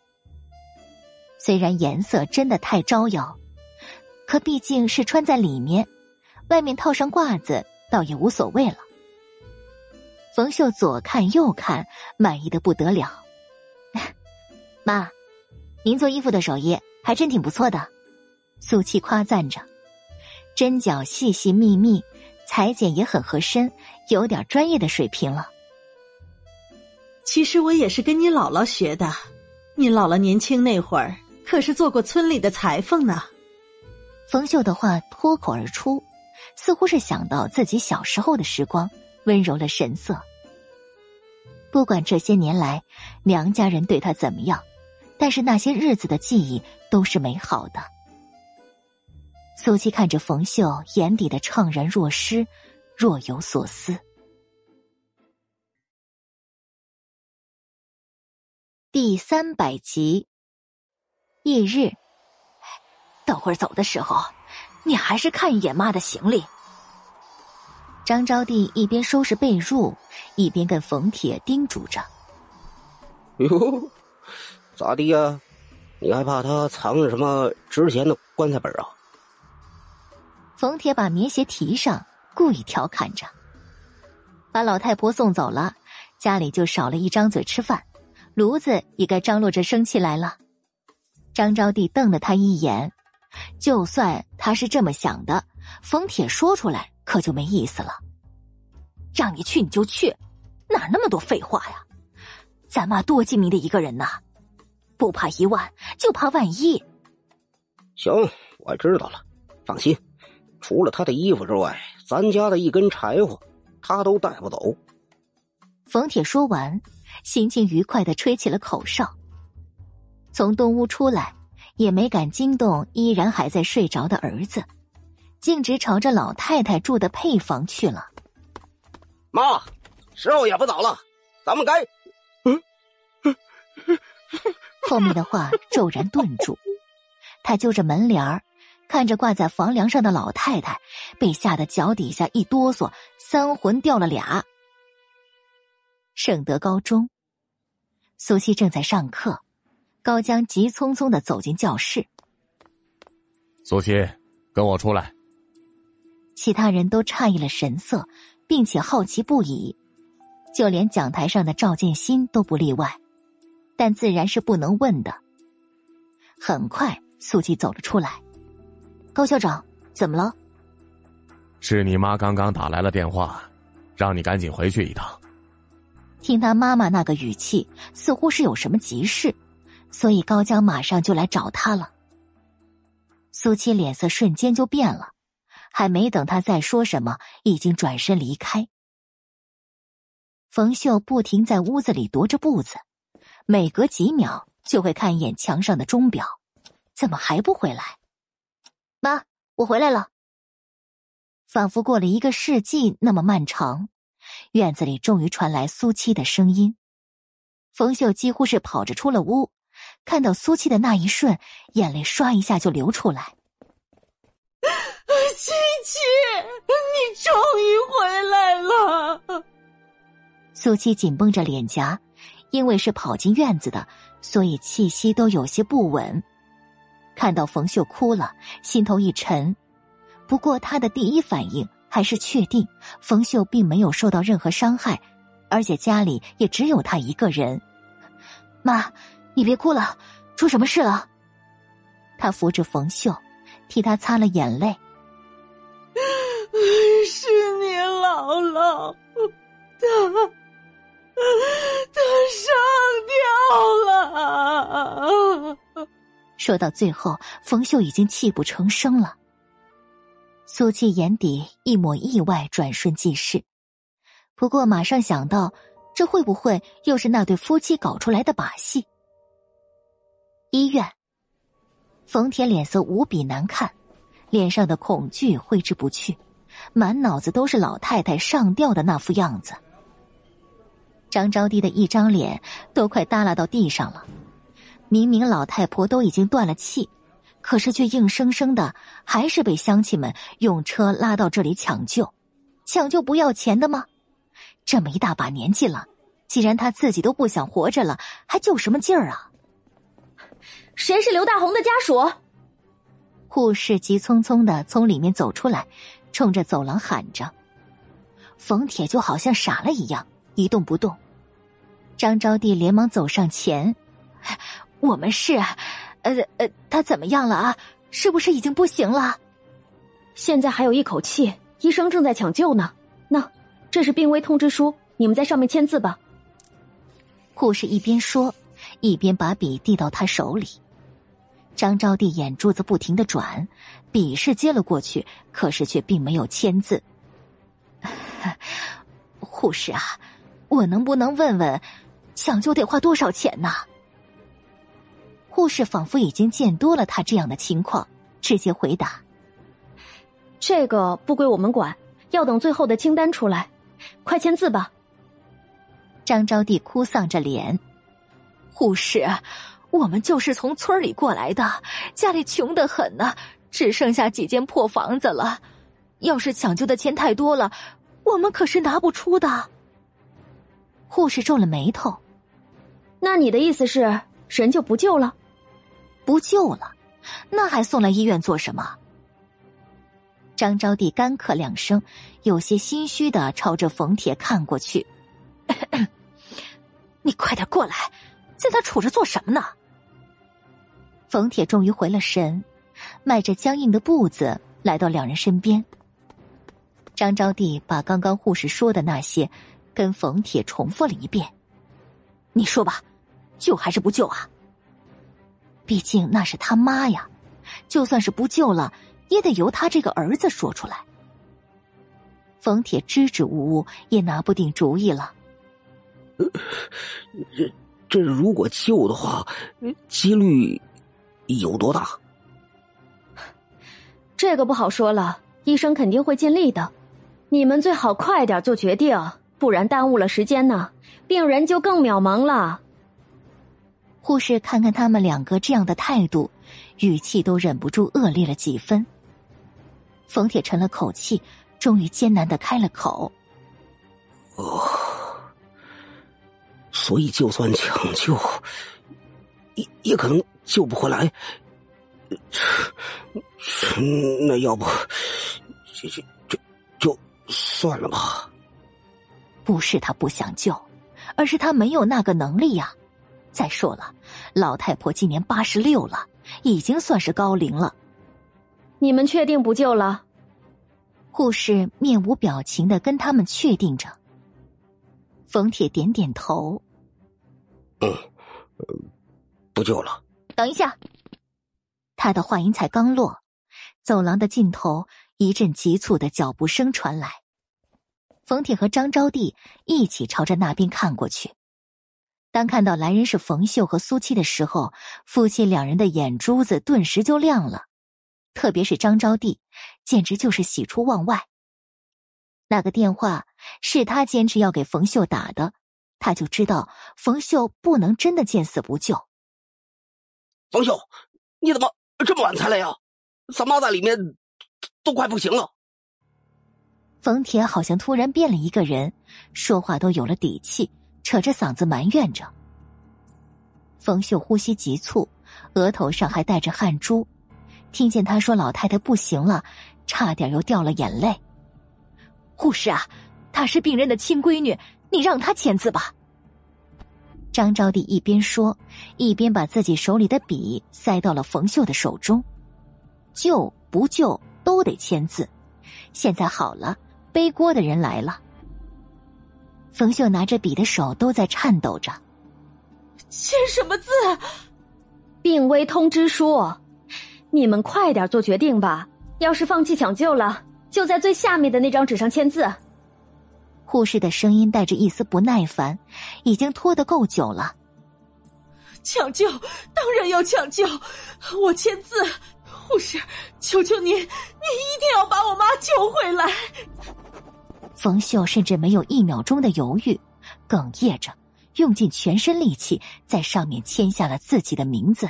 虽然颜色真的太招摇，可毕竟是穿在里面，外面套上褂子倒也无所谓了。冯秀左看右看，满意的不得了。妈，您做衣服的手艺还真挺不错的，素七夸赞着，针脚细细密密，裁剪也很合身，有点专业的水平了。其实我也是跟你姥姥学的，你姥姥年轻那会儿。可是做过村里的裁缝呢。冯秀的话脱口而出，似乎是想到自己小时候的时光，温柔了神色。不管这些年来娘家人对他怎么样，但是那些日子的记忆都是美好的。苏七看着冯秀，眼底的怅然若失，若有所思。第三百集，翌日，等会儿走的时候，你还是看一眼妈的行李。张招娣一边收拾被褥，一边跟冯铁叮嘱着：“哟，咋的呀？你还怕他藏着什么值钱的棺材本啊？”冯铁把棉鞋提上，故意调侃着：“把老太婆送走了，家里就少了一张嘴吃饭。”炉子也该张罗着生气来了。张招娣瞪了他一眼，就算他是这么想的，冯铁说出来可就没意思了。让你去你就去，哪那么多废话呀？咱妈多精明的一个人呐，不怕一万，就怕万一。行，我知道了，放心，除了他的衣服之外，咱家的一根柴火，他都带不走。冯铁说完。心情愉快的吹起了口哨。从东屋出来，也没敢惊动依然还在睡着的儿子，径直朝着老太太住的配房去了。妈，时候也不早了，咱们该…… 后面的话骤然顿住，他揪着门帘儿，看着挂在房梁上的老太太，被吓得脚底下一哆嗦，三魂掉了俩。圣德高中，苏西正在上课，高江急匆匆的走进教室。苏西，跟我出来。其他人都诧异了神色，并且好奇不已，就连讲台上的赵建新都不例外，但自然是不能问的。很快，苏西走了出来。高校长，怎么了？是你妈刚刚打来了电话，让你赶紧回去一趟。听他妈妈那个语气，似乎是有什么急事，所以高江马上就来找他了。苏七脸色瞬间就变了，还没等他再说什么，已经转身离开。冯秀不停在屋子里踱着步子，每隔几秒就会看一眼墙上的钟表，怎么还不回来？妈，我回来了。仿佛过了一个世纪那么漫长。院子里终于传来苏七的声音，冯秀几乎是跑着出了屋，看到苏七的那一瞬，眼泪唰一下就流出来。七七，你终于回来了！苏七紧绷着脸颊，因为是跑进院子的，所以气息都有些不稳。看到冯秀哭了，心头一沉，不过他的第一反应。还是确定冯秀并没有受到任何伤害，而且家里也只有他一个人。妈，你别哭了，出什么事了？他扶着冯秀，替他擦了眼泪。是你姥姥，她她上吊了。说到最后，冯秀已经泣不成声了。苏七眼底一抹意外转瞬即逝，不过马上想到，这会不会又是那对夫妻搞出来的把戏？医院，冯铁脸色无比难看，脸上的恐惧挥之不去，满脑子都是老太太上吊的那副样子。张招娣的一张脸都快耷拉到地上了，明明老太婆都已经断了气。可是，却硬生生的还是被乡亲们用车拉到这里抢救，抢救不要钱的吗？这么一大把年纪了，既然他自己都不想活着了，还救什么劲儿啊？谁是刘大红的家属？护士急匆匆的从里面走出来，冲着走廊喊着。冯铁就好像傻了一样，一动不动。张招娣连忙走上前：“ 我们是。”呃呃，他怎么样了啊？是不是已经不行了？现在还有一口气，医生正在抢救呢。那，这是病危通知书，你们在上面签字吧。护士一边说，一边把笔递到他手里。张招娣眼珠子不停的转，笔是接了过去，可是却并没有签字。护士啊，我能不能问问，抢救得花多少钱呢？护士仿佛已经见多了他这样的情况，直接回答：“这个不归我们管，要等最后的清单出来，快签字吧。”张招娣哭丧着脸：“护士。”我们就是从村里过来的，家里穷得很呢，只剩下几间破房子了。要是抢救的钱太多了，我们可是拿不出的。护士皱了眉头，那你的意思是人就不救了？不救了，那还送来医院做什么？张招娣干咳两声，有些心虚的朝着冯铁看过去：“你快点过来，在那杵着做什么呢？”冯铁终于回了神，迈着僵硬的步子来到两人身边。张招娣把刚刚护士说的那些跟冯铁重复了一遍：“你说吧，救还是不救啊？毕竟那是他妈呀，就算是不救了，也得由他这个儿子说出来。”冯铁支支吾吾，也拿不定主意了。这这如果救的话，几率……有多大？这个不好说了，医生肯定会尽力的。你们最好快点做决定，不然耽误了时间呢，病人就更渺茫了。护士看看他们两个这样的态度，语气都忍不住恶劣了几分。冯铁沉了口气，终于艰难的开了口：“哦，所以就算抢救，也也可能。”救不回来，那要不就就就就算了吧。不是他不想救，而是他没有那个能力呀。再说了，老太婆今年八十六了，已经算是高龄了。你们确定不救了？护士面无表情的跟他们确定着。冯铁点点头，嗯，不救了。等一下，他的话音才刚落，走廊的尽头一阵急促的脚步声传来。冯铁和张招娣一起朝着那边看过去。当看到来人是冯秀和苏七的时候，夫妻两人的眼珠子顿时就亮了，特别是张招娣，简直就是喜出望外。那个电话是他坚持要给冯秀打的，他就知道冯秀不能真的见死不救。冯秀，你怎么这么晚才来呀？咱妈在里面都快不行了。冯铁好像突然变了一个人，说话都有了底气，扯着嗓子埋怨着。冯秀呼吸急促，额头上还带着汗珠，听见他说老太太不行了，差点又掉了眼泪。护士啊，她是病人的亲闺女，你让她签字吧。张招娣一边说，一边把自己手里的笔塞到了冯秀的手中。救不救都得签字。现在好了，背锅的人来了。冯秀拿着笔的手都在颤抖着。签什么字？病危通知书。你们快点做决定吧。要是放弃抢救了，就在最下面的那张纸上签字。护士的声音带着一丝不耐烦，已经拖得够久了。抢救，当然要抢救，我签字。护士，求求您，您一定要把我妈救回来。冯秀甚至没有一秒钟的犹豫，哽咽着，用尽全身力气在上面签下了自己的名字。